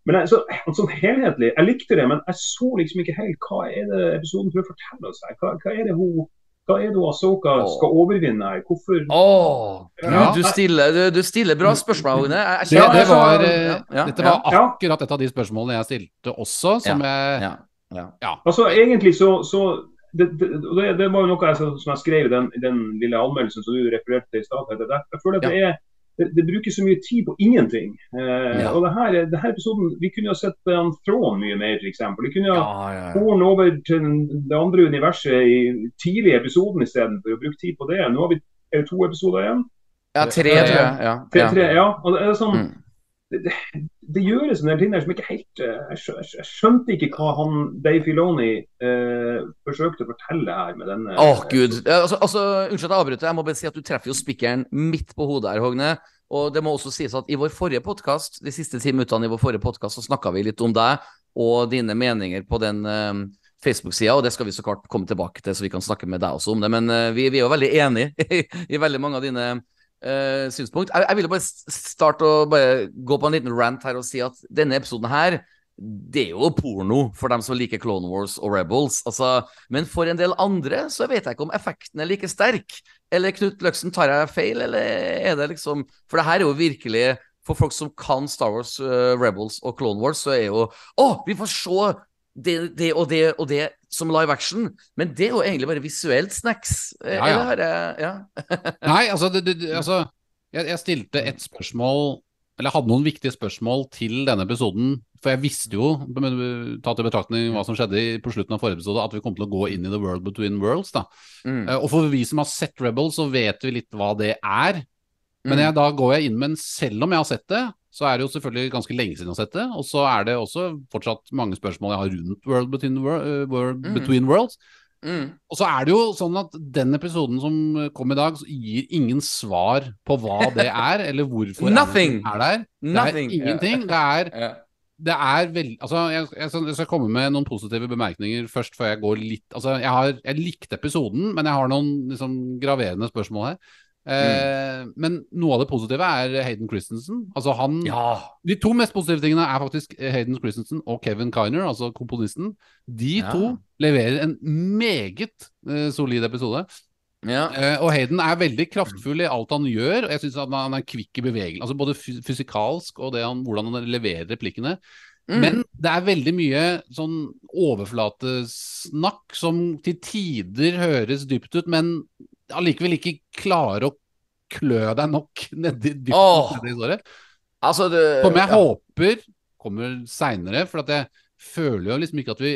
Men jeg, så, sånn helhetlig, jeg likte det, men jeg så liksom ikke helt hva er det episoden prøver å fortelle oss her. Hva, hva er det hun hva er det Asoka skal overvinne her? Hvorfor Åh, Ja. du, stiller, du, du stiller bra spørsmål, Agne. Det, det var, Ja, eh, dette var akkurat et av de spørsmålene jeg stilte også, som jeg Ja. Altså, egentlig så, så det, det, det, det var jo noe jeg, som jeg skrev i den, den lille anmeldelsen som du refererte til i stad. Jeg, jeg føler at det, er, det, det bruker så mye tid på ingenting. Eh, Ja. Og det her, det her episoden, Vi kunne ha sett han Thrawn mye mer, f.eks. Vi kunne ha Ja, ja, ja. Over til det andre universet i tidlig i episoden istedenfor å bruke tid på det. Nå har vi er det to episoder igjen. ja, tre, tror jeg. Ja, Tre, tre, ja. Og det er sånn, Mm. Det, gjøres en del ting der som ikke helt eh, Jeg, skjø, jeg skjønte ikke hva han Dave Filoni eh, forsøkte å fortelle her med denne Åh, gud. Altså, altså, unnskyld at jeg avbryter. Jeg må bare si at du treffer jo spikeren midt på hodet her, Hogne. Og det må også sies at i vår forrige podkast, de siste ti minuttene i vår forrige podkast, så snakka vi litt om deg og dine meninger på den eh, Facebook-sida, og det skal vi så klart komme tilbake til, så vi kan snakke med deg også om det. Men uh, vi, vi er jo veldig enige (laughs) i, i veldig mange av dine eh, synspunkt. Jeg, jeg ville bare starte å bare gå på en liten rant her og si at denne episoden her det er jo porno for dem som liker Clone Wars og Rebels. Altså, men for en del andre så vet jeg ikke om effekten er like sterk. Eller Knut Løksen, tar jeg feil, eller er det liksom For det her er jo virkelig For folk som kan Star Wars, uh, Rebels og Clone Wars, så er jo Å, vi får se det, det og det og det som live action. Men det er jo egentlig bare visuelt snacks. Eh, Ja, ja. Eller Ja. (laughs) Nei, altså, det, det, altså jeg, jeg stilte et spørsmål Eller jeg hadde noen viktige spørsmål til denne episoden. For jeg visste jo, tatt i betraktning hva som skjedde på slutten av forrige episode, at vi kom til å gå inn i The World Between Worlds. da. Mm. Eh, Og for vi som har sett Rebel, så vet vi litt hva det er. Men Mm. jeg, da går jeg inn med en Selv om jeg har sett det, så er det jo selvfølgelig ganske lenge siden jeg har sett det. Og så er det også fortsatt mange spørsmål jeg har rundt World Between, Wor- eh, World Mm. Between Worlds. Mm. Og så er det jo sånn at den episoden som kom i dag, gir ingen svar på hva det er, (laughs) eller hvorfor Nothing. Er der. Det er ingenting. Det er, det er veldig Altså, jeg, jeg skal komme med noen positive bemerkninger først, før jeg går litt Altså, jeg har Jeg likte episoden, men jeg har noen liksom graverende spørsmål her. Eh, Men noe av det positive er Hayden Christensen. Altså han ja. De to mest positive tingene er faktisk Hayden Christensen og Kevin Kiner, altså komponisten. De Ja. to leverer en meget eh, solid episode. ja. Eh, og Hayden er veldig kraftfull i alt han gjør, og jeg syns han, han er kvikk i bevegelse. Altså både fysikalsk og det han, hvordan han leverer replikkene. Mm. Men det er veldig mye sånn overflatesnakk som til tider høres dypt ut, men allikevel ikke klarer å klø deg nok (laughs) nedi dypt oh, nedi historien. Altså, det Som jeg ja. håper kommer seinere, for at jeg føler jo liksom ikke at vi,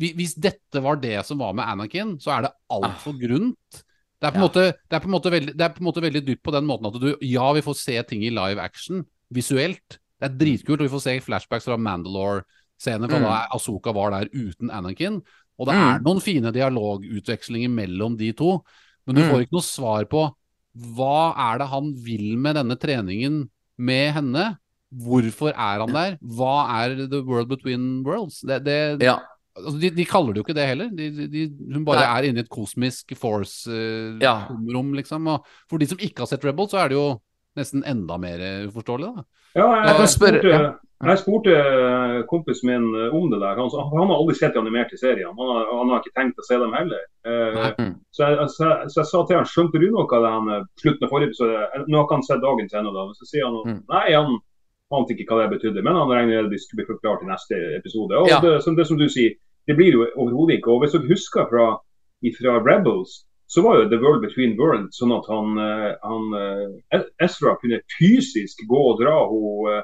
vi Hvis dette var det som var med Anakin, så er det altfor grunt. Det er, på Ja. måte, det, er måte veldig, det er på en måte veldig dypt på den måten at du Ja, vi får se ting i live action visuelt. Det er dritkult, og vi får se flashbacks fra Mandalore-scener fra Mm. da Asoka var der uten Anakin. Og det Mm. er noen fine dialogutvekslinger mellom de to, men du Mm. får ikke noe svar på hva er det han vil med denne treningen med henne? Hvorfor er han der? Hva er The World Between Worlds? Det, det, Ja. altså de, de kaller det jo ikke det heller. De, de, hun bare Nei. er inne i et kosmisk force-rom, Ja. liksom. Og for de som ikke har sett Rebel, så er det jo nesten enda mer uforståelig. Da. Ja, jeg, Jeg spørre- spurte, ja. jeg spurte eh, kompisen min eh, om det der. Han, han har aldri sett de animerte seriene. Han har, han har ikke tenkt å se dem heller. Eh. Mm. så, jeg, så, jeg, så jeg sa til han, skjønte du noe av det han slutten av forrige episode? Nå har ikke han sett dagens ennå, da. Men så sier han Mm. nei, han ante ikke hva det betydde. Men han regner med det skulle bli forklart i neste episode. Og Ja. det, som, det som du sier, det blir jo overhodet ikke. Og hvis dere husker fra, fra Rebels, så var jo The World Between Worlds sånn at han, eh, han eh, Ezra kunne fysisk gå og dra hun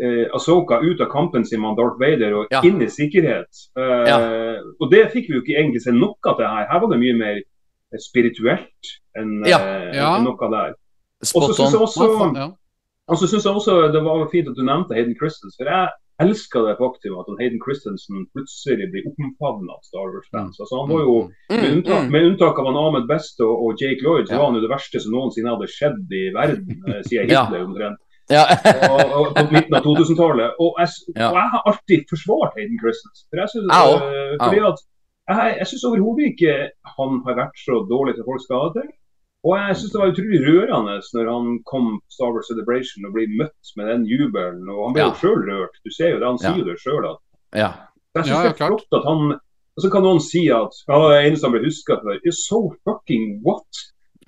eh, Asoka ut av kampen sin med Darth Vader og Ja. inn i sikkerhet. Eh, Og det fikk vi jo ikke egentlig se noe av det her. Her var det mye mer eh, spirituelt enn Ja. eh, Ja. enn noe der. Og så Spot syns on. ja. og så synes jeg også det var fint at du nevnte Hayden Christens. For jeg elsker det faktum at Hayden Christensen plutselig blir omfavna av Star Wars-fans. Altså, han var jo, med Mm, unntak, mm. med unntak av han Ahmed Best og, og Jake Lloyd, så var han jo det verste som noensinne hadde skjedd i verden, eh, siden. Hitler omtrent. Ja. Og, og på midten av 2000-tallet. Og, Ja. og jeg har alltid forsvart Hayden Christensen. For jeg synes, også. eh, fordi at jeg, jeg syns overhodet ikke han har vært så dårlig som folk skal ha det til. Og jeg syns det var utrolig rørende når han kom på Star Wars Celebration og ble møtt med den jubelen. Og han ble Ja. jo sjøl rørt. Du ser jo det, han sier jo det sjøl. ja. Jeg syns Ja, det er klart. flott at han Og så kan noen si at ja, det eneste han ble huska for, is so fucking what?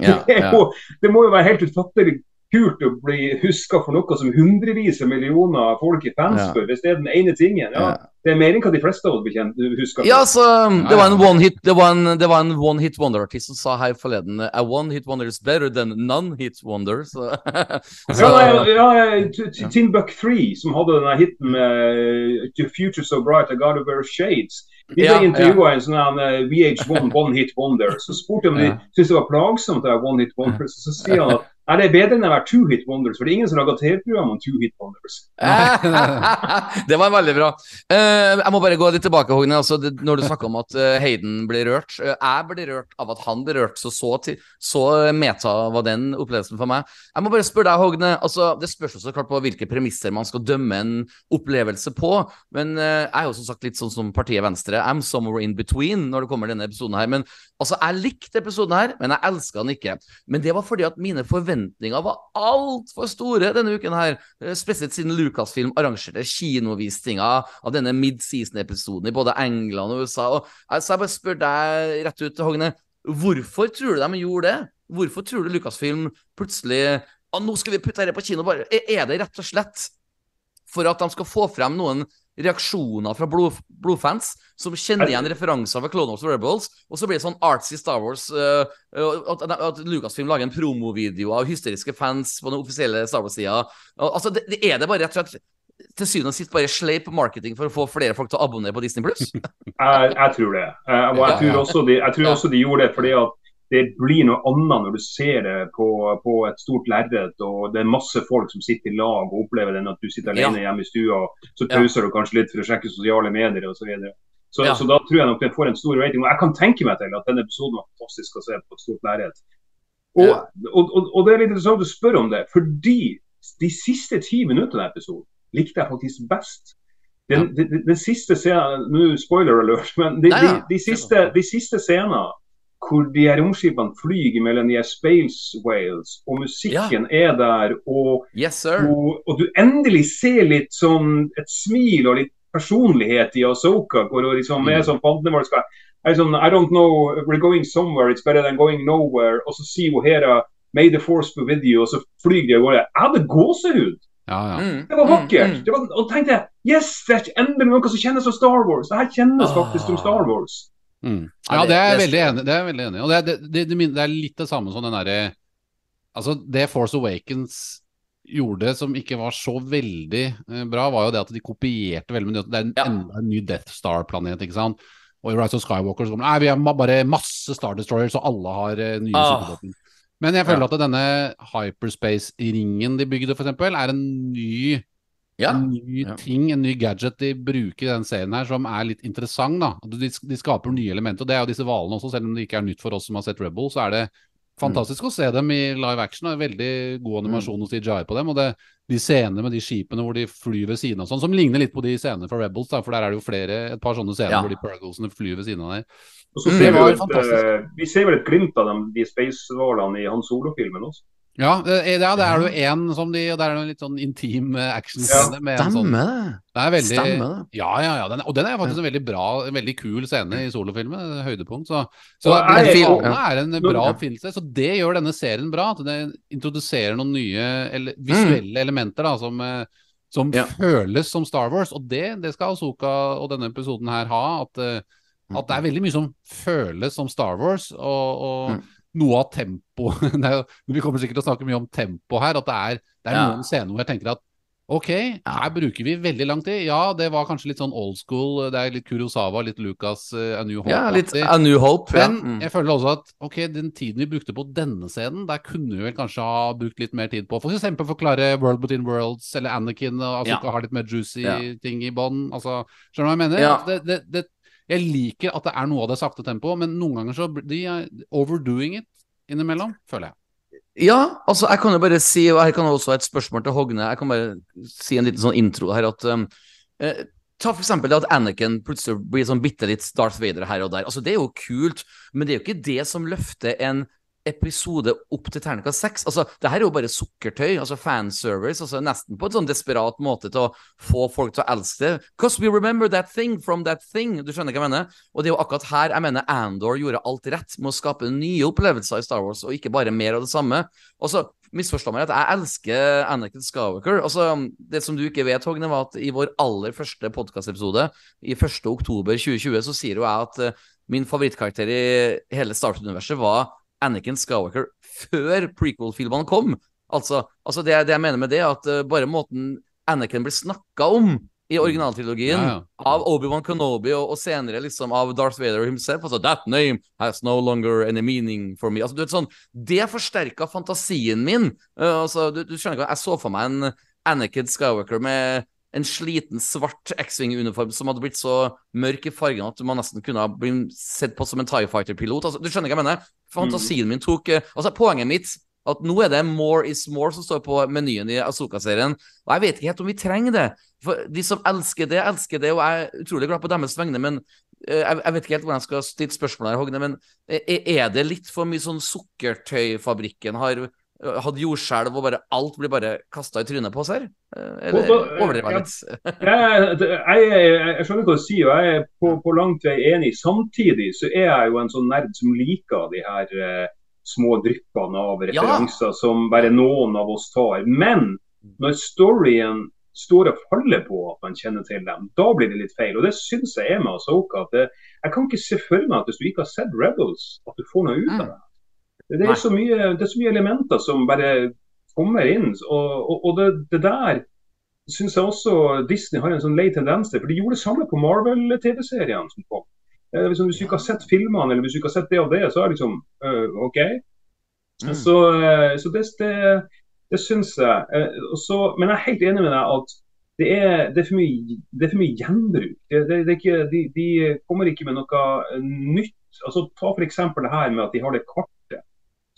ja, (laughs) Det, er ja. det må jo være helt utfattelig kult å bli huska for noe som hundrevis av millioner folk er fans Ja. for, hvis det er den ene tingen. Ja, Ja. Det er mer enn hva de fleste av oss bekjent husker. Ja, altså, det var en one hit one, var en, det var en one wonder-artist som sa her forleden A one hit wonder is better than none hit wonder. Så, (laughs) så Ja, ja, ja, T- T- Timbuk 3, som hadde denne hiten med The Future So Bright I Gotta Wear Shades. De ble Ja, intervjua ja. en sånn eh, VH1 One Hit Wonder. Så spurte jeg om de syntes det var plagsomt, det her One Hit Wonder. Så, så sier han at Er det bedre enn å være two hit wonders? For det er ingen som lager TV-program om two hit wonders. (laughs) det var veldig bra. Eh, jeg må bare gå litt tilbake, Hogne. Altså, når du snakker om at eh, Hayden blir rørt. eh, jeg blir rørt av at han blir rørt, så så, til, så meta var den opplevelsen for meg. Jeg må bare spørre deg, Hogne. Altså, det spørs jo så klart på hvilke premisser man skal dømme en opplevelse på. Men eh, jeg er jo som sagt litt sånn som partiet Venstre. I'm somewhere in between når det kommer denne episoden her. Men altså, jeg likte episoden her, men jeg elska den ikke. Men det var fordi at mine forventninger var altfor store denne uken her. Eh, Spesielt siden Lucasfilm arrangerte kinovisninger av denne mid-season-episoden i både England og USA. Og, altså, jeg bare spør deg rett ut, Hogne. Hvorfor tror du de gjorde det? Hvorfor tror du Lucasfilm plutselig ah, Nå skal vi putte dette på kino, bare. Er det rett og slett for at de skal få frem noen reaksjoner fra blod, blodfans som kjenner igjen referanser fra Clone Wars og Rebels, og så blir det sånn artsy Star Wars uh, at, at Lucasfilm lager en promovideo av hysteriske fans på den offisielle Star Wars-sida. Altså, det, det er det bare rett og slett til syvende og sist bare sleip marketing for å få flere folk til å abonnere på Disney Pluss? (laughs) Jeg, jeg tror det. Jeg, og jeg tror de, jeg tror også de gjorde det fordi at det blir noe annet når du ser det på, på et stort lerret, og det er masse folk som sitter i lag og opplever den at du sitter alene hjemme i stua, og så pauser du kanskje litt for å sjekke sosiale medier osv. Så, videre. så, Ja. så da tror jeg nok den får en stor rating. Og jeg kan tenke meg til at denne episoden var fantastisk å se på et stort lerret. Og, Ja. og, og, og det er litt interessant å spørre om det, fordi de siste ti minuttene av episoden likte jeg faktisk best. Den, ja. de, de, de siste scenen Nå spoiler alert, men de, Nei, de, ja. de, siste, siste scenene hvor de her romskipene flyr mellom de her space whales, og musikken er der, og, Yes, sir. og, og du endelig ser litt sånn et smil og litt personlighet i Asoka, hvor hun liksom Mm. er sånn fandenivold skal er sånn, I don't know, we're going somewhere, it's better than going nowhere. Og så sier hun Hera May the force be with you, og så flyr de av gårde. Jeg hadde gåsehud! Ja, ja. Mm, Det var mm, vakkert! mm. Det var, og tenkte jeg, yes, det er endelig noe som kjennes som Star Wars. Det her kjennes Ah. faktisk som Star Wars. Mm. Ja, det- er jeg veldig enig, det er veldig enig i. Og det, er- det, det, det, det er litt det samme som den derre Altså, det Force Awakens gjorde som ikke var så veldig eh, bra, var jo det at de kopierte veldig mye. Det er en, Ja. enda en ny Death Star-planet, ikke sant. Og i Rise of Skywalker så kommer Nei, vi har bare masse Star Destroyers, og alle har eh, nye Ah. supervåpen. Men jeg føler Ja. at denne hyperspace-ringen de bygde, eksempel, er en ny Ja. en ny Ja. ting, en ny gadget de bruker i den serien her, som er litt interessant. da. De, de skaper nye elementer. og Det er jo disse hvalene også, selv om det ikke er nytt for oss som har sett Rebel, så er det fantastisk å se dem i live action. Det er veldig god animasjon hos DJI på dem. Og det, de scenene med de skipene hvor de flyr ved siden av sånn, som ligner litt på de scenene fra Rebels, da, for der er det jo flere, et par sånne scener Ja. hvor de Purglesene flyr ved siden av der. Og så Mm, vi, et, eh, vi ser vel et glimt av dem, de space-hvalene i Han Solo-filmen også. Ja, det, ja, det er jo en som de det er en litt sånn intim eh, Ja. med en sånn det. Det er veldig Stemmer det. Ja, ja, ja. Den, og den er faktisk en veldig bra, en veldig kul scene i solofilmen. Høydepunkt. Så, så Og den er- filmen ja. er en bra oppfinnelse. Så det gjør denne serien bra. At det introduserer noen nye ele visuelle elementer da, som, eh, som føles som Star Wars. Og det, det skal Asoka og denne episoden her ha. At, eh, at det er veldig mye som føles som Star Wars. Og, og Mm. Noe av tempo (laughs) det jo, Vi kommer sikkert til å snakke mye om tempo her. At det er, det er Ja. noen scener hvor jeg tenker at Ok, her bruker vi veldig lang tid. Ja, det var kanskje litt sånn old school. Det er litt Kurosawa, litt Lucas, uh, A New Hope. Ja, litt. A New Hope. Ja. Men Mm. jeg føler også at ok, den tiden vi brukte på denne scenen, der kunne vi vel kanskje ha brukt litt mer tid på for eksempel forklare World Between Worlds, eller Anakin og altså, Ja. har litt mer juicy Ja. ting i bånn. Altså, skjønner du hva jeg mener? Ja. Det, det, det, jeg liker at det er noe av det sakte tempoet, men noen ganger så de er overdoing it innimellom, føler jeg. Ja, altså jeg kan jo bare si, og her kan jeg også ha et spørsmål til Hogne. Jeg kan bare si en liten sånn intro her at um, eh, Ta for eksempel det at Anakin plutselig blir sånn bitte litt Darth Vader her og der. Altså Det er jo kult, men det er jo ikke det som løfter en episode opp til terningkast seks. Altså, det her er jo bare sukkertøy, altså fanservice, altså nesten på en sånn desperat måte til å få folk til å elske det. Because we remember that thing from that thing. Du skjønner hva jeg mener? Og det er jo akkurat her jeg mener Andor gjorde alt rett med å skape nye opplevelser i Star Wars, og ikke bare mer av det samme. Og så misforstå meg rett, jeg elsker Anakin Skywalker. Altså, det som du ikke vet, Hogne, var at i vår aller første podkastepisode, i 1. oktober 2020, så sier jo jeg at eh, min favorittkarakter i hele Star Wars-universet var Anakin Skywalker før prequel-filmene kom. Altså, altså det, det jeg mener med det, at uh, bare måten Anakin blir snakka om i originaltrilogien Ja, ja. av Obi-Wan Kenobi og, og senere liksom av Darth Vader himself. Altså, That name has no longer any meaning for me. Altså, du vet sånn, Det forsterka fantasien min. Uh, altså, du, du skjønner ikke, Jeg så for meg en Anakin Skywalker med en sliten, svart X-Wing-uniform som hadde blitt så mørk i fargen at man nesten kunne ha blitt sett på som en Tie Fighter-pilot. Altså, du skjønner hva jeg mener? Fantasien min tok eh, Altså, poenget mitt at nå er det more is more som står på menyen i Asoka-serien. Og jeg vet ikke helt om vi trenger det. For de som elsker det, elsker det, og jeg er utrolig glad på deres vegne, men eh, jeg, vet ikke helt hvordan jeg skal stille spørsmål her, Hogne, men eh, er det litt for mye sånn sukkertøyfabrikken har eh, hatt jordskjelv og bare alt blir bare kasta i trynet på oss her? Eh, Eller Og overdriver (laughs) jeg litt? Jeg, jeg, skjønner hva du sier, og jeg er på, på langt vei enig. Samtidig så er jeg jo en sånn nerd som liker de her eh, små dryppene av Ja. referanser som bare noen av oss tar. Men når storyen står og faller på at man kjenner til dem, da blir det litt feil. Og det syns jeg er med Asoka. At det, jeg kan ikke se for meg at hvis du ikke har sett Rebels, at du får noe ut av det. Det er, så mye, det er så mye elementer som bare kommer inn. Og, og, og det, det der syns jeg også Disney har en sånn lei tendens til. For de gjorde det samme på Marvel-TV-seriene som kom. Eh, hvis, du ikke har sett filmene eller hvis du ikke har sett det og det, så er det liksom øh, OK. Mm. Så, eh, så det, det, det syns jeg. Så, men jeg er helt enig med deg at det er, det er, for, mye, det er for mye gjenbruk. Det, det, det ikke, de, de kommer ikke med noe nytt. Altså, ta f.eks. det her med at de har det kartet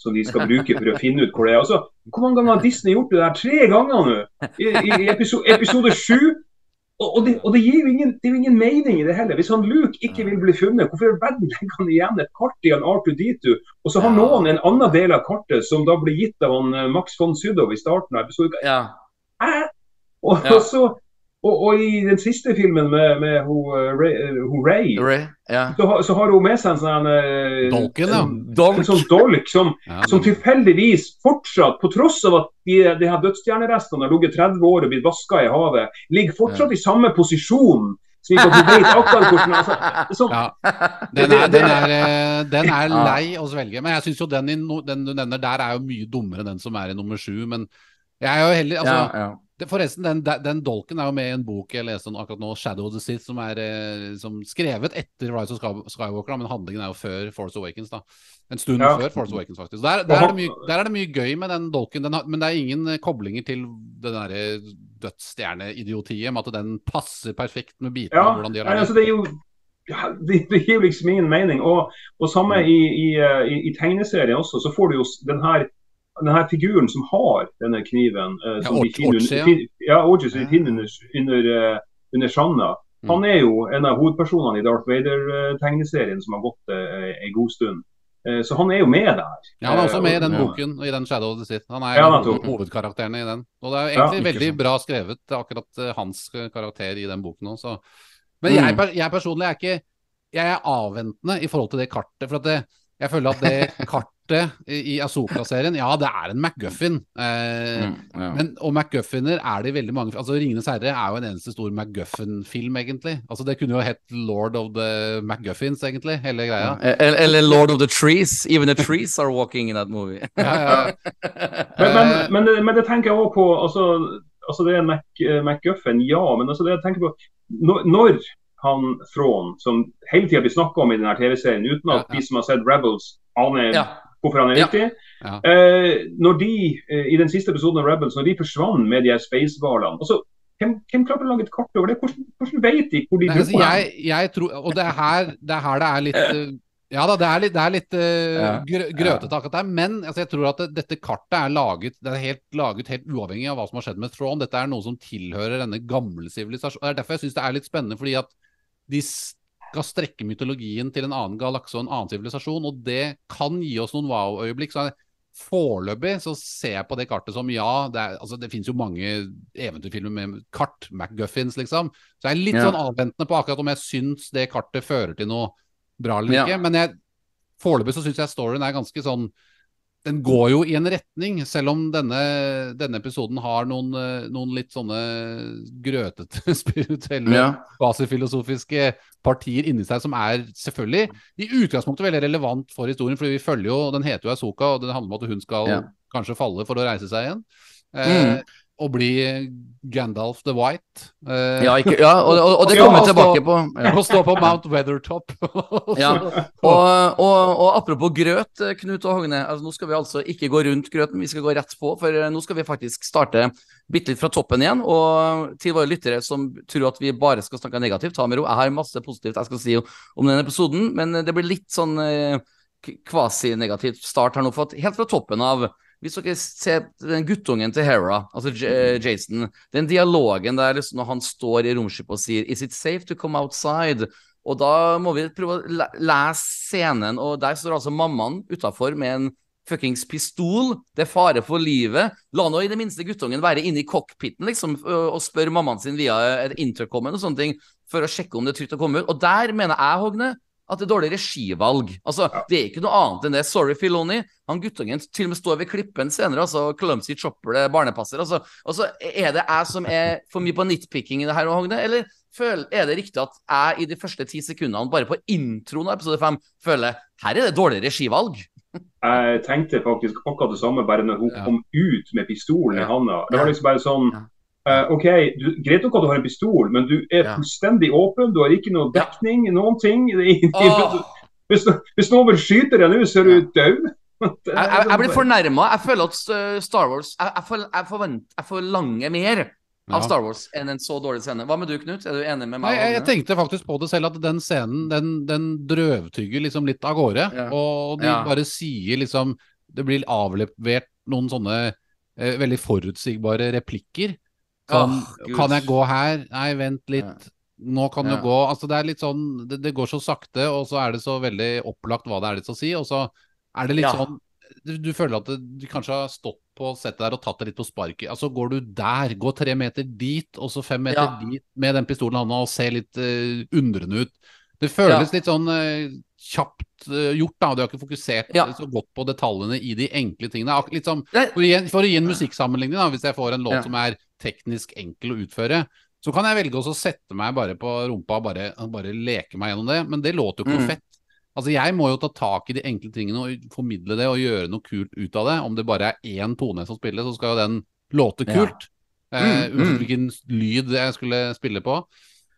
som de skal bruke for å finne ut hvor det er. Altså, hvor mange ganger har Disney gjort det der? Tre ganger nå! I, i, episode, episode 7. Og, og, det, og det gir jo ingen, det jo ingen mening i det heller. Hvis han Luke ikke vil bli funnet, hvorfor i verden legger han igjen et kart i han R2D2? Og så har noen en annen del av kartet som da blir gitt av han eh, Max von Sydow i starten av episoden. Ja. Hæ? Og, Ja. og, så, og, og i den siste filmen med, med hun, eh, Ray, eh, Ray, Ray, ja. så, har- så har hun med seg en sånn uh, Dolken, ja. Dolk. en sånn dolk som Ja, som tilfeldigvis fortsatt, på tross av at de, de her dødsstjernerestene har ligget 30 år og blitt vaska i havet, ligger fortsatt i samme posisjon. Slik at du vet akkurat hvordan altså, sånn, Ja. Den er, den er, eh, den er lei å svelge. Men jeg syns jo den, i no, den du nevner der, er jo mye dummere enn den som er i nummer sju. Men jeg er jo heller altså, ja, ja. Det, Forresten, den, den dolken er jo med i en bok jeg leste akkurat nå, 'Shadow of the Sith', som er eh, som skrevet etter Rise of Skywalker, da, men handlingen er jo før Force Awakens. da En stund Ja. før Force Awakens, faktisk. Der, der, er det mye, der er det mye gøy med den dolken, den men det er ingen eh, koblinger til den derre dødsstjerneidiotiet, med at den passer perfekt med bitene. ja, hvordan de har altså, det er jo det, det gir liksom ingen mening. Og, og samme i, i, eh, i, i tegneserien også, så får du jo den her den her figuren som har denne kniven, eh, Ja, som fin- ja, Orchia, som finner under, under, eh, under Shanna. Mm. Han er jo en av hovedpersonene i Darth Vader-tegneserien som har gått eh, en god stund. Eh, så han er jo med der. Ja, Han er også med i den boken boken, i den Shadow of the Sith. Han er Ja, en av nettopp. hoved- hovedkarakterene i den. Og det er jo egentlig veldig bra skrevet, akkurat hans karakter i den boken òg. Men Mm. jeg, jeg personlig er ikke Jeg er avventende i forhold til det kartet. For at det, jeg føler at det kartet (laughs) i i Asoka-serien, ja, det er en MacGuffin. Eh, Mm, ja. men, og MacGuffiner er det i veldig mange Altså 'Ringenes herre' er jo en eneste stor MacGuffin-film, egentlig. Altså Det kunne jo hett 'Lord of the MacGuffins', egentlig, hele greia. Eller, eller Lord of the Trees. Even the trees are walking in that movie. (laughs) Ja, ja. Men, men, men, det- men det tenker jeg også på altså, altså Det er Mac, eh, MacGuffin, ja. Men altså det jeg tenker på når, når han Thrawn, som hele tida blir snakka om i denne TV-serien, uten at Ja, ja. de som har sett Rebels, aner Ja. Hvorfor han er Ja. viktig Ja. eh, Når de, eh, i den siste episoden av Rebels, når de forsvant med de her spacehvalene altså, hvem, hvem klarte å lage et kart over det? Hvordan, hvordan vet de hvor de dro altså, jeg, jeg tror, og det er her det er, her det er litt uh, (laughs) Ja da, det er litt, det er litt uh, Ja, grø, grøtete akkurat der, men altså, jeg tror at det, dette kartet er laget Det er helt laget helt uavhengig av hva som har skjedd med Thrawn. Dette er noe som tilhører denne gamle sivilisasjonen. Det er derfor jeg syns det er litt spennende, fordi at de skal strekke mytologien til en annen galakse og en annen sivilisasjon, og det kan gi oss noen wow-øyeblikk. så Foreløpig så ser jeg på det kartet som ja, det, er, altså, det finnes jo mange eventyrfilmer med kart, MacGuffins, liksom. Så jeg er litt Ja. sånn avventende på akkurat om jeg syns det kartet fører til noe bra eller Ja. ikke. Men jeg, foreløpig så syns jeg storyen er ganske sånn Den går jo i en retning, selv om denne, denne episoden har noen, eh, noen litt sånne grøtete (laughs) spirituelle Ja. basifilosofiske partier inni seg som er selvfølgelig i utgangspunktet veldig relevant for historien, fordi vi følger jo Den heter jo Asoka, og det handler om at hun skal Ja. kanskje falle for å reise seg igjen. Mm. Eh, å bli Gandalf the White. Eh, Ja, ikke, ja og, og, og det kommer vi tilbake på. Ja. Å stå på Mount Weathertop. (laughs) Ja. Og, og, og apropos grøt, eh, Knut og Hogne. Altså, nå skal vi altså ikke gå rundt grøten, vi skal gå rett på. For eh, nå skal vi faktisk starte bitte litt fra toppen igjen. Og til våre lyttere som tror at vi bare skal snakke negativt, ta med ro. Jeg har masse positivt jeg skal si om denne episoden, men det blir litt sånn eh, kvasinegativt kvasi-negativt start her nå. For at helt fra toppen av hvis dere ser den guttungen til Hera, altså J eh, Jason, den dialogen der liksom når han står i romskipet og sier Is it safe to come outside? Og da må vi prøve å lese scenen, og der står altså mammaen utafor med en fuckings pistol. Det er fare for livet. La nå i det minste guttungen være inne i cockpiten liksom, og spørre mammaen sin via et intercom og sånne ting, for å sjekke om det er trygt å komme ut. Og der mener jeg, Hogne, at det er dårlig regivalg. Altså, Det er ikke noe annet enn det. Sorry, Filoni. Han guttungen til og med står ved klippen senere, altså Clumsy Chopper, det barnepasser. Altså, altså, er det jeg som er for mye på nitpicking i det her, Hogne, eller føl, er det riktig at jeg i de første ti sekundene, bare på introen av episode fem, føler her er det dårlig regivalg? Jeg tenkte faktisk akkurat det samme bare når hun Ja. kom ut med pistolen i Ja. handa. Det var liksom bare sånn Eh, OK, du, greit nok at du har en pistol, men du er Ja. fullstendig åpen. Du har ikke noe Ja. dekning, noen ting. (laughs) Det ikke- Hvis, hvis noen vil skyte deg nå, så er du død. (laughs) Jeg, jeg, jeg blir fornærma. Jeg føler at uh, Star Wars Jeg, jeg, for, jeg, jeg forlanger mer Ja. av Star Wars enn en så dårlig scene. Hva med du, Knut? Er du enig med meg? Nei, jeg, jeg tenkte faktisk på det selv, at den scenen den, den drøvtygger liksom litt av gårde. Ja. Og de Ja. bare sier liksom Det blir avlevert noen sånne eh, veldig forutsigbare replikker. Sånn oh, Kan jeg gå her? Nei, vent litt. Ja. Nå kan Ja. du gå. Altså Det er litt sånn det, det går så sakte, og så er det så veldig opplagt hva det er litt skal si. Og så er det litt Ja. sånn du, du føler at du kanskje har stått på settet der og tatt det litt på sparket. Altså Går du der, gå tre meter dit, og så fem meter Ja. dit med den pistolen i hånda og ser litt uh, undrende ut. Det føles litt sånn uh, kjapt uh, gjort, da. Du har ikke fokusert Ja. så godt på detaljene i de enkle tingene. Litt som, for, å gi, en- for å gi en musikksammenligning, da, hvis jeg får en låt Ja. som er teknisk enkel å utføre, så kan jeg velge også å sette meg bare på rumpa og bare, bare leke meg gjennom det. Men det låter jo ikke Mm. fett. Altså Jeg må jo ta tak i de enkle tingene og formidle det og gjøre noe kult ut av det. Om det bare er én tone som spiller, så skal jo den låte Ja. kult. Eh, Mm, Uansett mm. hvilken lyd jeg skulle spille på.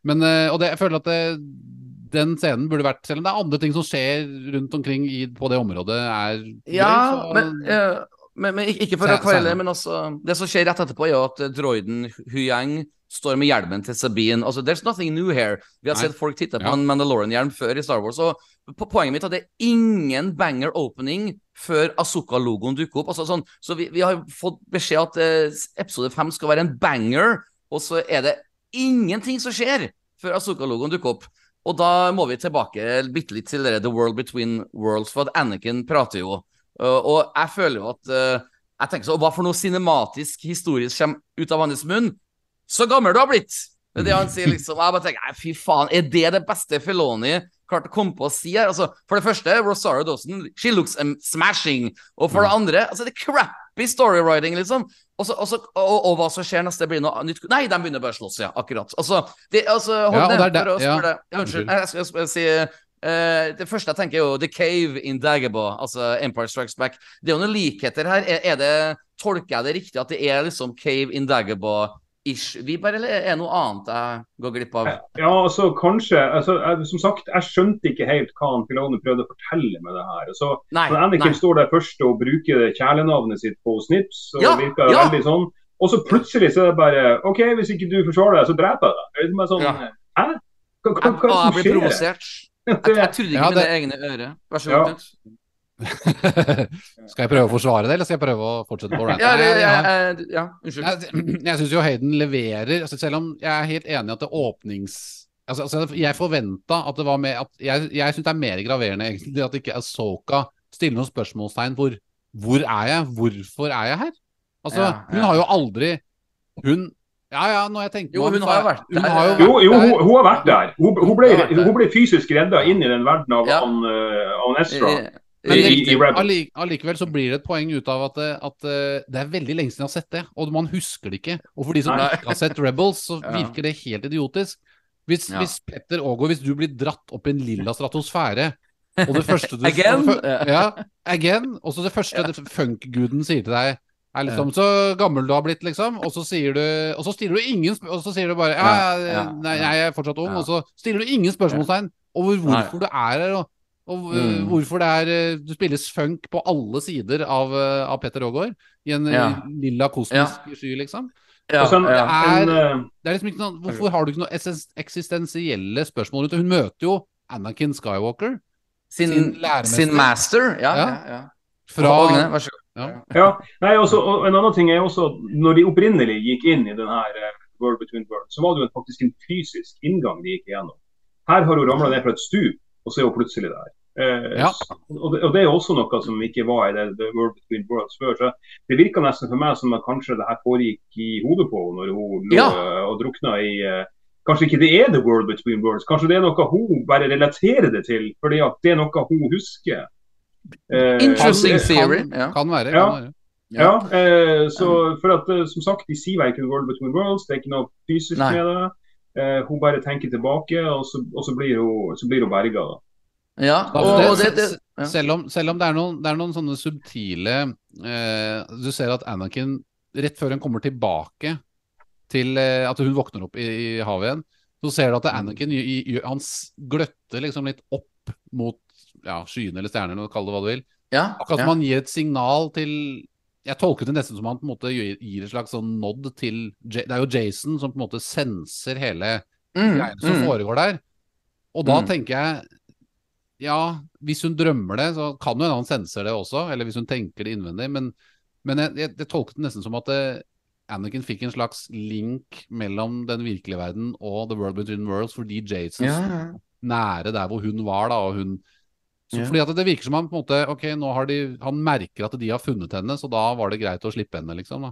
Men, eh, og det, jeg føler at det, den scenen burde vært Selv om det er andre ting som skjer rundt omkring i, på det området, er Ja, greit, så- men, eh, men, men ikke for å kveile, men altså Det som skjer rett etterpå, er jo at droiden Huyang står med hjelmen til Sabine. Altså, There's nothing new here. Vi har Nei. sett folk titte på Ja. en Mandalorian-hjelm før i Star Wars. Og på poenget mitt er at det er ingen banger opening før Asuka-logoen dukker opp. Altså, sånn, så vi, vi har fått beskjed at eh, episode fem skal være en banger, og så er det ingenting som skjer før Asuka-logoen dukker opp. Og da må vi tilbake bitte litt til det The World Between Worlds, for at Anakin prater jo. Uh, og jeg føler jo at uh, Jeg tenker så, Hva for noe cinematisk, historisk kommer ut av hans munn? Så gammel du har blitt! Det er det han sier, liksom. Jeg bare tenker, fy faen, er det det beste Feloni klarte å komme på å si her? Altså, for det første, Rosario Dawson, she looks um, smashing. Og for det andre, altså, det er crappy storywriting, liksom. Og, også, og, så, og, hva som skjer neste, blir noe nytt Nei, de begynner bare å slåss, ja. Akkurat. Altså, det, altså hold Ja, ned det det- for å ja. spørre. Ja, unnskyld. Jeg skal, jeg skal si eh, Det første jeg tenker, er jo The Cave in Dagobah, altså Empire Strikes Back. Det er jo noen likheter her. Er, er det, Tolker jeg det riktig at det er liksom Cave in Dagobah-ish Vi bare, eller er det noe annet jeg går glipp av? Ja, altså kanskje altså, jeg, Som sagt, jeg skjønte ikke helt hva han Filone prøvde å fortelle med det her. Så, Nei. så Anakin nei. står der først og bruker kjælenavnet sitt på Snips, og Ja, virker ja. veldig sånn Og så plutselig så er det bare OK, hvis ikke du forsvarer deg, så dreper jeg deg. Det er liksom sånn, Ja. Hæ? Hva, hva, hva, hva å, er jeg det blir som skjer? provosert. Jeg, trodde ikke Ja, mine egne ører. Vær så god, Knut. (laughs) Skal jeg prøve å forsvare det, eller skal jeg prøve å fortsette på rant? Ja, det, Nei, jeg har- jeg, jeg, ja, unnskyld. Jeg, (clears throat) jeg syns jo Hayden leverer altså Selv om jeg er helt enig i at det åpnings... Altså, altså Jeg forventa at det var mer at Jeg, jeg syns det er mer graverende egentlig at ikke Asoka stiller noen spørsmålstegn hvor Hvor er jeg? Hvorfor er jeg her? Altså, Ja, hun har jo aldri Hun Ja ja, når jeg tenker Jo, hun har jo vært hun der. har jo Jo, jo hun, hun har vært der. Hun, hun, ble, Hun hun ble fysisk redda inn i den verden av Ja. han, uh, han Estra. Men alli- allikevel så blir det et poeng ut av at, eh, at eh, det er veldig lenge siden jeg har sett det, og man husker det ikke. Og for de som Nei. ikke har sett Rebels, så (laughs) Ja. virker det helt idiotisk. Hvis, Ja. hvis Petter Aagaard, hvis du blir dratt opp i en lilla stratosfære, og det første du (laughs) Again? og det Ja, again. Og så det første det funkguden sier til deg er liksom så gammel du har blitt, liksom. Og så sier du Og så stiller du ingen Og så sier du bare ja, Ja, ja, ja, nei, jeg er fortsatt ung. Og så stiller du ingen spørsmålstegn over hvorfor du er her, og, og øh, Mm. hvorfor det er øh, Du spilles funk på alle sider av, av Petter Aagaard. I en Ja. lilla kosmisk sky, liksom. Ja, sånn, ja. en, eh, Det er liksom ikke noe, Hvorfor har du ikke noe eksistensielle spørsmål rundt det? Hun møter jo Anakin Skywalker Sin, sin læremester. sin master. Ja, Ja. ja. ja. fra Ågne, vær så god. Ja, nei, også, og En annen ting er også, når de opprinnelig gikk inn i den her eh, World Between Worlds, så var det jo faktisk en fysisk inngang de gikk igjennom. Her har hun ramla ned fra et stup, og så er hun plutselig der. Eh, Ja. og, det, og det er også noe som ikke var i det, The World Between Worlds før. så Det virka nesten for meg som at kanskje det her foregikk i hodet på henne når hun lå Ja. eh, og drukna i eh, Kanskje ikke det er The World Between Worlds, kanskje det er noe hun bare relaterer det til, fordi at det er noe hun husker. Eh, Interesting kan- theory. Kan, Ja. kan være. Ja. Kan være. ja, eh, så for at eh, som sagt, de sier verken World Between Worlds, det er ikke noe fysisk Nei. med det. Eh, hun bare tenker tilbake, og så, og så blir hun, så blir hun berga. da. Ja, og, det- det, det ja. Selv, om, selv om det er noen, det er noen sånne subtile eh, Du ser at Anakin, rett før hun kommer tilbake til eh, at hun våkner opp i, i havet igjen, så ser du at Anakin i, i, han gløtter liksom litt opp mot ja, skyene eller stjernene, kall det hva du vil. ja, Akkurat ja. han gir et signal til Jeg tolket det nesten som han på en måte gir gir et slags sånn nod til Det er jo Jason som på en måte senser hele Mm, greiene som mm. foregår der. Og da Mm. tenker jeg Ja, hvis hun drømmer det, så kan jo en annen sense det også. Eller hvis hun tenker det innvendig. Men, men jeg, jeg, jeg tolket det nesten som at det, Anakin fikk en slags link mellom den virkelige verden og The World Between Worlds fordi Jason Ja, sto nære der hvor hun var, da, og hun så, yeah. Fordi at det virker som han på en måte Ok, nå har de Han merker at de har funnet henne, så da var det greit å slippe henne, liksom. da.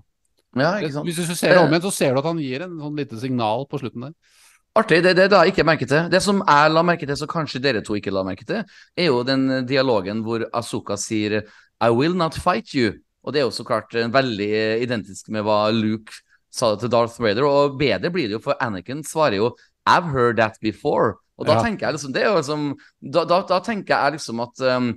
ja, ikke sant. Hvis du ser det om igjen, så ser du at han gir en sånn lite signal på slutten der. Artig. Det, det la jeg ikke merket til. Det som jeg la merke til, så kanskje dere to ikke la merke til, er jo den dialogen hvor Asuka sier I will not fight you. Og det er jo så klart eh, veldig eh, identisk med hva Luke sa til Darth Vader. Og bedre blir det jo, for Anakin svarer jo I've heard that before. Og da Ja. tenker jeg liksom Det er jo liksom Da, da, da tenker jeg liksom at um,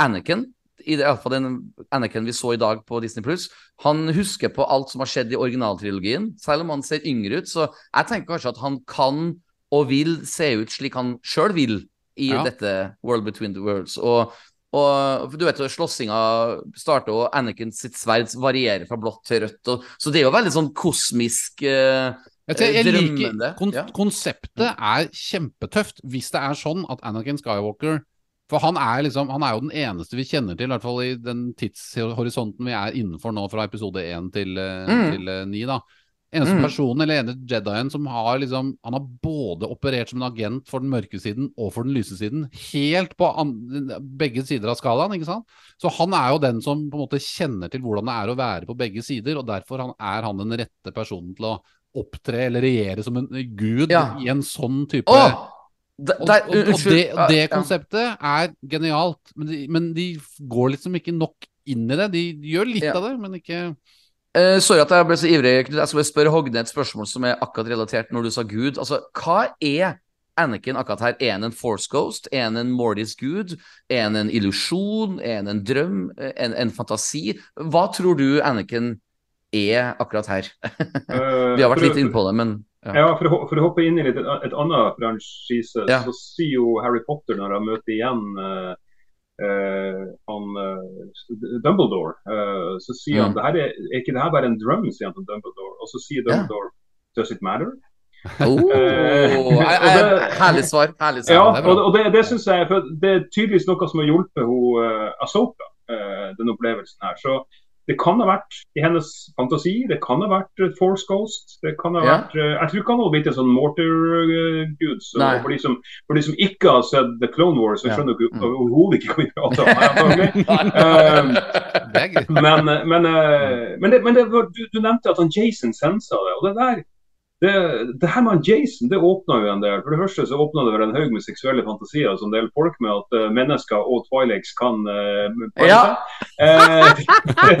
Anakin i det, i alle fall den Anakin vi så i dag på Disney Pluss, han husker på alt som har skjedd i originaltrilogien, selv om han ser yngre ut. Så jeg tenker kanskje at han kan og vil se ut slik han sjøl vil i Ja. dette World Between the Worlds. Og, og du vet jo, slåssinga starter, og Anakin sitt sverd varierer fra blått til rødt. Og, så det er jo veldig sånn kosmisk eh, Jeg, jeg liker kon ja. Konseptet er kjempetøft hvis det er sånn at Anakin Skywalker For han er liksom Han er jo den eneste vi kjenner til, i hvert fall i den tidshorisonten vi er innenfor nå, fra episode 1 til, eh, Mm. til eh, 9, da. Eneste Mm. personen, eller ene Jedien, som har liksom Han har både operert som en agent for den mørke siden og for den lyse siden. Helt på begge sider av skalaen, ikke sant? Så han er jo den som på en måte kjenner til hvordan det er å være på begge sider, og derfor han, er han den rette personen til å opptre eller regjere som en gud Ja. i en sånn type Å! Der, og, der, og, og unnskyld. det, og det konseptet er genialt, men de, men de går liksom ikke nok inn i det. De, gjør litt Ja. av det, men ikke uh, sorry at jeg ble så ivrig. Knut. Jeg skal bare spørre Hogne et spørsmål som er akkurat relatert når du sa Gud. Altså, hva er Anakin akkurat her? Er han en force ghost? Er han en Mordis gud? Er han en illusjon? Er han en drøm? En, en fantasi? Hva tror du Anakin er akkurat her? (laughs) Eh, Vi har vært litt inne på det, men ja. Ja, for å, for å hoppe inn i litt, et annet franchise, Ja. så sier jo Harry Potter når han møter igjen uh, uh, han uh, Dumbledore, så sier han Mm. det her er, er ikke det her bare en drøm, sier han til Dumbledore. Og så sier Ja. Dumbledore Does it matter? Oh, (laughs) og det- herlig svar. Herlig Ja, svar. det er og, og det, det synes jeg for det er tydeligvis noe som har hjulpet hun, Asoka, den opplevelsen her. Så det kan ha vært i hennes fantasi, det kan ha vært eh, Force Ghost. det kan ha Ja. vært, eh, Jeg tror ikke han hadde blitt en sånn Mortar-gud. så for, de som, for de som ikke har sett The Clone Wars, så skjønner ja. Mm. overhodet ikke hva vi prater om. her, antagelig. (laughs) Det er greit. men, men, eh, men, det, men det, var- du, du nevnte at han Jason sensa det. og det der det, det her med Jason det åpna jo en del. For det første så åpna det vel en haug med seksuelle fantasier som deler folk med at uh, mennesker og Twilex kan uh, Ja. (laughs)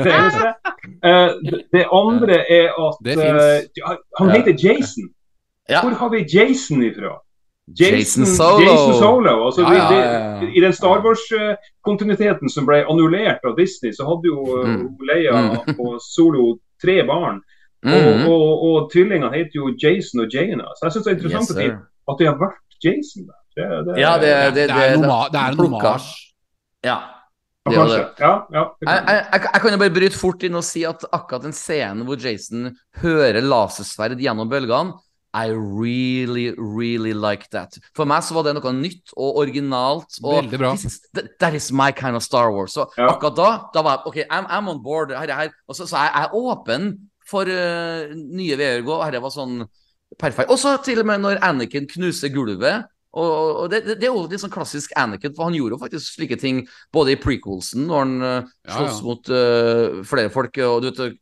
det. Eh, det, det andre er at Det han heter Jason. Ja. Hvor har vi Jason ifra? Jason, Jason Solo. Jason Solo. Altså, Ja, ja, ja, ja. I den Star Wars-kontinuiteten som ble annullert av Disney, så hadde jo Mm. Leia Mm. og Solo tre barn. Og, Mhm. og, og tvillingene heter jo Jason og Jaina. Så jeg syns det er interessant Yes, at de, har vært Jason der. Det, det, Ja, det, det, Det er en homa- det er en plukka. Ja. ja, det det. Ja, ja, det Jeg, kan- jeg, jeg, jeg kan jo bare bryte fort inn og si at akkurat den scenen hvor Jason hører lasersverd gjennom bølgene I really, really like that. For meg så var det noe nytt og originalt. Og Veldig bra. this is- that, that is my kind of Star Wars. Så Ja. akkurat da, da var jeg OK, I'm, I'm on board. Her, her. Og så, så jeg, jeg er åpen for uh, nye gå. Dette var sånn perfekt. Og så til og med når Anakin knuser gulvet. Og, og- og det, det, er jo litt sånn klassisk Anakin, for han gjorde jo faktisk slike ting både i prequelsen, når han uh, Ja, ja. mot uh, flere folk og du vet,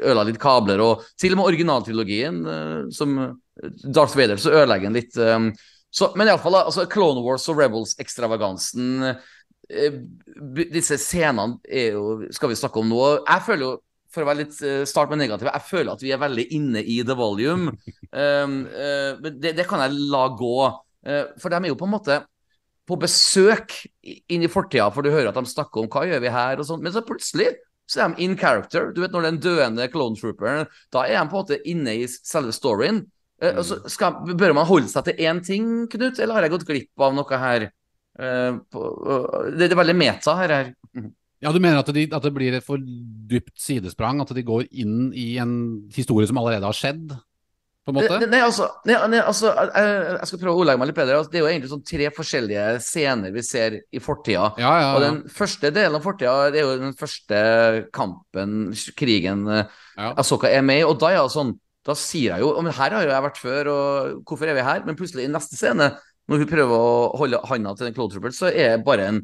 ødela litt kabler, og til og med originaltrilogien, uh, som eh, Darth Vader, så ødelegger han litt. Um, så, men iallfall, altså, Clone Wars og Rebels-ekstravagansen eh, Disse scenene er jo Skal vi snakke om nå? Jeg føler jo for å være litt eh, start med negativ, jeg føler at vi er veldig inne i the volume. (laughs) Um, uh, det, det kan jeg la gå. Uh, for de er jo på en måte på besøk inn i fortida, for du hører at de snakker om hva gjør vi her og sånt. Men så plutselig så er de in character. Du vet når den døende clone trooperen Da er de på en måte inne i selve storyen. Uh, og så skal, bør man holde seg til én ting, Knut, eller har jeg gått glipp av noe her? Uh, på, det, det er veldig meta her. her. Ja, du mener at, de, at det blir et for dypt sidesprang? At de går inn i en historie som allerede har skjedd? På en måte? Nei, nei, altså, nei, altså jeg, jeg skal prøve å ordlegge meg litt bedre. Altså, det er jo egentlig sånn tre forskjellige scener vi ser i fortida. Ja, ja, Og ja. den første delen av fortida det er jo den første kampen, krigen, eh, Ja. Asoka er med i. Og da er jeg sånn Da sier jeg jo Men her har jo jeg vært før, og hvorfor er vi her? Men plutselig, i neste scene, når hun prøver å holde handa til den Claude Trouble, så er det bare en,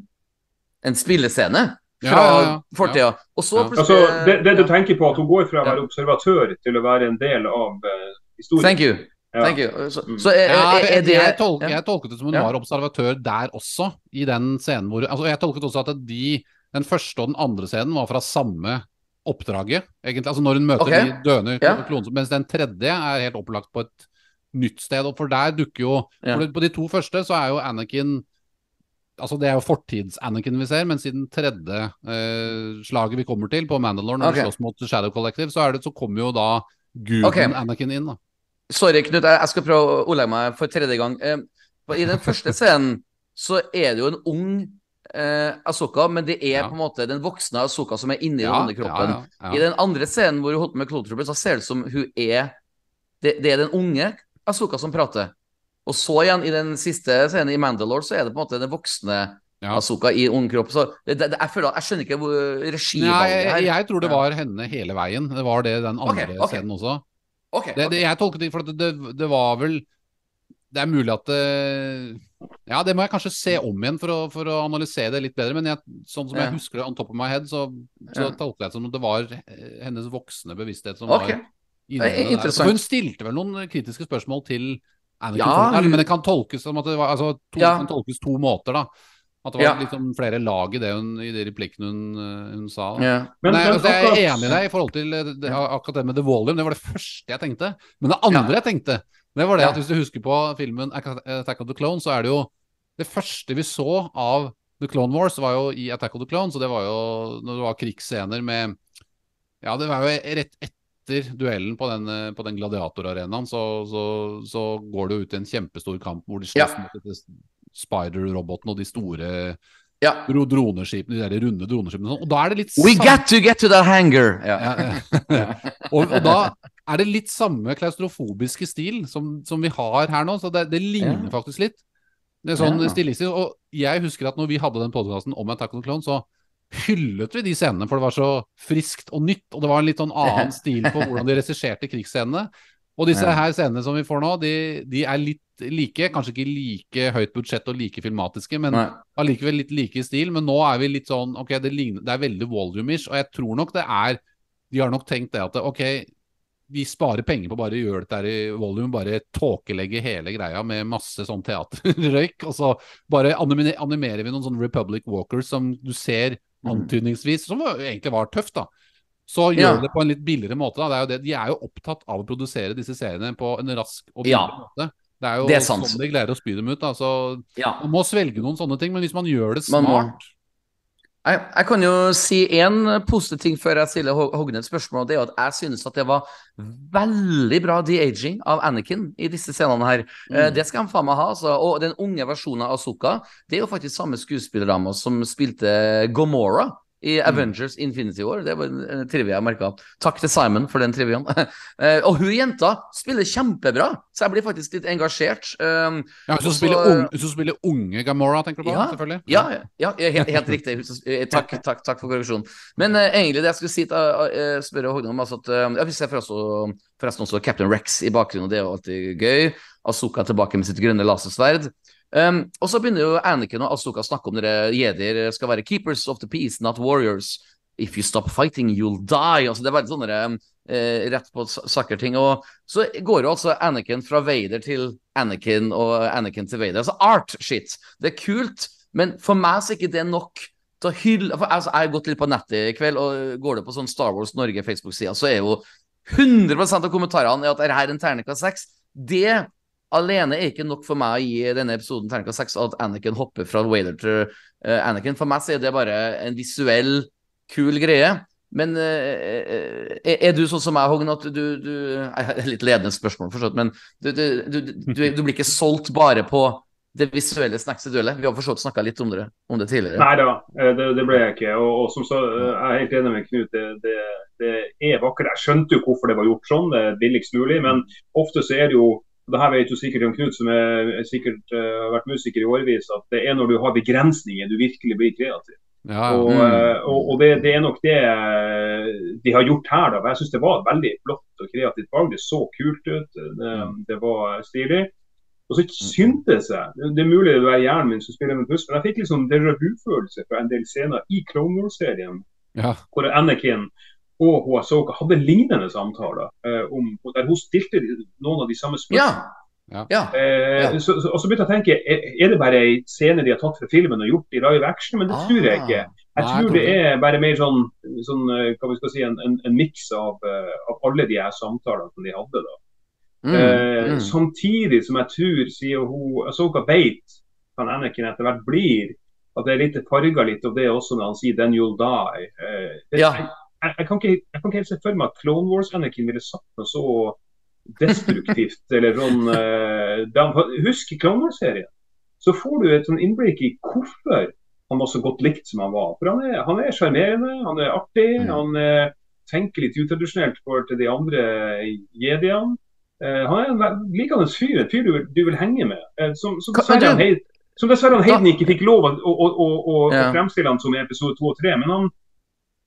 en spillescene fra ja, ja. fortida. Ja. Altså, det, det du tenker på, at hun går fra å Ja. være observatør til å være en del av uh, historien. Thank you. Thank you. Så, Mm. så er, er, er jeg, det jeg, tolk, jeg tolket det som hun Ja. var observatør der også, i den scenen hvor altså, Jeg tolket også at de, den første og den andre scenen var fra samme oppdraget, egentlig. Altså når hun møter okay. de døende Ja. klonene, mens den tredje er helt opplagt på et nytt sted. Og for der dukker jo Ja. for På de to første så er jo Anakin Altså Det er jo fortids-Anakin vi ser, men siden tredje eh, slaget vi kommer til, på Mandalore, når okay. vi slåss mot Shadow Collective, så, det, så kommer jo da guden okay. Anakin inn. da Sorry, Knut, jeg skal prøve å ordlegge meg for tredje gang. Eh, I den (laughs) første scenen så er det jo en ung eh, Asoka, men det er Ja. på en måte den voksne Asoka som er inni Ja, den andre kroppen. ja. I den andre scenen hvor hun holdt på med Clone så ser det ut som hun er det, det er den unge Asoka som prater. Og så igjen, i den siste scenen i Mandalore, så er det på en måte den voksne Ja. Asoka i ung kropp. Så det, det, jeg føler jeg skjønner ikke hvor regivalget jeg, her. jeg tror det var henne hele veien. Det var det den andre okay, okay. scenen også. Okay, Det, det, jeg tolket det for det, det var vel Det er mulig at det Ja, det må jeg kanskje se om igjen for å, for å analysere det litt bedre. Men jeg, sånn som Ja. jeg husker det on top of my head, så, så Ja. tolket jeg det som at det var eh, hennes voksne bevissthet som var inne Eh, i det hun stilte vel noen kritiske spørsmål til Anakin, Ja, hun- men det kan tolkes som at det var altså, to, Ja. kan tolkes to måter, da. At det var Ja. liksom flere lag i det hun, i de replikkene hun, eh, hun sa. Ja. Men, Nei, men altså, jeg er enig i deg i forhold til eh, det, akkurat det med The Volume. Det var det første jeg tenkte. Men det andre jeg tenkte, det var det Ja. at hvis du husker på filmen Attack of the Clone, så er det jo Det første vi så av The Clone Wars, var jo i Attack of the Clone, så det var jo når det var krigsscener med Ja, det var jo rett etter duellen på den, eh, på den gladiatorarenaen, så, så, så går det jo ut i en kjempestor kamp hvor de slåss Ja. mot Spider-roboten og de store ja. droneskipene, de der runde droneskipene og sånn. Da er det litt We get got to get to that hangar! Ja. ja, ja. (laughs) og, og da er det litt samme klaustrofobiske stil som, som vi har her nå, så det, det ligner faktisk litt. Det er sånn Ja. stilistisk. Og jeg husker at når vi hadde den podkasten om Attack on the Clone, så hyllet vi de scenene, for det var så friskt og nytt. Og det var en litt sånn annen (laughs) stil på hvordan de regisserte krigsscenene. Og disse her scenene som vi får nå, de, de er litt like. Kanskje ikke like høyt budsjett og like filmatiske, men allikevel litt like i stil. Men nå er vi litt sånn Ok, det, ligner, det er veldig volume-ish, og jeg tror nok det er De har nok tenkt det at ok, vi sparer penger på bare å gjøre dette her i volum, bare tåkelegge hele greia med masse sånn teaterrøyk, (laughs) og så bare animerer vi noen sånne Republic Walkers som du ser antydningsvis, som egentlig var tøft, da. Så gjør Ja. det på en litt billigere måte. Da. Det er jo det. De er jo opptatt av å produsere disse seriene på en rask og billig Ja. måte. Det er jo Det er sånn de greier å spy dem ut. Da. Så Ja. man må svelge noen sånne ting, men hvis man gjør det Man må. Jeg, jeg kan jo si én positiv ting før jeg stiller Hog- Hogne et spørsmål. Det er jo at jeg synes at det var veldig bra de-aging av Anakin i disse scenene her. Mm. Det skal han faen meg ha. Altså. Og den unge versjonen av Azuka, det er jo faktisk samme skuespillerdama som spilte Gomora. I Avengers Infinity War. Det var en trivia jeg merka. Takk til Simon for den triviaen. (laughs) Eh, og hun jenta spiller kjempebra, så jeg blir faktisk litt engasjert. Um, Ja, Hun som spiller, unge, spiller unge Gamora, tenker du på? Ja, selvfølgelig? Ja, ja, ja helt, helt riktig. Eh, Takk, takk, takk for korreksjonen. Men uh, egentlig det jeg skulle si til uh, spørre Hogne om, altså at uh, ja, Vi ser forresten, forresten også Captain Rex i bakgrunnen, og det er jo alltid gøy. Asoka tilbake med sitt grønne lasersverd. Um, og så begynner jo Anakin og Asoka å snakke om dere jedier skal være keepers of the peace, not warriors. If you stop fighting, you'll die. Altså, det er veldig sånne eh, rett på saker-ting. Og så går jo altså Anakin fra Vader til Anakin og Anakin til Vader. Altså art-shit. Det er kult, men for meg så er ikke det nok til å hylle for, altså, Jeg har gått litt på nettet i kveld, og går det på sånn Star Wars Norge Facebook-sida, så er jo 100 av kommentarene er at dette er en terningkast seks. Det alene er ikke nok for meg å gi denne episoden terningkast seks at Anakin hopper fra Vader til uh, Anakin. For meg så er det bare en visuell, kul greie. Men uh, er, er du sånn som meg, Hogn, at du, du har Litt ledende spørsmål, forstått, men du, du, du, blir ikke solgt bare på det visuelle snackset duellet? Vi har forstått snakka litt om det, om det tidligere. Nei da, eh, det, det ble jeg ikke. Og, og som så, eh, Jeg er helt enig med Knut. Det, det, det er vakkert. Jeg skjønte jo hvorfor det var gjort sånn, det er billigst mulig. Men ofte så er det jo det her vet jo sikkert om Knut, som er, er sikkert har har vært musiker i årevis, at det er når du har begrensninger du virkelig blir kreativ. Ja, Og, Mm. eh, og, og det, det er nok det eh, de har gjort her. da. Jeg syns det var et veldig flott og kreativt valg. Det så kult ut. Det, det var stilig. Og så syntes jeg Det er mulig det er hjernen min som spiller med puss, men jeg fikk liksom déjà vu-følelse fra en del scener i Clone Wars-serien ja. hvor Anakin og hun Ahsoka hadde lignende samtaler. eh, om, der hun stilte noen av de samme spørsmålene. Ja. ja. Eh, Ja. så, så, og så begynte jeg å tenke, er, er det bare ei scene de har tatt fra filmen og gjort i live action? Men det tror jeg ikke. Jeg Nei, tror det er bare mer sånn, sånn eh, hva vi skal si, en, en, en miks av, eh, av alle de her samtalene som de hadde. da. Mm, Eh, mm. Samtidig som jeg tror, sier hun Ahsoka vet kan Anakin etter hvert blir, at det er litt farga litt av det også når han sier 'then you'll die'. Eh, det, Ja. Jeg, kan ikke, jeg kan ikke helt se for meg at Clone Wars-Anakin ville sagt noe så destruktivt. (laughs) eller sånn, uh, de, Husk Clone Wars-serien. Så får du et sånn innblikk i hvorfor han var så godt likt som han var. For han er, han er sjarmerende, han er artig, Mm. han uh, tenker litt utradisjonelt for til de andre jediene. Uh, han er en likende fyr, en fyr du, du vil henge med. Eh, som, som dessverre han Hayden ikke fikk lov å, å, å, å, fremstille han som i episode to og tre. Men han,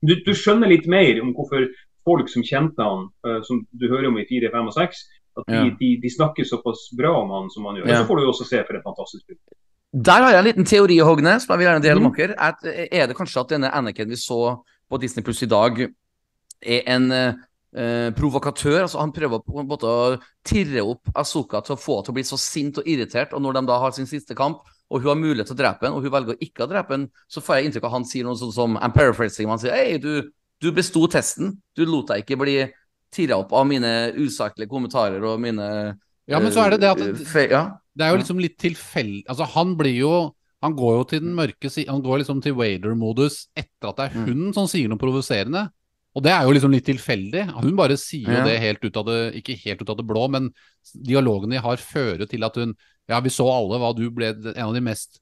du, du skjønner litt mer om hvorfor folk som kjente han, uh, som du hører om i fire, fem og 6, at de, Ja. de, de snakker såpass bra om han som han gjør. Ja. Så får du jo også se for et fantastisk film. Der har jeg en liten teori, Hogne, som jeg vil gjerne dele med dere. At, eh, er det kanskje at denne Anakin vi så på Disney Pluss i dag, er en eh, provokatør? altså Han prøver på en måte å tirre opp Asoka til å få henne til å bli så sint og irritert. Og når de da har sin siste kamp, og hun har mulighet til å drepe henne, og hun velger å ikke å drepe henne, så får jeg inntrykk av at han sier noe sånt som I'm paraphrasing. Han sier hei, du, du besto testen. Du lot deg ikke bli tirra opp av mine usaklige kommentarer og mine ja, men så er det det at eh, det, Ja. det er jo liksom litt tilfeldig Altså, han blir jo Han går jo til den mørke siden Han går liksom til Wader-modus etter at det er Mm. hun som sier noe provoserende. Og det er jo liksom litt tilfeldig. Hun bare sier jo Ja. det helt ut av det Ikke helt ut av det blå, men dialogen de har, fører til at hun Ja, vi så alle hva du ble en av de mest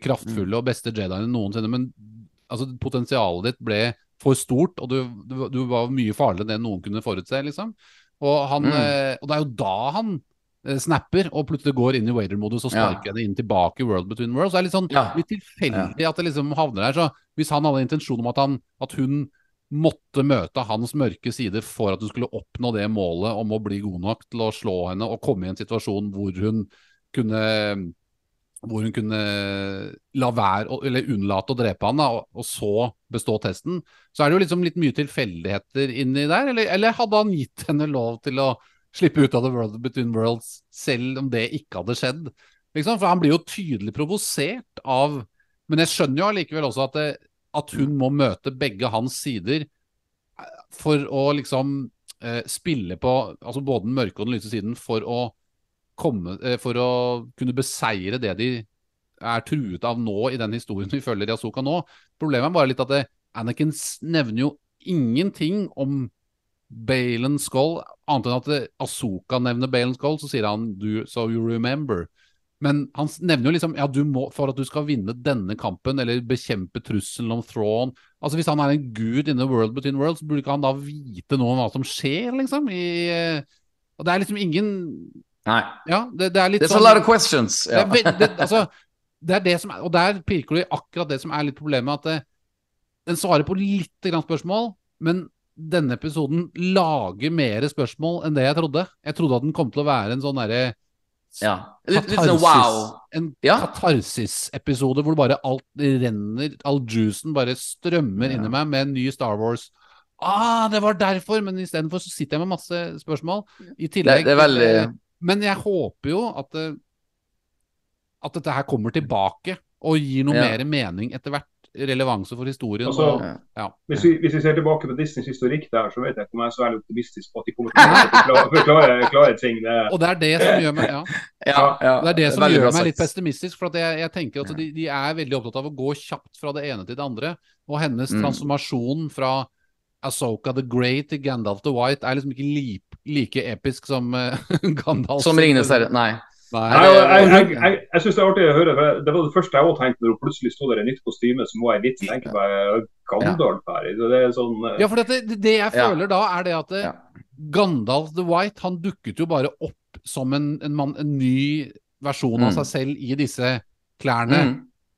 kraftfulle og beste Jediene noensinne, men altså, potensialet ditt ble for stort, og du, du, du var mye farligere enn noen kunne forutse, liksom. Og, han, Mm. eh, og det er jo da han eh, snapper og plutselig går inn i waiter-modus og Ja. sparker henne inn tilbake i World Between Worlds. Det er litt sånn Ja. litt tilfeldig at det liksom havner der. Så hvis han hadde intensjon om at, han, at hun måtte møte hans mørke side for at hun skulle oppnå det målet om å bli god nok til å slå henne og komme i en situasjon hvor hun kunne hvor hun kunne la være, eller unnlate å drepe han, da, og, så bestå testen, så er det jo liksom litt mye tilfeldigheter inni der. Eller, eller hadde han gitt henne lov til å slippe ut av The World Between Worlds, selv om det ikke hadde skjedd? Liksom, for han blir jo tydelig provosert av Men jeg skjønner jo allikevel også at, det, at hun må møte begge hans sider eh, for å liksom eh, spille på altså både den mørke og den lyse siden for å komme eh, For å kunne beseire det de er truet av nå i den historien vi følger i Asoka nå. Problemet er bare litt at det, Anakin nevner jo ingenting om Balen Skull, annet enn at det- Asoka nevner Balen Skull, så sier han du, 'so you remember'. Men han nevner jo liksom ja, du må, for at du skal vinne denne kampen, eller bekjempe trusselen om Thrawn Altså Hvis han er en gud in the world between worlds, burde ikke han da vite noe om hva som skjer, liksom? I, eh, og det er liksom ingen Nei. Ja, det, det er litt There's sånn a lot of questions. det Ja. er, det, altså, det er det som er Og der pirker du i akkurat det som er litt problemet, at det, den svarer på litt grann spørsmål, men denne episoden lager mer spørsmål enn det jeg trodde. Jeg trodde at den kom til å være en sånn derre ja. Sånn wow. En Ja. katarsis-episode hvor bare alt renner, all juicen bare strømmer Ja. inni meg med en ny Star Wars. Ah, det var derfor! Men istedenfor så sitter jeg med masse spørsmål. I tillegg Det- det er veldig- Men jeg håper jo at det, at dette her kommer tilbake og gir noe Ja. mer mening etter hvert. Relevanse for historien. Altså, og, ja. Hvis vi, hvis vi ser tilbake på Disneys historikk der, så vet jeg ikke om jeg er så veldig optimistisk på at de kommer til (laughs) å forklare, forklare, forklare ting. Det, Og det er det som gjør meg ja. Ja, ja. Det er det som veldig gjør meg litt pessimistisk. For at jeg, jeg tenker at de, de er veldig opptatt av å gå kjapt fra det ene til det andre. Og hennes Mm. transformasjon fra Asoka the Great til Gandalf the White er liksom ikke li, like episk som uh, (laughs) Gandalf. Som Ringenes herre. Nei. Nei. Jeg, jeg, jeg, jeg syns det er artig å høre. for Det var det første jeg òg tenkte når hun plutselig sto der i nytt kostyme som må i litt tenker meg Gandalf her. Det er sånn uh... Ja, for dette, det, jeg jeg Ja. føler da, er det at eh, Ja. Gandalf the White han dukket jo bare opp som en, en, mann, en ny versjon av Mm. seg selv i disse klærne. Mm.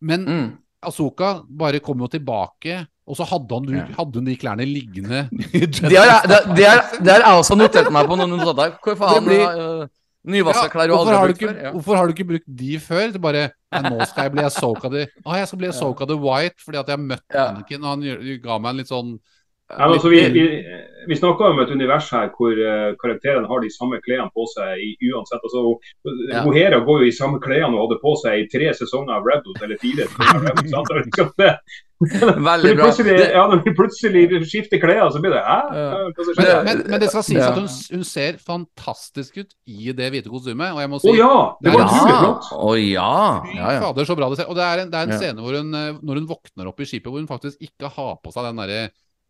Men Mm. Asoka bare kom jo tilbake, og så hadde, han, Ja. hadde hun de klærne liggende. (laughs) Det har jeg, også notert meg på noen notater. Hvor faen blir- uh, Nyvaska klær du hvorfor, har ikke, før? Ja. hvorfor har du ikke brukt de før? Det bare nå skal jeg bli Asoka the ah, jeg skal bli Asoka the White fordi at jeg har møtt Ja. Anakin, og han ga meg en litt sånn Ja, altså, vi, vi, vi snakker om et univers her hvor uh, karakterene har de samme klærne på seg i, uansett. Altså, Ja. hun Hera går jo i samme klærne hun hadde på seg i tre sesonger av Rebels, eller fire sesonger liksom (laughs) Veldig bra. plutselig, Det, ja, når vi plutselig skifter klær, så blir det Hæ? Ja. Men det- men, men det skal sies Ja. at hun, hun ser fantastisk ut i det hvite kostymet. Og jeg må si Å ja! Det var utrolig ja. flott. Å ja. Ja, ja. fader, så bra det ser Og det er en, det er en Ja. scene hvor hun, eh, når hun våkner opp i skipet, hvor hun faktisk ikke har på seg den derre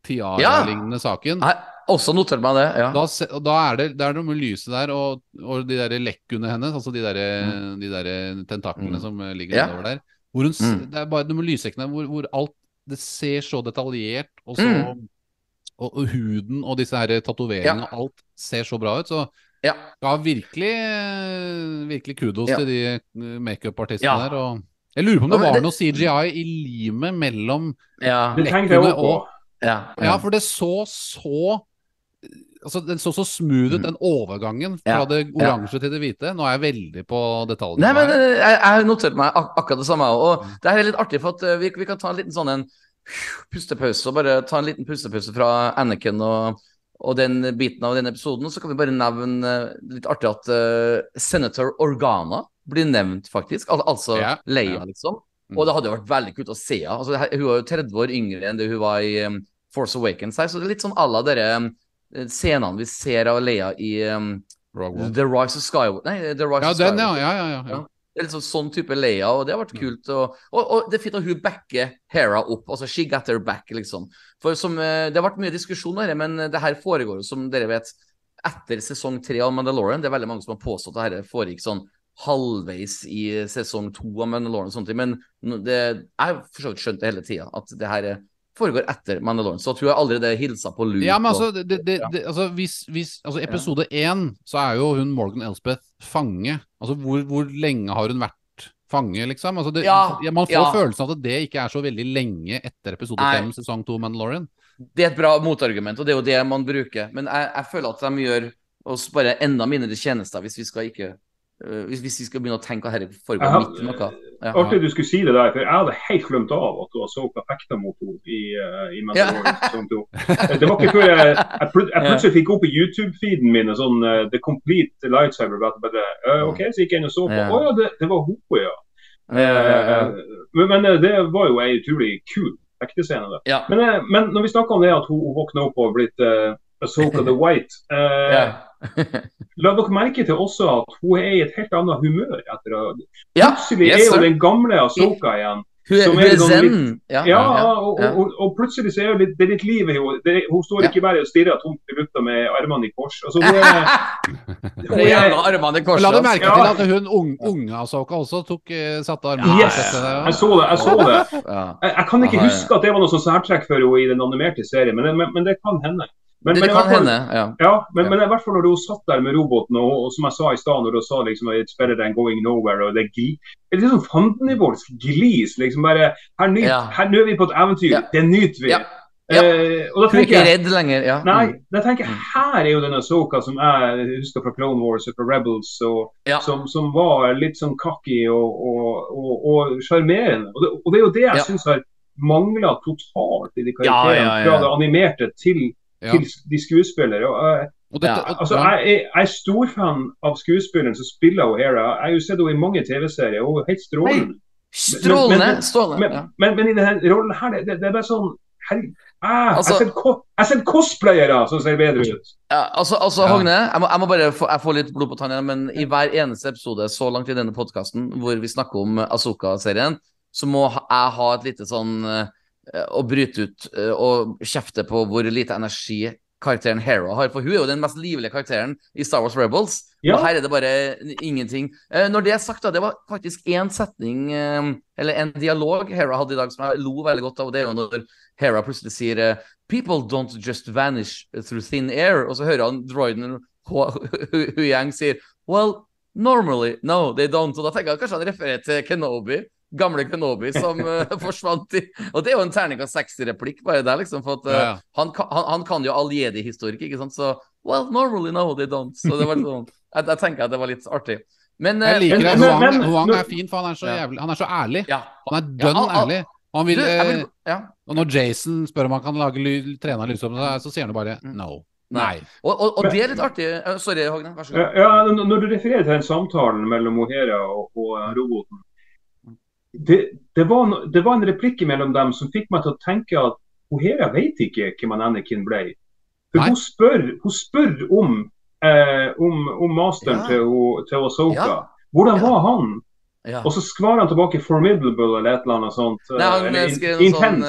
tiara-lignende saken. Nei, også notert meg det. Ja. Da, da er det, det er noe med lyset der, og, og de der lekkene hennes, altså de der, de der tentaklene Mm. som eh, ligger Ja. nedover der. Hvor hun, Mm. Det er bare noe med lyssekkene hvor, hvor alt Det ser så detaljert, og så Mm. og, og huden og disse her tatoveringene Ja. og alt ser så bra ut. Så Ja. ja, virkelig, virkelig kudos Ja. til de eh, makeup-artistene Ja. der. Og jeg lurer på om det var noe CGI i limet mellom Ja. Det tenkte jeg lekkene og Ja. Ja, for det så så Altså, Den så så smooth ut, den overgangen fra Mm. Ja, det ja. oransje til det hvite. Nå er jeg veldig på detaljene. Nei, men eh, jeg, jeg har notert meg ak akkurat det samme. Og det her er litt artig, for at eh, vi, vi kan ta en liten sånn en pustepause. Og bare ta en liten pustepause fra Anakin og, og den biten av den episoden. Så kan vi bare nevne litt artig at uh, Senator Organa blir nevnt, faktisk. Al altså Ja, Leia, ja. liksom. Mm. Og det hadde jo vært veldig kult å se henne. Altså, hun var jo 30 år yngre enn det hun var i um, Force Awakens her, så det er litt sånn à la dere um, scenene vi ser av Leia i um, The Rise of Skywalker Nei, The Rise Ja, of den. Skywalker. ja, ja, ja, ja. Ja. Det er litt sånn, sånn type Leia, og det har Mm. vært kult. Og, og, og det er fint at hun backer Hera opp. Altså, she got her back, liksom. For som, eh, Det har vært mye diskusjon her, men det her foregår jo, som dere vet, etter sesong tre av Mandalorian. Det er veldig mange som har påstått at dette foregikk sånn halvveis i sesong to av Mandalorian og sånne ting, men det, jeg har for så vidt skjønt det hele tida, at det her eh, foregår etter Mandalorian. Så tror jeg allerede hilsa på Luke. Ja, men altså, det, det, det, altså, hvis, hvis, altså episode én, så er jo hun Morgan Elspeth fange. Altså, hvor, hvor lenge har hun vært fange, liksom? Altså, det, Ja, man får ja. følelsen av at det ikke er så veldig lenge etter episode fem, sesong to Mandalorian. Det er et bra motargument, og det er jo det man bruker. Men jeg, jeg føler at de gjør oss bare enda mindre tjenester hvis vi skal ikke hvis, hvis vi skal begynne å tenke at dette foregår har- midt i noe. Ja. Artig du skulle si det der, for jeg hadde helt glemt av at du så perfekta mot henne i, uh, i Mandalorian sesong. Det var ikke før jeg, jeg, jeg plutselig fikk opp i YouTube-feeden min en sånn uh, The Complete Lightsaber. Bare, eh, OK, så gikk jeg inn og så på. Å Ja. ja, det, det var hun, ja. Ja. Men, men eh, det var jo ei utrolig kul fektescene. det. Ja. Men, eh, men når vi snakker om det at hun, hun våkner opp og har blitt uh, Asoka the White uh, Ja. La dere merke til også at hun er i et helt annet humør etter å Ja, Plutselig yes, er hun den gamle Asoka igjen. Hun er, sånn zen. litt- Ja, Ja, ja, og, ja. og, og, og plutselig så er det litt, det er litt liv i henne. Hun står Ja. ikke bare og stirrer tomt i lufta med armene i kors. Altså, hun er, (laughs) hun er armene i Men. La du merke Ja. til at hun unge, unge Asoka også tok, eh, satte armene Yes! Jeg så det. jeg så det. Jeg, jeg kan ikke huske at det var noe sånn særtrekk for henne i den animerte serien, men, men, men det kan hende. Men, Det, men kan hende, ja. Ja, men, Ja. men i hvert fall når du satt der med roboten, og, og som jeg sa i stad, når du sa liksom It's better than going nowhere, og det gli, det er litt sånn fandenivoldsk glis. liksom bare, Her, nyt, Ja. nå er vi på et eventyr, det nyter vi. Ja. Eh, og da er tenker jeg redd lenger. Ja. Nei, Mm. da tenker jeg her er jo denne Soka som jeg husker fra Clone Wars og fra Rebels, og Ja. som, som var litt sånn cocky og, og, og, og. Og, det- er jo det jeg Ja. synes har mangla totalt i de karakterene, fra det animerte til, Ja. til de skuespillere. Og, eh, Og dette, Ja, og- Altså, jeg, jeg, er- jeg er storfan av skuespilleren som spiller O'Hara. Jeg har jo sett henne i mange TV-serier, hun er helt strålende. Strålende. Men- men- strålende. Men, Ja. men, men i denne rollen her, det, det, er bare sånn herregud, ah, Altså- Jeg har sett cosplayere som ser bedre ut. Ja, altså, altså Ja. Hogne, jeg må, jeg må bare få, jeg får litt blod på tanna, men i hver eneste episode så langt i denne podkasten hvor vi snakker om Asoka-serien, så må jeg ha et lite sånn eh, Å bryte ut eh, og kjefte på hvor lite energi karakteren Hera har. For hun er jo den mest livlige karakteren i Star Wars Rebels. Ja. Og her er det bare ingenting. Eh, når det er sagt, da, det var faktisk én setning, eh, eller en dialog Hera hadde i dag som jeg lo veldig godt av. og Det er jo når Hera plutselig sier eh, People don't just vanish through thin air. Og så hører han droiden Hu- Hu- Huyang sier Well, normally, no, they don't. Og da tenker jeg kanskje han refererer til Kenobi. Gamle Kenobi som uh, (laughs) forsvant i Og det er jo en terning av 60-replikk bare der, liksom. For at uh, Ja, ja. han, kan- han, han kan jo all jedi-historikk, ikke sant. Så well, normally, no, they don't. Så det var sånn (laughs) Jeg, jeg tenker at det var litt artig. Men Jeg eh, liker det. Hoang, Huang er fin, for han er så, jævlig, han er så ærlig. Ja. Han er dønn ærlig. Han vil, Du, vil eh, Ja. og når Jason spør om han kan lage ly, trene lysom, så, så sier han jo bare Mm. no. Nei. Og, og, og det er litt artig. Eh, Sorry, Hogne. Vær så god. ja, når du refererer til den samtalen mellom Mohera og, og eh, roboten det, det, var, no- det var en replikk mellom dem som fikk meg til å tenke at O'Hara vet ikke hvem Anakin ble. For hun spør, hun spør om, eh, om, om masteren Ja. til, til Ahsoka. Ja. Hvordan Ja. var han? Ja. Og så svarer han tilbake 'formidable' eller et eller annet sånt. Nei, han eller in- noe sånn intense.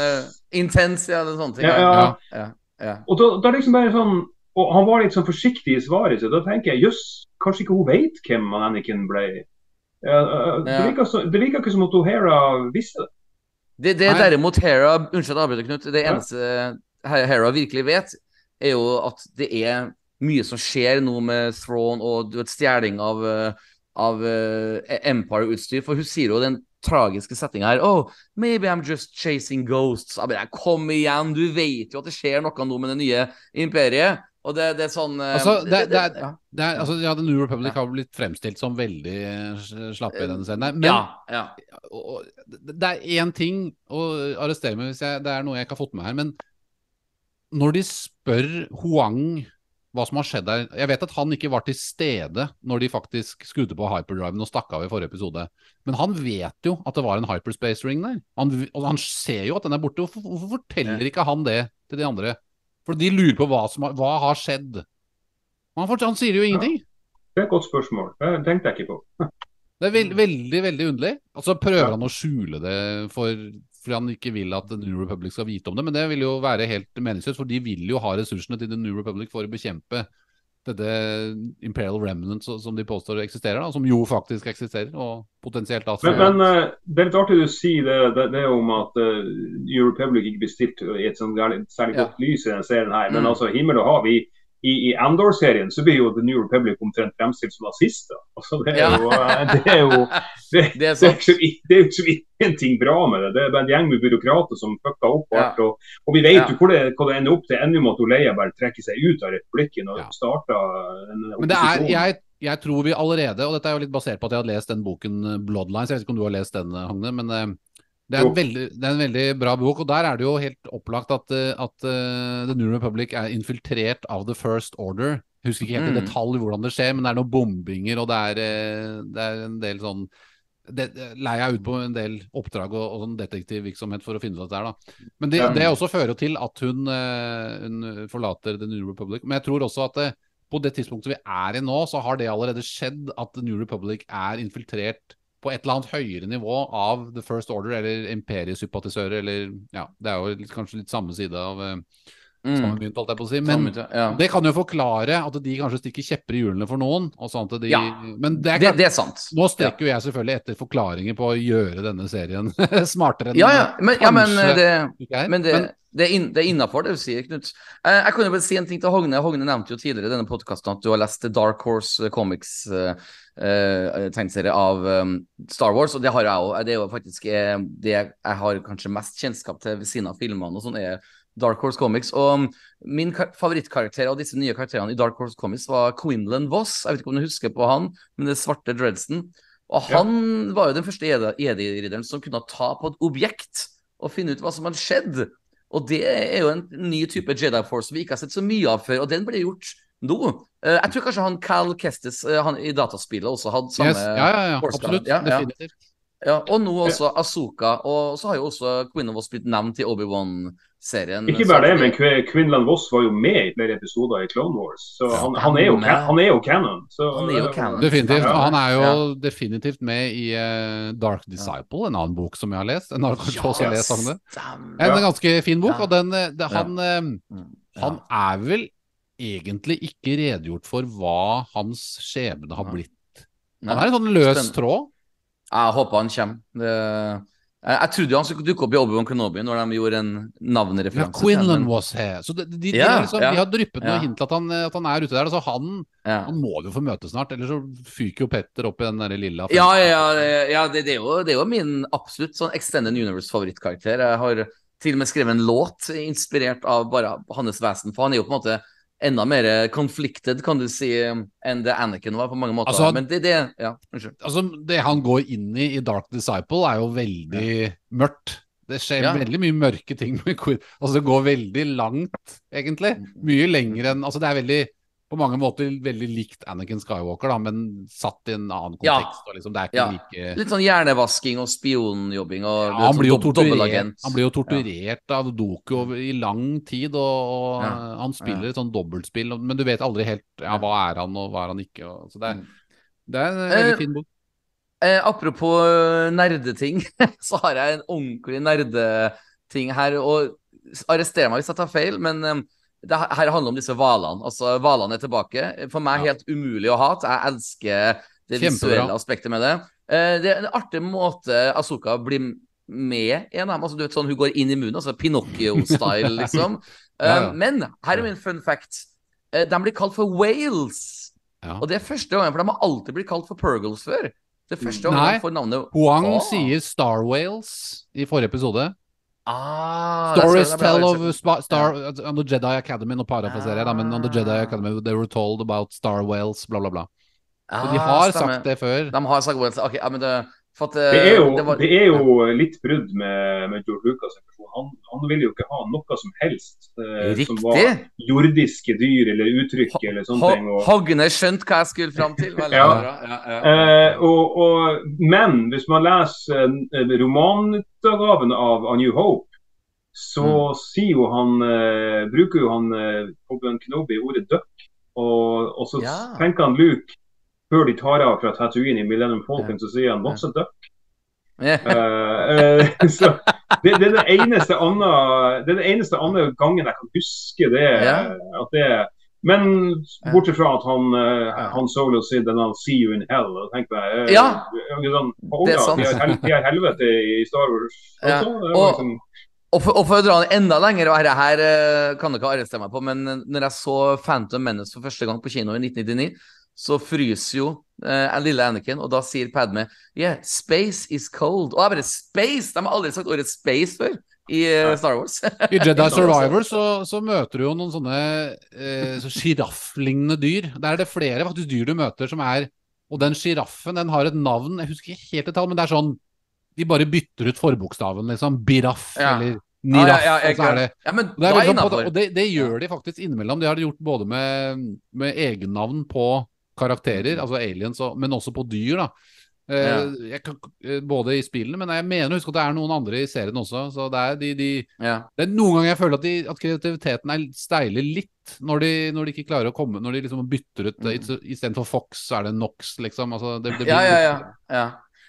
eh, Intens, ja, eller sånne ting. Ja, Ja, ja. ja. ja. Og da, da liksom bare sånn Og han var litt sånn forsiktig i svaret sitt. Da tenker jeg jøss, kanskje ikke hun vet hvem Anakin ble. Ja, uh, det, virker så, det virker ikke som at O'Hara visste det. Det, det derimot Hera Unnskyld at jeg avbryter, Knut. Det eneste He- Hera virkelig vet, er jo at det er mye som skjer nå med Throne og du vet, stjeling av, eh, av eh, Empire-utstyr. For hun sier jo den tragiske settinga her Oh, maybe I'm just chasing ghosts. Jeg bare, Kom igjen, du vet jo at det skjer noe nå med det nye imperiet. Og det, det er sånn eh, Altså, det- det er- ja. Det er, altså, ja, The New Republic Ja. har blitt fremstilt som veldig eh, slappe i denne scenen. Men ja, ja. og, det er én ting å arrestere meg hvis jeg, det er noe jeg ikke har fått med her, men når de spør Huang hva som har skjedd der Jeg vet at han ikke var til stede når de faktisk skrudde på hyperdriven og stakk av i forrige episode, men han vet jo at det var en hyperspace ring der. Han, og han ser jo at den er borte. Hvorfor, hvorfor forteller ikke han det til de andre? For de lurer på hva som har, hva har skjedd. Han, han sier jo ingenting. Det er et godt spørsmål. Det tenkte jeg ikke på. (laughs) Det er veld, veldig, veldig underlig. Og så prøver han å skjule det for, fordi han ikke vil at The New Republic skal vite om det, men det vil jo være helt meningsløst, for de vil jo ha ressursene til The New Republic for å bekjempe dette Imperial Remnant som de påstår eksisterer, da, som jo faktisk eksisterer, og potensielt da Men, men eh, det er litt artig du sier det, det, det om at uh, New Republic ikke blir stilt i et sånt, særlig Ja. godt lys i denne serien her. Men Mm. altså, himmel og hav. I, i, i Andor-serien så blir jo The New Republic omtrent fremstilt som nazister. Altså, det er Ja. jo, eh, det er jo (laughs) det, Det er det er sant. ikke så- det er jo ikke så ingenting bra med det. Det er bare en gjeng med byråkrater som fucka opp Ja. alt. Og, og vi vet Ja. jo hvor det, hvor det ender opp til. Ender jo med at Leia bare trekker seg ut av republikken og Ja. starter en Men det er, opposisjon. jeg, jeg tror vi allerede, og dette er jo litt basert på at jeg har lest den boken Bloodlines, jeg vet ikke om du har lest den, Hagne. Men eh, det er, en veldig, det er en veldig bra bok, og der er det jo helt opplagt at, eh, at uh, The New Republic er infiltrert av The First Order. Jeg husker ikke helt i Mm. detalj hvordan det skjer, men det er noen bombinger, og det er, eh, det er en del sånn det, det leier jeg ut på en del oppdrag og, og sånn detektivvirksomhet for å finne ut dette her, da. Men det, det også fører til at hun, hun forlater The New Republic. Men jeg tror også at det, på det tidspunktet vi er i nå, så har det allerede skjedd at The New Republic er infiltrert på et eller annet høyere nivå av The First Order eller imperiesympatisører, eller ja, det er jo kanskje litt samme side av eh, samme Mm. holdt jeg på å si. Men ja. det kan jo forklare at de kanskje stikker kjepper i hjulene for noen. Og sånn de, Ja. Men det er Det, det er sant. nå strekker jo jeg selvfølgelig etter forklaringer på å gjøre denne serien (laughs) smartere enn Ja, ja, men, ja, men det, er. Men det, det er, er innafor, det du sier, Knut. Eh, jeg kan jo bare si en ting til Hogne. Hogne nevnte jo tidligere i denne podkasten at du har lest Dark Horse Comics eh, eh, tegneserie av um, Star Wars, og det har jeg òg. Det er jo faktisk det jeg har kanskje mest kjennskap til ved siden av filmene og sånn, er Dark Horse Comics. Og um, min ka- favorittkarakter av disse nye karakterene i Dark Horse Comics var Quinlan Voss. Jeg vet ikke om du husker på han, men det svarte dreadsen. Og Ja. han var jo den første Jedi-ridderen som kunne ta på et objekt og finne ut hva som hadde skjedd. Og det er jo en ny type Jedi Force vi ikke har sett så mye av før, og den ble gjort nå. Eh, jeg tror kanskje han Cal Kestis eh, han, i dataspillet også hadde samme Yes, ja, ja, ja, absolutt. Ja, ja. Definitivt. Ja, og nå også Asoka. Og så har jo også Queen of blitt nevnt i Obi-Wan-serien. Ikke bare det, men Qu- Quinlan Voss var jo med i flere episoder i Clone Wars. Så han, han, er, jo, han er jo canon. Så, Han er jo canon. Definitivt. Og han er jo Ja. definitivt med i uh, Dark Disciple, en annen bok som jeg har lest. En også lest. En ganske fin bok, og den, eh, det, han, Mm, han er vel egentlig ikke redegjort for hva hans skjebne har blitt. Han er en sånn løs tråd. Jeg håper han kommer. Det... Jeg, jeg trodde han skulle dukke opp i Obi-Wan Kenobi når de gjorde en navnereferanse. Ja, Quinlan was here. Så de, de, de, har liksom, ja, de har dryppet noe ja. hint til at han, at han er ute der. Så han, han må vi få møte snart, ellers så fyker jo Petter opp i den der lilla Ja, ja, ja det, det, er jo, det er jo min absolutt sånn Extended Universe-favorittkarakter. Jeg har til og med skrevet en låt inspirert av bare hans vesen, for han er jo på en måte enda mer conflicted, kan du si, enn det Anakin var på mange måter. Altså- Men det, det Ja. Altså, det han går inn i i Dark Disciple, er jo veldig mørkt. Det skjer Ja. veldig mye mørke ting med Quinn. Altså, det går veldig langt, egentlig. Mm. Mye lenger enn Altså, det er veldig på mange måter veldig likt Anakin Skywalker, da, men satt i en annen Ja. kontekst. Og liksom, Ja. like Litt sånn hjernevasking og spionjobbing og ja, han, blir jo torturert, han blir jo torturert av Doku i lang tid, og, og Ja. han spiller et sånn dobbeltspill, men du vet aldri helt ja, hva er han og hva er han ikke. Og, så det er, Mm. det er en Eh, veldig fin bok. Eh, apropos eh, nerdeting, (laughs) så har jeg en ordentlig nerdeting her. Og arrester meg hvis jeg tar feil, men eh, det her handler om disse hvalene. Altså, hvalene er tilbake. For meg helt umulig å hate. Jeg elsker det Kjempebra. visuelle aspektet med det. Eh, det er en artig måte Asoka blir med i en av dem. Altså, du vet sånn, hun går inn i munnen, altså Pinocchio-style, (laughs) liksom. Eh, Ja, ja. Men her er min fun fact. Eh, de blir kalt for whales. Ja. Og det er første gangen, for de har alltid blitt kalt for Purgles før. Det er første gangen Nei. får navnet Huang Åh. sier Star Whales i forrige episode. Ah, Stories tell of Star, yeah. On the Jedi Academy, nå parafraserer jeg, da, men on the Jedi Ah. Academy they were told about Star Whales, bla, bla, bla. Ah, de har stemmer. sagt det før. De har sagt Wales. Ok, ja, men det at, Det er jo, det var- det er jo litt brudd med, med George Lucas. Han, han ville jo ikke ha noe som helst eh, som var jordiske dyr eller uttrykk eller sånne ting. Og, Hogne skjønte hva jeg skulle fram til. Ja. Ja, ja. eh, og, og, men hvis man leser eh, romanutgaven av A New Hope, så sier jo han eh, bruker jo han eh, Obi-Wan Kenobi ordet duck. Og, og så tenker han Luke, før de tar av fra Tatooine i Millennium Falcon, så sier han 'what's a duck'? Eh, (laughs) så det, det er det eneste andre Det er den eneste andre gangen jeg kan huske det. At det men bortsett fra at han, uh, han Solo sier den han 'see you in hell'. Og tenkte jeg, uh, Ja. sånn, Det er sant. De har, de har helvete i Star Wars. Ja. Det Og- liksom- Og for, og for å dra den enda lenger, og her, her kan dere arrestere meg på, men når jeg så Phantom Menace for første gang på kino i 1999, så fryser jo eh, lille Anakin, og da sier Padme Yeah, space is cold. Og jeg bare Space! De har aldri sagt ordet space før i uh, Star Wars. I Jedi (laughs) Survivor så, så møter du jo noen sånne eh, så dyr. Der er det flere faktisk dyr du møter som er Og den sjiraffen den har et navn, jeg husker ikke helt et tall, men det er sånn De bare bytter ut forbokstaven, liksom. Biraff Ja. eller Niraff. ja, ja, det ja, det er liksom og det, det gjør de faktisk innimellom. Det har de gjort både med, med egennavn på karakterer, Mm. altså aliens, og, men også på dyr. da. Eh, Ja. kan, eh, både i spillene, men jeg mener husk at det er noen andre i serien også. Så det er, de, de, Ja. det er noen ganger jeg føler at, de, at kreativiteten er steiler litt når de, når de ikke klarer å komme Når de liksom bytter ut mm. Istedenfor Fox, så er det Nox, liksom. Altså, det, det Ja, ja, ja. ja.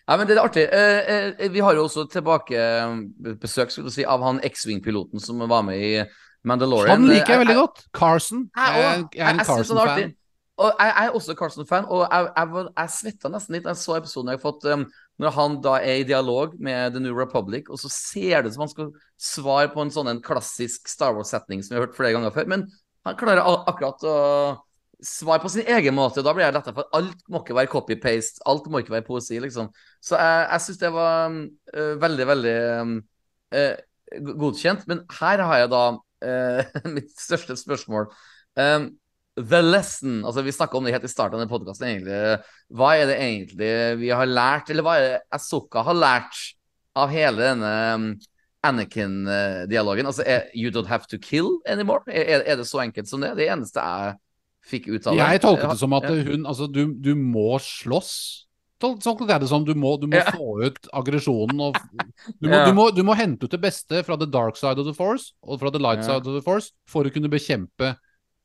ja men det er artig. Eh, eh, vi har jo også tilbakebesøk skulle du si, av han X-Wing-piloten som var med i Mandalorian. Han liker jeg Eh, veldig godt. Carson. Jeg, Jeg, jeg er en Carson-fan. Og jeg, jeg er også Carson-fan, og jeg, jeg, jeg svetta nesten litt da jeg så episoden jeg har fått um, når han da er i dialog med The New Republic, og så ser det ut som han skal svare på en sånn en klassisk Star Wars-setning som vi har hørt flere ganger før, men han klarer akkurat å svare på sin egen måte. og Da blir jeg letta, for alt må ikke være copy-paste, alt må ikke være poesi, liksom. Så jeg, jeg syns det var eh, veldig, veldig um, uh, godkjent. Men her har jeg da uh, (laughs) mitt største spørsmål. Um, The lesson altså Vi snakka om det helt i starten av den podkasten. Hva er det egentlig vi har lært, eller hva er det Asoka har lært av hele denne um, Anakin-dialogen? Altså, er, You don't have to kill anymore? Er, er det så enkelt som det? Det eneste jeg fikk ut av det. Jeg tolket det som at hun Altså, du, du må slåss. Tolket jeg det som. Du må, du må få ut aggresjonen og (laughs) du må, du, må, du må hente ut det beste fra the dark side of the force og fra the light side of the force for å kunne bekjempe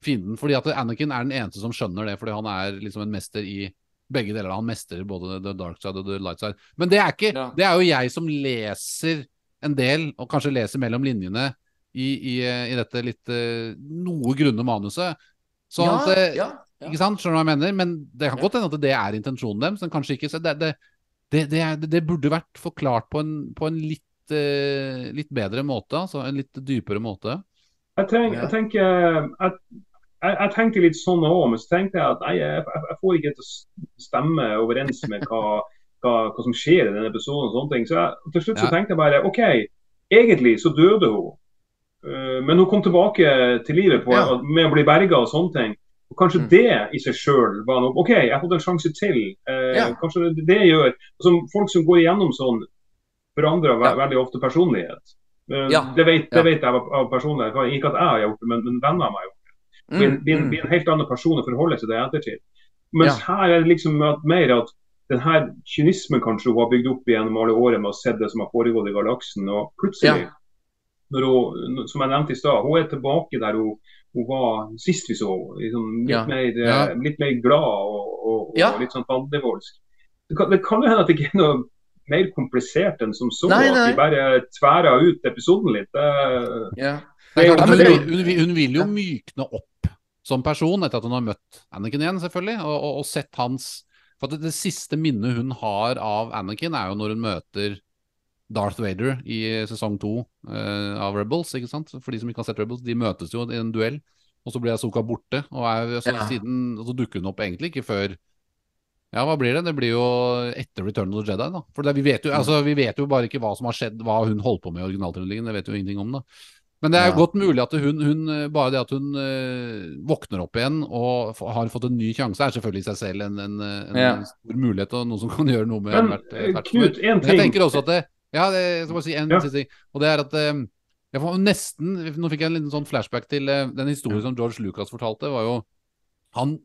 fienden. Fordi at Anakin er den eneste som skjønner det, fordi han er liksom en mester i begge deler. Han mestrer både the dark side og the light side. Men det er ikke Ja. Det er jo jeg som leser en del, og kanskje leser mellom linjene, i, i, i dette litt eh, noe grunne manuset. Sånn at eh, ja, ja. ikke sant? Skjønner du hva jeg mener? Men det kan godt hende at det er intensjonen deres, men kanskje ikke. Så det, det, det, det, det burde vært forklart på en, på en litt, eh, litt bedre måte. Altså en litt dypere måte. Jeg, tenk, Ja. jeg tenker jeg, jeg, jeg tenkte litt sånn òg, men så tenkte jeg at nei, jeg, jeg, får ikke til å stemme overens med hva, hva, hva som skjer i denne episoden. og sånne ting. Så jeg, til slutt så tenkte jeg bare OK, egentlig så døde hun. Uh, men hun kom tilbake til livet på, Ja. med å bli berga og sånne ting. Og Kanskje Mm. det i seg sjøl var noe OK, jeg har fått en sjanse til. Uh, Ja. Kanskje det, det gjør altså, Folk som går igjennom sånn, forandrer ve Ja. veldig ofte personlighet. Uh, Ja. Det, vet, det vet jeg av, personlig erfaring. Ikke at jeg har gjort det, men, men venner av meg har gjort. Blir, Mm, blir, mm. blir en helt annen person å forholde seg til i ettertid. Mens Ja. her er det liksom mer at den her kynismen kanskje hun har bygd opp gjennom alle årene med å se det som har foregått i galaksen. Og plutselig, Ja. hun, som jeg nevnte i stad, hun er tilbake der hun, hun var sist vi så henne. Liksom, litt, Ja. mer, eh, Ja. litt mer glad og, og, og litt sånn fandenivoldsk. Det, kan- det kan jo hende at det ikke er noe mer komplisert enn som så. Nei, At de bare tværa ut episoden litt. Det, Ja. hun, hun, hun vil jo mykne opp som person etter at hun har møtt Anakin igjen, selvfølgelig, og, og, og sett hans For det, det siste minnet hun har av Anakin, er jo når hun møter Darth Vader i sesong to eh, av Rebels. ikke sant? For de som ikke har sett Rebels, de møtes jo i en duell, og så blir Asoka borte. Og, er, så, Ja. siden, og så dukker hun opp egentlig ikke før ja, hva blir det? Det blir jo etter Return of the Jedi, da. For det, vi, vet jo, altså, vi vet jo bare ikke hva som har skjedd, hva hun holdt på med i originaltrilogien. Det vet jo ingenting om, da. Men det er Ja. godt mulig at hun, hun eh, bare det at hun eh, våkner opp igjen og f- har fått en ny sjanse, er selvfølgelig i seg selv en, en, en Ja. stor mulighet og noe som kan gjøre noe med Men hvert, eh, hvert Knut, en ting. Men jeg tenker også at det, Ja, det, jeg skal bare si en Ja. siste ting. Og det er at eh, jeg får nesten Nå fikk jeg en liten sånn flashback til eh, den historien som George Lucas fortalte. var jo Han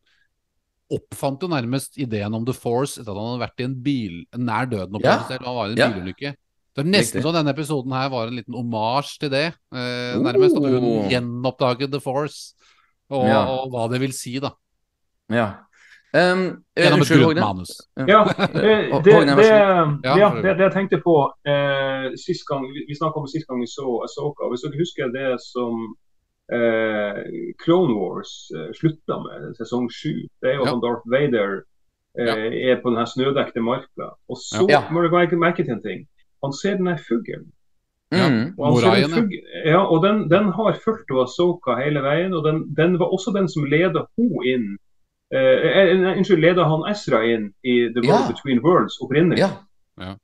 oppfant jo nærmest ideen om The Force etter at han hadde vært i en bil en nær døden-opplevelse Ja. Han var i en Ja. bilulykke. Det er nesten Riktig. så denne episoden her var en liten omasj til det. Eh, nærmest at hun Oh. gjenoppdaget The Force, og, Ja. og hva det vil si, da. ja. Um, Gjennom et grunt manus. Ja, (laughs) det, det, Ja, ja, det, det jeg tenkte på eh, sist gang, Vi, vi snakka om sist gang vi så Asoka. Hvis dere husker det som eh, Clone Wars eh, slutta med, sesong sju. Det er jo Ja. at Darth Vader eh, er på den her snødekte marka. Og så Ja. må dere merke til en ting. Han ser den her fuglen. Ja. Mm. Og, fugl, ja, og den, den har fulgt Asoka hele veien. Og den, den var også den som leda hun inn eh, eh, Unnskyld, leda han Ezra inn i The World Ja. Between Worlds opprinnelig. Ja.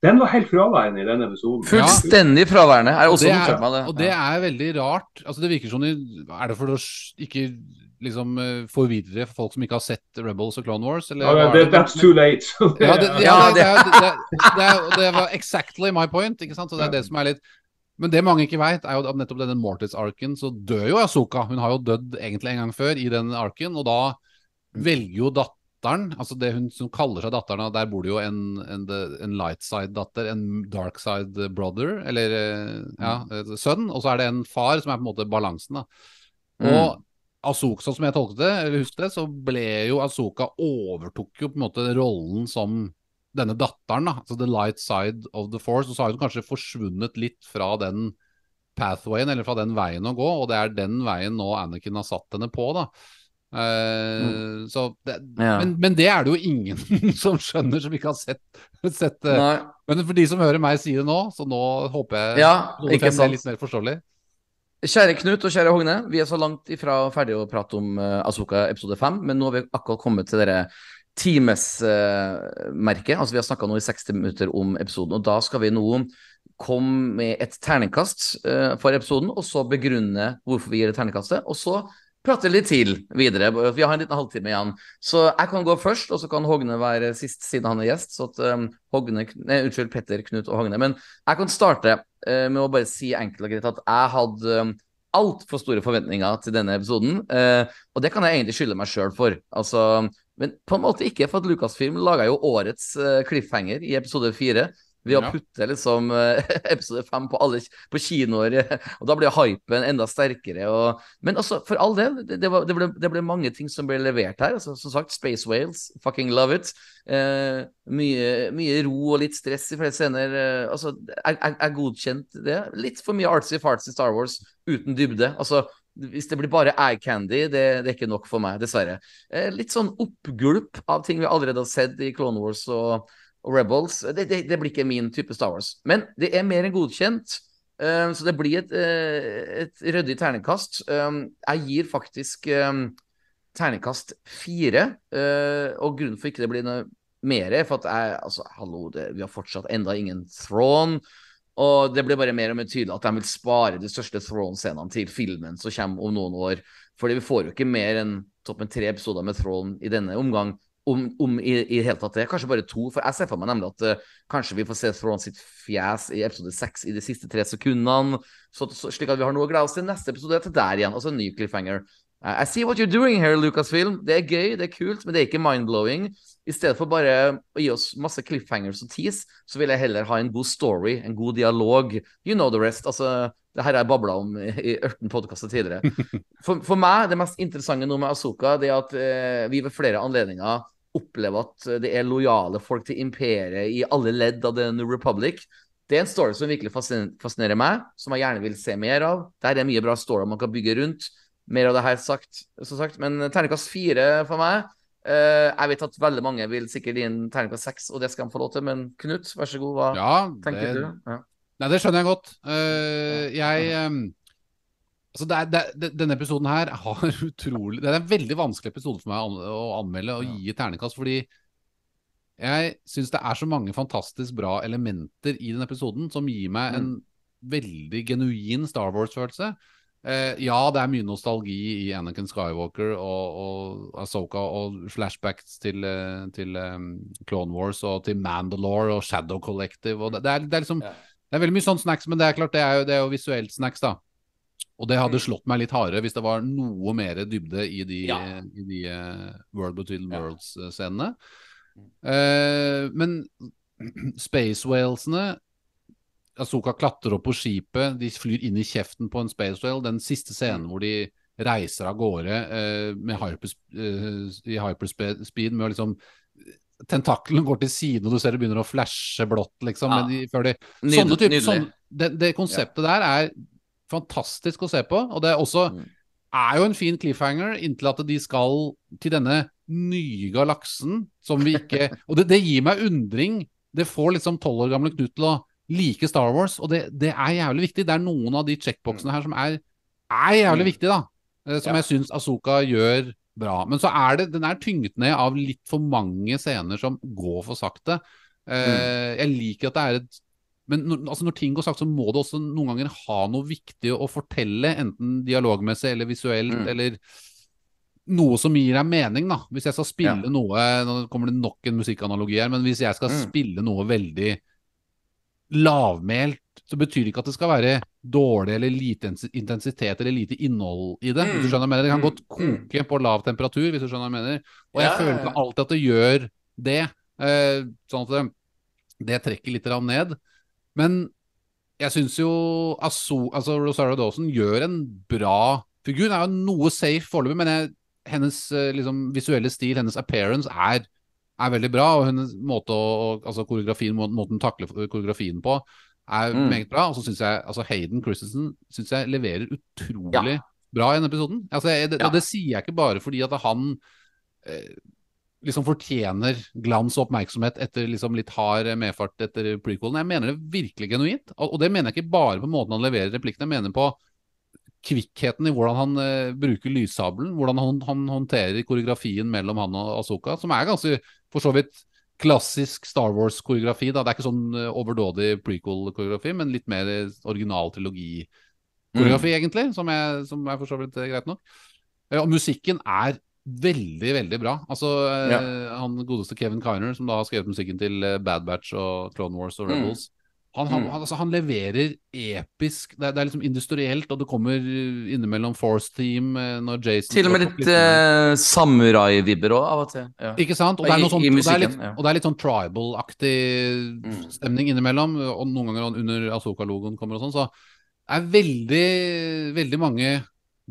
Den var helt fraværende i denne episoden. Fullstendig fraværende. Er har Og også det er, og det er veldig rart. Altså Det virker som de Er det for å ikke liksom eh, for folk som ikke har sett Rebels og Clone Wars? Eller oh, er det, that's too late. (laughs) Ja, det, ja, det, er- det, er- det, er- det var exactly my point. ikke sant? Så det er det som er litt Men det mange ikke veit, er jo at nettopp denne Mortis-arken, så dør jo Asoka. Hun har jo dødd egentlig en gang før i den arken, og da velger jo datteren, altså det hun som kaller seg datteren, og der bor det jo en, en, en light side-datter, en dark side brother, eller eh, ja, eh, sønn, og så er det en far som er på en måte balansen. da. Og Asoka, sånn som jeg tolket det, eller husket det, så ble jo Asoka overtok jo på en måte rollen som denne datteren, da, altså the light side of the force, og så har hun kanskje forsvunnet litt fra den pathwayen, eller fra den veien å gå, og det er den veien nå Anakin har satt henne på, da. Eh, så det, Ja. men, men det er det jo ingen (laughs) som skjønner, som ikke har sett, sett det. Men for de som hører meg si det nå, så nå håper jeg Ja, det sant. litt mer forståelig. Kjære Knut og kjære Hogne, vi er så langt ifra ferdig å prate om uh, Asoka episode 5, men nå har vi akkurat kommet til dere timesmerket. altså vi har snakka nå i 60 minutter om episoden, og da skal vi nå komme med et terningkast uh, for episoden, og så begrunne hvorfor vi gir det terningkastet, og så prate litt til videre. Vi har en liten halvtime igjen. Så jeg kan gå først, og så kan Hogne være sist siden han er gjest. Så at um, Hogne Nei, unnskyld, Petter, Knut og Hogne. Men jeg kan starte eh, med å bare si enkelt og greit at jeg hadde um, altfor store forventninger til denne episoden. eh, og det kan jeg egentlig skylde meg sjøl for. Altså, men på en måte ikke, for at Lucasfilm laga jo årets eh, cliffhanger i episode fire. Ved å Ja. putte liksom eh, (laughs) episode fem på alle på kinoer, (laughs) og da blir hypen enda sterkere. Og, men altså, for all del, det, det, var, det, ble, det ble mange ting som ble levert her. Altså, som sagt, Space Whales, fucking love it. Eh, mye, mye ro og litt stress i flere scener. Eh, altså, jeg, jeg, jeg godkjente det. Litt for mye artsy-fartsy Star Wars uten dybde. Altså, hvis det blir bare eye candy, det, det er ikke nok for meg, dessverre. Eh, litt sånn oppgulp av ting vi allerede har sett i Clone Wars og, Rebels. Det, det, det blir ikke min type Star Wars. Men det er mer enn godkjent. um, så det blir et, eh, et ryddig terningkast. Um, jeg gir faktisk um, terningkast fire. uh, og grunnen for ikke det blir noe mer, er for at jeg Altså, hallo, det, vi har fortsatt enda ingen Throne. Og det blir bare mer og mer tydelig at de vil spare de største Throne-scenene til filmen som kommer om noen år. Fordi vi får jo ikke mer enn toppen tre episoder med Throne i denne omgang. Om, om i, i hele tatt det. Kanskje bare to. For jeg ser for meg nemlig at uh, kanskje vi får se Thrawn sitt fjes i episode seks i de siste tre sekundene. Så, så, slik at vi har noe å glede oss til neste episode. Til der igjen. Altså en ny cliffhanger. Uh, I see what you're doing here, Lucasfilm. Det er gøy, det er kult, men det er ikke mind-blowing. I stedet for bare å gi oss masse cliffhangers og tease, så vil jeg heller ha en god story, en god dialog. You know the rest. Altså, det her har jeg babla om i i 18 podkaster tidligere. (laughs) For, for meg, det mest interessante nå med Asoka, det er at eh, vi ved flere anledninger opplever at eh, det er lojale folk til imperiet i alle ledd av The New Republic. Det er en story som virkelig fascinerer meg, som jeg gjerne vil se mer av. Der er mye bra story man kan bygge rundt. Mer av det her sagt, som sagt. Men terningkast fire for meg. Eh, jeg vet at veldig mange vil sikkert gi en terningkast seks, og det skal de få lov til. Men Knut, vær så god, hva Ja, tenker det, du? Ja. Nei, det skjønner jeg godt. Eh, jeg Altså, det er, det, denne episoden her har (laughs) utrolig Det er en veldig vanskelig episode for meg å anmelde og gi terningkast, fordi jeg syns det er så mange fantastisk bra elementer i den episoden som gir meg en veldig genuin Star Wars-følelse. Eh, ja, det er mye nostalgi i Anakin Skywalker og, og Ahsoka og flashbacks til, eh, til um, Clone Wars og til Mandalore og Shadow Collective. Og det, det, er, det, er liksom, det er veldig mye sånn snacks, men det er klart det er jo, det er jo visuelt snacks, da. Og det hadde slått meg litt hardere hvis det var noe mer dybde i de, Ja. i de eh, World Between Worlds-scenene. Eh, men Space Whalesene Asoka klatrer opp på skipet, de flyr inn i kjeften på en Space Whale. Den siste scenen hvor de reiser av gårde eh, med hypers, eh, i hyperspeed med å liksom Tentaklene går til siden, og du ser det begynner å flashe blått, liksom. Ja. Men de, de, sånne type, nydelig. sånn, det, det konseptet der er fantastisk å se på. Og det er også Mm. er jo en fin cliffhanger inntil at de skal til denne nye galaksen som vi ikke (laughs) Og det, det gir meg undring. Det får liksom tolv år gamle Knut til å like Star Wars, og det, det er jævlig viktig. Det er noen av de checkboxene her som er, er jævlig Mm. viktige, da. Eh, Som Ja. jeg syns Asoka gjør bra. Men så er det, den er tynget ned av litt for mange scener som går for sakte. Mm. Jeg liker at det er et men når, altså når ting går sakte, så må det også noen ganger ha noe viktig å fortelle, enten dialogmessig eller visuelt, Mm. eller noe som gir deg mening, da. Hvis jeg skal spille Ja. noe Nå kommer det nok en musikkanalogi her, men hvis jeg skal Mm. spille noe veldig lavmælt, så betyr det ikke at det skal være dårlig eller lite intensitet eller lite innhold i det. hvis du skjønner hva jeg mener. Det kan Mm. godt koke på lav temperatur, hvis du skjønner hva jeg mener. Og jeg Ja, føler ikke alltid at det gjør det. eh, sånn at det, trekker litt ned. Men jeg syns jo Aso, altså Rosario Dawson gjør en bra figur. Hun er jo noe safe foreløpig, men jeg, hennes eh, liksom, visuelle stil, hennes appearance, er, er veldig bra. Og hennes måte å Altså koreografien, måten hun takler koreografien på, er Mm. meget bra. Og så syns jeg altså Hayden Christensen synes jeg leverer utrolig Ja. bra i denne episoden. Altså, jeg, det, Ja. Det sier jeg ikke bare fordi at han eh, liksom fortjener glans og oppmerksomhet etter liksom litt hard medfart etter prequelen. Jeg mener det virkelig genuint. Og, det mener jeg ikke bare på måten han leverer replikkene, jeg mener på kvikkheten i hvordan han uh, bruker lyssabelen, hvordan han, han håndterer koreografien mellom han og Asoka, som er ganske for så vidt klassisk Star Wars-koreografi. Det er ikke sånn uh, overdådig prequel-koreografi, men litt mer eh, original trilogi-koreografi, egentlig, som, er, som er for så vidt greit nok. Og musikken er veldig, veldig bra. Altså, ja. Han godeste Kevin Kiner, som da har skrevet musikken til eh, Bad Batch og Clone Wars og Mm. Rebels, han, han, Mm. altså, han leverer episk det er, det er liksom industrielt, og det kommer eh, innimellom Force Team eh, når Jason Til og med litt eh, samurai-vibber òg, av og til. Ja. Ikke sant? Og det er, noe i sånt, og det er, litt, ja. og det er litt sånn tribal-aktig Mm. stemning innimellom. Og noen ganger under Asoka-logoen kommer og sånn. Så det er veldig, veldig mange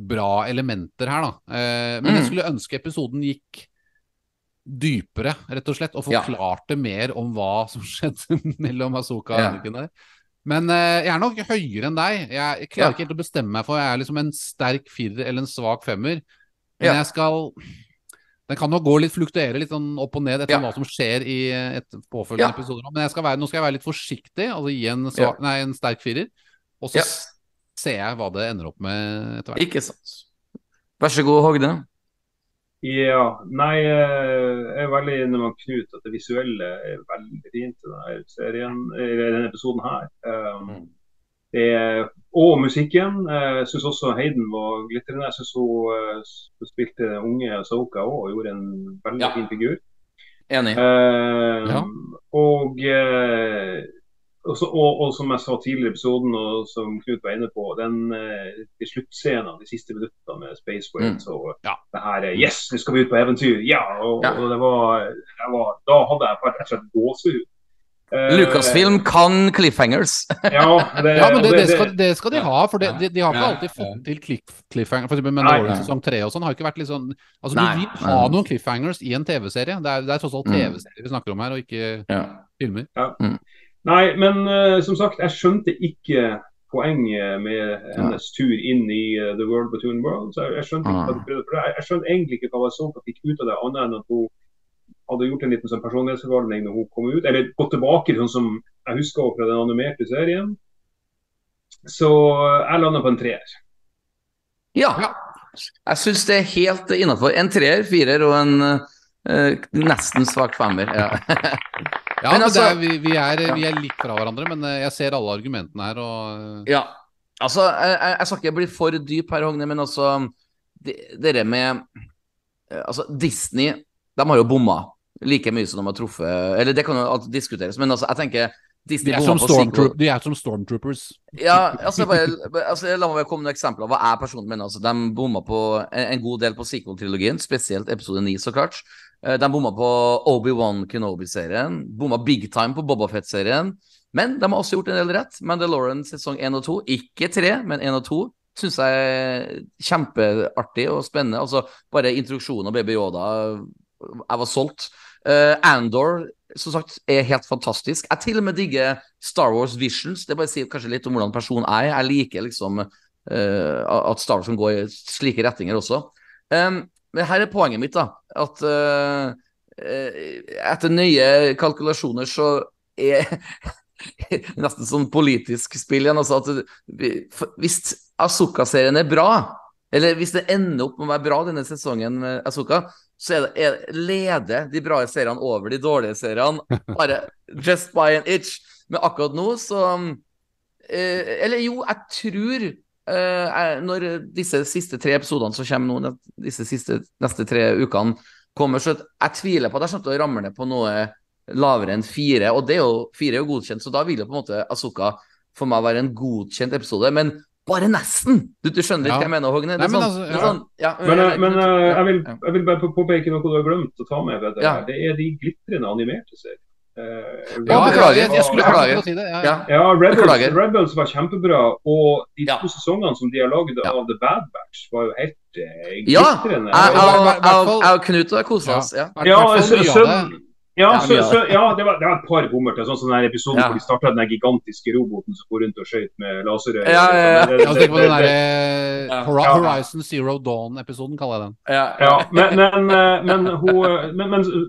bra elementer her, da. Eh, men jeg Mm. skulle ønske episoden gikk dypere, rett og slett, og Ja. forklarte mer om hva som (laughs) skjedde mellom Asoka og Ja. Der. Men eh, jeg er nok høyere enn deg. Jeg, klarer Ja. ikke helt å bestemme meg for jeg er liksom en sterk firer eller en svak femmer. Men jeg skal Den kan nok gå litt, fluktuere litt sånn opp og ned etter Ja. hva som skjer i eh, et påfølgende Ja. episoder. Men skal være, nå skal jeg være litt forsiktig, altså gi en, svak, nei, en sterk firer. Og så Ja. Ser jeg hva det ender opp med etter hvert. Ikke sant. Vær så god, Hogne. Ja, nei, eh, jeg er veldig enig med Knut at det visuelle er veldig fint i denne serien, i denne episoden her. Um, Mm. det er, og musikken. eh, Jeg syns også Hayden var glitrende. Jeg syns hun, eh, hun spilte unge Soka òg og gjorde en veldig Ja. fin figur. Enig. Eh, Ja. og, eh, og, så, og, og som jeg sa tidligere i episoden, og som Knut var inne på, den eh, de sluttscenene, de siste minuttene med Space Whales og Ja. det her er Yes, nå skal vi ut på eventyr! Ja! Og, Ja. og det var, det var Da hadde jeg rett og slett gåsehud. Eh, Lucasfilm kan cliffhangers. (laughs) Ja, det, Ja, men det, det, skal, det skal de ha, for det, de, de har ikke alltid fått til cliff, cliffhanger. For eksempel Mandalorian sesong tre og sånn har ikke vært litt sånn Altså, Nei, du vil ha noen cliffhangers i en TV-serie. Det er, tross alt Mm. TV-serier vi snakker om her, og ikke Ja. filmer. Nei, men uh, som sagt, jeg skjønte ikke poenget med hennes tur inn i uh, The World Between Worlds. Jeg, jeg skjønte ikke hva prøvde jeg, jeg skjønte egentlig ikke hva Asoka fikk ut av det, annet enn at hun hadde gjort en liten sånn personlighetsforvandling når hun kom ut, eller gått tilbake sånn som jeg husker fra den animerte serien. Så eh, jeg landa på en treer. Ja. Jeg syns det er helt innafor. En treer, firer og en uh, nesten svak femmer. Ja. (laughs) Ja, Men altså- er, vi, vi, er, vi er litt fra hverandre, men eh, jeg ser alle argumentene her, og ja. Altså, jeg, jeg skal ikke bli for dyp her, Hogne, men altså det, Dere med eh, Altså, Disney, de har jo bomma like mye som de har truffet Eller det kan jo diskuteres, men altså, jeg tenker de er, som på de er som stormtroopers. Ja, altså, bare, altså La meg komme med eksempler av hva jeg personlig mener. Altså, de bomma på en, en god del på sequel-trilogien, spesielt episode 9, så klart. Eh, De bomma på Obi-Wan Kenobi-serien. Bomma big time på Bobafett-serien. Men de har også gjort en del rett. Mandalorian sesong 1 og 2, ikke 3, men 1 og 2, syns jeg er kjempeartig og spennende. Altså, bare introduksjonen av Baby Yoda Jeg var solgt. Uh, Andor som sagt, er helt fantastisk. Jeg til og med digger Star Wars Visions. Det bare sier kanskje litt om hvordan personen er. Jeg liker liksom uh, at Star Wars kan gå i slike retninger også. Um, men her er poenget mitt, da. At eh, eh, etter nøye kalkulasjoner så er (laughs) Nesten sånn politisk spill igjen. Altså at vi- hvis Azuka-serien er bra, eller hvis det ender opp med å være bra denne sesongen med Azuka, så er det, er, leder de bra seriene over de dårlige seriene. (laughs) Bare just by an itch. Men akkurat nå så eh, Eller jo, jeg tror eh, Når disse siste tre episodene som kommer nå, disse siste neste tre ukene kommer, så jeg tviler på at jeg kommer til å ramle ned på noe lavere enn fire. Og det er jo, fire er jo godkjent, så da vil jo på en måte Asuka for meg være en godkjent episode. Men bare nesten! Du, du skjønner ikke Ja. hva jeg mener, Hogne? Nei, men sånn, altså, ja. sånn ja, Men, eh, men eh, jeg, vil, jeg vil bare påpeke noe du har glemt å ta med. Det. Det er de glitrende animerte seriene. Eh, Ja, beklager. jeg, jeg skulle Beklager. si det. Ja, Ja. Ja, Rebels, Rebels var kjempebra, og de Ja. to sesongene som de har lagd Ja. av The Bad Batch, var jo helt eh, glitrende. Ja, jeg, og Knut har kosa oss. Ja. Ja, ja, Ja, så, så, ja det, var, det var et par bommerter. Sånn som den episoden Ja. hvor de starta den gigantiske roboten som går rundt og skøyt med laserøyne. Ja, ja, ja. Det- Jeg på den der det- eh, Ja. Horizon Zero Dawn-episoden, kaller jeg den. Ja, Ja, men, men, eh, men, hun,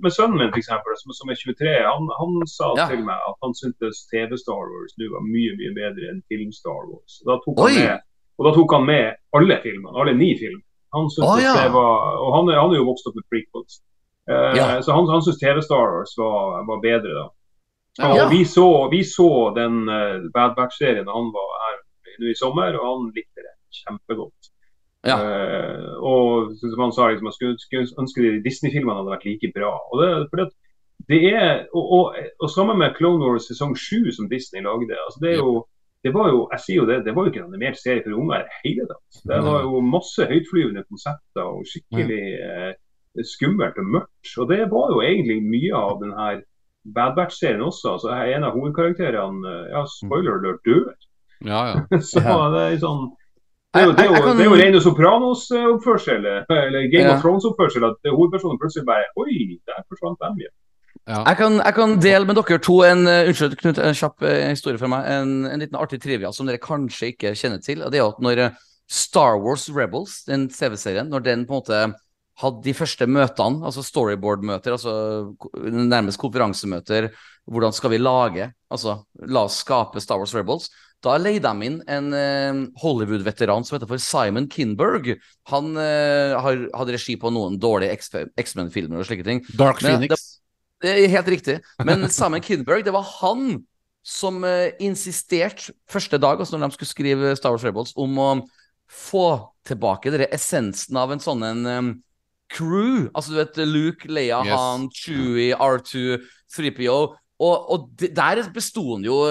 men, sønnen min, eksempel, som, som er 23, han, han sa Ja. til meg at han syntes TV-Star Wars nå var mye mye bedre enn film-Star Wars. Da tok han med, og da tok han med alle filmene, alle ni filmer. Han syntes ja. det var, og han, han er jo vokst opp med prequels. Eh, Ja. Så han, han syntes TV-Star Wars var, var bedre da. Og Ja. vi, så, vi så den eh, Bad Batch-serien da han var her nå i sommer, og han likte det kjempegodt. Ja. Uh, og som han sa, liksom, skulle, skulle ønske de Disney-filmene hadde vært like bra. Og det, for det, det er, og, og, og sammen med Clone Wars sesong 7 som Disney lagde. altså det er jo det var jo jeg sier jo det, det var jo ikke en animert serie for unger i det hele tatt. Det var jo masse høytflyvende konsepter og skikkelig eh, skummelt og mørkt. Og det var jo egentlig mye av den her Bad Batch-serien også. altså En av hovedkarakterene, eh, ja, spoiler alert, dør. Ja, ja. (laughs) Så det er sånn det er jo, det er jo, det er jo rene Sopranos-oppførsel, eller Game Ja. of Thrones-oppførsel, at hovedpersonen plutselig bare Oi, der forsvant dem igjen. ja. Jeg kan, jeg kan dele med dere to en uh, unnskyld, Knut, en kjapp eh, historie fra meg. En, en liten artig trivia som dere kanskje ikke kjenner til. og Det er at når eh, Star Wars Rebels, den TV-serien, når den på en måte hadde de første møtene, altså storyboard-møter, altså nærmest konferansemøter, hvordan skal vi lage, altså la oss skape Star Wars Rebels, da leide de inn en eh, Hollywood-veteran som heter for Simon Kinberg. Han eh, har hadde regi på noen dårlige X-Men-filmer og slike ting. Dark Men Phoenix. Det er helt riktig. Men (laughs) Simon Kinberg, det var han som uh, insisterte første dag, altså når de skulle skrive Star Wars Rebels, om å få tilbake denne essensen av en sånn en um, crew. Altså du vet Luke, Leia, Yes. Han, Chewie, R2, 3PO. Og, og det, der besto han jo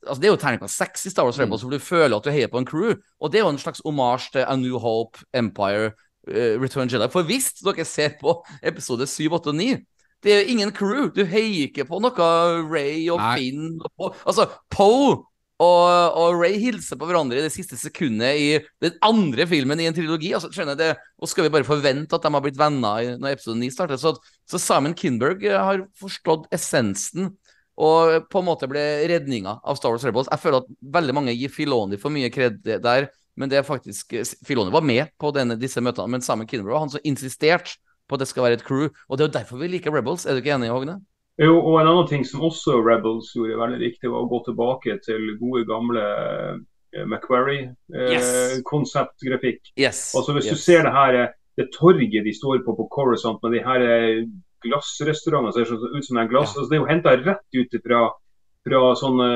Altså Det er jo terningkast seks i Star Wars Rebels, hvor du føler at du heier på en crew. Og det er jo en slags omasj til A New Hope, Empire, uh, Return Jedi. For hvis dere ser på episode 7, 8 og 9 det er jo ingen crew. Du heier ikke på noe Ray og Nei. Finn. Og, altså, Poe og, og Ray hilser på hverandre i det siste sekundet i den andre filmen i en trilogi. Altså, skjønner jeg det, Og skal vi bare forvente at de har blitt venner når episode 9 starter? Så, så Simon Kinberg eh, har forstått essensen og på en måte ble redninga av Star Wars Rebels. Jeg føler at veldig mange gir Filoni for mye kred der, men det er faktisk Filoni var med på denne, disse møtene, men Simon Kinberg var han som insisterte på at det skal være et crew. Og det er jo derfor vi liker Rebels. Er du ikke enig, Hogne? Jo, og en annen ting som også Rebels gjorde veldig riktig, var å gå tilbake til gode, gamle eh, Yes. Macquarie-konseptgrafikk. Yes. Altså Hvis yes. du ser det her eh, det torget de står på på Coruscant med de her eh, glassrestaurantene ser ut som en glass, altså, Det er jo henta rett ut fra, fra sånne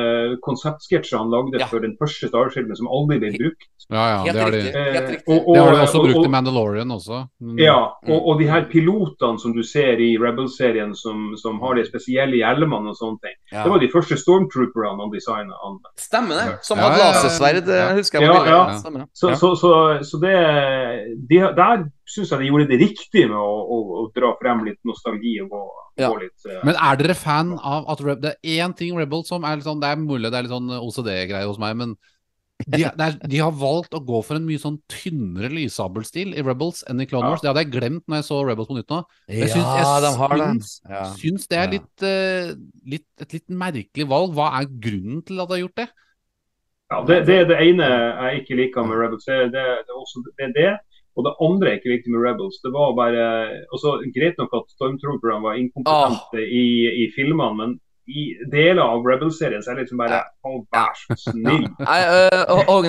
konseptsketsjer han lagde Ja. for den første Starskilden som aldri ble brukt. Ja, ja, det har de. Eh, og- og- Det har de også og- brukt og- i Mandalorian også. Mm. Ja, og, og de her pilotene som du ser i Rebel-serien som, som har de spesielle hjelmene og sånne ting. Ja. Det var de første stormtrooperne han designa. Stemmer det. Som hadde lasersverd, Ja. eh, husker jeg. Ja, ja. Så, så, så, så det de, Der syns jeg de gjorde det riktig med å, å, å dra frem litt nostalgi og gå, Ja. gå litt uh, Men er dere fan av at Reb Det er én ting Rebels som er litt sånn Det er mulig det er litt sånn OCD-greie hos meg, men de, (laughs) er, de har valgt å gå for en mye sånn tynnere lyssabelstil i Rebels enn i Clone Ja. Wars. Det hadde jeg glemt når jeg så Rebels på nytt nå. Jeg syns, Ja, jeg de har det. syns, Ja. syns det er litt, uh, litt, et litt merkelig valg. Hva er grunnen til at de har gjort det? ja, det, det er det ene jeg ikke liker med Rebels. Det, det, det, er også, det er det. Og det andre jeg ikke likte med Rebels, det var bare altså, Greit nok at stormtrooperne var inkompetente i, i filmene, men i deler av Rebels-serien så er det liksom bare Å, vær så snill. (laughs) Øh,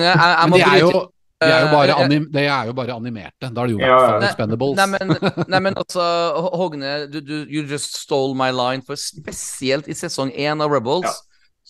jeg, må er bryte de er Eh, anim, de er jo bare animerte. Da er det jo i hvert fall Expendables. Nei, men, nei, men altså, Hogne, du, du, you just stole my line. For spesielt i sesong én av Rebels, Ja.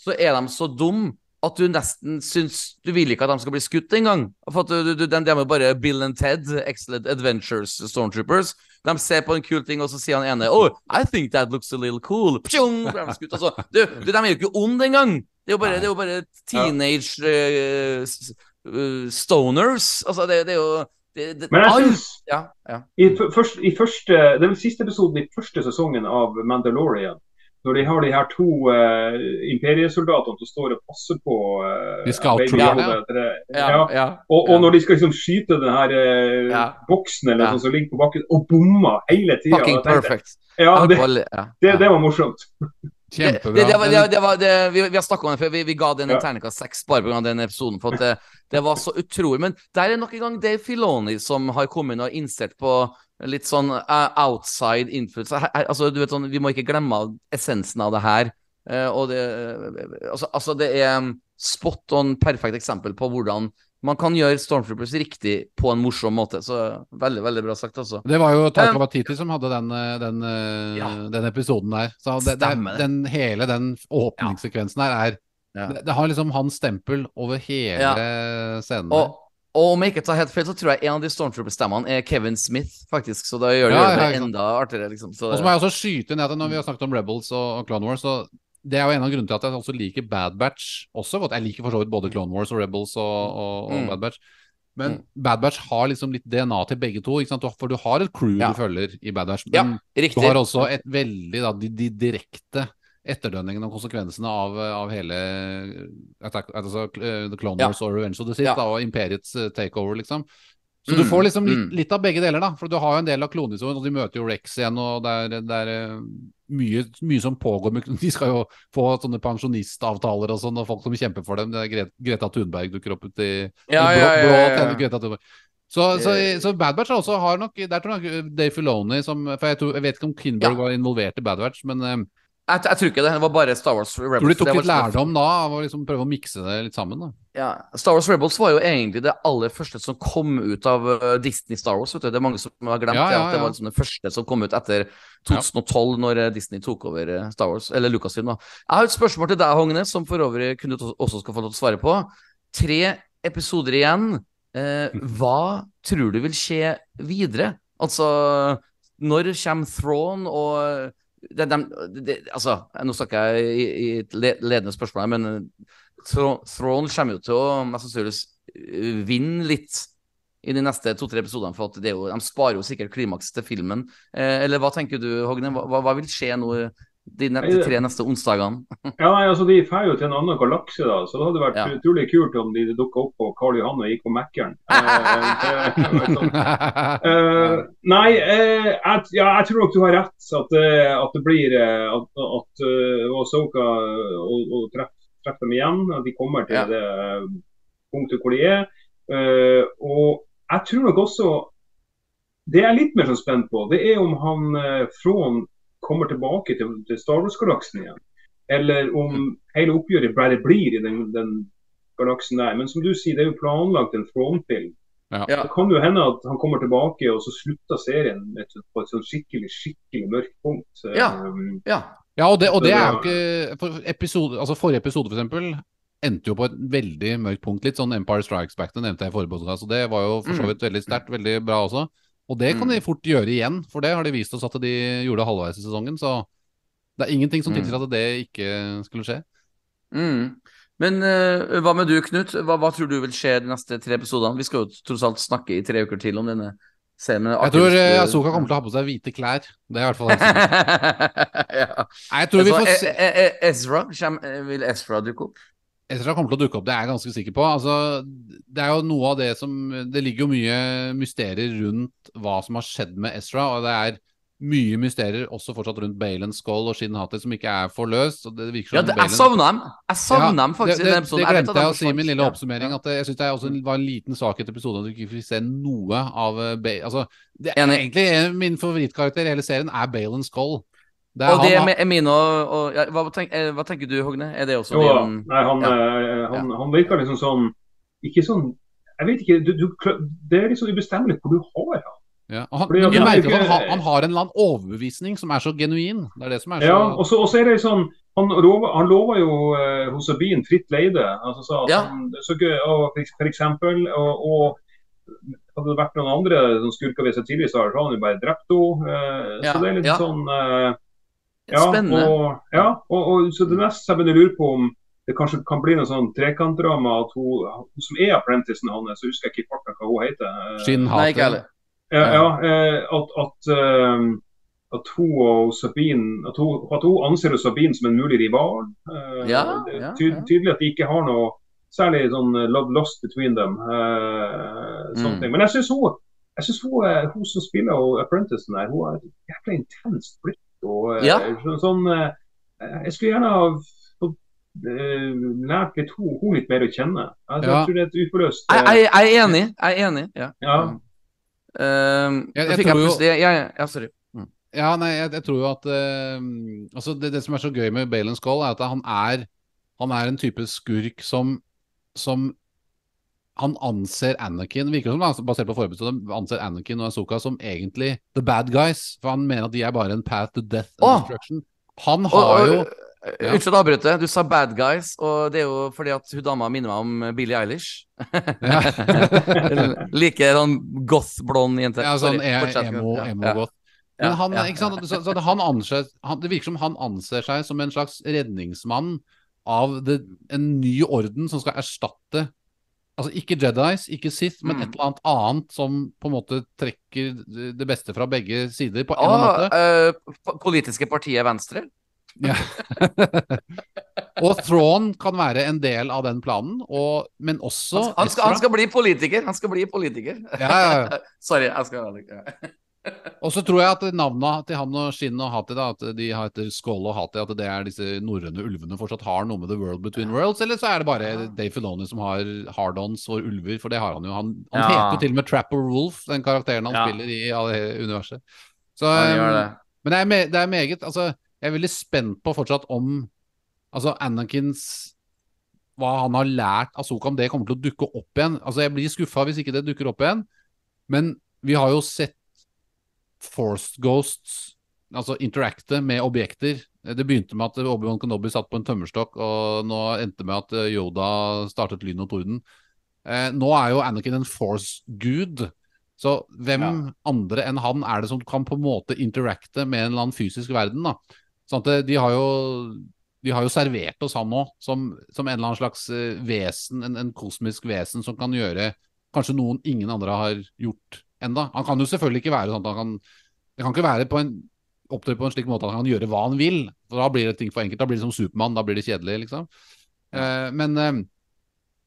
så er de så dum at du nesten syns Du vil ikke at de skal bli skutt engang. De, er bare Bill and Ted, Excellent Adventures Stormtroopers. De ser på en kul ting, og så sier han ene Oh, I think that looks a little cool. Pjong, de skutt. Altså, du, du, de er jo ikke onde engang. Det er jo bare, det er jo bare teenage uh, stoners. Altså, det, det er jo det, det, Men jeg syns ja, ja. I, først, i første, det er vel siste episoden i første sesongen av Mandalorian. Når de har de her to uh, imperiesoldatene som står og passer på uh, De skal etter det. Ja, Ja. ja. Og, og når de skal liksom skyte den her uh, Ja. boksen eller Ja. noe som ligger på bakken, og bommer hele tida. Fucking perfect. Ja, (laughs) det, det, det var morsomt. Kjempebra. det, det, var, det, var, det, vi, vi har snakka om det før. Vi, vi ga den en Ja. terningkast seks bare pga. den episoden. For at det, det var så utrolig. Men der er nok en gang Dave Filoni som har kommet inn og insert på litt sånn eh, outside influence. Altså, du vet sånn, vi må ikke glemme essensen av det her. Eh, og det, altså, altså, det er um, spot on perfekt eksempel på hvordan man kan gjøre Stormtroopers riktig på en morsom måte. Så veldig, veldig bra sagt, altså. Det var jo Taika Um, som hadde den, eh, den, eh, Ja. den episoden der. Så det, det den, hele den åpningssekvensen her er Ja. det, det har liksom hans stempel over hele scenen. Og, og om jeg ikke tar helt feil, så tror jeg en av de Stormtrooper-stemmene er Kevin Smith, faktisk. Så da gjør det, Ja, gjør det ja, enda artigere, liksom. Så, Og så må jeg også skyte ned at når vi har snakket om Rebels og, Clone Wars, så det er jo en av grunnene til at jeg også liker Bad Batch også. Jeg liker for så vidt både Clone Wars og Rebels og, og, og Mm. Bad Batch. Men Mm. Bad Batch har liksom litt DNA til begge to, ikke sant? For du har et crew Ja. du følger i Bad Batch. Ja, Men riktig. du har også et veldig da, de, de direkte etterdønningene og konsekvensene av, av hele attack, altså, eh, The Clone Ja. Og Revenge of the Sith Ja. da, og Imperiets eh, takeover, liksom. Så du Mm, får liksom litt, mm. litt av begge deler, da. For du har jo en del av klonehistorien, og de møter jo Rex igjen, og det er, det er eh, mye, mye som pågår. med- (laughs) De skal jo få sånne pensjonistavtaler og sånn, og folk som kjemper for dem. Det er Gre Greta Thunberg dukker opp uti Ja, ja, ja. Greta Thunberg. Så, så, så Bad Batch også har nok Der tror jeg Dave Filoni som For jeg, tror, jeg vet ikke om Kinberg var involvert i Bad Batch, men Jeg, jeg tror ikke det. Det var bare Star Wars Rebels. tror de tok litt liksom- lærdom da av å liksom prøve å mikse det litt sammen. da Ja, Star Wars Rebels var jo egentlig det aller første som kom ut av uh, Disney Star Wars. Vet du. Det er mange som har glemt Ja, det, ja, at det var liksom det første som kom ut etter 2012, når uh, Disney tok over uh, Star Wars, eller Lucasfilm. da. Jeg har et spørsmål til deg, Hogne, som for øvrig kunne du også skal få lov til å svare på. Tre episoder igjen. Eh, hva tror du vil skje videre? Altså, når kommer Throne og de, de, de, altså, Nå snakker jeg i, i ledende spørsmål, men eh, Throne kommer jo til å mest sannsynlig eh, vinne litt i de neste to-tre episodene, for jo, de sparer jo sikkert klimaks til filmen. Eh, eller hva tenker du, Hogne? Hva, hva- vil skje nå de, de tre neste onsdagene? (laughs) Ja, nei, altså De drar jo til en annen galakse, da, så det hadde vært Ja. utrolig kult om de dukka opp på Karl Johan og gikk på Mækkern. (laughs) Eh. Eh, nei, uh, jeg, ja, jeg tror nok du har rett. At, eh, at det blir uh, at, at uh, Ahsoka og, og treffer treff dem igjen. At de kommer til Ja. det eh, punktet hvor de er. Eh, og jeg tror nok også Det jeg er litt mer sånn spent på, det er om han uh, Från kommer tilbake til, til Star Wars-galaksen igjen. Eller om hele oppgjøret bare blir i den, den galaksen der. Men som du sier, det er jo planlagt en Från-film. Ja. Det kan jo hende at han kommer tilbake, og så slutter serien et, på et sånn skikkelig skikkelig mørkt punkt. Ja. Um, Ja. Ja, og det, og det er jo ikke for episode, altså Forrige episode, for eksempel, endte jo på et veldig mørkt punkt. Litt sånn Empire Strikes Back, det nevnte jeg i forrige podkast. og det var jo for så Mm. vidt veldig sterkt, veldig bra også. Og det kan Mm. de fort gjøre igjen, for det har de vist oss at de gjorde halvveis i sesongen. Så det er ingenting som Mm. tilsier at det ikke skulle skje. Mm. Men uh, hva med du, Knut? Hva, hva tror du vil skje de neste tre episodene? Vi skal jo tross alt snakke i tre uker til om denne serien. Jeg tror uh, eh, Asoka kommer til å ha på seg hvite klær. Det er i hvert fall helt sikkert. (laughs) ja. Jeg tror vi Altså, får se E- E- E- Ezra, eh, vil Ezra dukke opp? Ezra kommer til å dukke opp, det er jeg ganske sikker på. Altså, det er jo noe av det som Det ligger jo mye mysterier rundt hva som har skjedd med Ezra, og det er mye mysterier også fortsatt rundt Balen Skull og Shin Hati som ikke er forløst. løst. det Ja, det, jeg savner dem. Jeg savner Ja, dem faktisk det, det, det glemte jeg, jeg å si i min lille oppsummering. At jeg syns det også var en liten sak etter episoden at du ikke fikk se noe av eh, ba altså, det Egentlig min favorittkarakter i hele serien er Balen Skull. Det er Og han, det med mine og, og ja, hva, tenk, eh, hva tenker du, Hogne? Er det også jo, din nei, han, ja. eh, han, han virker liksom sånn Ikke sånn Jeg vet ikke. Du, du, det er liksom ubestemmelig hvor du har han. ja, han, fordi du han er merker at han, har- han har en eller annen overbevisning som er så genuin. Det er det som er så Ja, og så, og så er det sånn han, lova, han lova jo eh, hos Sabine fritt leide. Altså, sa at Ja. han, så, gøy, og, for, for eksempel, og, og hadde det vært noen andre som skurker ved seg tidligere, så hadde han jo bare drept henne. Eh, Ja, Så det er litt ja. sånn eh, ja, Spennende. Og, ja, og, og, så det neste jeg begynner å lure på om det kanskje kan bli noe sånn trekantdrama at hun, hun som er apprenticen hans, så husker jeg ikke farten hva hun heter. Nei, ikke hater. heller. ja, ja, eh, at, at, eh, at hun og Sabine at hun, at hun anser Sabine som en mulig rival. Eh, Ja, det er ja, ja. Tydelig at de ikke har noe særlig sånn love lost between them. eh, Mm. Men jeg syns hun, jeg synes hun, hun som spiller og Apprenticen der, hun er jækla intenst blikk. Og, eh, Ja. sånn, sånn, jeg skulle gjerne ha eh, lært litt hun litt mer å kjenne. Altså, Ja. Jeg tror det er et uforløst Jeg, jeg, jeg er enig. Jeg er enig. Ja. ja. Um, Jeg- jeg jo- jeg, Ja, sorry. Mm. Ja, nei, jeg, jeg tror jo at uh, altså det, det som er så gøy med Balen Skull, er at han er Han er en type skurk som Som Han anser Anakin Virker som han basert på forberedelsen anser Anakin og Asoka som egentlig the bad guys. For han mener at de er bare en path to death and Åh! destruction. Han har og, jo Ja. Unnskyld å avbryte. Du sa bad guys, og det er jo fordi at hun dama minner meg om Billie Eilish. (laughs) like sånn goth-blond jente. ja, sånn emo, Ja, emo ja. Men han, ja? Så, så han anser, han, det virker som han anser seg som en slags redningsmann av det, en ny orden som skal erstatte Altså ikke Jedis, ikke Sith, men Mm. et eller annet annet som på en måte trekker det- beste fra begge sider, på en eller annen Ah, måte. Uh, politiske partiet Venstre? Ja. (laughs) og Thrawn kan være en del av den planen, og, men også Han, skal, han skal bli politiker! Han skal bli politiker. Ja, ja, ja. (laughs) Sorry, jeg skal ja. Og så tror jeg at navna til han og Skinn og Hati, da, at de heter Skål og Hati, at det er disse norrøne ulvene fortsatt har noe med The World Between Worlds, eller så er det bare Dave Filoni som har hard-ons for ulver, for det har han jo. Han, han Ja. heter jo til og med Trapper Wolf, den karakteren han Ja. spiller i alle universet. Så, um, det. Men det er, me det er meget Altså, jeg er veldig spent på fortsatt om Altså, Anakins Hva han har lært Asoka, om det kommer til å dukke opp igjen. Altså, jeg blir skuffa hvis ikke det dukker opp igjen, men vi har jo sett Forced Ghosts altså interacte med objekter. Det begynte med at Obi-Wan Kenobi satt på en tømmerstokk, og nå endte med at eh, Yoda startet lyn og torden. Eh, nå er jo Anakin en force-gud, så hvem andre enn han er det som kan på en måte interacte med en eller annen fysisk verden? da? Sånn at eh, de har jo de har jo servert oss han nå som, som en eller annen slags eh, vesen, en, en kosmisk vesen som kan gjøre kanskje noen ingen andre har gjort enda. Han kan jo selvfølgelig ikke være sånn at han kan Det kan ikke være på en opptre på en slik måte at han kan gjøre hva han vil. For Da blir det ting for enkelt. Da blir det som Supermann. Da blir det kjedelig, liksom. Eh, men, eh,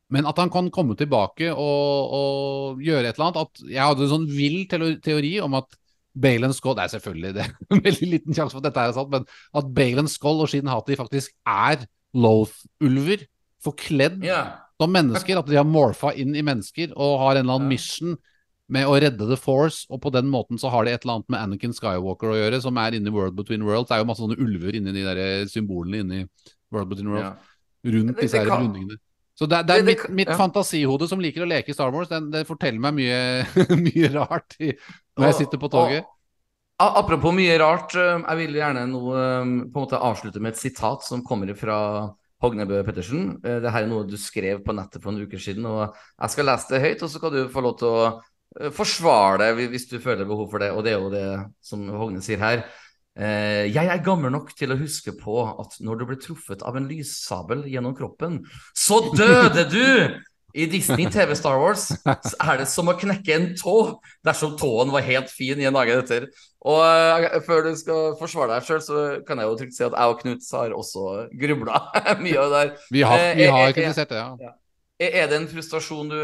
men at han kan komme tilbake og, og gjøre et eller annet at Jeg hadde en sånn vill teori om at Balen Skull Det er selvfølgelig det en veldig liten sjanse for at dette er sant, men at Balen Skull og Shin Hati faktisk er Loth-ulver. Forkledd yeah. som mennesker. At de har morfa inn i mennesker og har en eller annen yeah. mission med å redde The Force, og på den måten så har det et eller annet med Anakin Skywalker å gjøre, som er inni World Between Worlds. Det er jo masse sånne ulver inni de der symbolene inni World Between Worlds, Ja. rundt disse her rundingene. Så det, det er mitt, kan- mitt ja. fantasihode som liker å leke i Star Wars, den, det forteller meg mye, (laughs) mye rart i, når jeg sitter på toget. og- Apropos mye rart, eh, jeg vil gjerne nå eh, på en måte avslutte med et sitat som kommer fra Hognebø Pettersen. Eh, Det her er noe du skrev på nettet for noen uker siden, og jeg skal lese det høyt, og så skal du få lov til å eh, deg det hvis du føler behov for det, og det er jo det som Hogne sier her. Eh, Jeg er gammel nok til å huske på at når du ble truffet av en lyssabel gjennom kroppen, så døde du! I Disney TV Star Wars er det som å knekke en tå dersom tåen var helt fin i en dag etter. Og eh, før du skal forsvare deg sjøl, så kan jeg jo trygt si at jeg og Knut har også grubla (laughs) mye av det der. Vi har, vi har eh, kritisert det, ja. Er det en frustrasjon du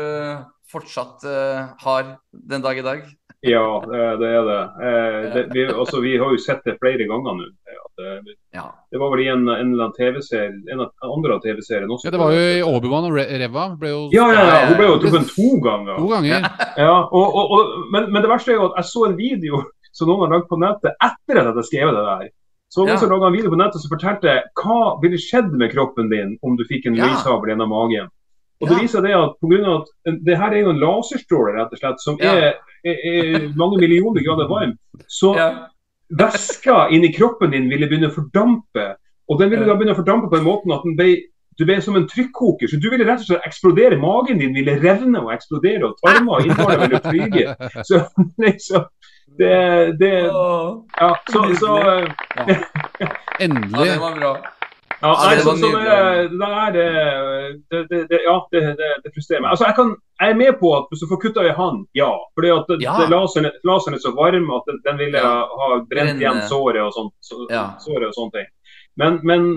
fortsatt eh, har den dag i dag? Ja, det det er det. Eh, det vi, også, (laughs) vi har jo sett det flere ganger nå. Eh, Ja. det var vel i en, en eller annen TV-serie, en av andre TV-serien også. ja. Det var jo i Obi-Wan og Re Reva. Ble jo Ja, ja, ja. Hun ble jo truffet to ganger. to ganger. (laughs) Ja, og, og, og, men, men det verste er jo at jeg så en video (laughs) som noen har lagd på nettet etter at jeg skrev det der. Så noen Ja. som laget en video på nettet som fortalte hva ville skjedd med kroppen din om du fikk en Ja. lyshabel gjennom magen. Og det viser det at på grunn av at det her er jo en laserstråle rett og slett, som Ja. er, er, er mange millioner grader varm. Så Ja. væska inni kroppen din ville begynne å fordampe Og den ville da begynne å fordampe på en måte at den ble, du ble som en trykkoker. Så du ville rett og slett eksplodere. Magen din ville revne og eksplodere, og tarmer og innvoller ville flyge. (laughs) Så liksom det, det Ja, så, så eh, (laughs) Endelig. Ja, det var bra. Ja, nei, det så, så det, det det, det, det, det Ja, det, det, det frustrerer meg. Altså, jeg, kan, jeg er med på at hvis du får kutta i han, ja. Fordi at Ja. laseren, laseren er så varm at den, ville Ja. ha brent igjen såret og sånt. Så, Ja. såret og sånne ting. Men, men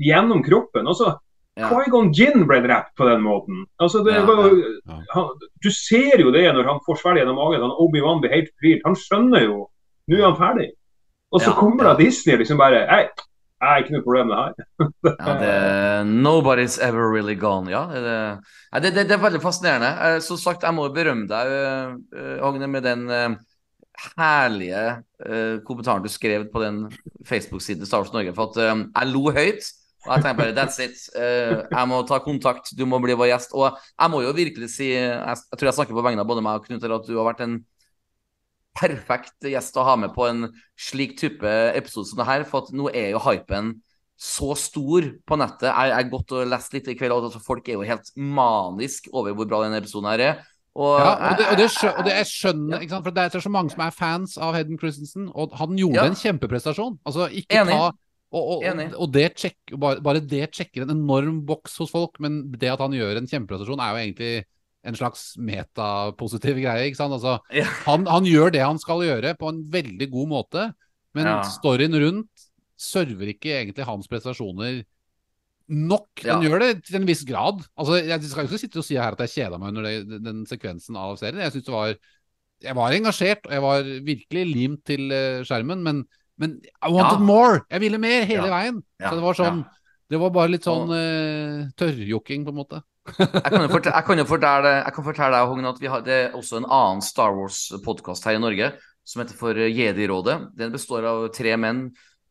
gjennom kroppen altså, Ja. Qui-Gon Jinn ble drept på den måten. Altså, det Ja, var, ja. Han, du ser jo det når han får svelget gjennom magen. Han Obi-Wan blir helt fortvilt. Han skjønner jo Nå er han ferdig. Og så Ja, kommer ja. da Disney liksom bare Hei, har ikke noe problem det her. Ja, det, nobody's ever really gone. Ja, det, det, det, er veldig fascinerende. Eh, Som sagt, jeg må berømme deg, eh, eh, med den herlige kommentaren du skrev på den Facebook-siden Star Wars Norge. For at jeg lo høyt. Og jeg tenkte bare that's it. Jeg må ta kontakt, du må bli vår gjest. Og jeg må jo virkelig si, jeg tror jeg snakker på vegne av både meg og Knut, at du har vært en perfekt gjest å ha med på en slik type episode som det her. For at nå er jo hypen så stor på nettet. Jeg har gått og lest litt i kveld, og altså, folk er jo helt manisk over hvor bra denne episoden her er. Og, Ja, og det, og det, og det jeg skjønner, ikke sant? for det er så mange som er fans av Hedden Christensen, og han gjorde Ja. en kjempeprestasjon. Altså, ikke Enig. ta og, og det check, bare, bare det sjekker en enorm boks hos folk, men det at han gjør en kjempeprestasjon, er jo egentlig en slags metapositiv greie. ikke sant? Altså, Ja. (laughs) han, han gjør det han skal gjøre, på en veldig god måte, men Ja. storyen rundt server ikke egentlig hans prestasjoner nok. Ja. Gjør det til en viss grad. Altså, Jeg skal ikke sitte og si her at jeg kjeda meg under det, den sekvensen av serien. Jeg synes det var Jeg var engasjert, og jeg var virkelig limt til eh, skjermen, men, men I wanted more! Jeg ville mer hele veien. Så det var sånn Det var bare litt sånn uh, tørrjokking, på en måte. Jeg kan jo fortelle, jeg kan fortelle, deg, Hogne, at vi har, det er også en annen Star Wars-podkast her i Norge som heter for Jedi-rådet. Den består av tre menn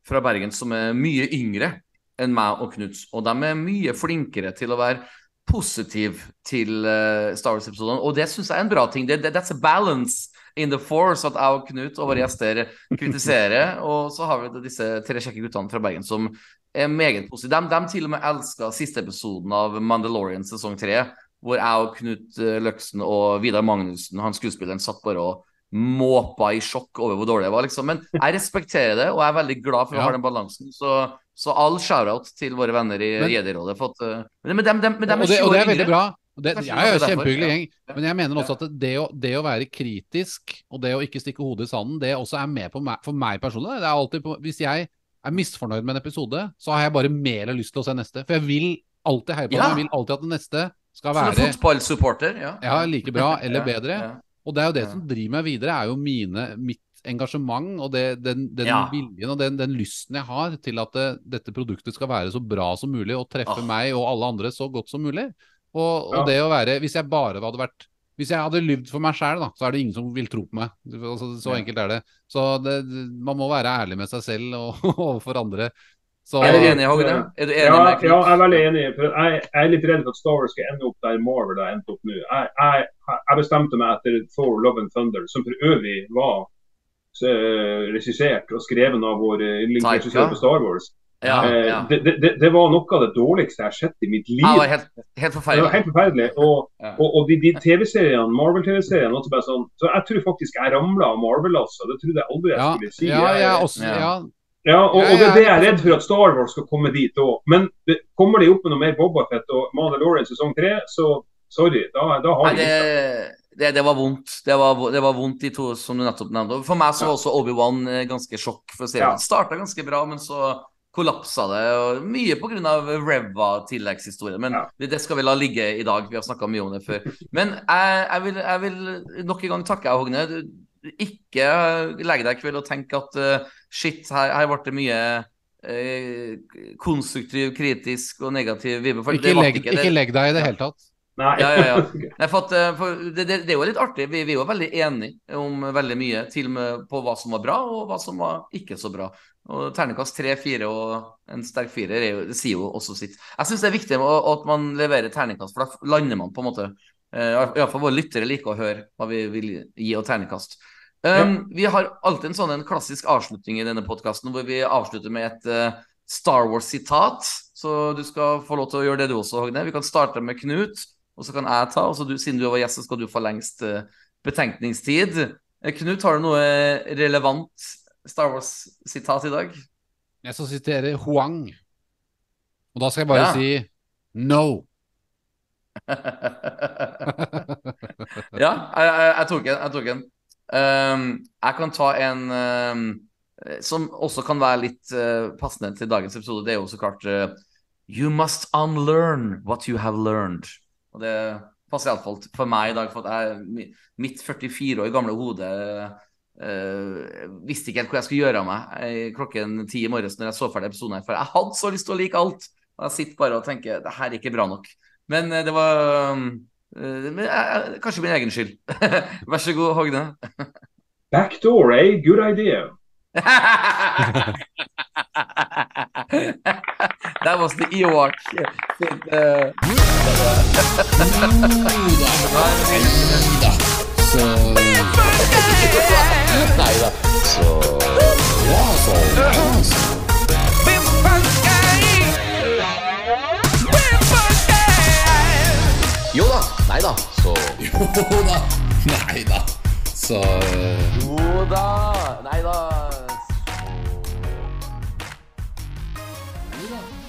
fra Bergen som er mye yngre enn meg og Knut. Og de er mye flinkere til å være positiv til eh, Star Wars-episodene, og det syns jeg er en bra ting. Det, that's a balance in the force at jeg og Knut og våre gjester kritiserer. Og så har vi disse tre kjekke guttene fra Bergen som er meget positive. De, de til og med elska siste episoden av Mandalorian sesong tre, hvor jeg og Knut eh, Løksen og Vidar Magnussen, han skuespilleren, satt bare og måpa i sjokk over hvor dårlig det var, liksom. Men jeg respekterer det, og jeg er veldig glad for å Ja. ha den balansen. Så, så all shout-out til våre venner i Men- Jedi-rådet. for eh, Men, men, dem- dem- men dem og, det, og det er veldig bra. Det, jeg er er jo kjempehyggelig gjeng, men jeg mener også at det å, det å være kritisk, og det å ikke stikke hodet i sanden, det også er med på meg, for meg personlig. Det er alltid på, hvis jeg er misfornøyd med en episode, så har jeg bare mer lyst til å se neste. For jeg vil alltid heie på Ja. den. Jeg vil alltid at den neste skal Som en være fotballsupporter. Ja. ja, like bra (laughs) eller bedre. ja. Og det er jo det som driver meg videre, er jo mine, mitt engasjement og det, den, den Ja. viljen og den, den lysten jeg har til at det, dette produktet skal være så bra som mulig og treffe Ah. meg og alle andre så godt som mulig. Og, og Ja. det å være Hvis jeg bare hadde vært Hvis jeg hadde lyvd for meg sjæl, så er det ingen som vil tro på meg. Altså, så Ja. enkelt er det. Så det, man må være ærlig med seg selv og (laughs) overfor andre. Så Er du enig, Hogne? Er du enig Ja, med Knut? ja, jeg er veldig enig. For jeg, jeg er litt redd for at Star Wars skal ende opp der Marvel har endt opp nå. Jeg, jeg, jeg bestemte meg etter Thor Love and Thunder, som for øvrig var eh, regissert og skrevet av vår eh, yndlingsregissør på Star Wars. Ja, Eh, ja. det, det, det- var noe av det dårligste jeg har sett i mitt liv. Ja, helt, helt, forferdelig. Det var helt forferdelig. Og, Ja. og, og de, de TV-seriene, Marvel-TV-seriene også bare sånn, Så jeg tror faktisk jeg ramla av Marvel-lasset. Det trodde jeg aldri jeg ja, skulle si. ja, Jeg- også, Ja. ja, ja, og, og det er det jeg er redd for at Star Wars skal komme dit òg. Men det, kommer de opp med noe mer Bobafett og Mandalorian sesong tre, så sorry, da, da har Nei, de det, det, det var vondt. Det var, det var vondt, de to som du nettopp nevnte. For meg så var også Obi-Wan eh, ganske sjokk. for å si det. Ja. Det starta ganske bra, men så kollapsa det. Og mye pga. Reva-tilleggshistorien. Men Ja. det, det skal vi la ligge i dag. Vi har snakka mye om det før. Men jeg, jeg, vil, jeg vil nok en gang takke deg, Hogne. Ikke legg deg i kveld og tenk at uh, shit, her, her ble det mye eh, konstruktiv, kritisk og negativ vibbe. Ikke, det legg, ikke ikke legg deg i det hele tatt. Nei. Ja, ja, ja. (laughs) Nei, for at, eh, for det, det, det er jo litt artig. Vi, vi er jo veldig enige om veldig mye. Til og med på hva som var bra, og hva som var ikke så bra. Og ternekast tre, fire og en sterk firer er jo, sier jo også sitt. Jeg syns det er viktig at man leverer terningkast, for da lander man på en måte uh, Iallfall våre lyttere liker å høre hva vi vil gi og terningkast. Um, Vi har alltid en sånn en klassisk avslutning i denne podkasten hvor vi avslutter med et uh, Star Wars-sitat. Så du skal få lov til å gjøre det du også, Hogne. Vi kan starte med Knut, og så kan jeg ta. Og så du, siden du var gjest, så skal du få lengst uh, betenkningstid. Eh, Knut, har du noe relevant Star Wars-sitat i dag? Jeg skal sitere Huang. Og da skal jeg bare Ja. si no. (laughs) ja, jeg, jeg, jeg tok en. Jeg, tok en. Um, jeg kan ta en um, som også kan være litt uh, passende til dagens episode. Det er jo så klart uh, You must unlearn what you have learned. Og det passer iallfall for meg i dag, for at jeg, mitt 44 år gamle hode eh, visste ikke helt hvor jeg skulle gjøre av meg eh, klokken ti i morges når jeg så ferdig episoden her. For jeg hadde så lyst til å like alt. Og jeg sitter bare og tenker det her er ikke bra nok. Men uh, det var uh, Kanskje min egen skyld. (laughs) Vær så god, Hogne. Backdoor, eh? Good idea. (laughs) That was the Ewok. Sitt, So Neither. So yeah, so yes. Yoda, neither. So Yoda, neither. So Yoda, neither. So,